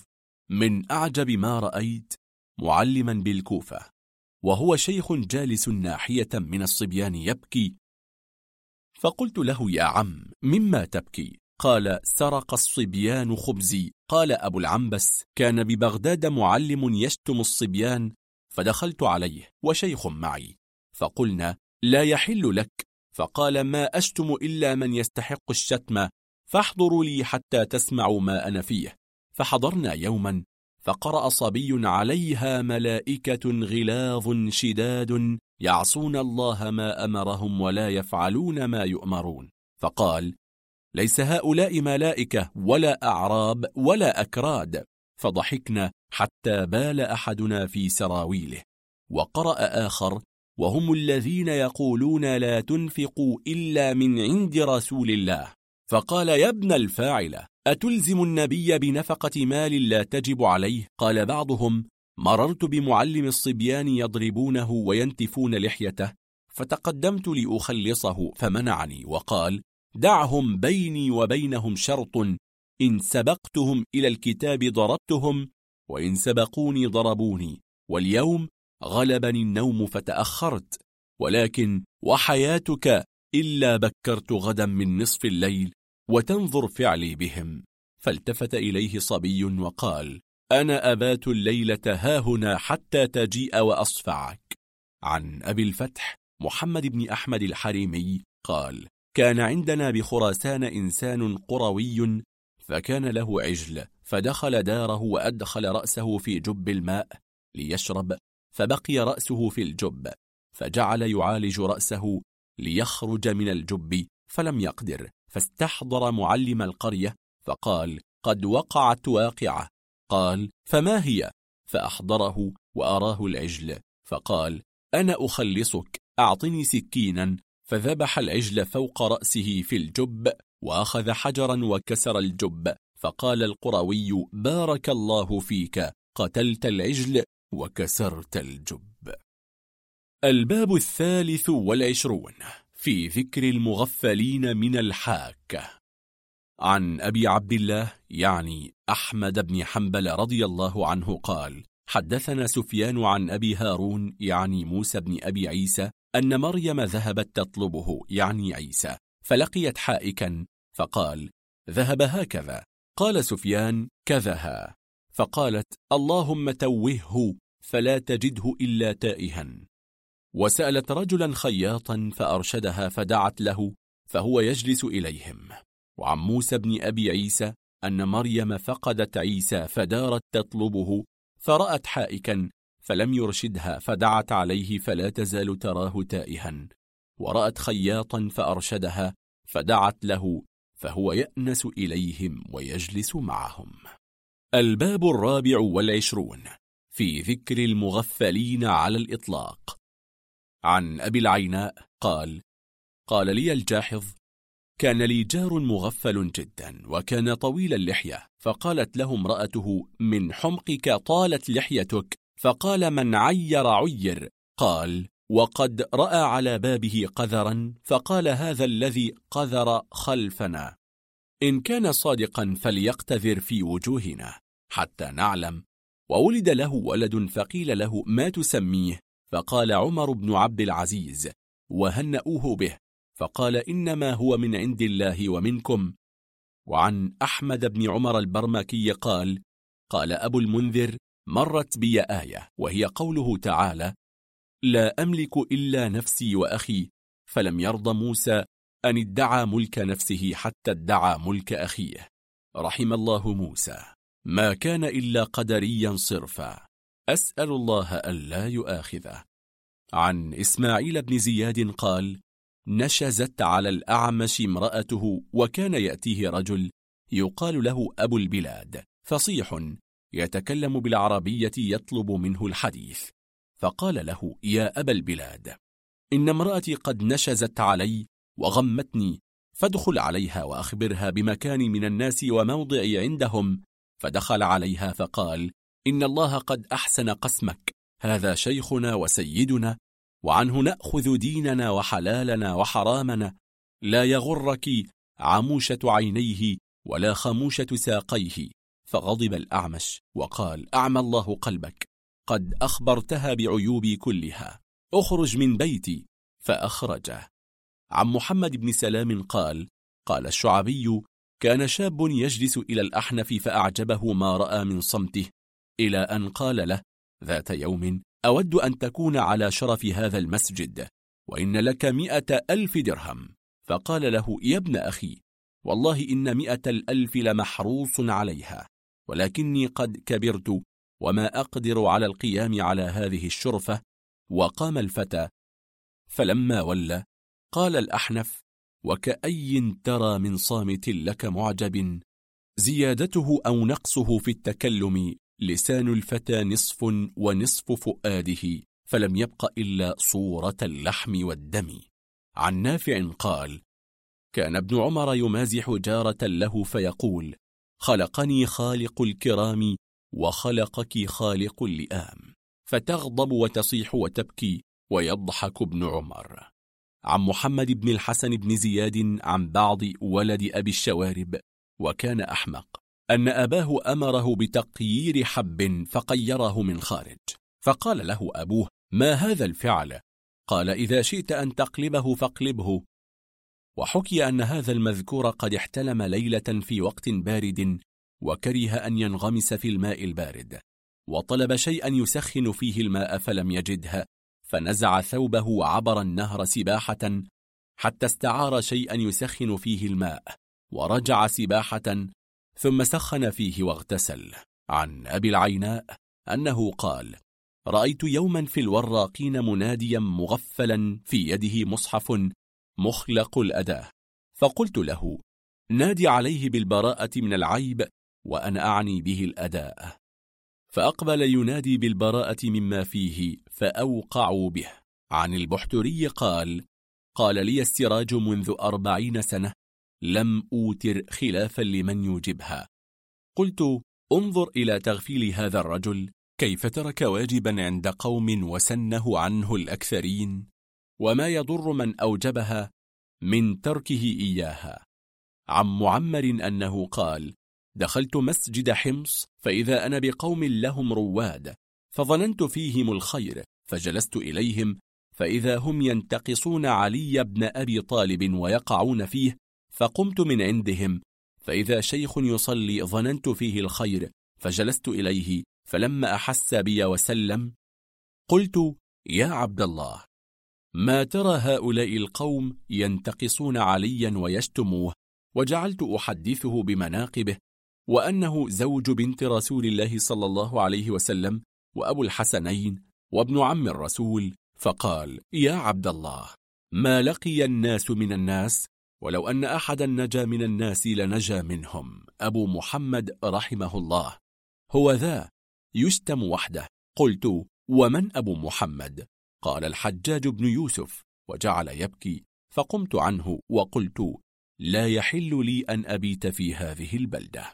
من أعجب ما رأيت معلما بالكوفة وهو شيخ جالس ناحية من الصبيان يبكي. فقلت له يا عم مما تبكي قال سرق الصبيان خبزي. قال أبو العنبس كان ببغداد معلم يشتم الصبيان فدخلت عليه وشيخ معي. فقلنا لا يحل لك. فقال ما أشتم إلا من يستحق الشتم فاحضروا لي حتى تسمعوا ما أنا فيه. فحضرنا يوما فقرأ صبي عليها ملائكة غلاظ شداد يعصون الله ما أمرهم ولا يفعلون ما يؤمرون. فقال ليس هؤلاء ملائكة ولا أعراب ولا أكراد. فضحكنا حتى بال أحدنا في سراويله. وقرأ آخر وهم الذين يقولون لا تنفقوا إلا من عند رسول الله. فقال يا ابن الفاعل أتلزم النبي بنفقة مال لا تجب عليه؟ قال بعضهم مررت بمعلم الصبيان يضربونه وينتفون لحيته فتقدمت لأخلصه فمنعني وقال دعهم بيني وبينهم شرط إن سبقتهم إلى الكتاب ضربتهم وإن سبقوني ضربوني واليوم غلبني النوم فتأخرت ولكن وحياتك إلا بكرت غدا من نصف الليل. وتنظر فعلي بهم. فالتفت إليه صبي وقال أنا أبات الليلة هاهنا حتى تجيء وأصفعك. عن أبي الفتح محمد بن أحمد الحريمي قال كان عندنا بخراسان إنسان قروي فكان له عجل فدخل داره وأدخل رأسه في جب الماء ليشرب فبقي رأسه في الجب فجعل يعالج رأسه ليخرج من الجب فلم يقدر. فاستحضر معلم القرية فقال قد وقعت واقعة. قال فما هي؟ فأحضره وأراه العجل فقال أنا أخلصك أعطني سكينا. فذبح العجل فوق رأسه في الجب وأخذ حجرا وكسر الجب فقال القروي بارك الله فيك قتلت العجل وكسرت الجب. الباب الثالث والعشرون في ذكر المغفلين من الحاكة. عن أبي عبد الله يعني أحمد بن حنبل رضي الله عنه قال حدثنا سفيان عن أبي هارون يعني موسى بن أبي عيسى أن مريم ذهبت تطلبه يعني عيسى فلقيت حائكا فقال ذهب هكذا قال سفيان كذها فقالت اللهم توهه فلا تجده إلا تائها وسألت رجلا خياطا فأرشدها فدعت له فهو يجلس إليهم. وعن موسى بن أبي عيسى أن مريم فقدت عيسى فدارت تطلبه فرأت حائكا فلم يرشدها فدعت عليه فلا تزال تراه تائها. ورأت خياطا فأرشدها فدعت له فهو يأنس إليهم ويجلس معهم. الباب الرابع والعشرون في ذكر المغفلين على الإطلاق. عن أبي العيناء قال قال لي الجاحظ كان لي جار مغفل جدا وكان طويل اللحية فقالت له امرأته من حمقك طالت لحيتك فقال من عير عير قال وقد رأى على بابه قذرا فقال هذا الذي قذر خلفنا إن كان صادقا فليقتذر في وجوهنا حتى نعلم. وولد له ولد فقيل له ما تسميه؟ فقال عمر بن عبد العزيز وهنأوه به فقال إنما هو من عند الله ومنكم. وعن أحمد بن عمر البرمكي قال قال أبو المنذر مرت بي آية وهي قوله تعالى لا أملك إلا نفسي وأخي فلم يرضى موسى أن ادعى ملك نفسه حتى ادعى ملك أخيه رحم الله موسى. ما كان إلا قدريا صرفا. أسأل الله ألا يؤاخذه. عن إسماعيل بن زياد قال نشزت على الأعمش امرأته وكان يأتيه رجل يقال له أبو البلاد فصيح يتكلم بالعربية يطلب منه الحديث فقال له يا أبا البلاد إن امرأتي قد نشزت علي وغمتني فادخل عليها وأخبرها بمكاني من الناس وموضعي عندهم فدخل عليها فقال إن الله قد أحسن قسمك. هذا شيخنا وسيدنا وعنه نأخذ ديننا وحلالنا وحرامنا. لا يغرك عموشة عينيه ولا خموشة ساقيه. فغضب الأعمش وقال أعمى الله قلبك. قد أخبرتها بعيوبي كلها. أخرج من بيتي. فأخرجه. عن محمد بن سلام قال قال الشعبي كان شاب يجلس إلى الأحنف فأعجبه ما رأى من صمته. إلى أن قال له ذات يوم أود أن تكون على شرف هذا المسجد وإن لك مئة ألف درهم. فقال له يا ابن أخي والله إن مئة الألف لمحروص عليها ولكني قد كبرت وما أقدر على القيام على هذه الشرفة. وقام الفتى فلما ولى قال الأحنف وكأي ترى من صامت لك معجب زيادته أو نقصه في التكلم لسان الفتى نصف ونصف فؤاده فلم يبق إلا صورة اللحم والدم. عن نافع قال كان ابن عمر يمازح جارة له فيقول خلقني خالق الكرام وخلقك خالق اللئام. فتغضب وتصيح وتبكي ويضحك ابن عمر. عن محمد بن الحسن بن زياد عن بعض ولد أبي الشوارب وكان أحمق. أن أباه أمره بتقيير حب فقيره من خارج فقال له أبوه ما هذا الفعل؟ قال إذا شئت أن تقلبه فاقلبه وحكي أن هذا المذكور قد احتلم ليلة في وقت بارد وكره أن ينغمس في الماء البارد وطلب شيئا يسخن فيه الماء فلم يجدها فنزع ثوبه وعبر النهر سباحة حتى استعار شيئا يسخن فيه الماء ورجع سباحة ثم سخن فيه واغتسل. عن أبي العيناء أنه قال رأيت يوما في الوراقين مناديا مغفلا في يده مصحف مخلق الأداة. فقلت له نادي عليه بالبراءة من العيب وأنا أعني به الأداء. فأقبل ينادي بالبراءة مما فيه فأوقعوا به. عن البحتري قال قال لي السراج منذ أربعين سنة لم أوتر خلافا لمن يوجبها. قلت انظر إلى تغفيل هذا الرجل كيف ترك واجبا عند قوم وسنه عنه الأكثرين؟ وما يضر من أوجبها؟ من تركه إياها. عن معمر أنه قال دخلت مسجد حمص فإذا أنا بقوم لهم رواد فظننت فيهم الخير فجلست إليهم فإذا هم ينتقصون علي بن أبي طالب ويقعون فيه فقمت من عندهم فإذا شيخ يصلي ظننت فيه الخير فجلست إليه فلما أحس بي وسلم قلت يا عبد الله ما ترى هؤلاء القوم ينتقصون عليا ويشتموه وجعلت أحدثه بمناقبه وأنه زوج بنت رسول الله صلى الله عليه وسلم وأبو الحسنين وابن عم الرسول فقال يا عبد الله ما لقي الناس من الناس ولو أن أحدا نجا من الناس لنجا منهم. أبو محمد رحمه الله. هو ذا يشتم وحده. قلت ومن أبو محمد؟ قال الحجاج بن يوسف وجعل يبكي. فقمت عنه وقلت لا يحل لي أن أبيت في هذه البلدة.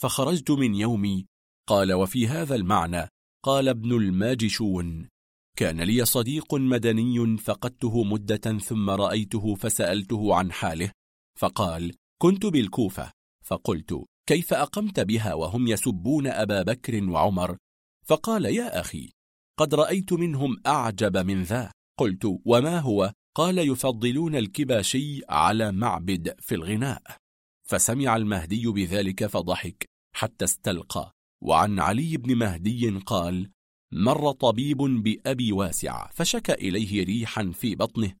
فخرجت من يومي. قال وفي هذا المعنى. قال ابن الماجشون. كان لي صديق مدني فقدته مدة ثم رأيته فسألته عن حاله فقال كنت بالكوفة. فقلت كيف أقمت بها وهم يسبون أبا بكر وعمر؟ فقال يا أخي قد رأيت منهم أعجب من ذا. قلت وما هو؟ قال يفضلون الكباشي على معبد في الغناء. فسمع المهدي بذلك فضحك حتى استلقى وعن علي بن مهدي قال مر طبيب بأبي واسع فشكى إليه ريحا في بطنه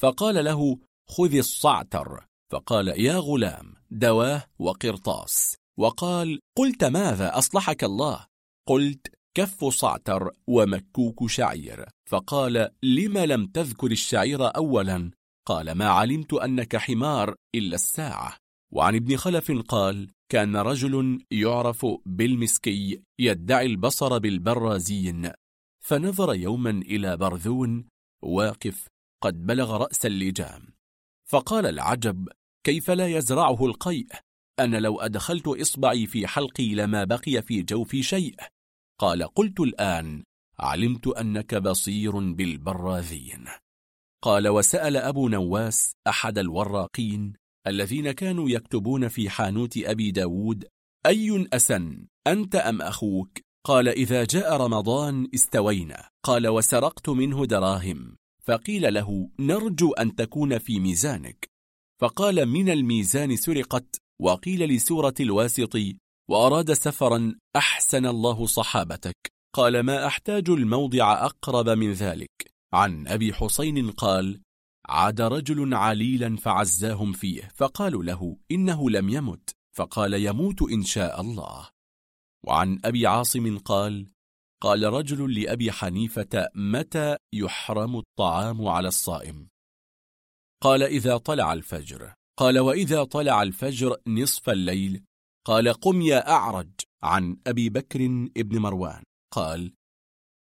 فقال له خذ الصعتر. فقال يا غلام دواه وقرطاس. وقال قلت ماذا؟ أصلحك الله. قلت كف صعتر ومكوك شعير. فقال لم لم تذكر الشعير أولا؟ قال ما علمت أنك حمار إلا الساعة. وعن ابن خلف قال كان رجل يعرف بالمسكي يدعي البصر بالبرازين فنظر يوما إلى برذون واقف قد بلغ رأس اللجام فقال العجب كيف لا يزرعه القيء؟ أنا لو أدخلت إصبعي في حلقي لما بقي في جوفي شيء. قال قلت الآن علمت أنك بصير بالبراذين قال وسأل أبو نواس أحد الوراقين الذين كانوا يكتبون في حانوت أبي داود أي أسن أنت أم أخوك؟ قال إذا جاء رمضان استوينا. قال وسرقت منه دراهم. فقيل له نرجو أن تكون في ميزانك. فقال من الميزان سرقت؟ وقيل لسورة الواسط وأراد سفرا أحسن الله صحابتك. قال ما أحتاج الموضع أقرب من ذلك. عن أبي حسين قال عاد رجل عليلا فعزاهم فيه فقالوا له إنه لم يمت فقال يموت إن شاء الله. وعن أبي عاصم قال قال رجل لأبي حنيفة متى يحرم الطعام على الصائم؟ قال إذا طلع الفجر. قال وإذا طلع الفجر نصف الليل. قال قم يا أعرج. عن أبي بكر ابن مروان. قال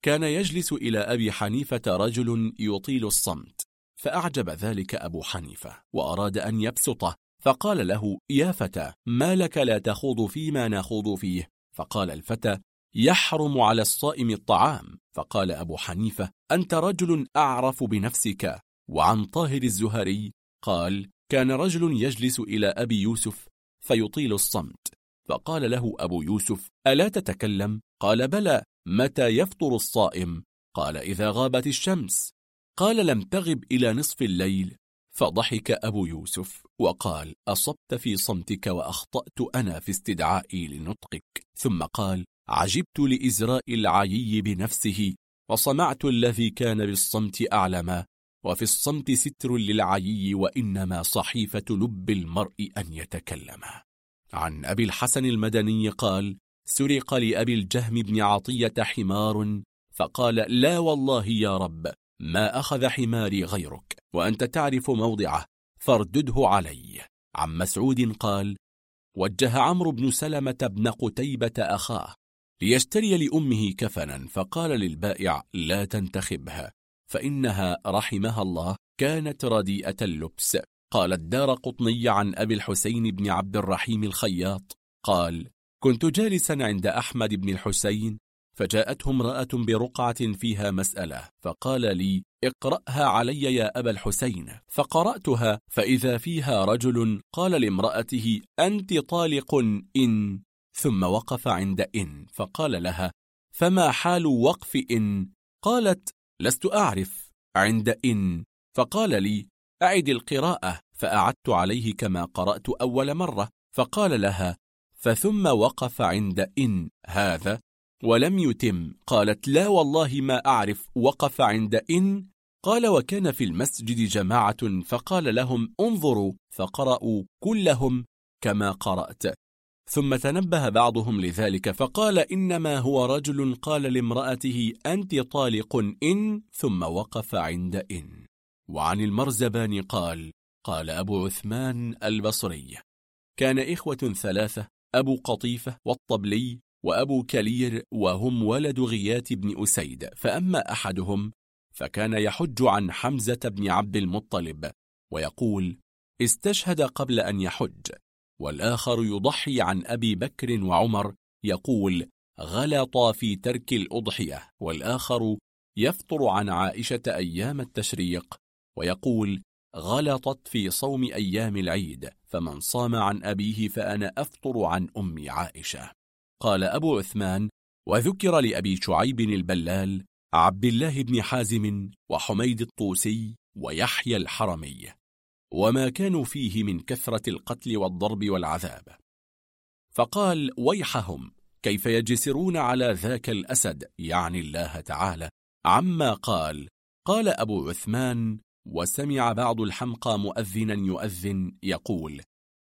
كان يجلس إلى أبي حنيفة رجل يطيل الصمت. فأعجب ذلك أبو حنيفة وأراد أن يبسطه فقال له يا فتى ما لك لا تخوض فيما نخوض فيه؟ فقال الفتى يحرم على الصائم الطعام. فقال أبو حنيفة أنت رجل أعرف بنفسك. وعن طاهر الزهري قال كان رجل يجلس إلى أبي يوسف فيطيل الصمت. فقال له أبو يوسف ألا تتكلم؟ قال بلى متى يفطر الصائم؟ قال إذا غابت الشمس. قال لم تغب إلى نصف الليل فضحك أبو يوسف وقال أصبت في صمتك وأخطأت أنا في استدعائي لنطقك. ثم قال عجبت لإزراء العيي بنفسه وصمعت الذي كان بالصمت أعلم وفي الصمت ستر للعيي وإنما صحيفة لب المرء أن يتكلم. عن أبي الحسن المدني قال سرق لأبي الجهم بن عطية حمار فقال لا والله يا رب ما أخذ حماري غيرك وأنت تعرف موضعه فاردده علي. عن مسعود قال وجه عمرو بن سلمة بن قتيبة أخاه ليشتري لأمه كفنا فقال للبائع لا تنتخبها فإنها رحمها الله كانت رديئة اللبس. قال الدار قطني عن أبي الحسين بن عبد الرحيم الخياط قال كنت جالسا عند أحمد بن الحسين فجاءته امرأة برقعة فيها مسألة فقال لي اقرأها علي يا أبا الحسين. فقرأتها فإذا فيها رجل قال لامرأته أنت طالق إن. ثم وقف عند إن فقال لها فما حال وقف إن؟ قالت لست أعرف. عند إن فقال لي أعد القراءة. فأعدت عليه كما قرأت أول مرة فقال لها فثم وقف عند إن. هذا ولم يتم. قالت لا والله ما أعرف. وقف عند إن. قال وكان في المسجد جماعة. فقال لهم انظروا. فقرأوا كلهم كما قرأت. ثم تنبه بعضهم لذلك. فقال إنما هو رجل. قال لامرأته أنت طالق إن. ثم وقف عند إن. وعن المرزبان قال. قال أبو عثمان البصري. كان إخوة ثلاثة. أبو قطيفة والطبلي وأبو كلير وهم ولد غيات بن أسيد فأما أحدهم فكان يحج عن حمزة بن عبد المطلب ويقول استشهد قبل أن يحج والآخر يضحي عن أبي بكر وعمر يقول غلط في ترك الأضحية والآخر يفطر عن عائشة أيام التشريق ويقول غلطت في صوم أيام العيد فمن صام عن أبيه فأنا أفطر عن أم عائشة. قال أبو عثمان وذكر لأبي شعيب البلال عبد الله بن حازم وحميد الطوسي ويحيى الحرمي وما كانوا فيه من كثرة القتل والضرب والعذاب. فقال ويحهم كيف يجسرون على ذاك الأسد؟ يعني الله تعالى. عما قال قال أبو عثمان وسمع بعض الحمقى مؤذنا يؤذن يقول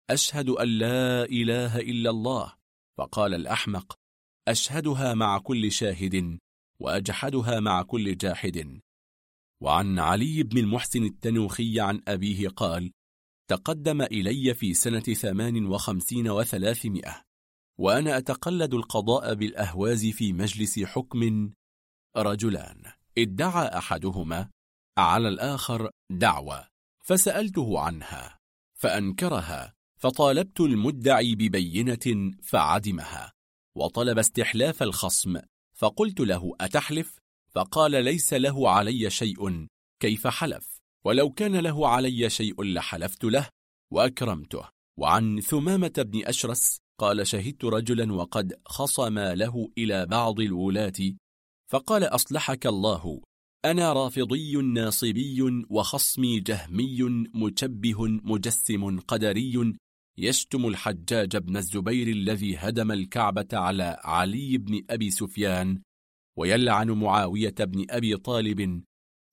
أشهد أن لا إله إلا الله. فقال الأحمق أشهدها مع كل شاهد وأجحدها مع كل جاحد. وعن علي بن المحسن التنوخي عن أبيه قال تقدم إلي في سنة ثمان وخمسين وثلاثمائة وأنا أتقلد القضاء بالأهواز في مجلس حكم رجلان. ادعى أحدهما على الآخر دعوة فسألته عنها فأنكرها فطالبت المدعي ببينة فعدمها وطلب استحلاف الخصم فقلت له أتحلف؟ فقال ليس له علي شيء كيف حلف؟ ولو كان له علي شيء لحلفت له وأكرمته. وعن ثمامة بن أشرس قال شهدت رجلا وقد خصم له إلى بعض الولاة. فقال أصلحك الله أنا رافضي ناصبي وخصمي جهمي مشبه مجسم قدري يشتم الحجاج بن الزبير الذي هدم الكعبة على علي بن أبي سفيان ويلعن معاوية بن أبي طالب.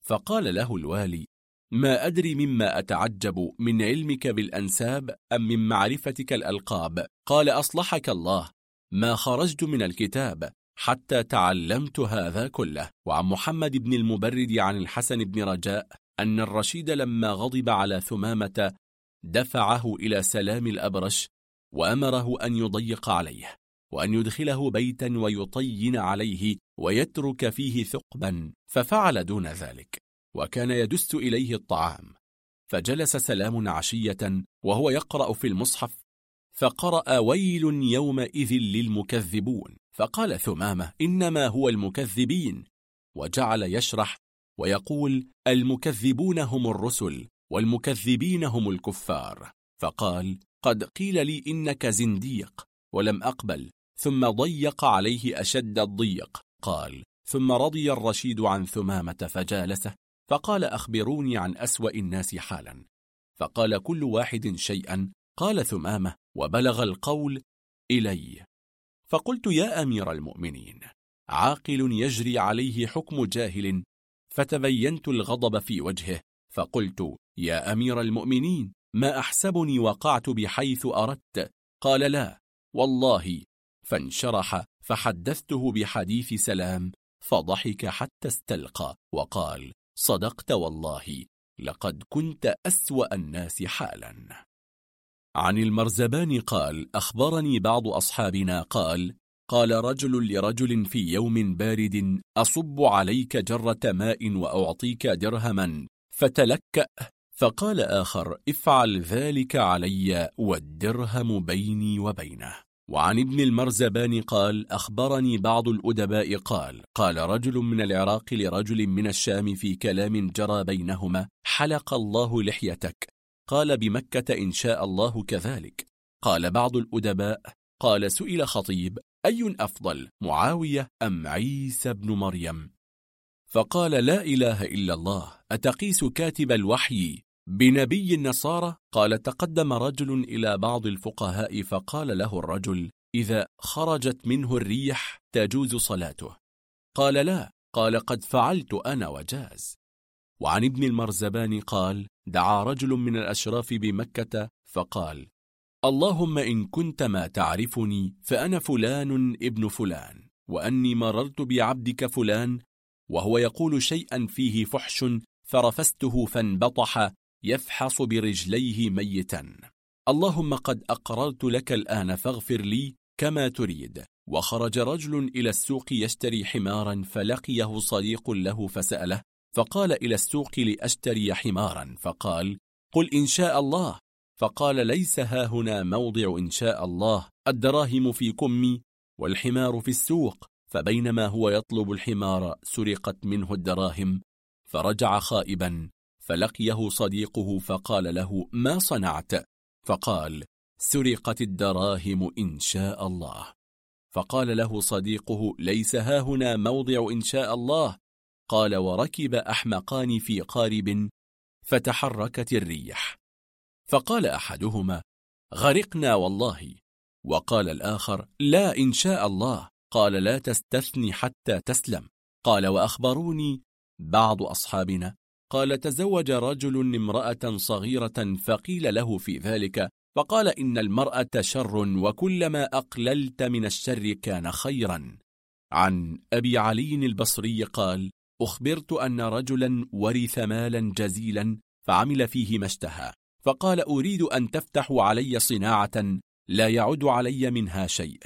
فقال له الوالي ما أدري مما أتعجب من علمك بالأنساب أم من معرفتك الألقاب؟ قال أصلحك الله ما خرجت من الكتاب حتى تعلمت هذا كله. وعن محمد بن المبرد عن الحسن بن رجاء أن الرشيد لما غضب على ثمامة دفعه إلى سلام الأبرش وأمره أن يضيق عليه وأن يدخله بيتا ويطين عليه ويترك فيه ثقبا ففعل دون ذلك وكان يدس إليه الطعام فجلس سلام عشية وهو يقرأ في المصحف فقرأ ويل يومئذ للمكذبون فقال ثمامة إنما هو المكذبين وجعل يشرح ويقول المكذبون هم الرسل والمكذبين هم الكفار. فقال قد قيل لي إنك زنديق ولم أقبل. ثم ضيق عليه أشد الضيق. قال ثم رضي الرشيد عن ثمامة فجالسه. فقال أخبروني عن أسوأ الناس حالا. فقال كل واحد شيئا. قال ثمامة وبلغ القول إلي. فقلت يا أمير المؤمنين عاقل يجري عليه حكم جاهل فتبينت الغضب في وجهه. فقلت يا أمير المؤمنين ما أحسبني وقعت بحيث أردت. قال لا والله. فانشرح فحدثته بحديث سلام فضحك حتى استلقى. وقال صدقت والله لقد كنت أسوأ الناس حالا. عن المرزبان قال أخبرني بعض أصحابنا قال قال رجل لرجل في يوم بارد أصب عليك جرة ماء وأعطيك درهما فتلكأ. فقال آخر افعل ذلك علي والدرهم بيني وبينه. وعن ابن المرزبان قال أخبرني بعض الأدباء قال قال رجل من العراق لرجل من الشام في كلام جرى بينهما حلق الله لحيتك. قال بمكة إن شاء الله كذلك. قال بعض الأدباء قال سئل خطيب أي أفضل معاوية أم عيسى بن مريم؟ فقال لا إله إلا الله أتقيس كاتب الوحي؟ بنبي النصارى قال تقدم رجل إلى بعض الفقهاء فقال له الرجل إذا خرجت منه الريح تجوز صلاته. قال لا قال قد فعلت أنا وجاز. وعن ابن المرزبان قال دعا رجل من الأشراف بمكة فقال اللهم إن كنت ما تعرفني فأنا فلان ابن فلان وأني مررت بعبدك فلان وهو يقول شيئا فيه فحش فرفسته فانبطح يفحص برجليه ميتا. اللهم قد أقررت لك الآن فاغفر لي كما تريد. وخرج رجل إلى السوق يشتري حمارا فلقيه صديق له فسأله فقال إلى السوق لأشتري حمارا فقال قل إن شاء الله. فقال ليس ها هنا موضع إن شاء الله الدراهم في كمي والحمار في السوق. فبينما هو يطلب الحمار سرقت منه الدراهم فرجع خائبا فلقيه صديقه فقال له ما صنعت؟ فقال سرقت الدراهم إن شاء الله. فقال له صديقه ليس ها هنا موضع إن شاء الله. قال وركب أحمقان في قارب فتحركت الريح. فقال أحدهما غرقنا والله. وقال الآخر لا إن شاء الله. قال لا تستثني حتى تسلم. قال وأخبروني بعض أصحابنا. قال تزوج رجل امرأة صغيرة فقيل له في ذلك فقال إن المرأة شر وكلما أقللت من الشر كان خيرا. عن أبي علي البصري قال أخبرت أن رجلا ورث مالا جزيلا فعمل فيه ما اشتهى فقال أريد أن تفتحوا علي صناعة لا يعد علي منها شيء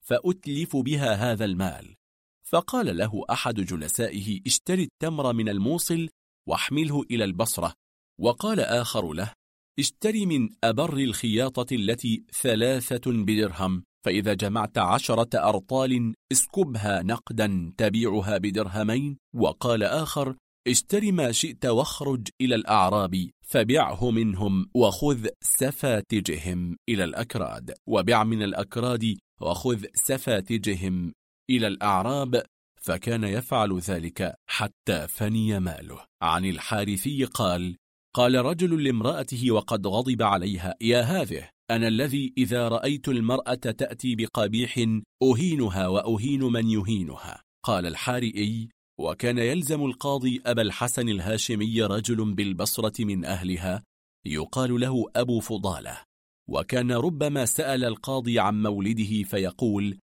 فأتلف بها هذا المال. فقال له أحد جلسائه اشتري التمر من الموصل واحمله إلى البصرة. وقال آخر له اشتري من أبر الخياطة التي ثلاثة بدرهم فإذا جمعت عشرة أرطال اسكبها نقدا تبيعها بدرهمين. وقال آخر اشتري ما شئت واخرج إلى الأعراب فبعه منهم وخذ سفاتجهم إلى الأكراد. وبع من الأكراد وخذ سفاتجهم إلى الأعراب فكان يفعل ذلك حتى فني ماله. عن الحارثي قال قال رجل لامرأته وقد غضب عليها يا هذه أنا الذي إذا رأيت المرأة تأتي بقبيح أهينها وأهين من يهينها. قال الحارئي وكان يلزم القاضي أبا الحسن الهاشمي رجل بالبصرة من أهلها يقال له أبو فضالة. وكان ربما سأل القاضي عن مولده فيقول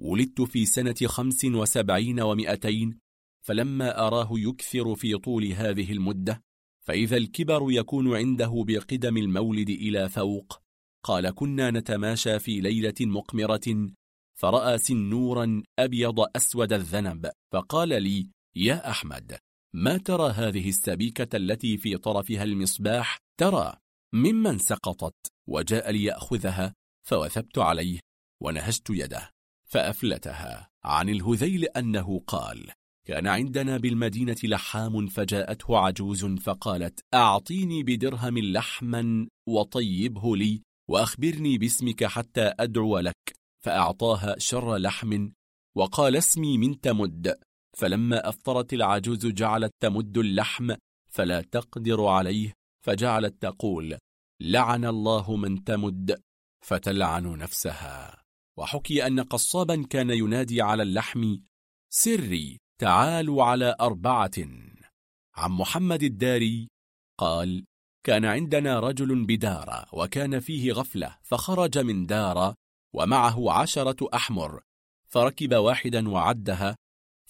ولدت في سنة خمس وسبعين ومئتين فلما أراه يكثر في طول هذه المدة فإذا الكبر يكون عنده بقدم المولد إلى فوق. قال كنا نتماشى في ليلة مقمرة فرأى سنورا أبيض أسود الذنب فقال لي يا أحمد ما ترى هذه السبيكة التي في طرفها المصباح؟ ترى ممن سقطت وجاء ليأخذها فوثبت عليه ونهشت يده. فأفلتها عن الهذيل أنه قال كان عندنا بالمدينة لحام فجاءته عجوز فقالت أعطيني بدرهم لحما وطيبه لي وأخبرني باسمك حتى أدعو لك فأعطاها شر لحم وقال اسمي من تمد فلما أفطرت العجوز جعلت تمد اللحم فلا تقدر عليه فجعلت تقول لعن الله من تمد فتلعن نفسها وحكي أن قصابا كان ينادي على اللحم سري تعالوا على أربعة. عن محمد الداري قال كان عندنا رجل بدار وكان فيه غفلة فخرج من دار ومعه عشرة أحمر فركب واحدا وعدها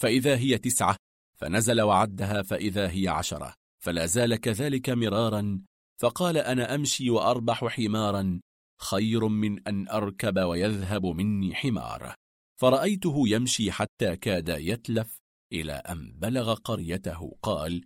فإذا هي تسعة فنزل وعدها فإذا هي عشرة فلا زال كذلك مرارا فقال أنا أمشي وأربح حمارا خير من أن أركب ويذهب مني حمار. فرأيته يمشي حتى كاد يتلف إلى أن بلغ قريته. قال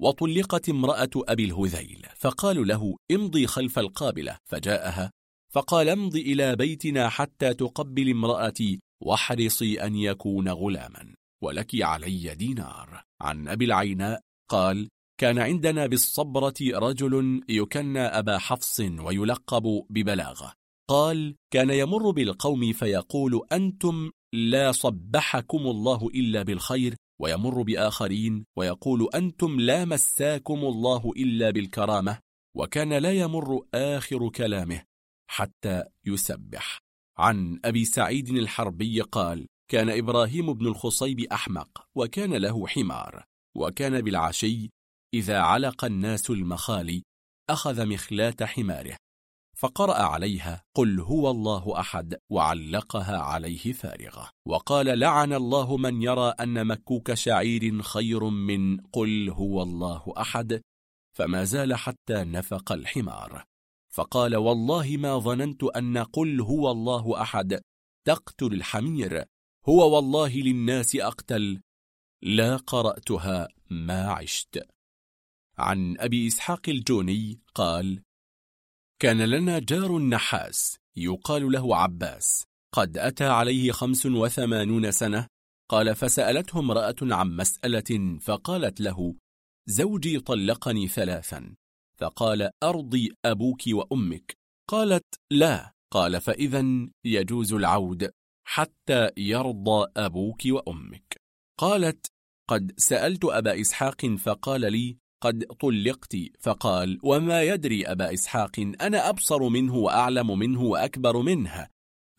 وطلقت امرأة أبي الهذيل. فقالوا له امضي خلف القابلة. فجاءها فقال امضي إلى بيتنا حتى تقبل امرأتي واحرصي أن يكون غلاما ولك علي دينار. عن أبي العيناء قال كان عندنا بالصبرة رجل يكنى أبا حفص ويلقب ببلاغة. قال كان يمر بالقوم فيقول أنتم لا صبحكم الله إلا بالخير ويمر بآخرين ويقول أنتم لا مساكم الله إلا بالكرامة وكان لا يمر آخر كلامه حتى يسبح. عن أبي سعيد الحربي قال كان إبراهيم بن الخصيب أحمق وكان له حمار وكان بالعشي إذا علق الناس المخالي أخذ مخلات حماره. فقرأ عليها قل هو الله أحد وعلقها عليه فارغة. وقال لعن الله من يرى أن مكوك شعير خير من قل هو الله أحد. فما زال حتى نفق الحمار. فقال والله ما ظننت أن قل هو الله أحد. تقتل الحمير. هو والله للناس أقتل. لا قرأتها ما عشت. عن أبي إسحاق الجوني قال كان لنا جار نحاس يقال له عباس قد أتى عليه خمس وثمانون سنة قال فسألته امرأة عن مسألة فقالت له زوجي طلقني ثلاثا فقال أرضي أبوك وأمك قالت لا قال فإذا يجوز العود حتى يرضى أبوك وأمك قالت قد سألت أبا إسحاق فقال لي قد طلقت فقال وما يدري أبا إسحاق أنا أبصر منه وأعلم منه وأكبر منها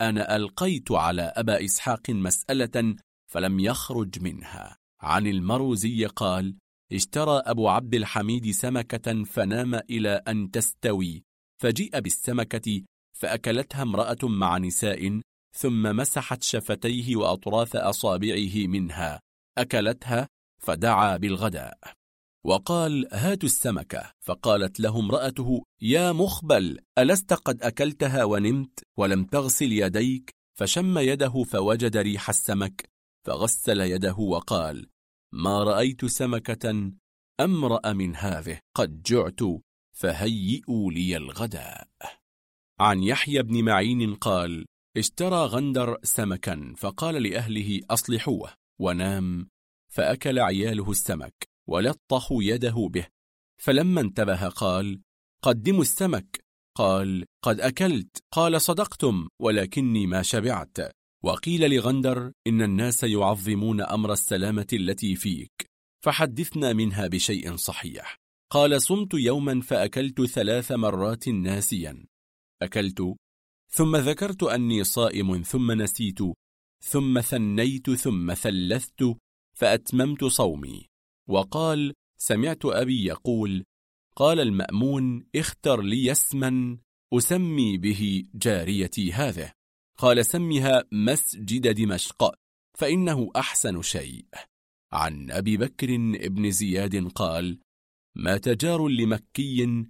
أنا ألقيت على أبا إسحاق مسألة فلم يخرج منها. عن المروزي قال اشترى أبو عبد الحميد سمكة فنام إلى أن تستوي فجيء بالسمكة فأكلتها امرأة مع نساء ثم مسحت شفتيه وأطراف أصابعه منها أكلتها فدعا بالغداء. وقال هاتوا السمكة فقالت له امرأته يا مخبل ألست قد أكلتها ونمت ولم تغسل يديك؟ فشم يده فوجد ريح السمك فغسل يده وقال ما رأيت سمكة أمرأ من هذه قد جعت فهيئوا لي الغداء. عن يحيى بن معين قال اشترى غندر سمكا فقال لأهله أصلحوه. ونام فأكل عياله السمك. ولطخوا يده به. فلما انتبه قال قدموا السمك. قال قد أكلت. قال صدقتم ولكني ما شبعت. وقيل لغندر إن الناس يعظمون أمر السلامة التي فيك. فحدثنا منها بشيء صحيح. قال صمت يوما فأكلت ثلاث مرات ناسيا. أكلت ثم ذكرت أني صائم ثم نسيت ثم ثنيت ثم ثلثت فأتممت صومي. وقال سمعت أبي يقول قال المأمون اختر لي اسما أسمي به جاريتي هذه. قال سمها مسجد دمشق فإنه أحسن شيء. عن أبي بكر ابن زياد قال مات جار لمكي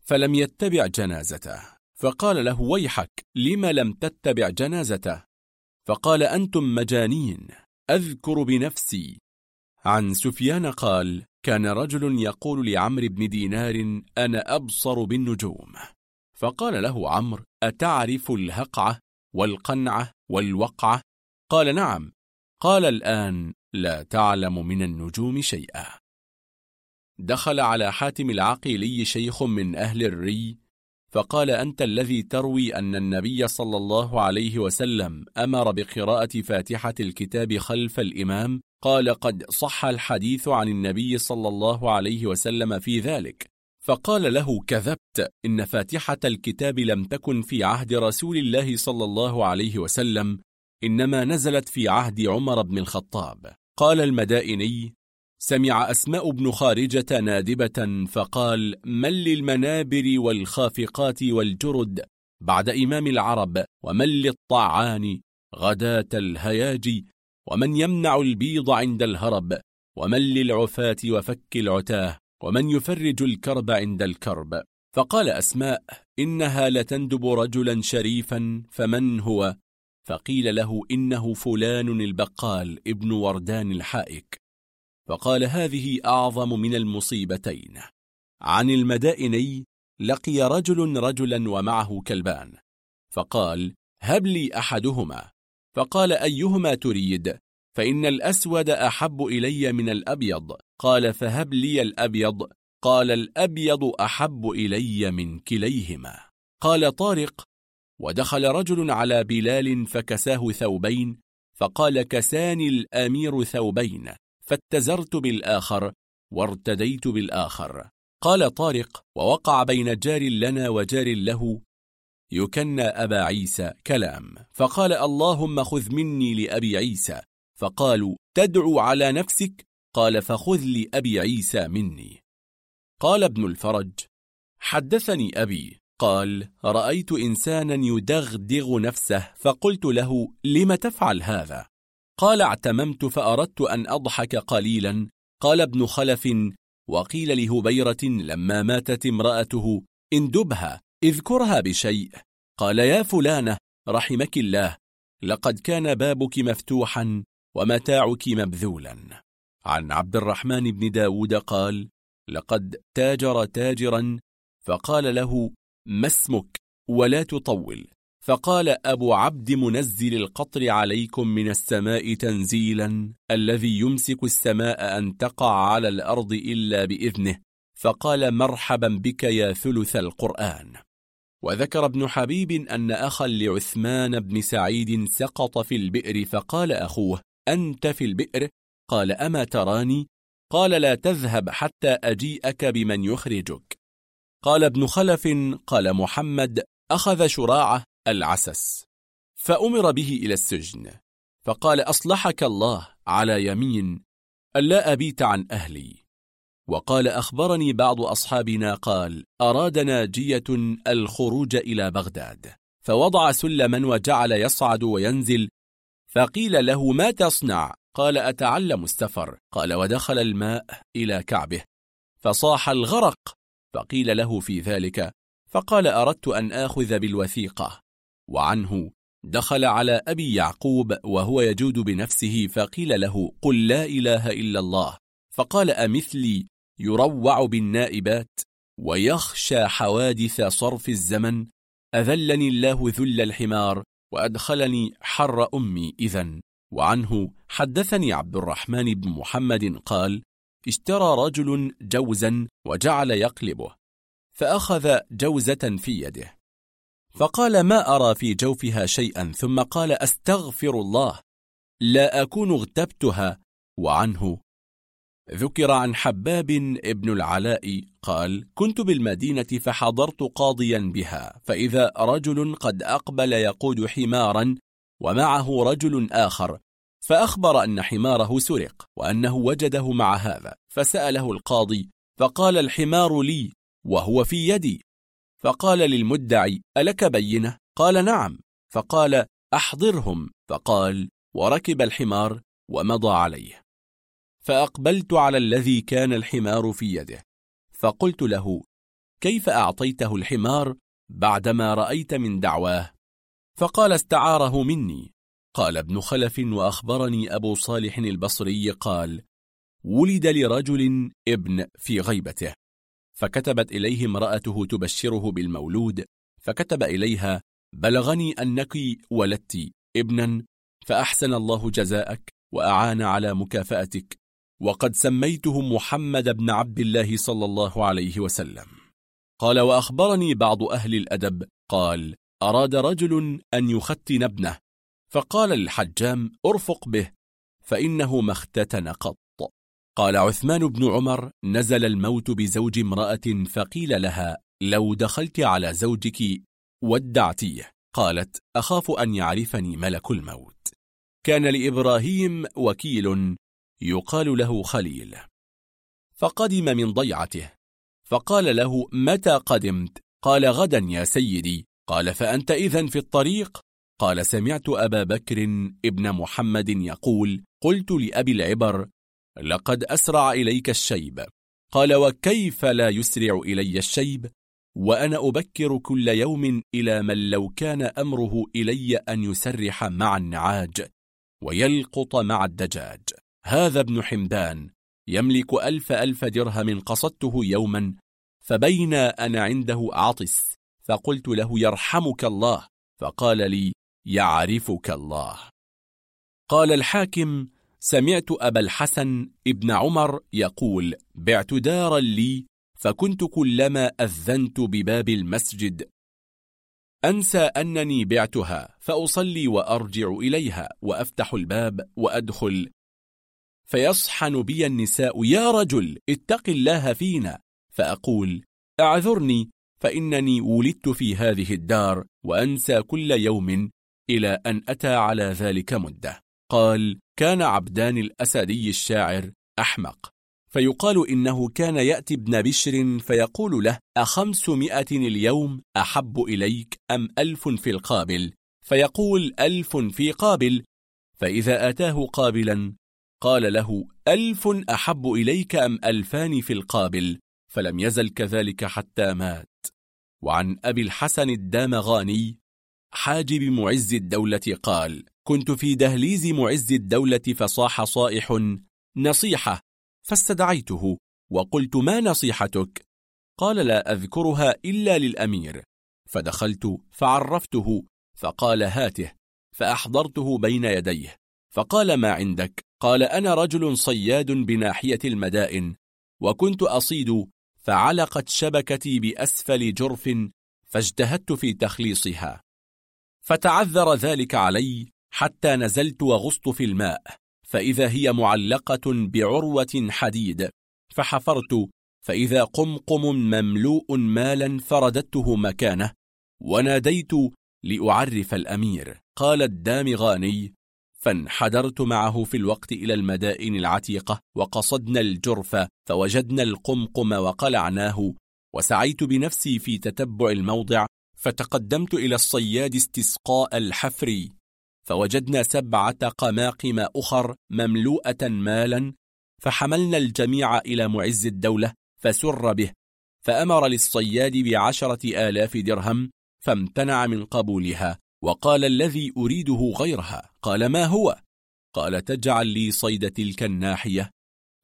فلم يتبع جنازته. فقال له ويحك لم لم تتبع جنازته؟ فقال أنتم مجانين أذكر بنفسي عن سفيان قال كان رجل يقول لعمر بن دينار أنا أبصر بالنجوم فقال له عمرو أتعرف الهقعة والقنعة والوقعة? قال نعم قال الآن لا تعلم من النجوم شيئا دخل على حاتم العقيلي شيخ من أهل الري فقال أنت الذي تروي أن النبي صلى الله عليه وسلم أمر بقراءة فاتحة الكتاب خلف الإمام قال قد صح الحديث عن النبي صلى الله عليه وسلم في ذلك فقال له كذبت إن فاتحة الكتاب لم تكن في عهد رسول الله صلى الله عليه وسلم إنما نزلت في عهد عمر بن الخطاب. قال المدائني سمع أسماء بن خارجة نادبة فقال من للمنابر والخافقات والجرد بعد إمام العرب ومن للطعان غداة الهياج ومن يمنع البيض عند الهرب ومن للعفاة وفك العتاه ومن يفرج الكرب عند الكرب. فقال أسماء إنها لتندب رجلا شريفا فمن هو؟ فقيل له إنه فلان البقال ابن وردان الحائك. فقال هذه أعظم من المصيبتين. عن المدائني لقي رجل رجلا ومعه كلبان. فقال هب لي أحدهما. فقال أيهما تريد؟ فإن الأسود أحب إلي من الأبيض. قال فهب لي الأبيض. قال الأبيض أحب إلي من كليهما. قال طارق ودخل رجل على بلال فكساه ثوبين فقال كساني الأمير ثوبين فاتزرت بالآخر وارتديت بالآخر. قال طارق ووقع بين جار لنا وجار له يكنى أبا عيسى كلام. فقال اللهم خذ مني لأبي عيسى. فقالوا تدعو على نفسك؟ قال فخذ لأبي عيسى مني. قال ابن الفرج حدثني أبي. قال رأيت إنسانا يدغدغ نفسه فقلت له لم تفعل هذا؟ قال اعتممت فأردت أن أضحك قليلا. قال ابن خلف وقيل لهبيرة لما ماتت امرأته اندبها. اذكرها بشيء. قال يا فلانة رحمك الله لقد كان بابك مفتوحا ومتاعك مبذولا. عن عبد الرحمن بن داود قال لقد تاجر تاجرا. فقال له ما اسمك؟ ولا تطول. فقال أبو عبد منزل القطر عليكم من السماء تنزيلا الذي يمسك السماء أن تقع على الأرض إلا بإذنه. فقال مرحبا بك يا ثلث القرآن. وذكر ابن حبيب أن أخا لعثمان بن سعيد سقط في البئر فقال أخوه أنت في البئر؟ قال أما تراني؟ قال لا تذهب حتى أجيئك بمن يخرجك. قال ابن خلف قال محمد أخذ شراعه العسس. فأمر به إلى السجن. فقال أصلحك الله على يمين ألا أبيت عن أهلي. وقال أخبرني بعض أصحابنا قال أراد ناجية الخروج إلى بغداد. فوضع سلما وجعل يصعد وينزل فقيل له ما تصنع؟ قال أتعلم السفر قال ودخل الماء إلى كعبه. فصاح الغرق فقيل له في ذلك فقال أردت أن آخذ بالوثيقة. وعنه دخل على أبي يعقوب وهو يجود بنفسه فقيل له قل لا إله إلا الله. فقال أمثلي يروع بالنائبات ويخشى حوادث صرف الزمن. أذلني الله ذل الحمار وأدخلني حر أمي إذا وعنه حدثني عبد الرحمن بن محمد قال اشترى رجل جوزا وجعل يقلبه فأخذ جوزة في يده. فقال ما أرى في جوفها شيئا؟ ثم قال أستغفر الله لا أكون اغتبتها. وعنه ذكر عن حباب ابن العلاء قال كنت بالمدينة فحضرت قاضيا بها فإذا رجل قد أقبل يقود حمارا ومعه رجل آخر فأخبر أن حماره سرق وأنه وجده مع هذا فسأله القاضي فقال الحمار لي وهو في يدي. فقال للمدعي ألك بينة؟ قال نعم. فقال أحضرهم. فقال وركب الحمار ومضى عليه. فأقبلت على الذي كان الحمار في يده. فقلت له كيف أعطيته الحمار بعدما رأيت من دعواه؟ فقال استعاره مني. قال ابن خلف وأخبرني أبو صالح البصري قال ولد لرجل ابن في غيبته. فكتبت إليه امرأته تبشره بالمولود فكتب إليها بلغني أنك ولدت ابنا فأحسن الله جزاءك وأعان على مكافأتك. وقد سميته محمد بن عبد الله صلى الله عليه وسلم. قال وأخبرني بعض أهل الأدب قال أراد رجل أن يختن ابنه. فقال للحجام أرفق به فإنه ما اختتن قط. قال عثمان بن عمر نزل الموت بزوج امرأة فقيل لها لو دخلت على زوجك ودعتيه قالت أخاف أن يعرفني ملك الموت. كان لإبراهيم وكيل يقال له خليل. فقدم من ضيعته. فقال له متى قدمت؟ قال غدا يا سيدي. قال فأنت إذن في الطريق؟ قال سمعت أبا بكر ابن محمد يقول قلت لأبي العبر لقد أسرع إليك الشيب. قال وكيف لا يسرع إلي الشيب؟ وأنا أبكر كل يوم إلى من لو كان أمره إلي أن يسرح مع النعاج ويلقط مع الدجاج. هذا ابن حمدان يملك ألف ألف درهم قصدته يوما فبين أنا عنده أعطس فقلت له يرحمك الله فقال لي يعرفك الله. قال الحاكم سمعت أبا الحسن ابن عمر يقول بعت دارا لي فكنت كلما أذنت بباب المسجد. أنسى أنني بعتها فأصلي وأرجع إليها وأفتح الباب وأدخل. فيصحن بي النساء يا رجل اتق الله فينا. فأقول أعذرني فإنني ولدت في هذه الدار وأنسى كل يوم إلى أن أتى على ذلك مدة. قال كان عبدان الأسدي الشاعر أحمق. فيقال إنه كان يأتي ابن بشر فيقول له أخمسمائة اليوم أحب إليك أم ألف في القابل؟ فيقول ألف في قابل. فإذا أتاه قابلا قال له ألف أحب إليك أم ألفان في القابل؟ فلم يزل كذلك حتى مات. وعن أبي الحسن الدامغاني حاجب معز الدولة قال كنت في دهليز معز الدولة فصاح صائح نصيحة فاستدعيته وقلت ما نصيحتك؟ قال لا أذكرها إلا للأمير. فدخلت فعرفته فقال هاته. فأحضرته بين يديه. فقال ما عندك؟ قال أنا رجل صياد بناحية المدائن وكنت أصيد فعلقت شبكتي بأسفل جرف فاجتهدت في تخليصها. فتعذر ذلك علي حتى نزلت وغصت في الماء فإذا هي معلقة بعروة حديد. فحفرت فإذا قمقم مملوء مالا فرددته مكانه وناديت لأعرف الأمير. قال الدامغاني فانحدرت معه في الوقت إلى المدائن العتيقة وقصدنا الجرف فوجدنا القمقم وقلعناه وسعيت بنفسي في تتبع الموضع فتقدمت إلى الصياد استسقاء الحفر فوجدنا سبعة قماقم أخر مملوءة مالا فحملنا الجميع إلى معز الدولة فسر به فأمر للصياد بعشرة آلاف درهم فامتنع من قبولها. وقال الذي أريده غيرها قال ما هو؟ قال تجعل لي صيد تلك الناحية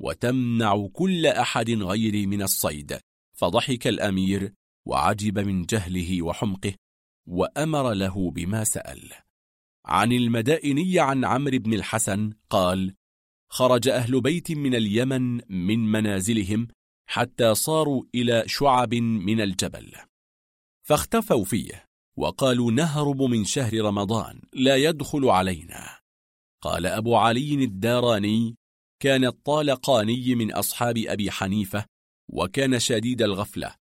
وتمنع كل أحد غيري من الصيد. فضحك الأمير وعجب من جهله وحمقه وأمر له بما سأل. عن المدائني عن عمرو بن الحسن قال خرج أهل بيت من اليمن من منازلهم حتى صاروا إلى شعب من الجبل. فاختفوا فيه. وقالوا نهرب من شهر رمضان لا يدخل علينا. قال أبو علي الداراني كان الطالقاني من أصحاب أبي حنيفة وكان شديد الغفلة.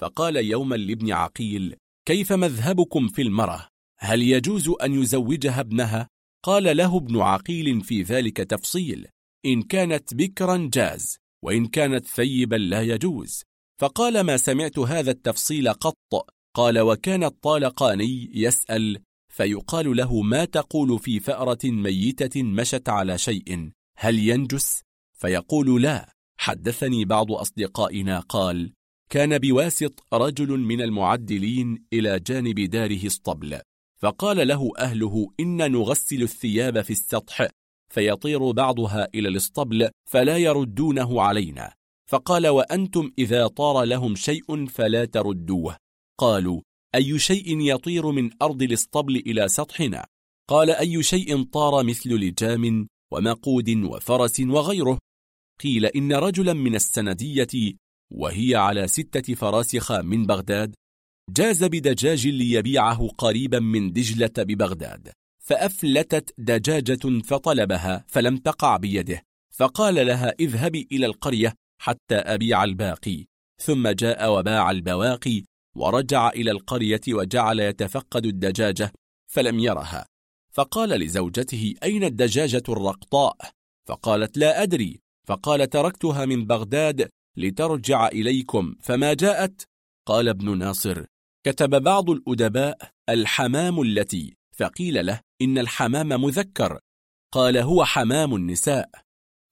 فقال يوما لابن عقيل كيف مذهبكم في المرأة؟ هل يجوز أن يزوجها ابنها؟ قال له ابن عقيل في ذلك تفصيل إن كانت بكرا جاز وإن كانت ثيبا لا يجوز. فقال ما سمعت هذا التفصيل قط. قال وكان الطالقاني يسأل فيقال له ما تقول في فأرة ميتة مشت على شيء؟ هل ينجس؟ فيقول لا. حدثني بعض أصدقائنا قال كان بواسط رجل من المعدلين إلى جانب داره اسطبل فقال له أهله إن نغسل الثياب في السطح فيطير بعضها إلى الاسطبل فلا يردونه علينا فقال وأنتم إذا طار لهم شيء فلا تردوه. قالوا أي شيء يطير من أرض الاسطبل إلى سطحنا؟ قال أي شيء طار مثل لجام ومقود وفرس وغيره؟ قيل إن رجلا من السندية وهي على ستة فراسخ من بغداد جاز بدجاج ليبيعه قريبا من دجلة ببغداد فأفلتت دجاجة فطلبها فلم تقع بيده فقال لها اذهبي إلى القرية حتى أبيع الباقي ثم جاء وباع البواقي ورجع إلى القرية وجعل يتفقد الدجاجة فلم يرها. فقال لزوجته أين الدجاجة الرقطاء؟ فقالت لا أدري. فقال تركتها من بغداد لترجع إليكم فما جاءت؟ قال ابن ناصر كتب بعض الأدباء الحمام التي فقيل له إن الحمام مذكر. قال هو حمام النساء.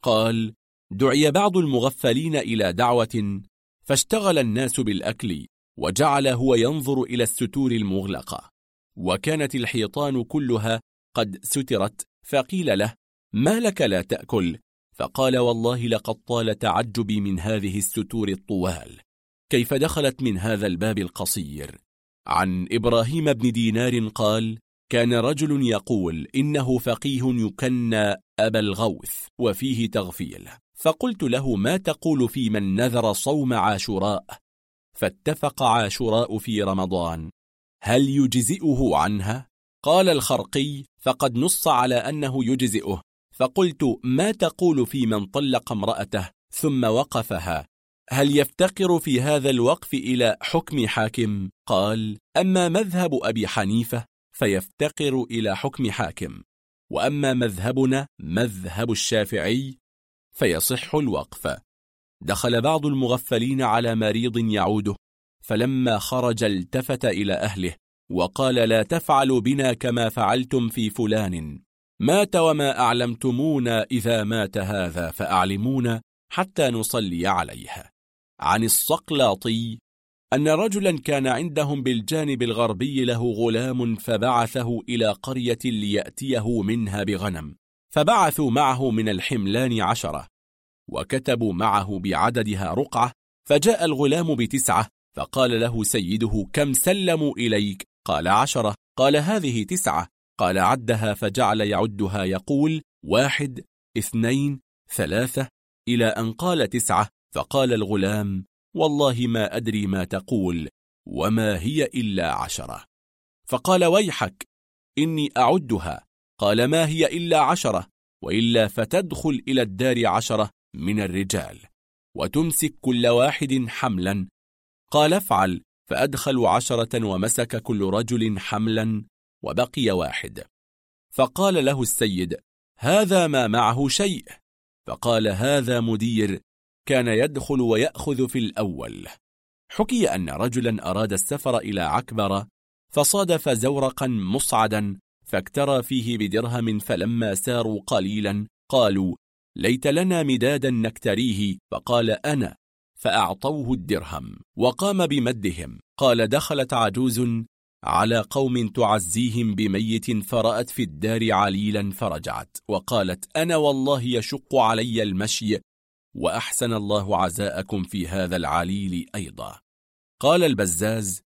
قال دعي بعض المغفلين إلى دعوة فاشتغل الناس بالأكل وجعل هو ينظر إلى الستور المعلقة. وكانت الحيطان كلها قد سترت فقيل له ما لك لا تأكل؟ فقال والله لقد طال تعجبي من هذه الستور الطوال. كيف دخلت من هذا الباب القصير؟ عن إبراهيم بن دينار قال كان رجل يقول إنه فقيه يكنى أبا الغوث وفيه تغفيل. فقلت له ما تقول في من نذر صوم عاشوراء؟ فاتفق عاشوراء في رمضان. هل يجزئه عنها؟ قال الخرقي فقد نص على أنه يجزئه. فقلت ما تقول في من طلق امرأته؟ ثم وقفها. هل يفتقر في هذا الوقف إلى حكم حاكم؟ قال أما مذهب أبي حنيفة فيفتقر إلى حكم حاكم. وأما مذهبنا مذهب الشافعي فيصح الوقف. دخل بعض المغفلين على مريض يعوده فلما خرج التفت إلى أهله وقال لا تفعلوا بنا كما فعلتم في فلان. مات وما أعلمتمونا إذا مات هذا فأعلمونا حتى نصلي عليها. عن الصقلاطي أن رجلا كان عندهم بالجانب الغربي له غلام فبعثه إلى قرية ليأتيه منها بغنم فبعثوا معه من الحملان عشرة. وكتبوا معه بعددها رقعة فجاء الغلام بتسعة فقال له سيده كم سلموا إليك؟ قال عشرة. قال هذه تسعة. قال عدها. فجعل يعدها يقول واحد اثنين ثلاثة. إلى أن قال تسعة فقال الغلام والله ما أدري ما تقول وما هي إلا عشرة. فقال ويحك إني أعدها. قال ما هي إلا عشرة وإلا فتدخل إلى الدار عشرة من الرجال وتمسك كل واحد حملا. قال افعل. فأدخلوا عشرة ومسك كل رجل حملا وبقي واحد. فقال له السيد هذا ما معه شيء. فقال هذا مدير كان يدخل ويأخذ في الأول. حكي أن رجلا أراد السفر إلى عكبر فصادف زورقا مصعدا فاكترى فيه بدرهم فلما ساروا قليلا قالوا ليت لنا مدادا نكتريه. فقال أنا. فأعطوه الدرهم. وقام بمدهم. قال دخلت عجوز على قوم تعزيهم بميت فرأت في الدار عليلا فرجعت. وقالت أنا والله يشق علي المشي. وأحسن الله عزاءكم في هذا العليل أيضا. قال البزاز.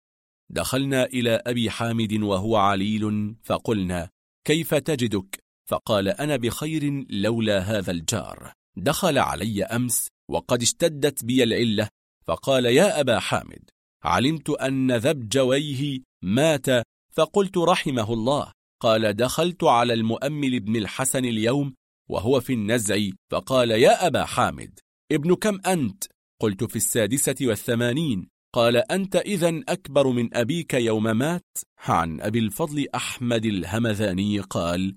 دخلنا إلى أبي حامد وهو عليل. فقلنا كيف تجدك؟ فقال أنا بخير لولا هذا الجار. دخل علي أمس وقد اشتدت بي العلة فقال يا أبا حامد علمت أن ذبجويه مات فقلت رحمه الله. قال دخلت على المؤمل بن الحسن اليوم وهو في النزع فقال يا أبا حامد ابن كم أنت؟ قلت في السادسة والثمانين. قال أنت إذا أكبر من أبيك يوم مات؟ عن أبي الفضل أحمد الهمذاني قال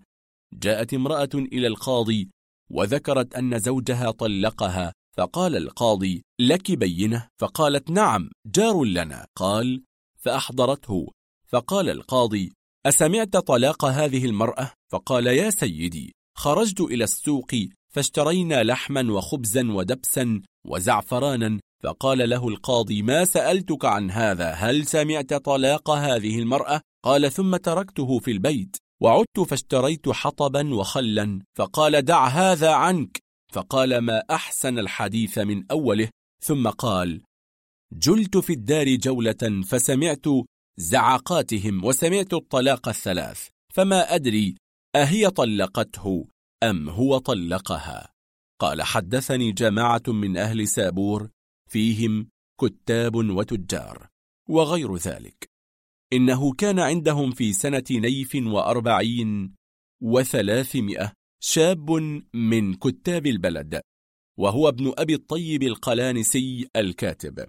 جاءت امرأة إلى القاضي وذكرت أن زوجها طلقها فقال القاضي لك بينة؟ فقالت نعم جار لنا. قال فأحضرته. فقال القاضي أسمعت طلاق هذه المرأة؟ فقال يا سيدي خرجت إلى السوق فاشترينا لحما وخبزا ودبسا وزعفرانا. فقال له القاضي ما سألتك عن هذا؟ هل سمعت طلاق هذه المرأة؟ قال ثم تركته في البيت. وعدت فاشتريت حطبا وخلا فقال دع هذا عنك. فقال ما أحسن الحديث من أوله؟ ثم قال جلت في الدار جولة فسمعت زعقاتهم وسمعت الطلاق الثلاث. فما أدري أهي طلقته أم هو طلقها. قال حدثني جماعة من أهل سابور فيهم كتاب وتجار وغير ذلك. إنه كان عندهم في سنة نيف وأربعين وثلاثمائة شاب من كتاب البلد وهو ابن أبي الطيب القلانسي الكاتب.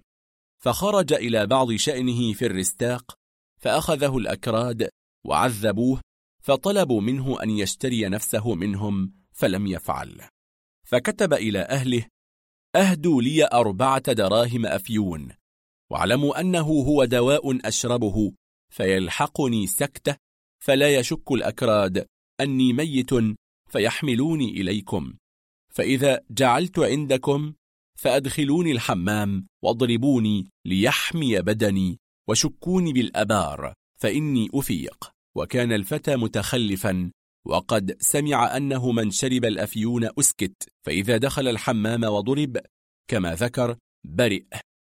فخرج إلى بعض شأنه في الرستاق فأخذه الأكراد وعذبوه فطلبوا منه أن يشتري نفسه منهم فلم يفعل. فكتب إلى أهله أهدوا لي أربعة دراهم أفيون واعلموا أنه هو دواء أشربه فيلحقني سكتة فلا يشك الأكراد. أني ميت فيحملوني إليكم. فإذا جعلت عندكم فأدخلوني الحمام واضربوني ليحمي بدني وشكوني بالأبار فإني أفيق. وكان الفتى متخلفا وقد سمع أنه من شرب الأفيون أسكت. فإذا دخل الحمام وضرب كما ذكر برئ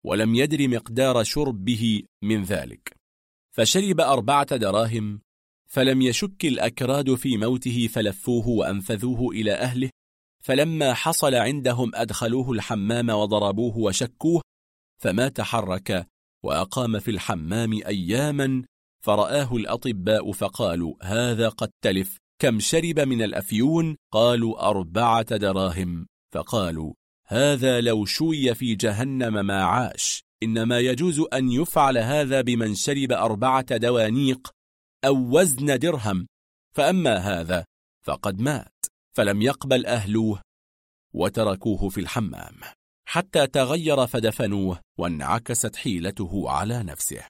ولم يدر مقدار شربه من ذلك. فشرب أربعة دراهم فلم يشك الأكراد في موته فلفوه وأنفذوه إلى أهله فلما حصل عندهم أدخلوه الحمام وضربوه وشكوه فما تحرك وأقام في الحمام أياما فرآه الأطباء فقالوا هذا قد تلف كم شرب من الأفيون؟ قالوا أربعة دراهم. فقالوا هذا لو شوي في جهنم ما عاش. إنما يجوز أن يفعل هذا بمن شرب أربعة دوانيق أو وزن درهم فأما هذا فقد مات فلم يقبل أهلوه وتركوه في الحمام حتى تغير فدفنوه وانعكست حيلته على نفسه.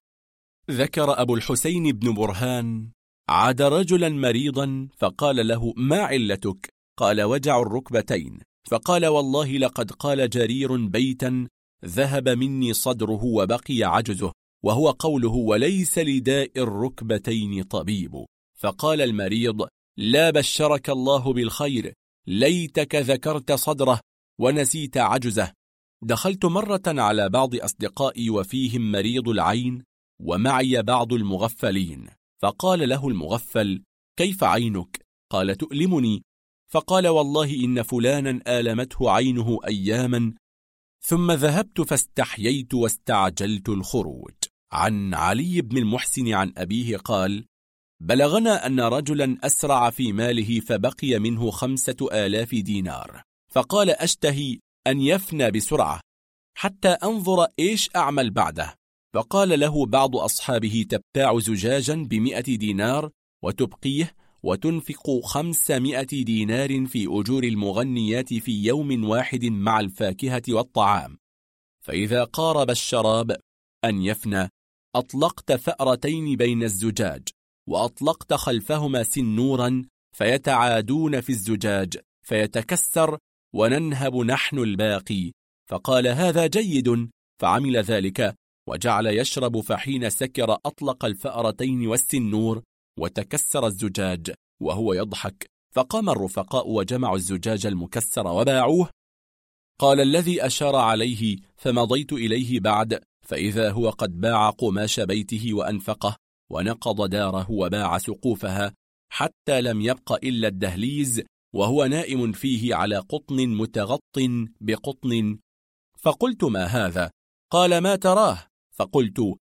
ذكر أبو الحسين بن برهان عاد رجلا مريضا فقال له ما علتك؟ قال وجع الركبتين. فقال والله لقد قال جرير بيتا ذهب مني صدره وبقي عجزه وهو قوله وليس لداء الركبتين طبيب. فقال المريض لا بشرك الله بالخير ليتك ذكرت صدره ونسيت عجزه. دخلت مرة على بعض أصدقائي وفيهم مريض العين ومعي بعض المغفلين. فقال له المغفل كيف عينك؟ قال تؤلمني. فقال والله إن فلانا آلمته عينه أياما ثم ذهبت فاستحييت واستعجلت الخروج. عن علي بن المحسن عن أبيه قال بلغنا أن رجلا أسرع في ماله فبقي منه خمسة آلاف دينار. فقال أشتهي أن يفنى بسرعة حتى أنظر إيش أعمل بعده. فقال له بعض أصحابه تبتاع زجاجا بمئة دينار وتبقيه وتنفق خمسمائة دينار في أجور المغنيات في يوم واحد مع الفاكهة والطعام. فإذا قارب الشراب أن يفنى أطلقت فأرتين بين الزجاج وأطلقت خلفهما سنورا فيتعادون في الزجاج فيتكسر وننهب نحن الباقي. فقال هذا جيد فعمل ذلك وجعل يشرب فحين سكر أطلق الفأرتين والسنور وتكسر الزجاج وهو يضحك. فقام الرفقاء وجمعوا الزجاج المكسر وباعوه. قال الذي أشار عليه فمضيت إليه بعد فإذا هو قد باع قماش بيته وأنفقه ونقض داره وباع سقوفها حتى لم يبق إلا الدهليز وهو نائم فيه على قطن متغط بقطن. فقلت ما هذا؟ قال ما تراه. فقلت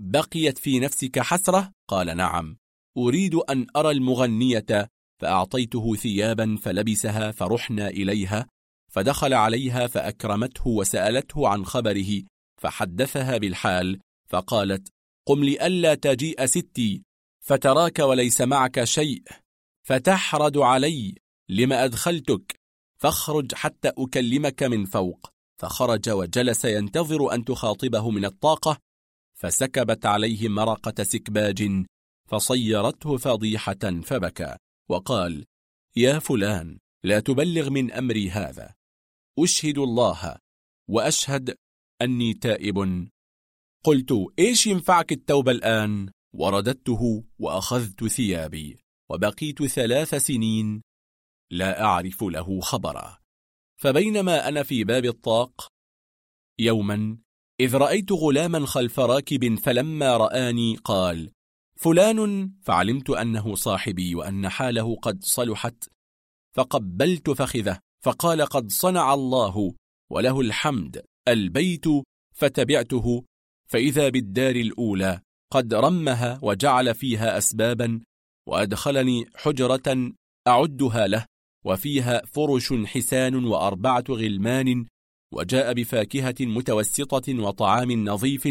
بقيت في نفسك حسرة؟ قال نعم. أريد أن أرى المغنية فأعطيته ثيابا فلبسها فرحنا إليها فدخل عليها فأكرمته وسألته عن خبره فحدثها بالحال فقالت قم لئلا تجيء ستي فتراك وليس معك شيء فتحرد علي لما أدخلتك؟ فاخرج حتى أكلمك من فوق. فخرج وجلس ينتظر أن تخاطبه من الطاقة فسكبت عليه مرقة سكباج فصيرته فضيحة فبكى وقال يا فلان لا تبلغ من أمري هذا. أشهد الله وأشهد أني تائب. قلت إيش ينفعك التوبة الآن؟ ورددته وأخذت ثيابي وبقيت ثلاث سنين لا أعرف له خبرا. فبينما أنا في باب الطاق يوما إذ رأيت غلاما خلف راكب فلما رآني قال فلان فعلمت أنه صاحبي وأن حاله قد صلحت فقبلت فخذه فقال قد صنع الله وله الحمد البيت فتبعته فإذا بالدار الأولى قد رمها وجعل فيها أسبابا وأدخلني حجرة أعدها له وفيها فرش حسان وأربعة غلمان وجاء بفاكهة متوسطة وطعام نظيف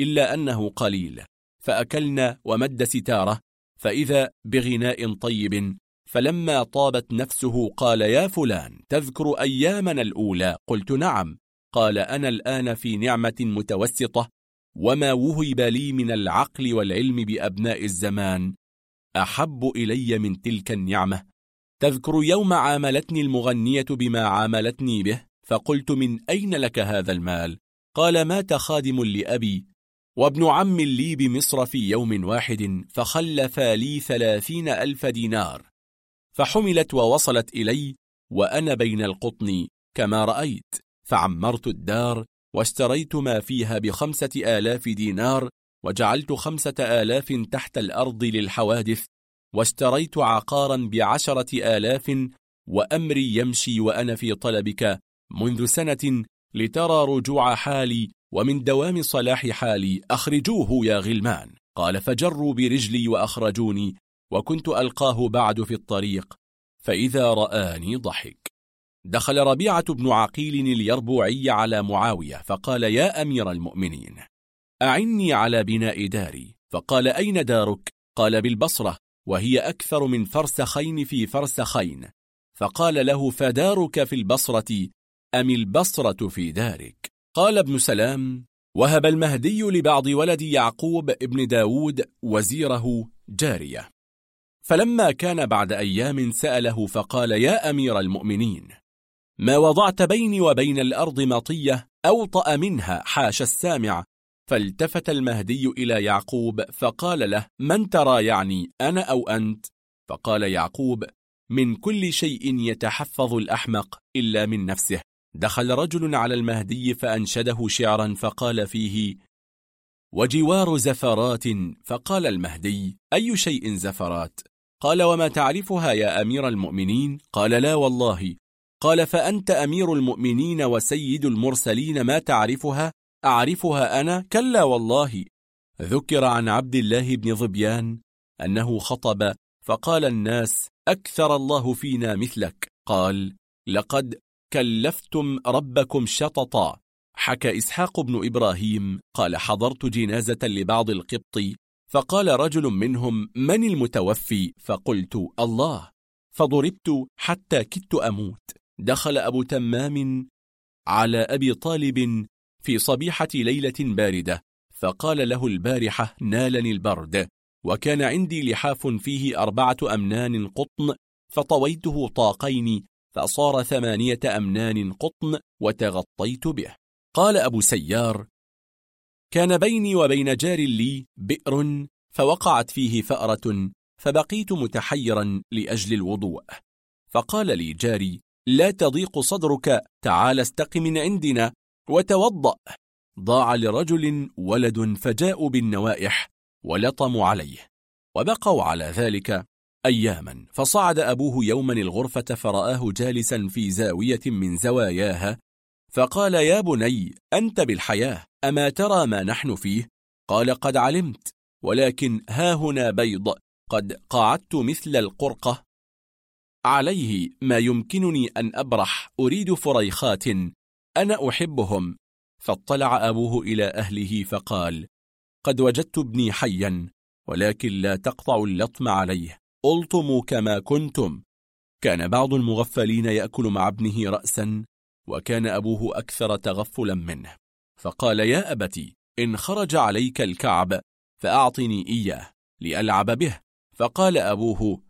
إلا أنه قليل. فأكلنا ومد ستارة فإذا بغناء طيب فلما طابت نفسه قال يا فلان تذكر أيامنا الأولى؟ قلت نعم. قال أنا الآن في نعمة متوسطة وما وهب لي من العقل والعلم بأبناء الزمان أحب إلي من تلك النعمة. تذكر يوم عاملتني المغنية بما عاملتني به؟ فقلت من أين لك هذا المال؟ قال مات خادم لأبي وابن عم لي بمصر في يوم واحد فخلف لي ثلاثين ألف دينار فحملت ووصلت إلي وأنا بين القطن كما رأيت فعمرت الدار واشتريت ما فيها بخمسة آلاف دينار وجعلت خمسة آلاف تحت الأرض للحوادث واشتريت عقارا بعشرة آلاف وأمري يمشي وأنا في طلبك منذ سنة لترى رجوع حالي ومن دوام صلاح حالي أخرجوه يا غلمان. قال فجروا برجلي وأخرجوني وكنت ألقاه بعد في الطريق فإذا رآني ضحك. دخل ربيعة بن عقيل اليربوعي على معاوية فقال يا أمير المؤمنين أعني على بناء داري. فقال أين دارك؟ قال بالبصرة وهي أكثر من فرسخين في فرسخين. فقال له فدارك في البصرة أم البصرة في دارك؟ قال ابن سلام وهب المهدي لبعض ولد يعقوب ابن داود وزيره جارية. فلما كان بعد أيام سأله فقال يا أمير المؤمنين ما وضعت بيني وبين الأرض مطية أوطأ منها حاش السامع. فالتفت المهدي إلى يعقوب فقال له من ترى يعني أنا أو أنت؟ فقال يعقوب من كل شيء يتحفظ الأحمق إلا من نفسه. دخل رجل على المهدي فأنشده شعرا فقال فيه وجوار زفرات. فقال المهدي أي شيء زفرات؟ قال وما تعرفها يا أمير المؤمنين؟ قال لا والله. قال فأنت أمير المؤمنين وسيد المرسلين ما تعرفها؟ أعرفها أنا؟ كلا والله. ذكر عن عبد الله بن ظبيان أنه خطب فقال الناس أكثر الله فينا مثلك. قال لقد كلفتم ربكم شططا. حكى إسحاق بن إبراهيم قال حضرت جنازة لبعض القبط. فقال رجل منهم من المتوفي؟ فقلت الله. فضربت حتى كدت أموت. دخل أبو تمام على أبي طالب في صبيحة ليلة باردة فقال له البارحة نالني البرد. وكان عندي لحاف فيه أربعة أمنان قطن فطويته طاقين فصار ثمانية أمنان قطن وتغطيت به. قال أبو سيار كان بيني وبين جار لي بئر فوقعت فيه فأرة فبقيت متحيرا لأجل الوضوء. فقال لي جاري لا تضيق صدرك تعال استق من عندنا وتوضأ. ضاع لرجل ولد فجاءوا بالنوائح ولطموا عليه وبقوا على ذلك أياما. فصعد أبوه يوما الغرفة فرآه جالسا في زاوية من زواياها فقال يا بني أنت بالحياة أما ترى ما نحن فيه؟ قال قد علمت ولكن ها هنا بيض قد قعدت مثل القرقة. عليه ما يمكنني أن أبرح أريد فريخات أنا أحبهم. فاطلع أبوه إلى أهله فقال قد وجدت ابني حيا ولكن لا تقطع اللطم عليه. ألطموا كما كنتم. كان بعض المغفلين يأكل مع ابنه رأسا وكان أبوه أكثر تغفلا منه. فقال يا أبتي إن خرج عليك الكعب فأعطني إياه لألعب به. فقال أبوه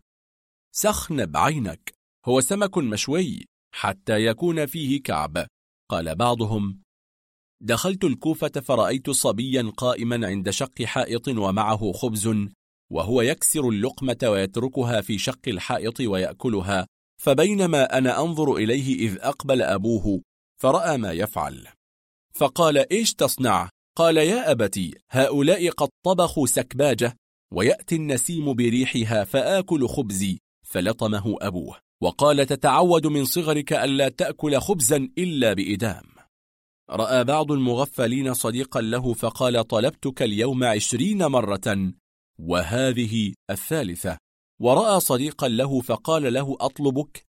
سخن بعينك هو سمك مشوي حتى يكون فيه كعب. قال بعضهم دخلت الكوفة فرأيت صبيا قائما عند شق حائط ومعه خبز وهو يكسر اللقمة ويتركها في شق الحائط ويأكلها فبينما أنا أنظر إليه إذ أقبل أبوه فرأى ما يفعل. فقال إيش تصنع؟ قال يا أبتي هؤلاء قد طبخوا سكباجة ويأتي النسيم بريحها فآكل خبزي. فلطمه أبوه وقال تتعود من صغرك ألا تأكل خبزا إلا بإدام. رأى بعض المغفلين صديقا له فقال طلبتك اليوم عشرين مرة. وهذه الثالثة. ورأى صديقا له فقال له أطلبك؟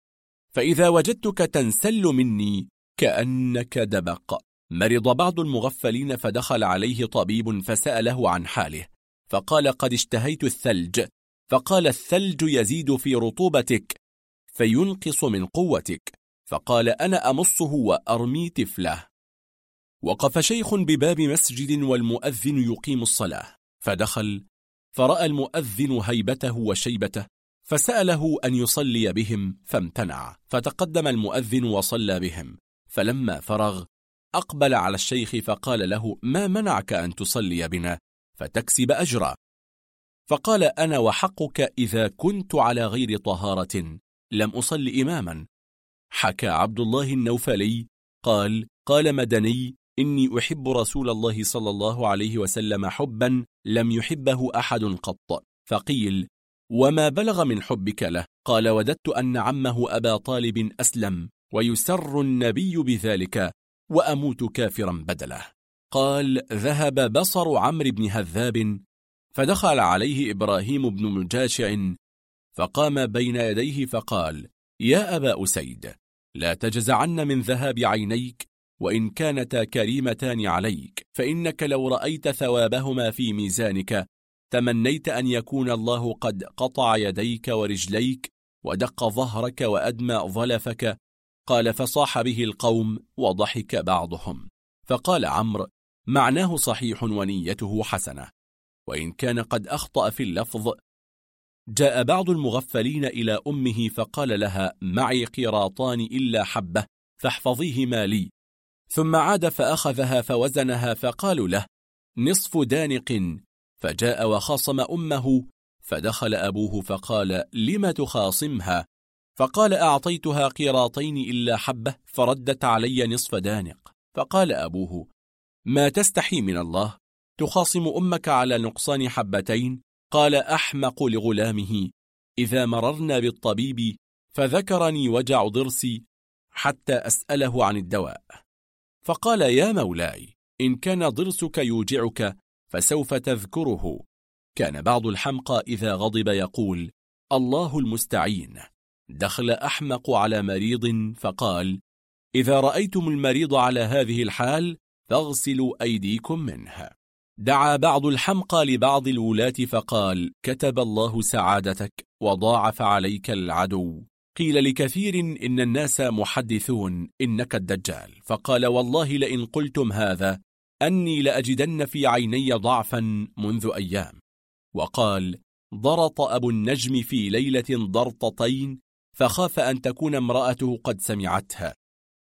فإذا وجدتك تنسل مني كأنك دبق. مرض بعض المغفلين فدخل عليه طبيب فسأله عن حاله. فقال قد اشتهيت الثلج. فقال الثلج يزيد في رطوبتك فينقص من قوتك. فقال أنا أمصه وأرمي تفله وقف شيخ بباب مسجد والمؤذن يقيم الصلاة. فدخل فرأى المؤذن هيبته وشيبته فسأله أن يصلي بهم فامتنع. فتقدم المؤذن وصلى بهم. فلما فرغ أقبل على الشيخ فقال له ما منعك أن تصلي بنا؟ فتكسب أجرا. فقال أنا وحقك إذا كنت على غير طهارة لم أصل إماما. حكى عبد الله النوفلي قال قال مدني إني أحب رسول الله صلى الله عليه وسلم حبا لم يحبه أحد قط. فقيل وما بلغ من حبك له؟ قال وددت أن عمه أبا طالب أسلم ويسر النبي بذلك وأموت كافرا بدله. قال ذهب بصر عمرو بن هذاب فدخل عليه إبراهيم بن مجاشع فقام بين يديه فقال يا أبا أسيد لا تجزعن من ذهاب عينيك وإن كانتا كريمتان عليك فإنك لو رأيت ثوابهما في ميزانك تمنيت أن يكون الله قد قطع يديك ورجليك ودق ظهرك وأدمى ظلفك. قال فصاح به القوم وضحك بعضهم. فقال عمرو معناه صحيح ونيته حسنة. وإن كان قد أخطأ في اللفظ جاء بعض المغفلين إلى أمه فقال لها معي قراطان إلا حبة فاحفظيهما لي. ثم عاد فأخذها فوزنها فقالوا له نصف دانق. فجاء وخاصم أمه فدخل أبوه فقال لم تخاصمها؟ فقال أعطيتها قيراطين إلا حبة فردت علي نصف دانق. فقال أبوه ما تستحي من الله تخاصم أمك على نقصان حبتين؟ قال أحمق لغلامه. إذا مررنا بالطبيب فذكرني وجع ضرسي حتى أسأله عن الدواء. فقال يا مولاي إن كان ضرسك يوجعك فسوف تذكره. كان بعض الحمقى إذا غضب يقول الله المستعين. دخل أحمق على مريض فقال إذا رأيتم المريض على هذه الحال فاغسلوا أيديكم منها دعا بعض الحمقى لبعض الولاة فقال كتب الله سعادتك وضاعف عليك العدو. قيل لكثير إن الناس محدثون إنك الدجال. فقال والله لئن قلتم هذا أني لأجدن في عيني ضعفا منذ أيام. وقال ضرط أبو النجم في ليلة ضرطتين فخاف أن تكون امرأته قد سمعتها.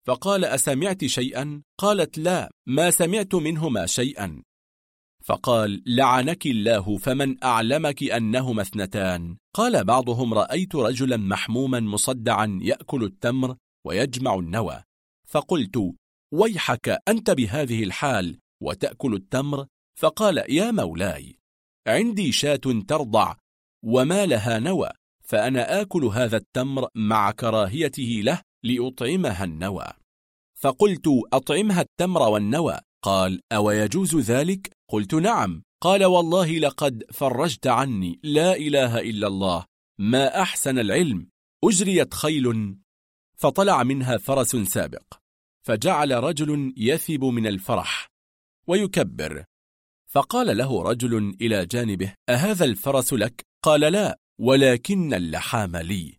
فقال أسمعت شيئا؟ قالت لا ما سمعت منهما شيئا. فقال لعنك الله فمن أعلمك أنهما اثنتان. قال بعضهم رأيت رجلا محموما مصدعا يأكل التمر ويجمع النوى. فقلت ويحك أنت بهذه الحال وتأكل التمر؟ فقال يا مولاي عندي شاة ترضع وما لها نوى فأنا آكل هذا التمر مع كراهيته له لأطعمها النوى. فقلت أطعمها التمر والنوى؟ قال أو يجوز ذلك؟ قلت نعم. قال والله لقد فرجت عني. لا إله إلا الله. ما أحسن العلم. أجريت خيل. فطلع منها فرس سابق. فجعل رجل يثب من الفرح. ويكبر. فقال له رجل إلى جانبه أهذا الفرس لك؟ قال لا ولكن اللحام لي.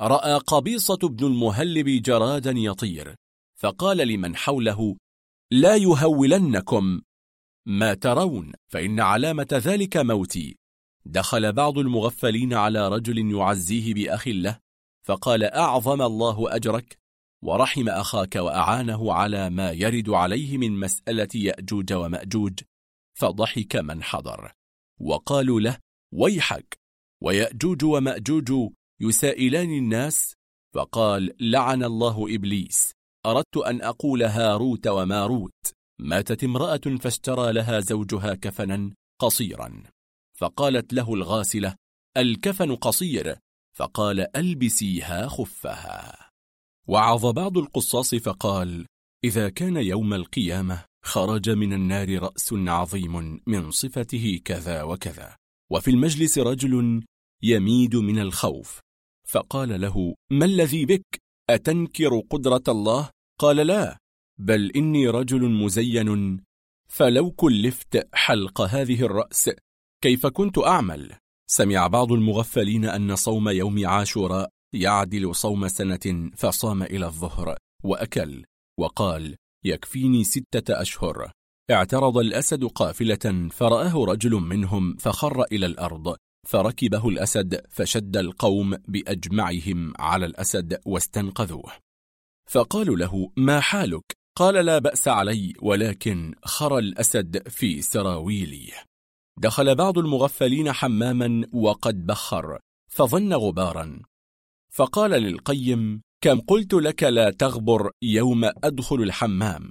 رأى قبيصة بن المهلب جرادا يطير. فقال لمن حوله لا يهولنكم. ما ترون فإن علامة ذلك موتي. دخل بعض المغفلين على رجل يعزيه بأخ له فقال أعظم الله أجرك؟ ورحم أخاك وأعانه على ما يرد عليه من مسألة يأجوج ومأجوج فضحك من حضر. وقالوا له ويحك. ويأجوج ومأجوج يسائلان الناس فقال لعن الله إبليس. أردت أن أقول هاروت وماروت. ماتت امرأة فاشترى لها زوجها كفنا قصيرا. فقالت له الغاسلة الكفن قصير. فقال ألبسيها خفها. وعظ بعض القصاص فقال إذا كان يوم القيامة خرج من النار رأس عظيم من صفته كذا وكذا وفي المجلس رجل يميد من الخوف. فقال له ما الذي بك؟ أتنكر قدرة الله؟ قال لا. بل إني رجل مزين فلو كلفت حلق هذه الرأس كيف كنت أعمل؟ سمع بعض المغفلين أن صوم يوم عاشوراء يعدل صوم سنة فصام إلى الظهر وأكل وقال يكفيني ستة أشهر. اعترض الأسد قافلة فرآه رجل منهم فخر إلى الأرض فركبه الأسد فشد القوم بأجمعهم على الأسد واستنقذوه. فقالوا له ما حالك؟ قال لا بأس علي ولكن خر الأسد في سراويلي. دخل بعض المغفلين حماما وقد بخر فظن غبارا. فقال للقيم كم قلت لك لا تغبر يوم أدخل الحمام؟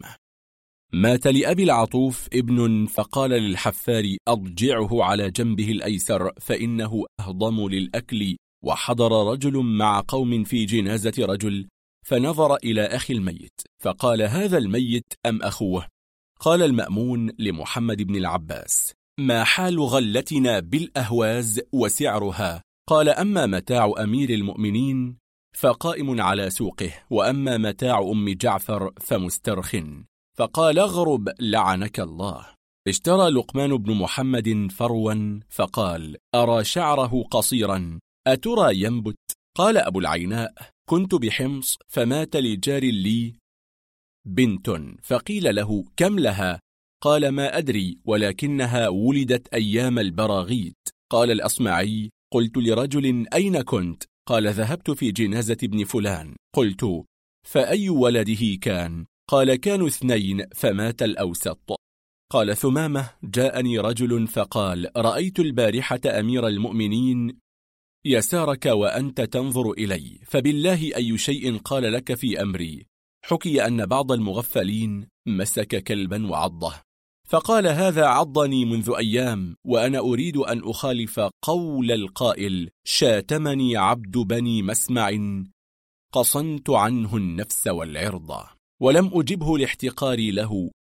مات لأبي العطوف ابن فقال للحفار أضجعه على جنبه الأيسر فإنه أهضم للأكل. وحضر رجل مع قوم في جنازة رجل فنظر إلى أخي الميت فقال هذا الميت أم أخوه؟ قال المأمون لمحمد بن العباس ما حال غلتنا بالأهواز وسعرها؟ قال أما متاع أمير المؤمنين فقائم على سوقه وأما متاع أم جعفر فمسترخ. فقال اغرب لعنك الله. اشترى لقمان بن محمد فروا فقال أرى شعره قصيرا أترى ينبت؟ قال أبو العيناء كنت بحمص فمات لجار لي بنت فقيل له كم لها؟ قال ما أدري ولكنها ولدت أيام البراغيث قال الأصمعي قلت لرجل أين كنت؟ قال ذهبت في جنازة ابن فلان. قلت فأي ولده كان؟ قال كانوا اثنين فمات الأوسط. قال ثمامة. جاءني رجل فقال رأيت البارحة أمير المؤمنين يسارك وأنت تنظر إلي فبالله أي شيء قال لك في أمري. حكي أن بعض المغفلين مسك كلبا وعضه. فقال هذا عضني منذ أيام وأنا أريد أن أخالف قول القائل شاتمني عبد بني مسمع. قصنت عنه النفس والعرض. ولم أجبه لاحتقاري له.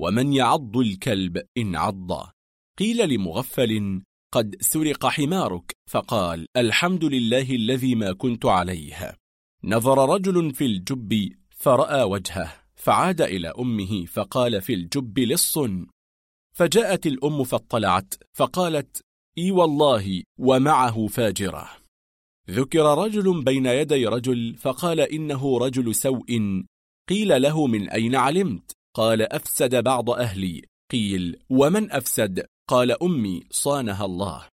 ومن يعض الكلب إن عض. قيل لمغفل قد سرق حمارك فقال الحمد لله الذي ما كنت عليه. نظر رجل في الجب فرأى وجهه فعاد إلى أمه فقال في الجب لص. فجاءت الأم فاطلعت فقالت إي والله ومعه فاجرة. ذكر رجل بين يدي رجل فقال إنه رجل سوء. قيل له من أين علمت؟ قال أفسد بعض أهلي. قيل ومن أفسد؟ قال أمي صانها الله.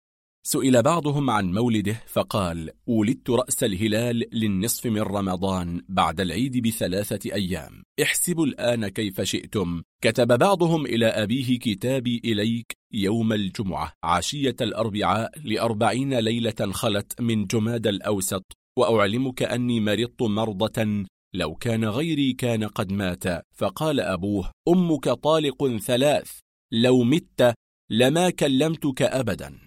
سئل بعضهم عن مولده فقال ولدت رأس الهلال للنصف من رمضان بعد العيد بثلاثة أيام. احسبوا الآن كيف شئتم. كتب بعضهم إلى أبيه كتابي إليك يوم الجمعة عشية الأربعاء لأربعين ليلة خلت من جماد الأوسط وأعلمك أني مرضت مرضة لو كان غيري كان قد مات. فقال أبوه أمك طالق ثلاث لو مت لما كلمتك أبدا.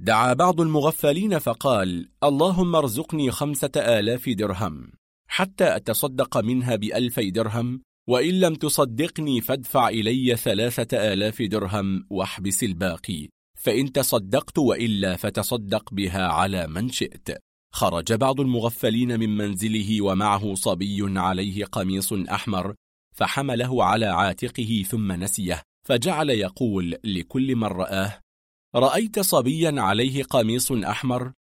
دعا بعض المغفلين فقال اللهم ارزقني خمسة آلاف درهم حتى أتصدق منها بألفي درهم وإن لم تصدقني فادفع إلي ثلاثة آلاف درهم واحبس الباقي فإن تصدقت وإلا فتصدق بها على من شئت. خرج بعض المغفلين من منزله ومعه صبي عليه قميص أحمر فحمله على عاتقه ثم نسيه. فجعل يقول لكل من رآه رأيت صبيا عليه قميص أحمر؟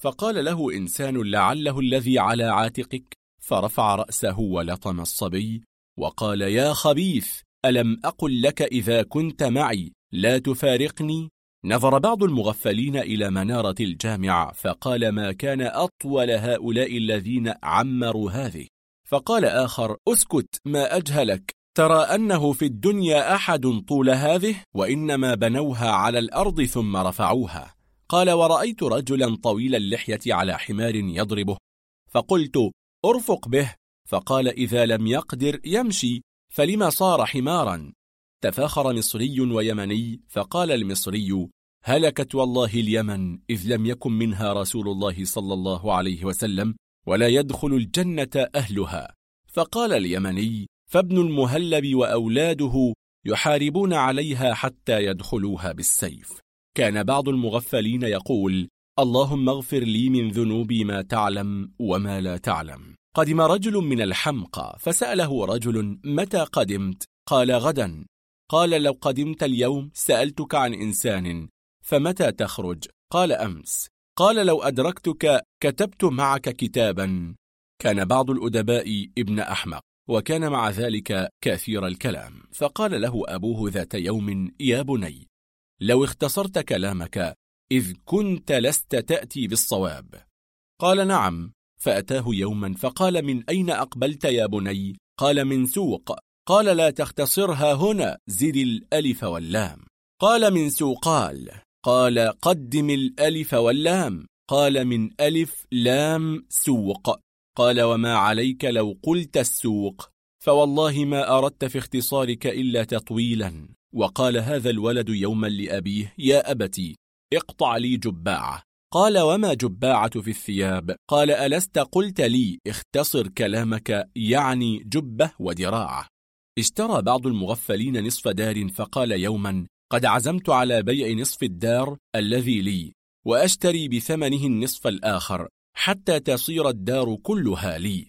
فقال له إنسان لعله الذي على عاتقك فرفع رأسه ولطم الصبي وقال يا خبيث ألم أقل لك إذا كنت معي؟ لا تفارقني. نظر بعض المغفلين إلى منارة الجامع فقال ما كان أطول هؤلاء الذين عمروا هذه؟ فقال آخر أسكت ما أجهلك؟ ترى أنه في الدنيا أحد طول هذه وإنما بنوها على الأرض ثم رفعوها. قال ورأيت رجلا طويل اللحية على حمار يضربه. فقلت أرفق به. فقال إذا لم يقدر يمشي فلما صار حمارا؟ تفاخر مصري ويمني فقال المصري هلكت والله اليمن إذ لم يكن منها رسول الله صلى الله عليه وسلم ولا يدخل الجنة أهلها. فقال اليمني فابن المهلب وأولاده يحاربون عليها حتى يدخلوها بالسيف. كان بعض المغفلين يقول اللهم اغفر لي من ذنوبي ما تعلم وما لا تعلم. قدم رجل من الحمقى فسأله رجل متى قدمت؟ قال غدا. قال لو قدمت اليوم سألتك عن إنسان فمتى تخرج؟ قال أمس. قال لو أدركتك كتبت معك كتابا. كان بعض الأدباء ابن أحمق. وكان مع ذلك كثير الكلام. فقال له أبوه ذات يوم يا بني لو اختصرت كلامك إذ كنت لست تأتي بالصواب. قال نعم. فأتاه يوما فقال من أين أقبلت يا بني؟ قال من سوق. قال لا تختصرها هنا زد الألف واللام. قال من سوقال. قال قدم الألف واللام. قال من ألف لام سوق. قال وما عليك لو قلت السوق فوالله ما أردت في اختصارك إلا تطويلا. وقال هذا الولد يوما لأبيه يا أبتي اقطع لي جباعة. قال وما جباعة في الثياب؟ قال ألست قلت لي اختصر كلامك يعني جبة ودراعة. اشترى بعض المغفلين نصف دار فقال يوما قد عزمت على بيع نصف الدار الذي لي وأشتري بثمنه النصف الآخر. حتى تصير الدار كلها لي.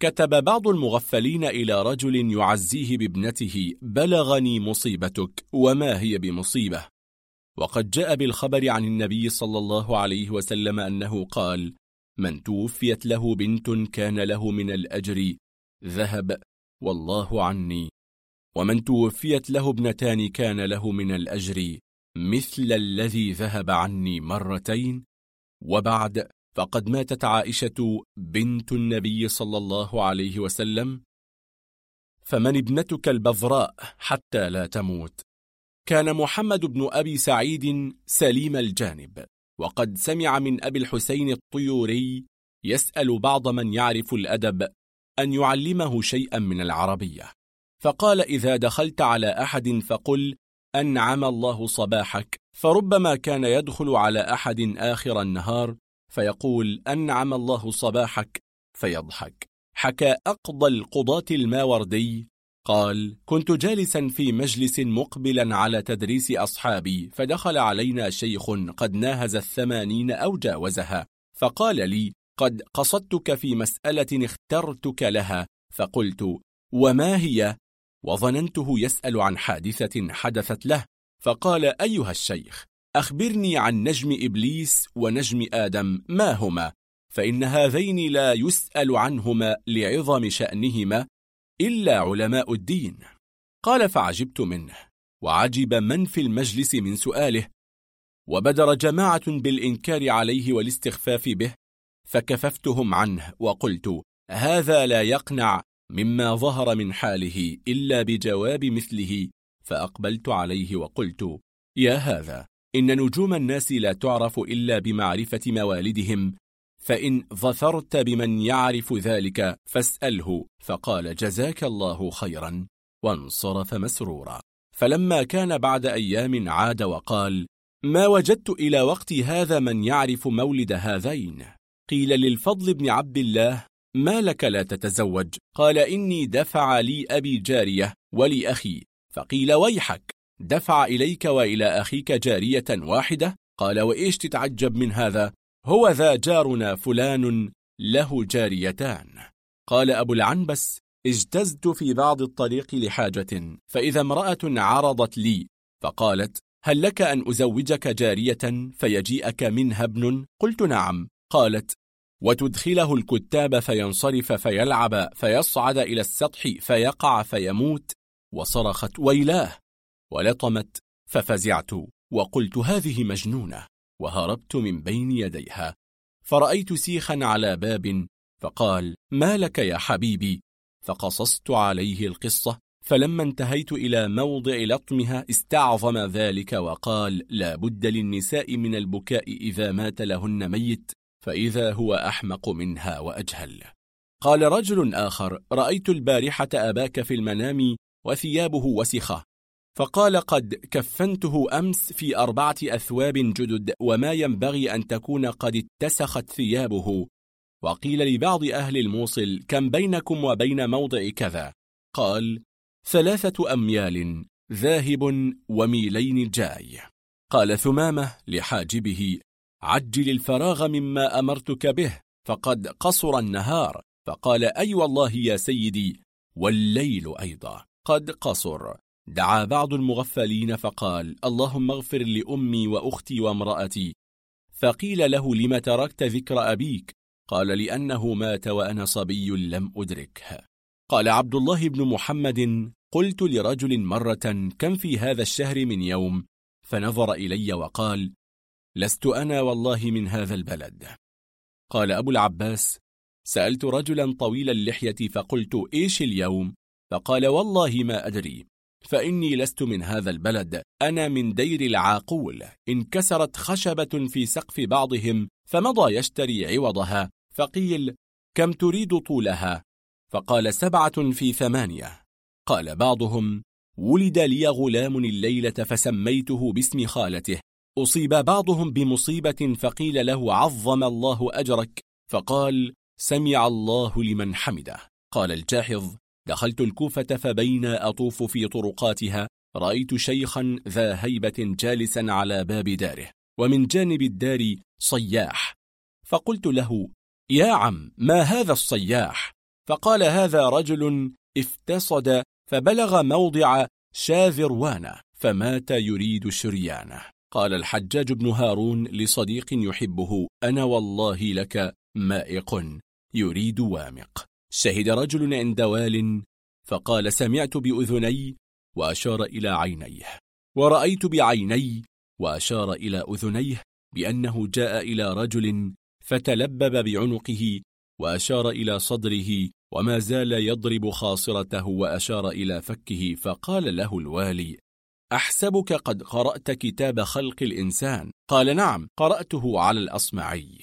كتب بعض المغفلين إلى رجل يعزيه بابنته بلغني مصيبتك وما هي بمصيبة؟ وقد جاء بالخبر عن النبي صلى الله عليه وسلم أنه قال من توفيت له بنت كان له من الأجر ذهب والله عني. ومن توفيت له ابنتان كان له من الأجر مثل الذي ذهب عني مرتين وبعد فقد ماتت عائشة بنت النبي صلى الله عليه وسلم. فمن ابنتك البذراء حتى لا تموت؟ كان محمد بن أبي سعيد سليم الجانب. وقد سمع من أبي الحسين الطيوري يسأل بعض من يعرف الأدب أن يعلمه شيئا من العربية. فقال إذا دخلت على أحد فقل أنعم الله صباحك. فربما كان يدخل على أحد آخر النهار فيقول أنعم الله صباحك فيضحك حكى أقضى القضاة الماوردي قال كنت جالسا في مجلس مقبلا على تدريس أصحابي فدخل علينا شيخ قد ناهز الثمانين أو جاوزها فقال لي قد قصدتك في مسألة اخترتك لها فقلت وما هي؟ وظننته يسأل عن حادثة حدثت له فقال أيها الشيخ أخبرني عن نجم إبليس ونجم آدم ما هما؟ فإن هذين لا يسأل عنهما لعظم شأنهما إلا علماء الدين. قال فعجبت منه وعجب من في المجلس من سؤاله وبدر جماعة بالإنكار عليه والاستخفاف به فكففتهم عنه وقلت هذا لا يقنع مما ظهر من حاله إلا بجواب مثله. فأقبلت عليه وقلت يا هذا. إن نجوم الناس لا تعرف إلا بمعرفة موالدهم فإن ظفرت بمن يعرف ذلك فاسأله فقال جزاك الله خيرا. وانصرف مسرورا. فلما كان بعد أيام عاد وقال ما وجدت إلى وقت هذا من يعرف مولد هذين. قيل للفضل بن عبد الله ما لك لا تتزوج؟ قال إني دفع لي أبي جارية ولي أخي فقيل ويحك. دفع إليك وإلى أخيك جارية واحدة؟ قال وإيش تتعجب من هذا؟ هو ذا جارنا فلان له جاريتان. قال أبو العنبس اجتزت في بعض الطريق لحاجة فإذا امرأة عرضت لي فقالت هل لك أن أزوجك جارية فيجيئك منها ابن؟ قلت نعم. قالت وتدخله الكتاب فينصرف فيلعب فيصعد إلى السطح فيقع فيموت وصرخت ويلاه. ولطمت ففزعت وقلت هذه مجنونة وهربت من بين يديها. فرأيت سيخا على باب فقال ما لك يا حبيبي؟ فقصصت عليه القصة. فلما انتهيت إلى موضع لطمها استعظم ذلك وقال لا بد للنساء من البكاء إذا مات لهن ميت فإذا هو أحمق منها وأجهل. قال رجل آخر رأيت البارحة أباك في المنام وثيابه وسخة فقال قد كفنته أمس في أربعة أثواب جدد وما ينبغي أن تكون قد اتسخت ثيابه. وقيل لبعض أهل الموصل كم بينكم وبين موضع كذا؟ قال ثلاثة أميال ذاهب وميلين جاي. قال ثمامة لحاجبه عجل الفراغ مما أمرتك به فقد قصر النهار. فقال أي والله يا سيدي والليل أيضا قد قصر. دعا بعض المغفلين فقال اللهم اغفر لأمي وأختي وامرأتي. فقيل له لم تركت ذكر أبيك؟ قال لأنه مات وأنا صبي لم أدركه. قال عبد الله بن محمد قلت لرجل مرة كم في هذا الشهر من يوم؟ فنظر إلي وقال لست أنا والله من هذا البلد. قال أبو العباس سألت رجلا طويل اللحية فقلت إيش اليوم؟ فقال والله ما أدري. فإني لست من هذا البلد. أنا من دير العاقول. انكسرت خشبة في سقف بعضهم فمضى يشتري عوضها. فقيل كم تريد طولها؟ فقال سبعة في ثمانية. قال بعضهم ولد لي غلام الليلة فسميته باسم خالته. أصيب بعضهم بمصيبة فقيل له عظم الله أجرك. فقال سمع الله لمن حمده. قال الجاحظ دخلت الكوفة فبين أطوف في طرقاتها رأيت شيخا ذا هيبة جالسا على باب داره ومن جانب الدار صياح. فقلت له يا عم ما هذا الصياح؟ فقال هذا رجل افتصد فبلغ موضع شاذروانة فمات يريد شريانه. قال الحجاج بن هارون لصديق يحبه أنا والله لك مائق يريد وامق. شهد رجل عند وال فقال سمعت بأذني وأشار إلى عينيه ورأيت بعيني وأشار إلى أذنيه بأنه جاء إلى رجل فتلبب بعنقه وأشار إلى صدره وما زال يضرب خاصرته وأشار إلى فكه فقال له الوالي أحسبك قد قرأت كتاب خلق الإنسان؟ قال نعم قرأته على الأصمعي.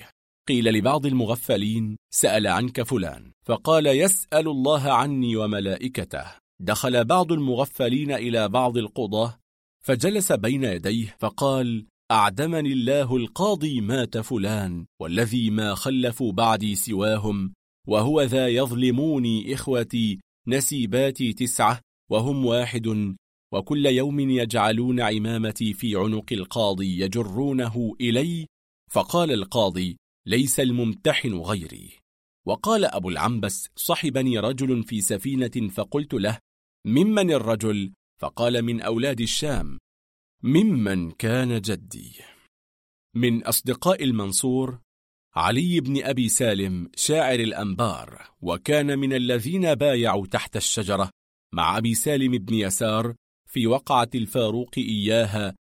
قيل لبعض المغفلين سأل عنك فلان. فقال يسأل الله عني وملائكته. دخل بعض المغفلين إلى بعض القضاة فجلس بين يديه فقال أعدمني الله القاضي مات فلان والذي ما خلفوا بعدي سواهم وهو ذا يظلموني إخوتي نسيباتي تسعة وهم واحد وكل يوم يجعلون عمامتي في عنق القاضي يجرونه إلي؟ فقال القاضي ليس الممتحن غيري. وقال أبو العنبس صحبني رجل في سفينة فقلت له ممن الرجل؟ فقال من أولاد الشام. ممن كان جدي. من أصدقاء المنصور علي بن أبي سالم شاعر الأنبار وكان من الذين بايعوا تحت الشجرة مع أبي سالم بن يسار في وقعة الفاروق إياها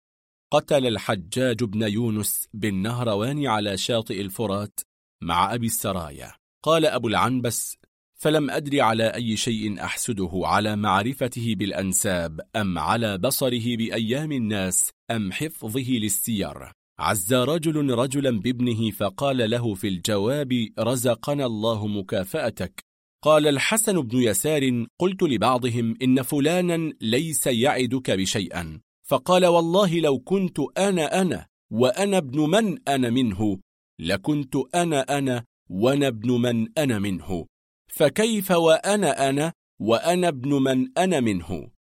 قتل الحجاج بن يونس بالنهروان على شاطئ الفرات مع أبي السرايا. قال أبو العنبس فلم أدري على أي شيء أحسده على معرفته بالأنساب أم على بصره بأيام الناس أم حفظه للسير. عز رجل رجلا بابنه فقال له في الجواب رزقنا الله مكافأتك. قال الحسن بن يسار قلت لبعضهم إن فلانا ليس يعدك بشيئا. فقال والله لو كنت أنا أنا وأنا ابن من أنا منه لكنت أنا أنا وأنا ابن من أنا منه. فكيف وأنا أنا وأنا ابن من أنا منه؟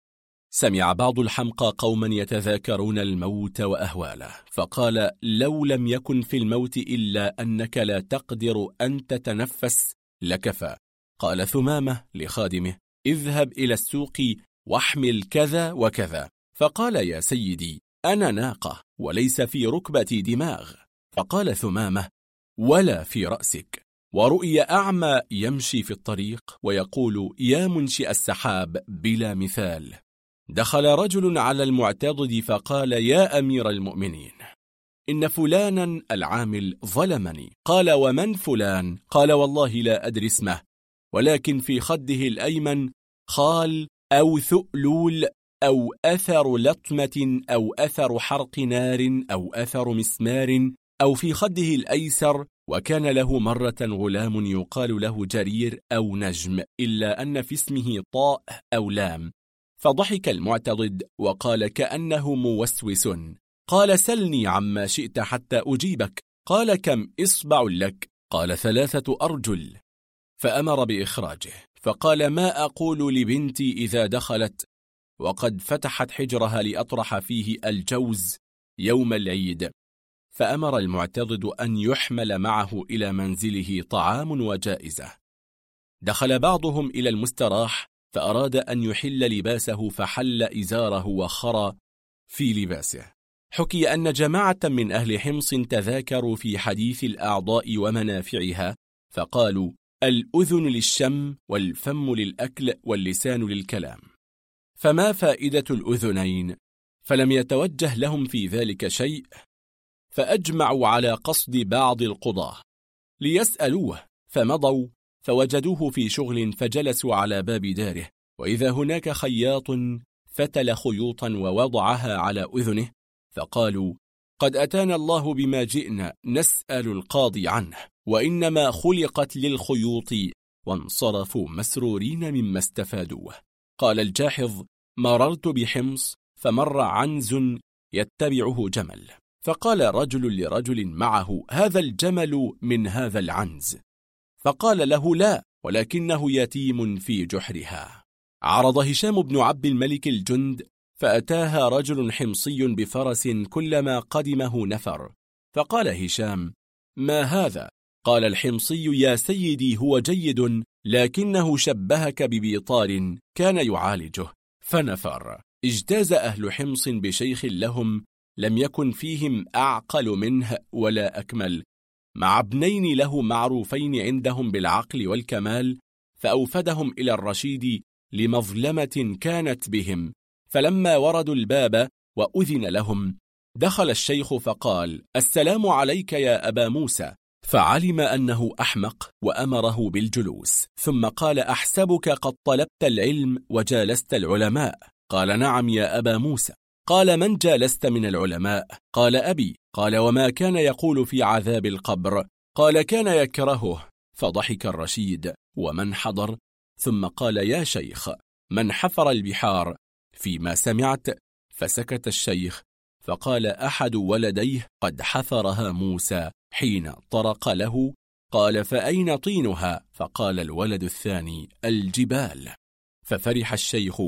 سمع بعض الحمقى قوما يتذاكرون الموت وأهواله فقال لو لم يكن في الموت إلا أنك لا تقدر أن تتنفس لكفى. قال ثمامة لخادمه اذهب إلى السوق واحمل كذا وكذا. فقال يا سيدي أنا ناقة وليس في ركبتي دماغ. فقال ثمامة ولا في رأسك. ورؤي أعمى يمشي في الطريق ويقول يا منشئ السحاب بلا مثال. دخل رجل على المعتضد فقال يا أمير المؤمنين إن فلانا العامل ظلمني. قال ومن فلان؟ قال والله لا أدري اسمه. ولكن في خده الأيمن خال أو ثؤلول أو أثر لطمة أو أثر حرق نار أو أثر مسمار أو في خده الأيسر وكان له مرة غلام يقال له جرير أو نجم إلا أن في اسمه طاء أو لام. فضحك المعتضد وقال كأنه موسوس. قال سلني عما شئت حتى أجيبك. قال كم إصبع لك؟ قال ثلاثة أرجل. فأمر بإخراجه. فقال ما أقول لبنتي إذا دخلت؟ وقد فتحت حجرها لأطرح فيه الجوز يوم العيد. فأمر المعتضد أن يحمل معه إلى منزله طعام وجائزة. دخل بعضهم إلى المستراح فأراد أن يحل لباسه فحل إزاره وخرى في لباسه. حكي أن جماعة من أهل حمص تذاكروا في حديث الأعضاء ومنافعها فقالوا الأذن للشم والفم للأكل واللسان للكلام. فما فائدة الأذنين؟ فلم يتوجه لهم في ذلك شيء؟ فأجمعوا على قصد بعض القضاة. ليسألوه فمضوا فوجدوه في شغل فجلسوا على باب داره. وإذا هناك خياط فتل خيوطا ووضعها على أذنه فقالوا قد أتانا الله بما جئنا نسأل القاضي عنه. وإنما خلقت للخيوط وانصرفوا مسرورين مما استفادوه. قال الجاحظ مررت بحمص فمر عنز يتبعه جمل. فقال رجل لرجل معه هذا الجمل من هذا العنز. فقال له لا ولكنه يتيم في جحرها. عرض هشام بن عبد الملك الجند فأتاها رجل حمصي بفرس كلما قدمه نفر. فقال هشام ما هذا؟ قال الحمصي يا سيدي هو جيد لكنه شبهك ببيطار كان يعالجه. فنفر. اجتاز أهل حمص بشيخ لهم لم يكن فيهم أعقل منه ولا أكمل. مع ابنين له معروفين عندهم بالعقل والكمال فأوفدهم إلى الرشيد لمظلمة كانت بهم. فلما وردوا الباب وأذن لهم دخل الشيخ فقال السلام عليك يا أبا موسى. فعلم أنه أحمق وأمره بالجلوس ثم قال أحسبك قد طلبت العلم وجالست العلماء. قال نعم يا أبا موسى. قال من جالست من العلماء؟ قال أبي. قال وما كان يقول في عذاب القبر؟ قال كان يكرهه. فضحك الرشيد. ومن حضر؟ ثم قال يا شيخ من حفر البحار؟ فيما سمعت؟ فسكت الشيخ. فقال أحد ولديه قد حفرها موسى حين طرق له قال فأين طينها؟ فقال الولد الثاني الجبال. ففرح الشيخ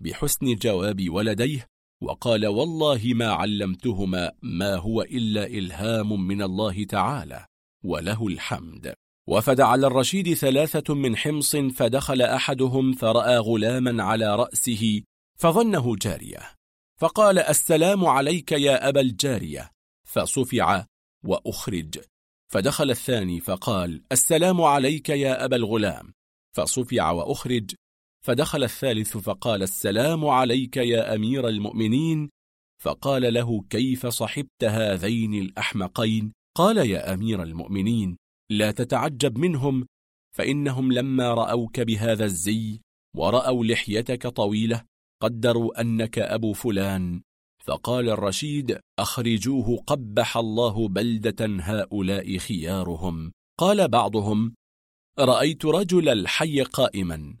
بحسن جواب ولديه وقال والله ما علمتهما ما هو إلا إلهام من الله تعالى وله الحمد. وفد على الرشيد ثلاثة من حمص فدخل أحدهم فرأى غلاما على رأسه فظنه جارية. فقال السلام عليك يا أبا الجارية. فصفع وأخرج. فدخل الثاني فقال السلام عليك يا أبا الغلام. فصفع وأخرج. فدخل الثالث فقال السلام عليك يا أمير المؤمنين. فقال له كيف صحبت هذين الأحمقين؟ قال يا أمير المؤمنين لا تتعجب منهم فإنهم لما رأوك بهذا الزي ورأوا لحيتك طويلة قدروا أنك أبو فلان. فقال الرشيد أخرجوه قبح الله بلدة هؤلاء خيارهم. قال بعضهم رأيت رجل الحي قائما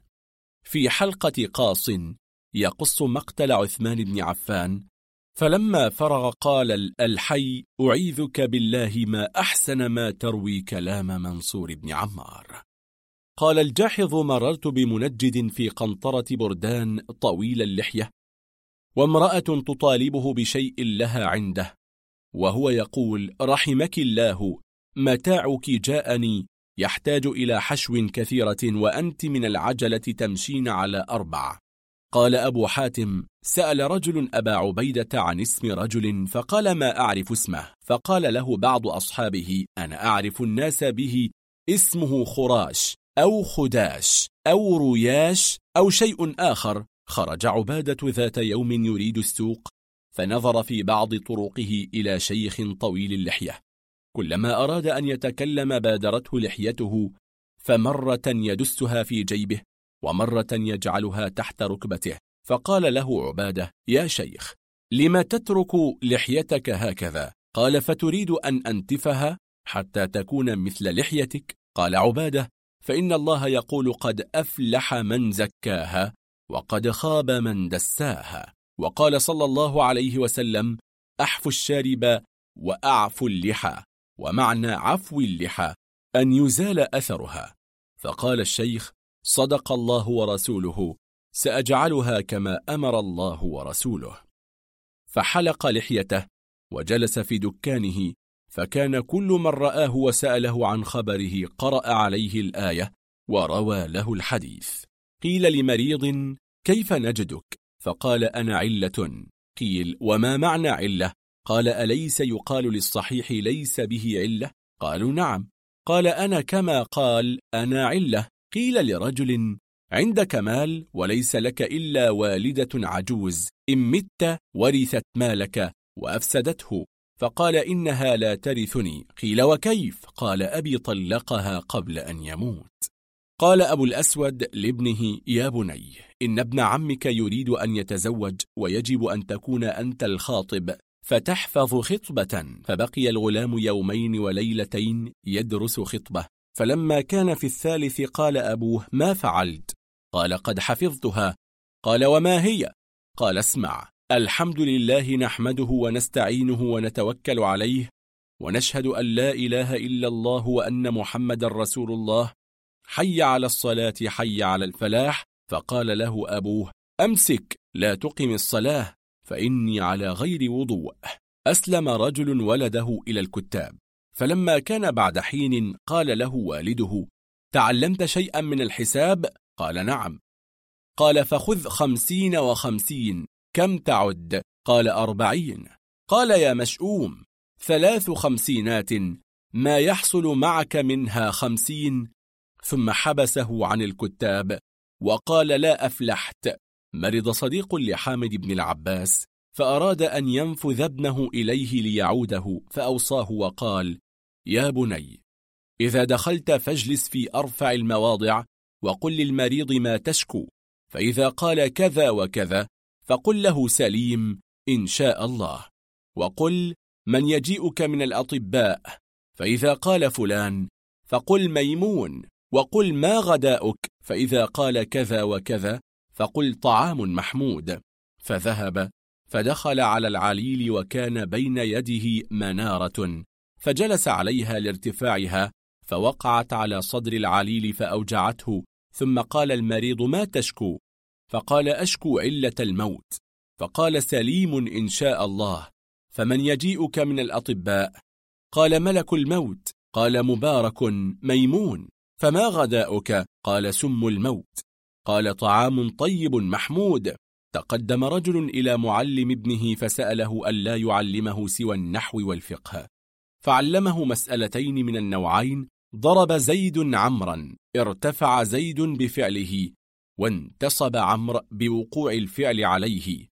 في حلقة قاص يقص مقتل عثمان بن عفان. فلما فرغ قال الحي أعيذك بالله ما أحسن ما تروي كلام منصور بن عمار. قال الجاحظ مررت بمنجد في قنطرة بردان طويل اللحية وامرأة تطالبه بشيء لها عنده وهو يقول رحمك الله متاعك جاءني يحتاج إلى حشو كثيرة وأنت من العجلة تمشين على أربع قال أبو حاتم سأل رجل أبا عبيدة عن اسم رجل فقال ما أعرف اسمه فقال له بعض أصحابه أنا أعرف الناس به اسمه خراش أو خداش أو رياش أو شيء آخر. خرج عبادة ذات يوم يريد السوق فنظر في بعض طرقه إلى شيخ طويل اللحية. كلما أراد أن يتكلم بادرته لحيته فمرة يدسها في جيبه ومرة يجعلها تحت ركبته. فقال له عبادة يا شيخ لما تترك لحيتك هكذا؟ قال فتريد أن أنتفها حتى تكون مثل لحيتك؟ قال عبادة فإن الله يقول قد أفلح من زكاها وقد خاب من دساها. وقال صلى الله عليه وسلم أحف الشارب وأعف اللحى ومعنى عفو اللحى أن يزال أثرها. فقال الشيخ صدق الله ورسوله سأجعلها كما أمر الله ورسوله. فحلق لحيته وجلس في دكانه فكان كل من رآه وسأله عن خبره قرأ عليه الآية وروى له الحديث قيل لمريض كيف نجدك؟ فقال أنا علة قيل وما معنى علة؟ قال أليس يقال للصحيح ليس به علة؟ قالوا نعم قال أنا كما قال أنا علة قيل لرجل عندك مال وليس لك إلا والدة عجوز إن مت ورثت مالك وأفسدته فقال إنها لا ترثني. قيل وكيف؟ قال أبي طلقها قبل أن يموت. قال أبو الأسود لابنه يا بني إن ابن عمك يريد أن يتزوج ويجب أن تكون أنت الخاطب فتحفظ خطبة. فبقي الغلام يومين وليلتين يدرس خطبة. فلما كان في الثالث قال أبوه ما فعلت؟ قال قد حفظتها. قال وما هي؟ قال اسمع الحمد لله نحمده ونستعينه ونتوكل عليه ونشهد أن لا إله إلا الله وأن محمد رسول الله. حي على الصلاة حي على الفلاح فقال له أبوه أمسك لا تقم الصلاة فإني على غير وضوء. أسلم رجل ولده إلى الكتاب. فلما كان بعد حين قال له والده تعلمت شيئا من الحساب؟ قال نعم. قال فخذ خمسين وخمسين. كم تعد؟ قال أربعين. قال يا مشؤوم ثلاث خمسينات ما يحصل معك منها خمسين. ثم حبسه عن الكتاب وقال لا أفلحت. مرض صديق لحامد بن العباس فأراد أن ينفذ ابنه إليه ليعوده فأوصاه وقال يا بني إذا دخلت فاجلس في أرفع المواضع وقل للمريض ما تشكو فإذا قال كذا وكذا فقل له سليم إن شاء الله. وقل من يجيئك من الأطباء فإذا قال فلان فقل ميمون وقل ما غداؤك فإذا قال كذا وكذا فقل طعام محمود. فذهب فدخل على العليل وكان بين يده منارة فجلس عليها لارتفاعها فوقعت على صدر العليل فأوجعته ثم قال المريض ما تشكو؟ فقال أشكو علة الموت. فقال سليم إن شاء الله فمن يجيئك من الأطباء؟ قال ملك الموت. قال مبارك ميمون. فما غداؤك؟ قال سم الموت. قال طعام طيب محمود. تقدم رجل إلى معلم ابنه فسأله ألا يعلمه سوى النحو والفقه. فعلمه مسألتين من النوعين ضرب زيد عمرا ارتفع زيد بفعله وانتصب عمرو بوقوع الفعل عليه.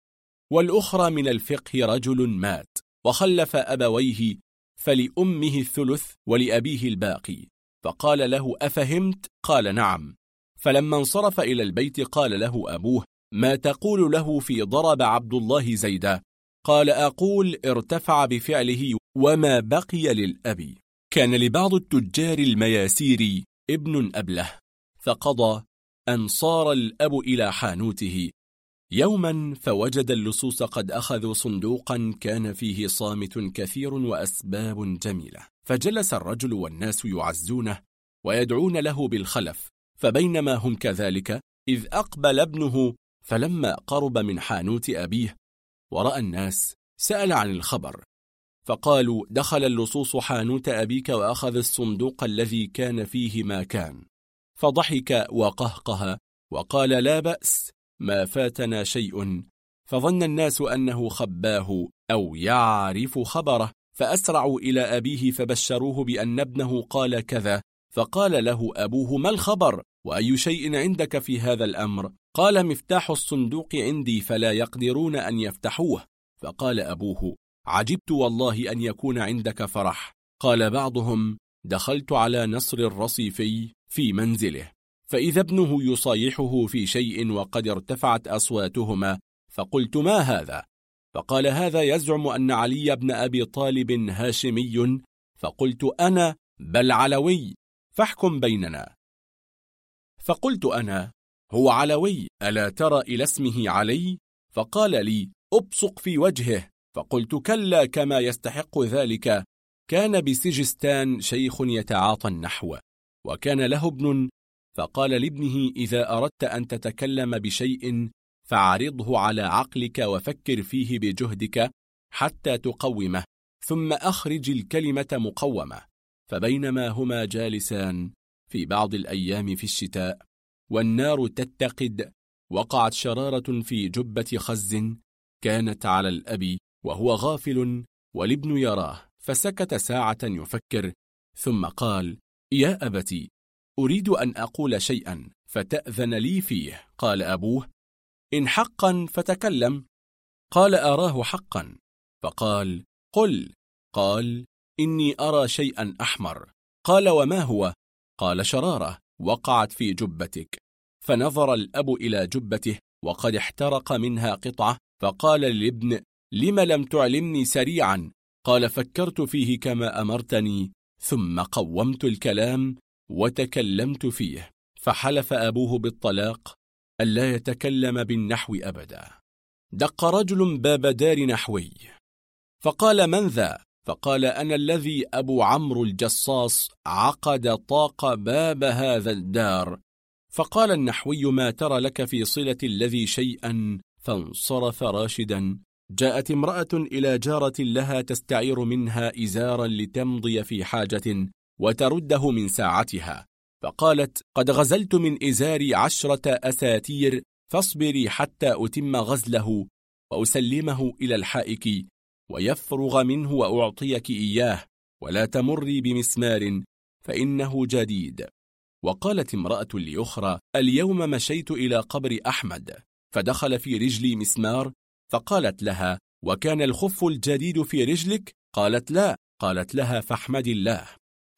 والأخرى من الفقه رجل مات وخلف أبويه فلأمه الثلث ولأبيه الباقي. فقال له أفهمت؟ قال نعم. فلما انصرف إلى البيت قال له أبوه ما تقول له في ضرب عبد الله زيدا؟ قال أقول ارتفع بفعله وما بقي للأب كان لبعض التجار المياسير ابن أبله. فقضى أن صار الأب إلى حانوته. يوما فوجد اللصوص قد أخذوا صندوقا كان فيه صامت كثير وأسباب جميلة. فجلس الرجل والناس يعزونه ويدعون له بالخلف فبينما هم كذلك إذ أقبل ابنه فلما قرب من حانوت أبيه ورأى الناس سأل عن الخبر. فقالوا دخل اللصوص حانوت أبيك وأخذ الصندوق الذي كان فيه ما كان. فضحك وقهقه وقال لا بأس ما فاتنا شيء. فظن الناس أنه خباه أو يعرف خبره فأسرعوا إلى أبيه فبشروه بأن ابنه قال كذا. فقال له أبوه ما الخبر؟ وأي شيء عندك في هذا الأمر؟ قال مفتاح الصندوق عندي فلا يقدرون أن يفتحوه. فقال أبوه عجبت والله أن يكون عندك فرح. قال بعضهم دخلت على نصر الرصيفي. في منزله. فإذا ابنه يصايحه في شيء وقد ارتفعت أصواتهما فقلت ما هذا؟ فقال هذا يزعم أن علي بن أبي طالب هاشمي فقلت أنا بل علوي فاحكم بيننا. فقلت أنا هو علوي ألا ترى إلى اسمه علي؟ فقال لي أبصق في وجهه. فقلت كلا كما يستحق ذلك كان بسجستان شيخ يتعاطى النحو. وكان له ابن فقال لابنه إذا أردت أن تتكلم بشيء فعرضه على عقلك وفكر فيه بجهدك حتى تقومه ثم أخرج الكلمة مقومة. فبينما هما جالسان في بعض الأيام في الشتاء والنار تتقد وقعت شرارة في جبة خز كانت على الأب وهو غافل والابن يراه فسكت ساعة يفكر ثم قال يا أبتي أريد أن أقول شيئا فتأذن لي فيه. قال أبوه إن حقا فتكلم. قال أراه حقا. فقال قل. قال إني أرى شيئا أحمر. قال وما هو؟ قال شرارة وقعت في جبتك. فنظر الأب إلى جبته وقد احترق منها قطعة. فقال للابن لم لم تعلمني سريعا؟ قال فكرت فيه كما أمرتني. ثم قومت الكلام وتكلمت فيه فحلف أبوه بالطلاق ألا يتكلم بالنحو أبدا. دق رجل باب دار نحوي. فقال من ذا؟ فقال أنا الذي أبو عمرو الجصاص عقد طاق باب هذا الدار. فقال النحوي ما ترى لك في صلة الذي شيئا؟ فانصرف راشدا. جاءت امرأة إلى جارة لها تستعير منها إزارا لتمضي في حاجة وترده من ساعتها. فقالت قد غزلت من إزاري عشرة أساتير فاصبري حتى أتم غزله وأسلمه إلى الحائك ويفرغ منه وأعطيك إياه ولا تمري بمسمار فإنه جديد. وقالت امرأة لأخرى اليوم مشيت إلى قبر أحمد فدخل في رجلي مسمار فقالت لها وكان الخف الجديد في رجلك؟ قالت لا. قالت لها فاحمد الله.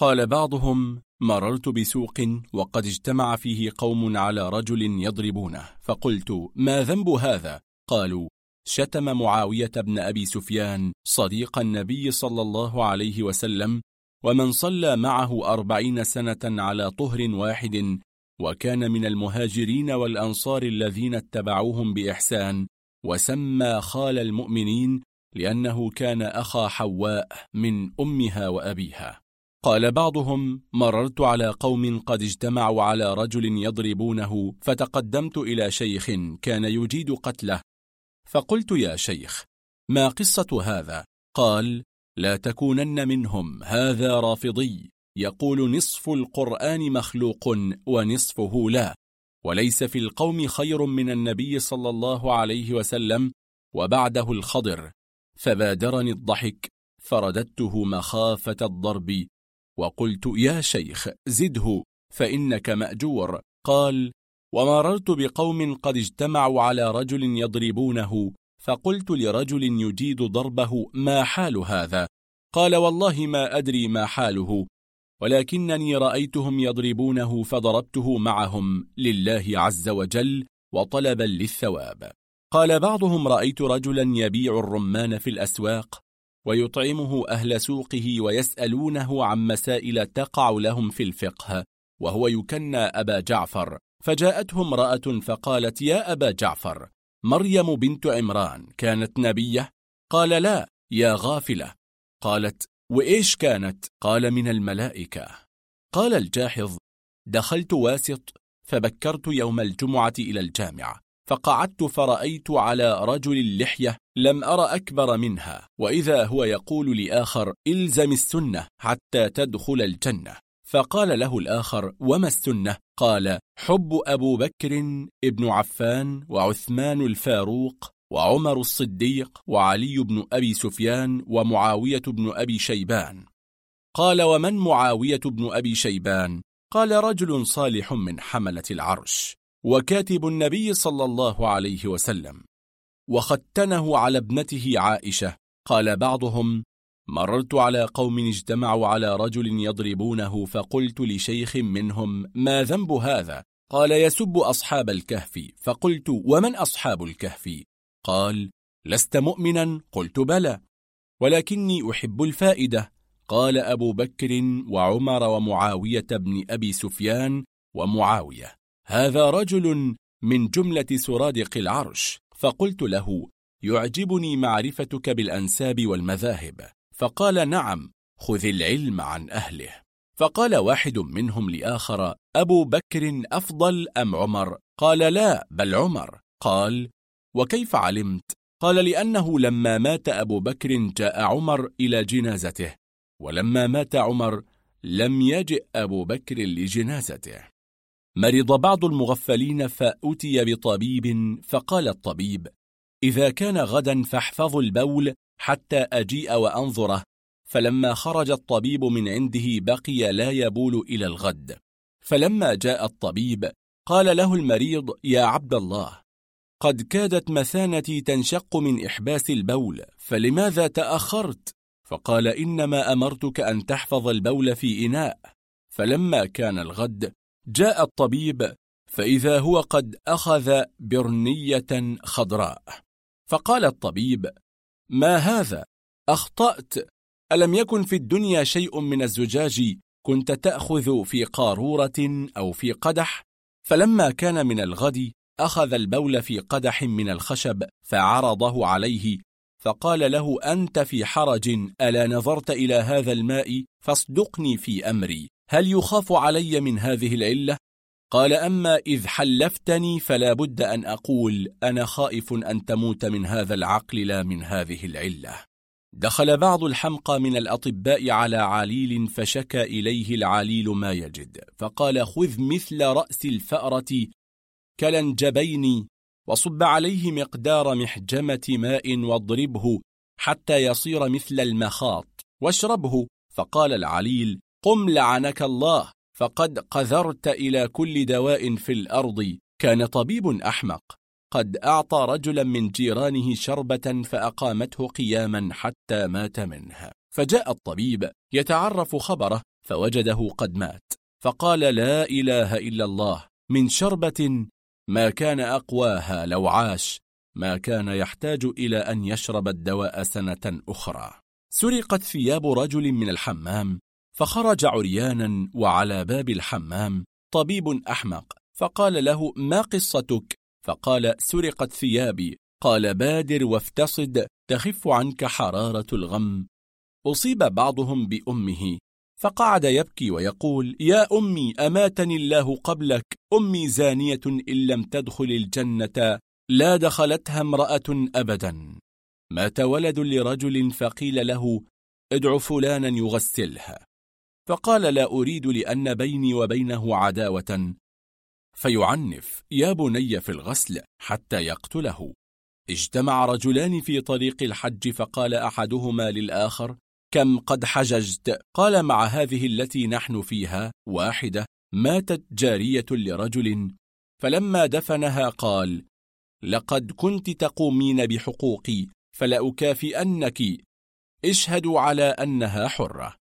قال بعضهم مررت بسوق وقد اجتمع فيه قوم على رجل يضربونه. فقلت ما ذنب هذا؟ قالوا شتم معاوية بن أبي سفيان صديق النبي صلى الله عليه وسلم ومن صلى معه أربعين سنة على طهر واحد وكان من المهاجرين والأنصار الذين اتبعوهم بإحسان وسمى خال المؤمنين لأنه كان أخا حواء من أمها وأبيها. قال بعضهم مررت على قوم قد اجتمعوا على رجل يضربونه فتقدمت إلى شيخ كان يجيد قتله. فقلت يا شيخ ما قصة هذا؟ قال لا تكونن منهم هذا رافضي يقول نصف القرآن مخلوق ونصفه لا. وليس في القوم خير من النبي صلى الله عليه وسلم وبعده الخضر فبادرني الضحك فرددته مخافة الضرب وقلت يا شيخ زده فإنك مأجور. قال ومررت بقوم قد اجتمعوا على رجل يضربونه فقلت لرجل يجيد ضربه ما حال هذا؟ قال والله ما أدري ما حاله. ولكنني رأيتهم يضربونه فضربته معهم لله عز وجل وطلبا للثواب. قال بعضهم رأيت رجلا يبيع الرمان في الأسواق ويطعمه أهل سوقه ويسألونه عن مسائل تقع لهم في الفقه وهو يكنى أبا جعفر. فجاءته امرأة فقالت يا أبا جعفر مريم بنت عمران كانت نبية؟ قال لا يا غافلة. قالت وإيش كانت؟ قال من الملائكة. قال الجاحظ دخلت واسط فبكرت يوم الجمعة إلى الجامعة فقعدت فرأيت على رجل اللحية لم أرى أكبر منها وإذا هو يقول لآخر إلزم السنة حتى تدخل الجنة. فقال له الآخر وما السنة؟ قال حب أبو بكر ابن عفان وعثمان الفاروق وعمر الصديق وعلي بن أبي سفيان ومعاوية بن أبي شيبان. قال ومن معاوية بن أبي شيبان؟ قال رجل صالح من حملة العرش وكاتب النبي صلى الله عليه وسلم وختنه على ابنته عائشة. قال بعضهم مررت على قوم اجتمعوا على رجل يضربونه فقلت لشيخ منهم ما ذنب هذا؟ قال يسب أصحاب الكهف فقلت ومن أصحاب الكهف؟ قال لست مؤمنا. قلت بلى. ولكني أحب الفائدة. قال أبو بكر وعمر ومعاوية بن أبي سفيان ومعاوية هذا رجل من جملة سرادق العرش. فقلت له يعجبني معرفتك بالأنساب والمذاهب. فقال نعم خذ العلم عن أهله. فقال واحد منهم لآخر أبو بكر أفضل أم عمر؟ قال لا بل عمر. قال وكيف علمت؟ قال لأنه لما مات أبو بكر جاء عمر إلى جنازته ولما مات عمر لم يجئ أبو بكر لجنازته. مرض بعض المغفلين فأتي بطبيب فقال الطبيب إذا كان غدا فاحفظوا البول حتى أجيء وأنظره. فلما خرج الطبيب من عنده بقي لا يبول إلى الغد. فلما جاء الطبيب قال له المريض يا عبد الله قد كادت مثانتي تنشق من إحباس البول فلماذا تأخرت؟ فقال إنما أمرتك أن تحفظ البول في إناء فلما كان الغد جاء الطبيب فإذا هو قد أخذ برنية خضراء فقال الطبيب ما هذا؟ أخطأت ألم يكن في الدنيا شيء من الزجاج كنت تأخذ في قارورة أو في قدح فلما كان من الغد أخذ البول في قدح من الخشب فعرضه عليه فقال له أنت في حرج ألا نظرت إلى هذا الماء؟ فاصدقني في أمري. هل يخاف علي من هذه العلة؟ قال أما إذ حلفتني فلا بد أن أقول أنا خائف أن تموت من هذا العقل لا من هذه العلة. دخل بعض الحمقى من الأطباء على عليل فشكى إليه العليل ما يجد فقال خذ مثل رأس الفأرة كلنجبين وصب عليه مقدار محجمة ماء واضربه حتى يصير مثل المخاط. واشربه فقال العليل قم لعنك الله فقد قذرت إلى كل دواء في الأرض. كان طبيب أحمق. قد أعطى رجلا من جيرانه شربة فأقامته قياما حتى مات منها. فجاء الطبيب يتعرف خبره فوجده قد مات. فقال لا إله إلا الله من شربة ما كان أقواها لو عاش ما كان يحتاج إلى أن يشرب الدواء سنة أخرى. سرقت ثياب رجل من الحمام فخرج عريانا وعلى باب الحمام طبيب أحمق فقال له ما قصتك؟ فقال سرقت ثيابي. قال بادر وافتصد تخف عنك حرارة الغم. أصيب بعضهم بأمه فقعد يبكي ويقول يا أمي أماتني الله قبلك؟ أمي زانية إن لم تدخل الجنة لا دخلتها امرأة أبدا. مات ولد لرجل فقيل له ادع فلانا يغسلها. فقال لا أريد لأن بيني وبينه عداوة. فيعنف يا بني في الغسل حتى يقتله. اجتمع رجلان في طريق الحج فقال أحدهما للآخر كم قد حججت؟ قال مع هذه التي نحن فيها واحدة ماتت جارية لرجل. فلما دفنها قال لقد كنت تقومين بحقوقي فلأكافئنك. اشهدوا على أنها حرة.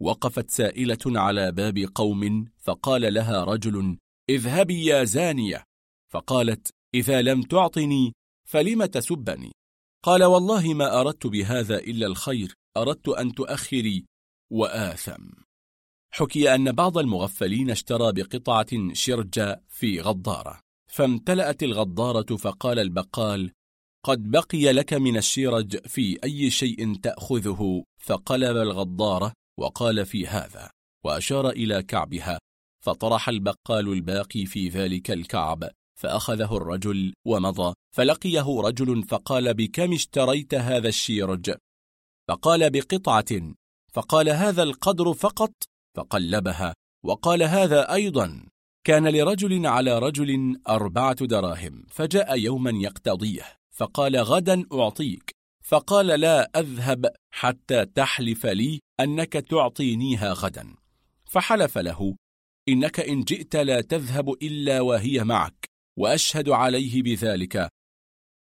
وقفت سائلة على باب قوم فقال لها رجل اذهبي يا زانية. فقالت إذا لم تعطني فلم تسبني. قال والله ما أردت بهذا إلا الخير. أردت أن تؤخري وآثم. حكي أن بعض المغفلين اشترى بقطعة شرجة في غضارة فامتلأت الغضارة فقال البقال قد بقي لك من الشرج في أي شيء تأخذه. فقلب الغضارة وقال في هذا وأشار إلى كعبها فطرح البقال الباقي في ذلك الكعب فأخذه الرجل ومضى فلقيه رجل فقال بكم اشتريت هذا الشيرج فقال بقطعة فقال هذا القدر فقط؟ فقلبها وقال هذا أيضا. كان لرجل على رجل أربعة دراهم فجاء يوما يقتضيه فقال غدا أعطيك. فقال لا أذهب حتى تحلف لي أنك تعطينيها غدا. فحلف له إنك إن جئت لا تذهب إلا وهي معك وأشهد عليه بذلك.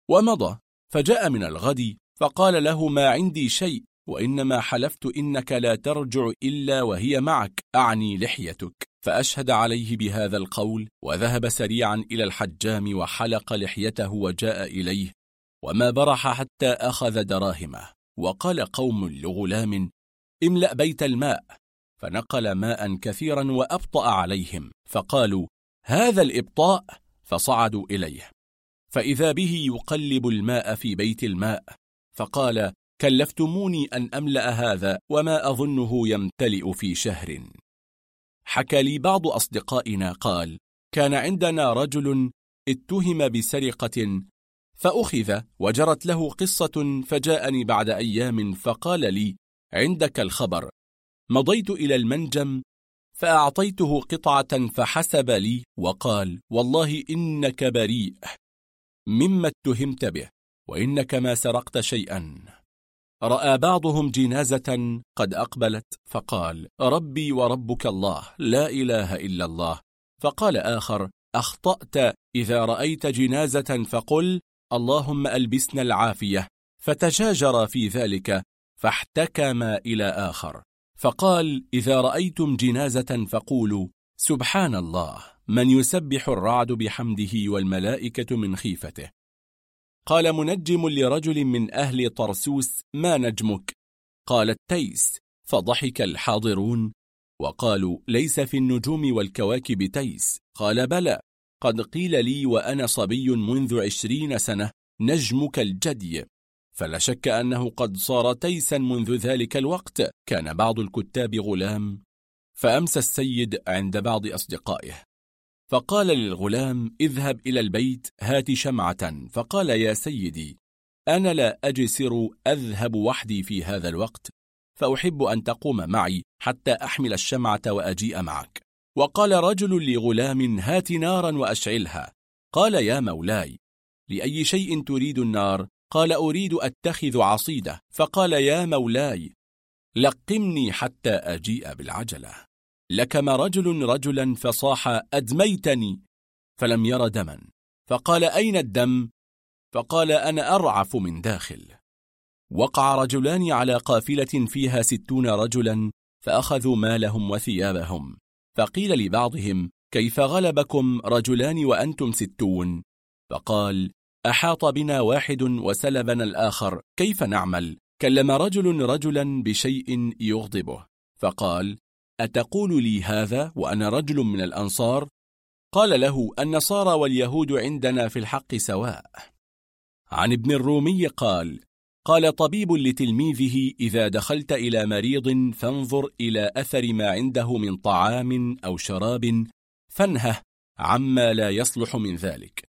ومضى فجاء من الغد فقال له ما عندي شيء وإنما حلفت إنك لا ترجع إلا وهي معك أعني لحيتك. فأشهد عليه بهذا القول وذهب سريعا إلى الحجام وحلق لحيته وجاء إليه وما برح حتى أخذ دراهمه. وقال قوم لغلام املأ بيت الماء. فنقل ماء كثيرا وأبطأ عليهم. فقالوا هذا الإبطاء؟ فصعدوا إليه. فإذا به يقلب الماء في بيت الماء فقال كلفتموني أن أملأ هذا وما أظنه يمتلئ في شهر. حكى لي بعض أصدقائنا قال كان عندنا رجل اتهم بسرقة فأخذ وجرت له قصة فجاءني بعد أيام فقال لي عندك الخبر. مضيت إلى المنجم فأعطيته قطعة فحسب لي وقال والله إنك بريء مما اتهمت به. وإنك ما سرقت شيئا. رأى بعضهم جنازة قد أقبلت فقال ربي وربك الله لا إله إلا الله. فقال آخر أخطأت إذا رأيت جنازة فقل اللهم ألبسنا العافية. فتشاجر في ذلك فاحتكما إلى آخر. فقال إذا رأيتم جنازة فقولوا سبحان الله من يسبح الرعد بحمده والملائكة من خيفته. قال منجم لرجل من أهل طرسوس ما نجمك؟ قال التيس فضحك الحاضرون وقالوا ليس في النجوم والكواكب تيس. قال بلى قد قيل لي وأنا صبي منذ عشرين سنة نجمك الجدي. فلا شك أنه قد صار تيسا منذ ذلك الوقت كان بعض الكتاب غلام فأمسى السيد عند بعض أصدقائه. فقال للغلام اذهب إلى البيت هات شمعة. فقال يا سيدي أنا لا أجسر أذهب وحدي في هذا الوقت فأحب أن تقوم معي حتى أحمل الشمعة وأجيء معك. وقال رجل لغلام هات نارا وأشعلها. قال يا مولاي لأي شيء تريد النار؟ قال أريد أتخذ عصيدة. فقال يا مولاي لقمني حتى أجيء بالعجلة. لكم رجل رجلا فصاح أدميتني فلم ير دما. فقال أين الدم؟ فقال أنا أرعف من داخل. وقع رجلان على قافلة فيها ستون رجلا فأخذوا مالهم وثيابهم. فقيل لبعضهم كيف غلبكم رجلان وأنتم ستون؟ فقال أحاط بنا واحد وسلبنا الآخر كيف نعمل؟ كلم رجل رجلا بشيء يغضبه. فقال أتقول لي هذا وأنا رجل من الأنصار؟ قال له النصارى واليهود عندنا في الحق سواء. عن ابن الرومي قال قال طبيب لتلميذه إذا دخلت إلى مريض فانظر إلى أثر ما عنده من طعام أو شراب فانهه عما لا يصلح من ذلك.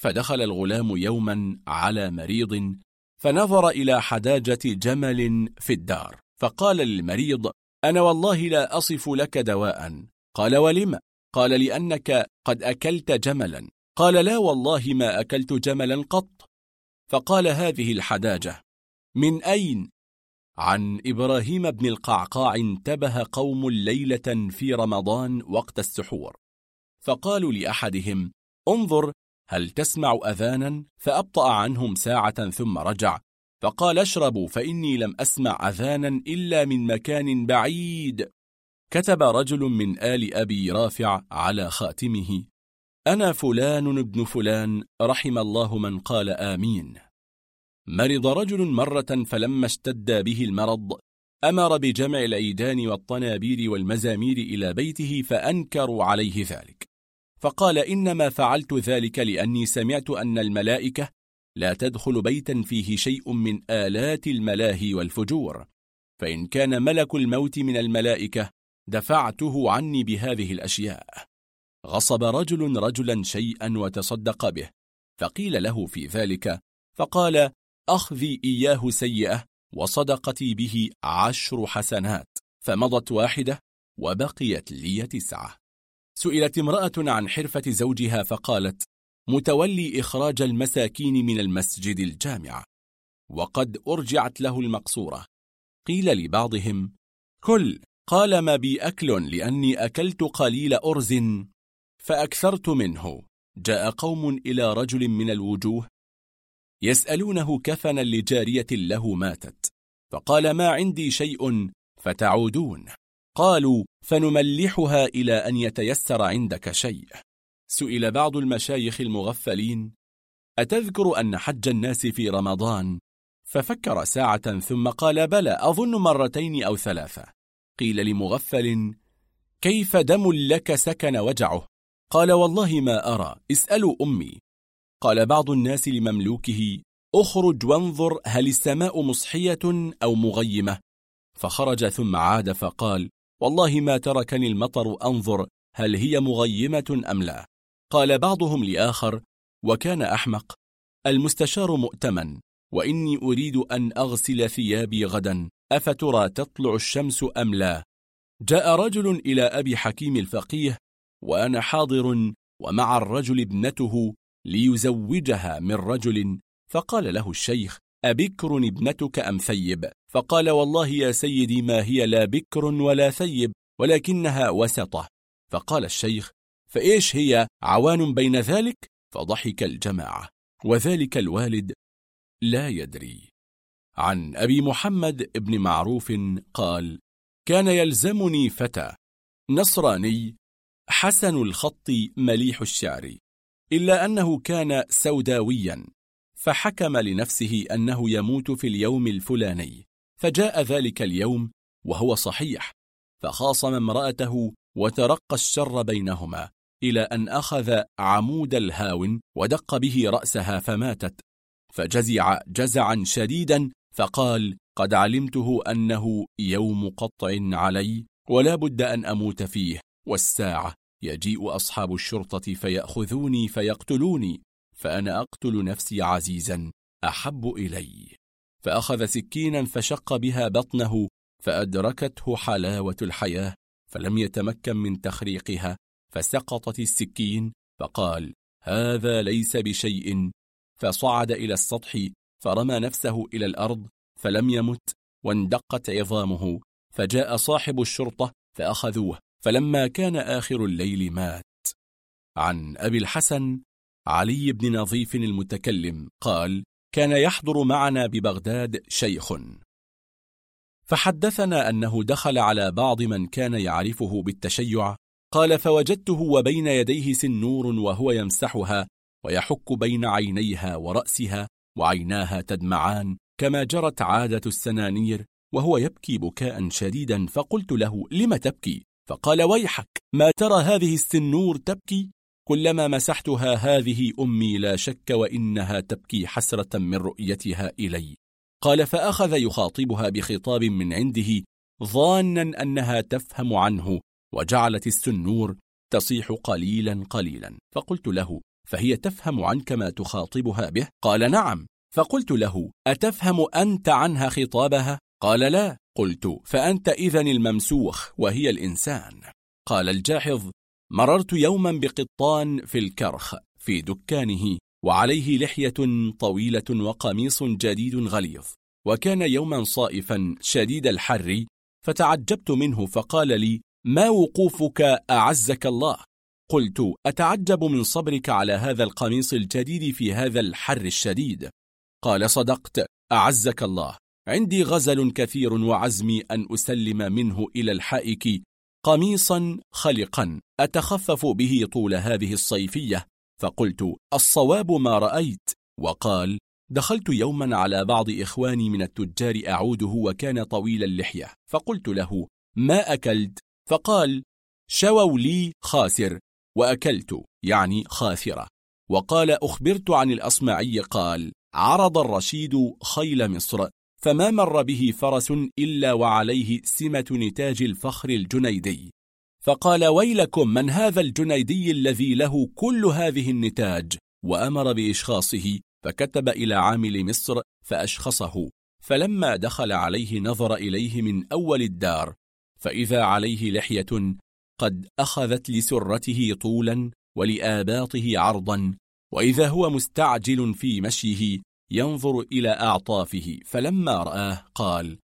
فدخل الغلام يوما على مريض فنظر إلى حداجة جمل في الدار فقال للمريض أنا والله لا أصف لك دواء. قال ولم؟ قال لأنك قد أكلت جملا. قال لا والله ما أكلت جملا قط. فقال هذه الحداجة. من أين؟ عن إبراهيم بن القعقاع انتبه قوم ليلة في رمضان وقت السحور. فقالوا لأحدهم انظر هل تسمع أذانا؟ فأبطأ عنهم ساعة ثم رجع. فقال اشربوا فإني لم أسمع أذانا إلا من مكان بعيد. كتب رجل من آل أبي رافع على خاتمه أنا فلان ابن فلان رحم الله من قال آمين. مرض رجل مرة فلما اشتد به المرض أمر بجمع العيدان والطنابير والمزامير إلى بيته فأنكروا عليه ذلك. فقال إنما فعلت ذلك لأني سمعت أن الملائكة لا تدخل بيتا فيه شيء من آلات الملاهي والفجور. فإن كان ملك الموت من الملائكة دفعته عني بهذه الأشياء. غصب رجل رجلا شيئا وتصدق به. فقيل له في ذلك فقال أخذي إياه سيئة وصدقتي به عشر حسنات فمضت واحدة وبقيت لي تسعة. سئلت امرأة عن حرفة زوجها فقالت متولي إخراج المساكين من المسجد الجامع. وقد أرجعت له المقصورة. قيل لبعضهم كل قال ما بي أكل لأني أكلت قليل أرز فأكثرت منه. جاء قوم إلى رجل من الوجوه يسألونه كفنا لجارية له ماتت. فقال ما عندي شيء فتعودون. قالوا فنملحها إلى أن يتيسر عندك شيء. سئل بعض المشايخ المغفلين أتذكر أن حج الناس في رمضان؟ ففكر ساعة ثم قال بلى أظن مرتين أو ثلاثة. قيل لمغفل كيف دم لك سكن وجعه؟ قال والله ما أرى اسألوا أمي. قال بعض الناس لمملوكه أخرج وانظر هل السماء مصحية أو مغيمة. فخرج ثم عاد فقال والله ما تركني المطر أنظر هل هي مغيمة أم لا. قال بعضهم لآخر وكان أحمق. المستشار مؤتمن. وإني أريد أن أغسل ثيابي غدا. أفترى تطلع الشمس أم لا؟ جاء رجل إلى أبي حكيم الفقيه وأنا حاضر ومع الرجل ابنته ليزوجها من رجل. فقال له الشيخ أبكر ابنتك أم ثيب؟ فقال والله يا سيدي ما هي لا بكر ولا ثيب ولكنها وسطة. فقال الشيخ فإيش هي عوان بين ذلك؟ فضحك الجماعة. وذلك الوالد لا يدري. عن أبي محمد ابن معروف قال كان يلزمني فتى نصراني حسن الخط مليح الشعر إلا أنه كان سوداويا فحكم لنفسه أنه يموت في اليوم الفلاني فجاء ذلك اليوم وهو صحيح فخاصم امرأته وترقى الشر بينهما إلى أن أخذ عمود الهاون ودق به رأسها فماتت فجزع جزعا شديدا فقال قد علمته أنه يوم قطع علي ولا بد أن أموت فيه والساعة يجيء أصحاب الشرطة فيأخذوني فيقتلوني فأنا أقتل نفسي عزيزا أحب إلي. فأخذ سكينا فشق بها بطنه فأدركته حلاوة الحياة فلم يتمكن من تخريقها فسقطت السكين فقال هذا ليس بشيء. فصعد إلى السطح فرمى نفسه إلى الأرض فلم يمت واندقت عظامه فجاء صاحب الشرطة فأخذوه فلما كان آخر الليل مات. عن أبي الحسن علي بن نظيف المتكلم قال كان يحضر معنا ببغداد شيخ. فحدثنا أنه دخل على بعض من كان يعرفه بالتشيع قال فوجدته وبين يديه سنور وهو يمسحها ويحك بين عينيها ورأسها وعيناها تدمعان كما جرت عادة السنانير وهو يبكي بكاء شديدا. فقلت له لم تبكي؟ فقال ويحك ما ترى هذه السنور تبكي؟ كلما مسحتها هذه أمي لا شك وإنها تبكي حسرة من رؤيتها إلي. قال فأخذ يخاطبها بخطاب من عنده ظانا أنها تفهم عنه وجعلت السنور تصيح قليلا قليلا. فقلت له فهي تفهم عنك ما تخاطبها به؟ قال نعم. فقلت له أتفهم أنت عنها خطابها؟ قال لا. قلت فأنت إذن الممسوخ وهي الإنسان. قال الجاحظ مررت يوما بقطان في الكرخ في دكانه وعليه لحية طويلة وقميص جديد غليظ. وكان يوما صائفا شديد الحر فتعجبت منه فقال لي ما وقوفك أعزك الله؟ قلت أتعجب من صبرك على هذا القميص الجديد في هذا الحر الشديد. قال صدقت أعزك الله. عندي غزل كثير وعزمي أن أسلم منه إلى الحائك قميصا خلقا. أتخفف به طول هذه الصيفية؟ فقلت الصواب ما رأيت. وقال دخلت يوما على بعض إخواني من التجار أعوده وكان طويل اللحية. فقلت له ما أكلت؟ فقال شووا لي خاسر وأكلت يعني خاثرة وقال أخبرت عن الأصمعي قال عرض الرشيد خيل مصر فما مر به فرس إلا وعليه سمة نتاج الفخر الجنيدي. فقال ويلكم من هذا الجنيدي الذي له كل هذه النتاج؟ وأمر بإشخاصه فكتب إلى عامل مصر فأشخصه. فلما دخل عليه نظر إليه من أول الدار فإذا عليه لحية قد أخذت لسرته طولا ولآباطه عرضا وإذا هو مستعجل في مشيه ينظر إلى أعطافه فلما رآه قال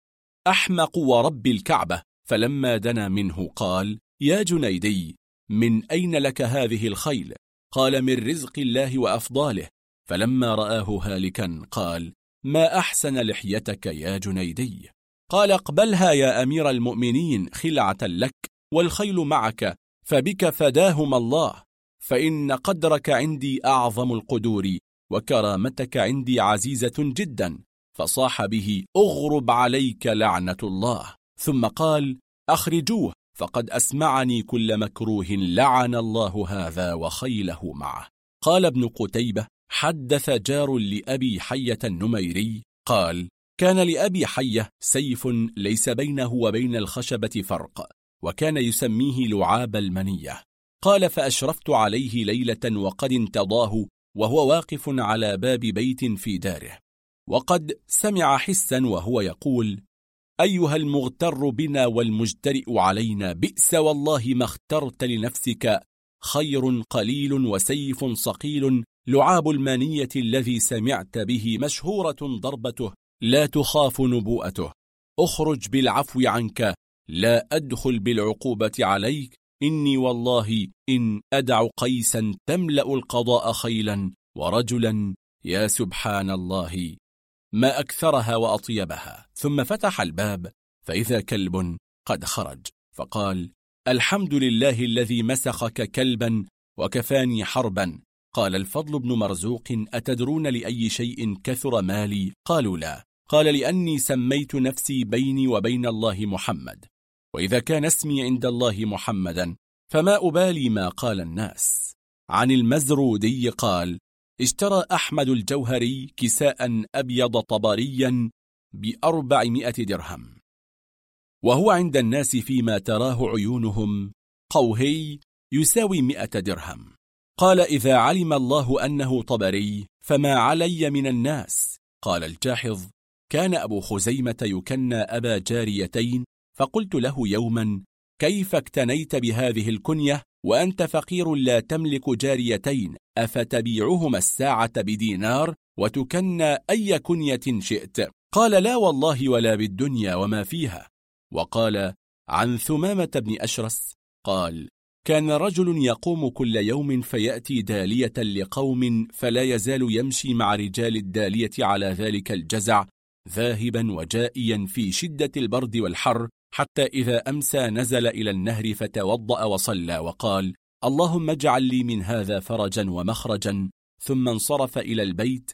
أحمق ورب الكعبة. فلما دنا منه قال يا جنيدي من أين لك هذه الخيل؟ قال من رزق الله وأفضاله. فلما رآه هالكا قال ما أحسن لحيتك يا جنيدي؟ قال اقبلها يا أمير المؤمنين خلعة لك والخيل معك فبك فداهما الله. فإن قدرك عندي أعظم القدور وكرامتك عندي عزيزة جدا. فصاح به أغرب عليك لعنة الله. ثم قال أخرجوه فقد أسمعني كل مكروه لعن الله هذا وخيله معه. قال ابن قتيبة حدث جار لأبي حية النميري قال كان لأبي حية سيف ليس بينه وبين الخشبة فرق وكان يسميه لعاب المنية. قال فأشرفت عليه ليلة وقد انتضاه وهو واقف على باب بيت في داره. وقد سمع حسا وهو يقول أيها المغتر بنا والمجترئ علينا بئس والله ما اخترت لنفسك خير قليل وسيف صقيل لعاب المانية الذي سمعت به مشهورة ضربته لا تخاف نبوءته. أخرج بالعفو عنك. لا أدخل بالعقوبة عليك. إني والله إن أدع قيسا تملأ القضاء خيلا ورجلا. يا سبحان الله. ما أكثرها وأطيبها. ثم فتح الباب فإذا كلب قد خرج. فقال الحمد لله الذي مسخك كلبا وكفاني حربا. قال الفضل بن مرزوق أتدرون لأي شيء كثر مالي؟ قالوا لا. قال لأني سميت نفسي بيني وبين الله محمد وإذا كان اسمي عند الله محمدا فما أبالي ما قال الناس. عن المزرودي قال اشترى أحمد الجوهري كساء أبيض طبريا بأربعمائة درهم وهو عند الناس فيما تراه عيونهم قوهي يساوي مئة درهم. قال إذا علم الله أنه طبري فما علي من الناس قال الجاحظ كان أبو خزيمة يكنى أبا جاريتين فقلت له يوما كيف اكتنيت بهذه الكنية وأنت فقير لا تملك جاريتين أفتبيعهما الساعة بدينار وتكنى أي كنية شئت؟ قال لا والله ولا بالدنيا وما فيها. وقال عن ثمامة بن أشرس. قال كان رجل يقوم كل يوم فيأتي دالية لقوم فلا يزال يمشي مع رجال الدالية على ذلك الجزع ذاهبا وجائيا في شدة البرد والحر حتى إذا أمسى نزل إلى النهر فتوضأ وصلى وقال اللهم اجعل لي من هذا فرجا ومخرجا ثم انصرف إلى البيت.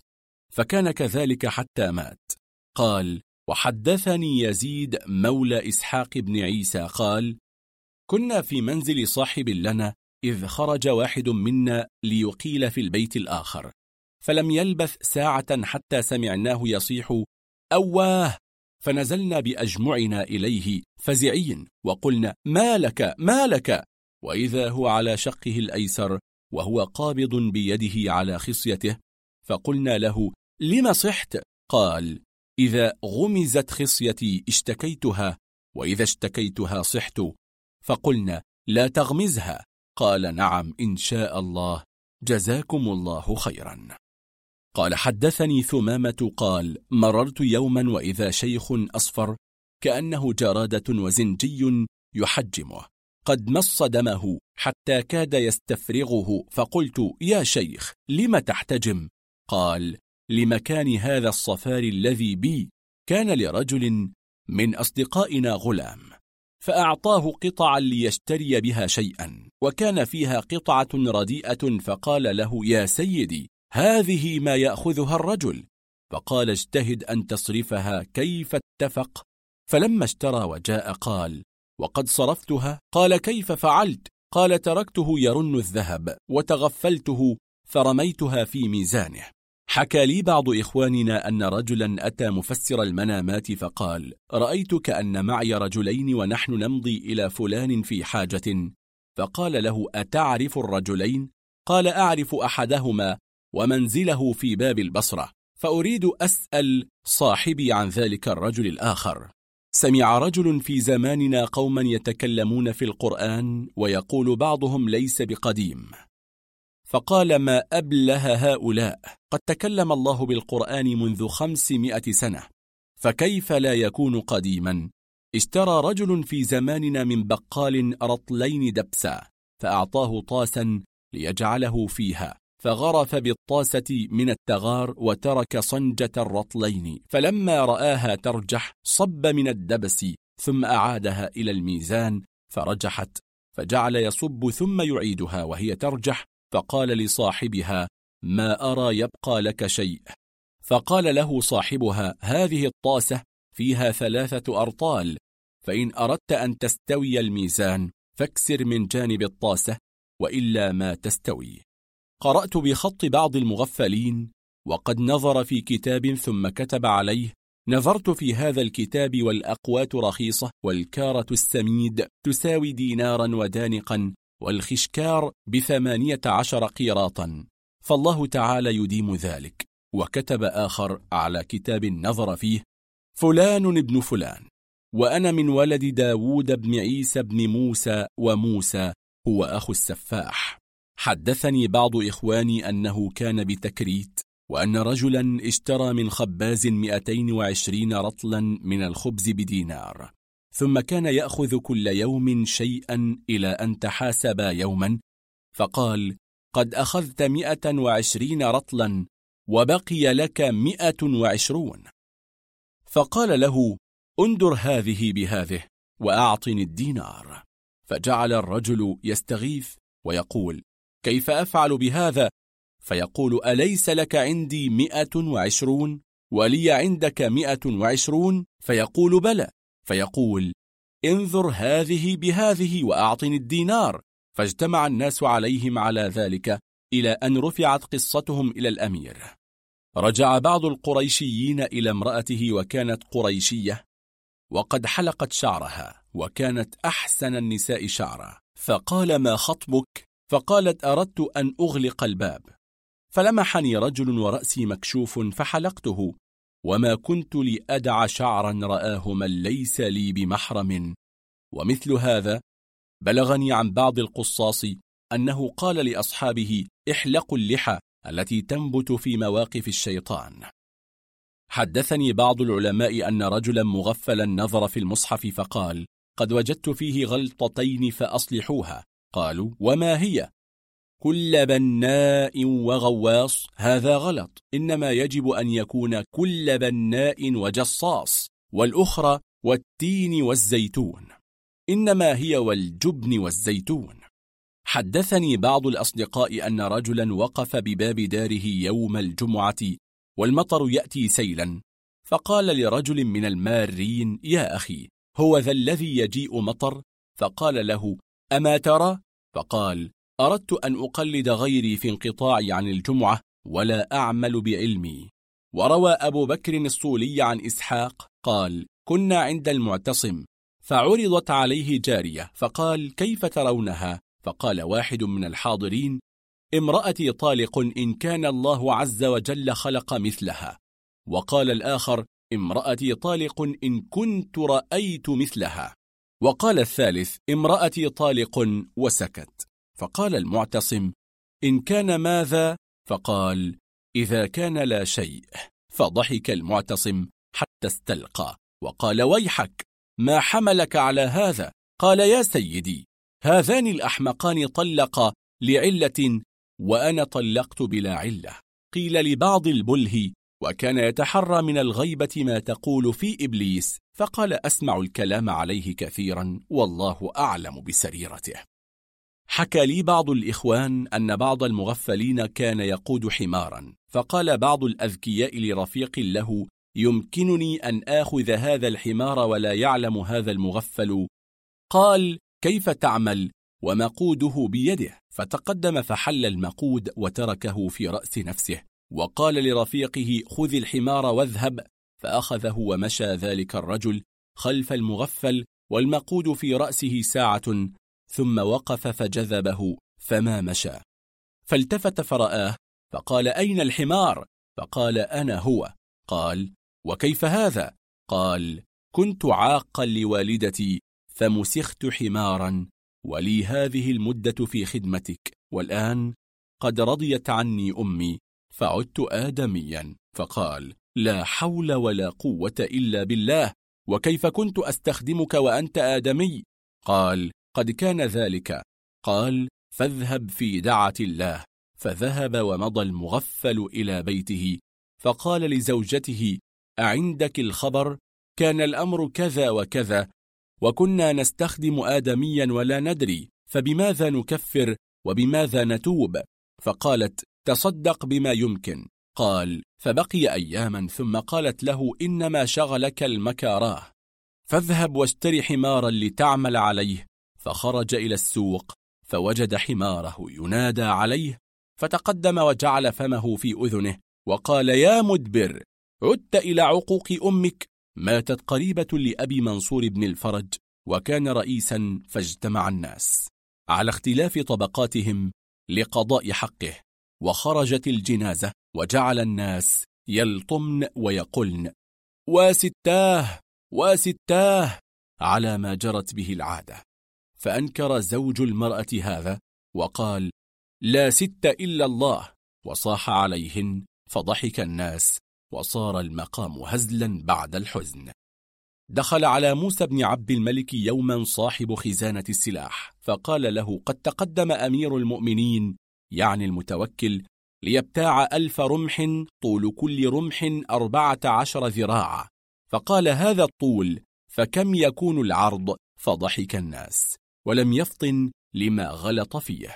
فكان كذلك حتى مات. قال وحدثني يزيد مولى إسحاق بن عيسى قال كنا في منزل صاحب لنا إذ خرج واحد منا ليقيل في البيت الآخر فلم يلبث ساعة حتى سمعناه يصيح أواه فنزلنا بأجمعنا إليه فزعين وقلنا ما لك ما لك؟ وإذا هو على شقه الأيسر وهو قابض بيده على خصيته فقلنا له لم صحت؟ قال إذا غمزت خصيتي اشتكيتها وإذا اشتكيتها صحت. فقلنا لا تغمزها. قال نعم إن شاء الله. جزاكم الله خيرا. قال حدثني ثمامة قال مررت يوما وإذا شيخ أصفر كأنه جرادة وزنجي يحجمه. قد مص دمه حتى كاد يستفرغه فقلت يا شيخ لم تحتجم؟ قال لمكان هذا الصفار الذي بي كان لرجل من أصدقائنا غلام فأعطاه قطعا ليشتري بها شيئا وكان فيها قطعة رديئة فقال له يا سيدي هذه ما يأخذها الرجل. فقال اجتهد أن تصرفها كيف اتفق. فلما اشترى وجاء قال وقد صرفتها؟ قال كيف فعلت؟ قال تركته يرن الذهب وتغفلته فرميتها في ميزانه. حكى لي بعض إخواننا أن رجلا أتى مفسر المنامات فقال رأيت كأن معي رجلين ونحن نمضي إلى فلان في حاجة. فقال له أتعرف الرجلين؟ قال أعرف أحدهما. ومنزله في باب البصرة فأريد أسأل صاحبي عن ذلك الرجل الآخر. سمع رجل في زماننا قوما يتكلمون في القرآن ويقول بعضهم ليس بقديم. فقال ما أبله هؤلاء؟ قد تكلم الله بالقرآن منذ خمسمائة سنة فكيف لا يكون قديما؟ اشترى رجل في زماننا من بقال رطلين دبسا فأعطاه طاسا ليجعله فيها. فغرف بالطاسة من التغار وترك صنجة الرطلين فلما رآها ترجح صب من الدبس ثم أعادها إلى الميزان فرجحت فجعل يصب ثم يعيدها وهي ترجح فقال لصاحبها ما أرى يبقى لك شيء. فقال له صاحبها هذه الطاسة فيها ثلاثة أرطال فإن أردت أن تستوي الميزان فاكسر من جانب الطاسة وإلا ما تستوي. قرأت بخط بعض المغفلين وقد نظر في كتاب ثم كتب عليه. نظرت في هذا الكتاب والأقوات رخيصة والكارة السميد تساوي دينارا ودانقا والخشكار بثمانية عشر قيراطا. فالله تعالى يديم ذلك. وكتب آخر على كتاب نظر فيه فلان ابن فلان وأنا من ولد داود بن عيسى بن موسى وموسى هو أخو السفاح. حدثني بعض إخواني أنه كان بتكريت وأن رجلا اشترى من خباز 220 رطلا من الخبز بدينار. ثم كان يأخذ كل يوم شيئا إلى أن تحاسب يوما فقال قد أخذت 120 رطلا وبقي لك 120 فقال له اندر هذه بهذه وأعطني الدينار. فجعل الرجل يستغيث ويقول كيف أفعل بهذا؟ فيقول أليس لك عندي مئة وعشرون ولي عندك مئة وعشرون؟ فيقول بلى. فيقول انظر هذه بهذه وأعطني الدينار. فاجتمع الناس عليهم على ذلك إلى أن رفعت قصتهم إلى الأمير. رجع بعض القريشيين إلى امرأته وكانت قريشية. وقد حلقت شعرها وكانت أحسن النساء شعرا. فقال ما خطبك؟ فقالت أردت أن أغلق الباب. فلمحني رجل ورأسي مكشوف فحلقته وما كنت لأدع شعرا رآه من ليس لي بمحرم. ومثل هذا بلغني عن بعض القصاص أنه قال لأصحابه احلقوا اللحى التي تنبت في مواقف الشيطان. حدثني بعض العلماء أن رجلا مغفلا نظر في المصحف فقال قد وجدت فيه غلطتين فأصلحوها. قالوا وما هي؟ كل بناء وغواص هذا غلط. إنما يجب أن يكون كل بناء وجصاص والأخرى والتين والزيتون. إنما هي والجبن والزيتون. حدثني بعض الأصدقاء أن رجلا وقف بباب داره يوم الجمعة والمطر يأتي سيلا. فقال لرجل من المارين يا أخي هو ذا الذي يجيء مطر؟ فقال له أما ترى؟ فقال أردت أن أقلد غيري في انقطاعي عن الجمعة ولا أعمل بعلمي وروى أبو بكر الصولي عن إسحاق قال كنا عند المعتصم فعرضت عليه جارية فقال كيف ترونها؟ فقال واحد من الحاضرين امرأتي طالق إن كان الله عز وجل خلق مثلها وقال الآخر امرأتي طالق إن كنت رأيت مثلها وقال الثالث امرأتي طالق وسكت. فقال المعتصم إن كان ماذا؟ فقال إذا كان لا شيء. فضحك المعتصم حتى استلقى. وقال ويحك ما حملك على هذا؟ قال يا سيدي هذان الأحمقان طلقا لعلة وأنا طلقت بلا علة. قيل لبعض البله وكان يتحرى من الغيبة ما تقول في إبليس. فقال أسمع الكلام عليه كثيرا والله أعلم بسريرته. حكى لي بعض الإخوان أن بعض المغفلين كان يقود حمارا فقال بعض الأذكياء لرفيق له يمكنني أن آخذ هذا الحمار ولا يعلم هذا المغفل؟ قال كيف تعمل؟ ومقوده بيده فتقدم فحل المقود وتركه في رأس نفسه وقال لرفيقه خذ الحمار واذهب. فأخذه ومشى ذلك الرجل خلف المغفل والمقود في رأسه ساعة ثم وقف فجذبه فما مشى فالتفت فرآه فقال أين الحمار؟ فقال أنا هو قال وكيف هذا؟ قال كنت عاقا لوالدتي فمسخت حمارا ولي هذه المدة في خدمتك والآن قد رضيت عني أمي فعدت آدميا فقال لا حول ولا قوة إلا بالله وكيف كنت أستخدمك وأنت آدمي؟ قال قد كان ذلك. قال فاذهب في دعة الله. فذهب ومضى المغفل إلى بيته. فقال لزوجته أعندك الخبر؟ كان الأمر كذا وكذا. وكنا نستخدم آدميا ولا ندري فبماذا نكفر؟ وبماذا نتوب؟ فقالت تصدق بما يمكن. قال فبقي أياما ثم قالت له إنما شغلك المكاراه. فاذهب واشتري حمارا لتعمل عليه. فخرج إلى السوق فوجد حماره ينادى عليه فتقدم وجعل فمه في أذنه وقال يا مدبر عدت إلى عقوق أمك. ماتت قريبة لأبي منصور بن الفرج وكان رئيسا فاجتمع الناس. على اختلاف طبقاتهم لقضاء حقه وخرجت الجنازة وجعل الناس يلطمن ويقلن. وستاه وستاه على ما جرت به العادة. فأنكر زوج المرأة هذا وقال لا ست إلا الله. وصاح عليهن فضحك الناس وصار المقام هزلا بعد الحزن. دخل على موسى بن عبد الملك يوما صاحب خزانة السلاح فقال له قد تقدم أمير المؤمنين. يعني المتوكل ليبتاع ألف رمح طول كل رمح أربعة عشر ذراعا. فقال هذا الطول فكم يكون العرض؟ فضحك الناس. ولم يفطن لما غلط فيه.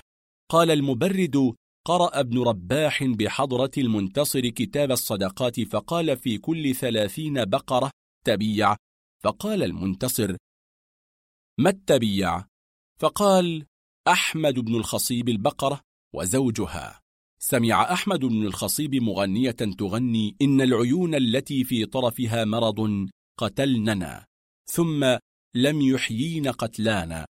قال المبرد قرأ ابن رباح بحضرة المنتصر كتاب الصدقات فقال في كل ثلاثين بقرة تبيع. فقال المنتصر ما التبيع؟ فقال أحمد بن الخصيب البقرة وزوجها. سمع أحمد بن الخصيب مغنية تغني إن العيون التي في طرفها مرض قتلننا ثم لم يحيين قتلانا.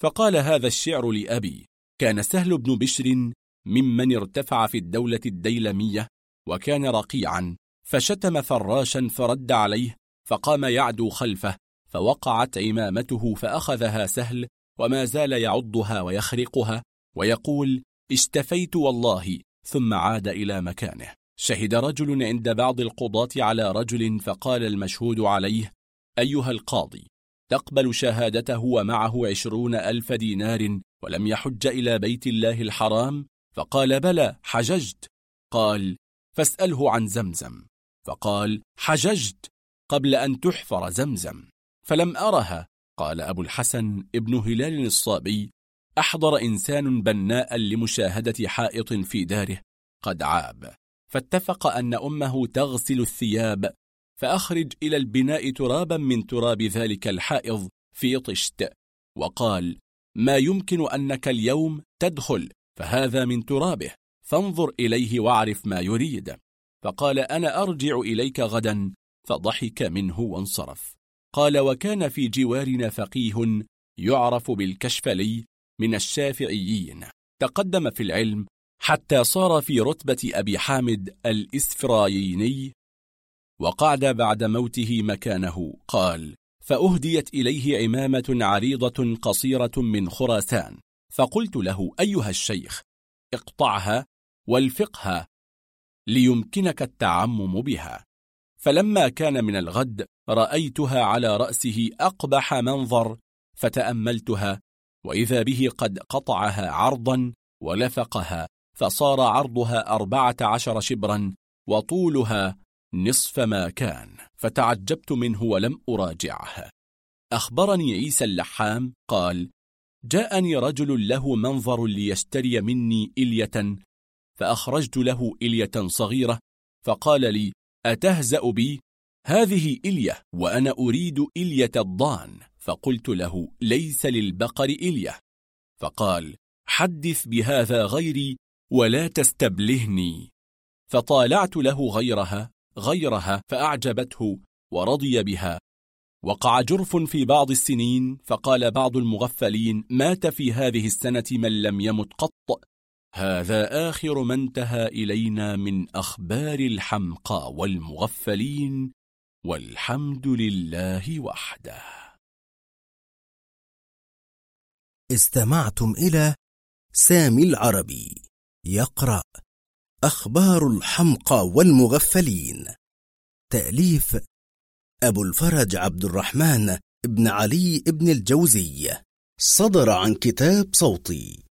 فقال هذا الشعر لأبي كان سهل بن بشر ممن ارتفع في الدولة الديلمية وكان رقيعا فشتم فراشا فرد عليه فقام يعدو خلفه فوقعت عمامته فأخذها سهل وما زال يعضها ويخرقها ويقول اشتفيت والله ثم عاد إلى مكانه. شهد رجل عند بعض القضاة على رجل فقال المشهود عليه أيها القاضي تقبل شهادته ومعه عشرون ألف دينار ولم يحج إلى بيت الله الحرام؟ فقال بلى حججت. قال فاسأله عن زمزم. فقال حججت قبل أن تحفر زمزم. فلم أرها. قال أبو الحسن ابن هلال الصابي أحضر إنسان بناء لمشاهدة حائط في داره. قد عاب. فاتفق أن أمه تغسل الثياب. فأخرج إلى البناء ترابا من تراب ذلك الحائض في طشت. وقال ما يمكن أنك اليوم تدخل فهذا من ترابه. فانظر إليه واعرف ما يريد. فقال أنا أرجع إليك غدا. فضحك منه وانصرف. قال وكان في جوارنا فقيه يعرف بالكشفلي من الشافعيين. تقدم في العلم حتى صار في رتبة أبي حامد الإسفراييني وقعد بعد موته مكانه قال فأهديت إليه عمامة عريضة قصيرة من خراسان فقلت له أيها الشيخ اقطعها والفقها ليمكنك التعمم بها. فلما كان من الغد رأيتها على رأسه أقبح منظر فتأملتها وإذا به قد قطعها عرضا ولفقها فصار عرضها أربعة عشر شبرا وطولها نصف ما كان فتعجبت منه ولم أراجعه أخبرني عيسى اللحام قال جاءني رجل له منظر ليشتري مني إلية فأخرجت له إلية صغيرة فقال لي أتهزأ بي؟ هذه إلية وأنا أريد إلية الضان فقلت له ليس للبقر إلية. فقال حدث بهذا غيري ولا تستبلهني. فطالعت له غيرها غيرها فأعجبته ورضي بها. وقع جرف في بعض السنين فقال بعض المغفلين مات في هذه السنة من لم يمت قط. هذا آخر ما انتهى إلينا من أخبار الحمقى والمغفلين والحمد لله وحده. استمعتم إلى سامي العربي يقرأ أخبار الحمقى والمغفلين. تأليف أبو الفرج عبد الرحمن ابن علي ابن الجوزي. صدر عن كتاب صوتي.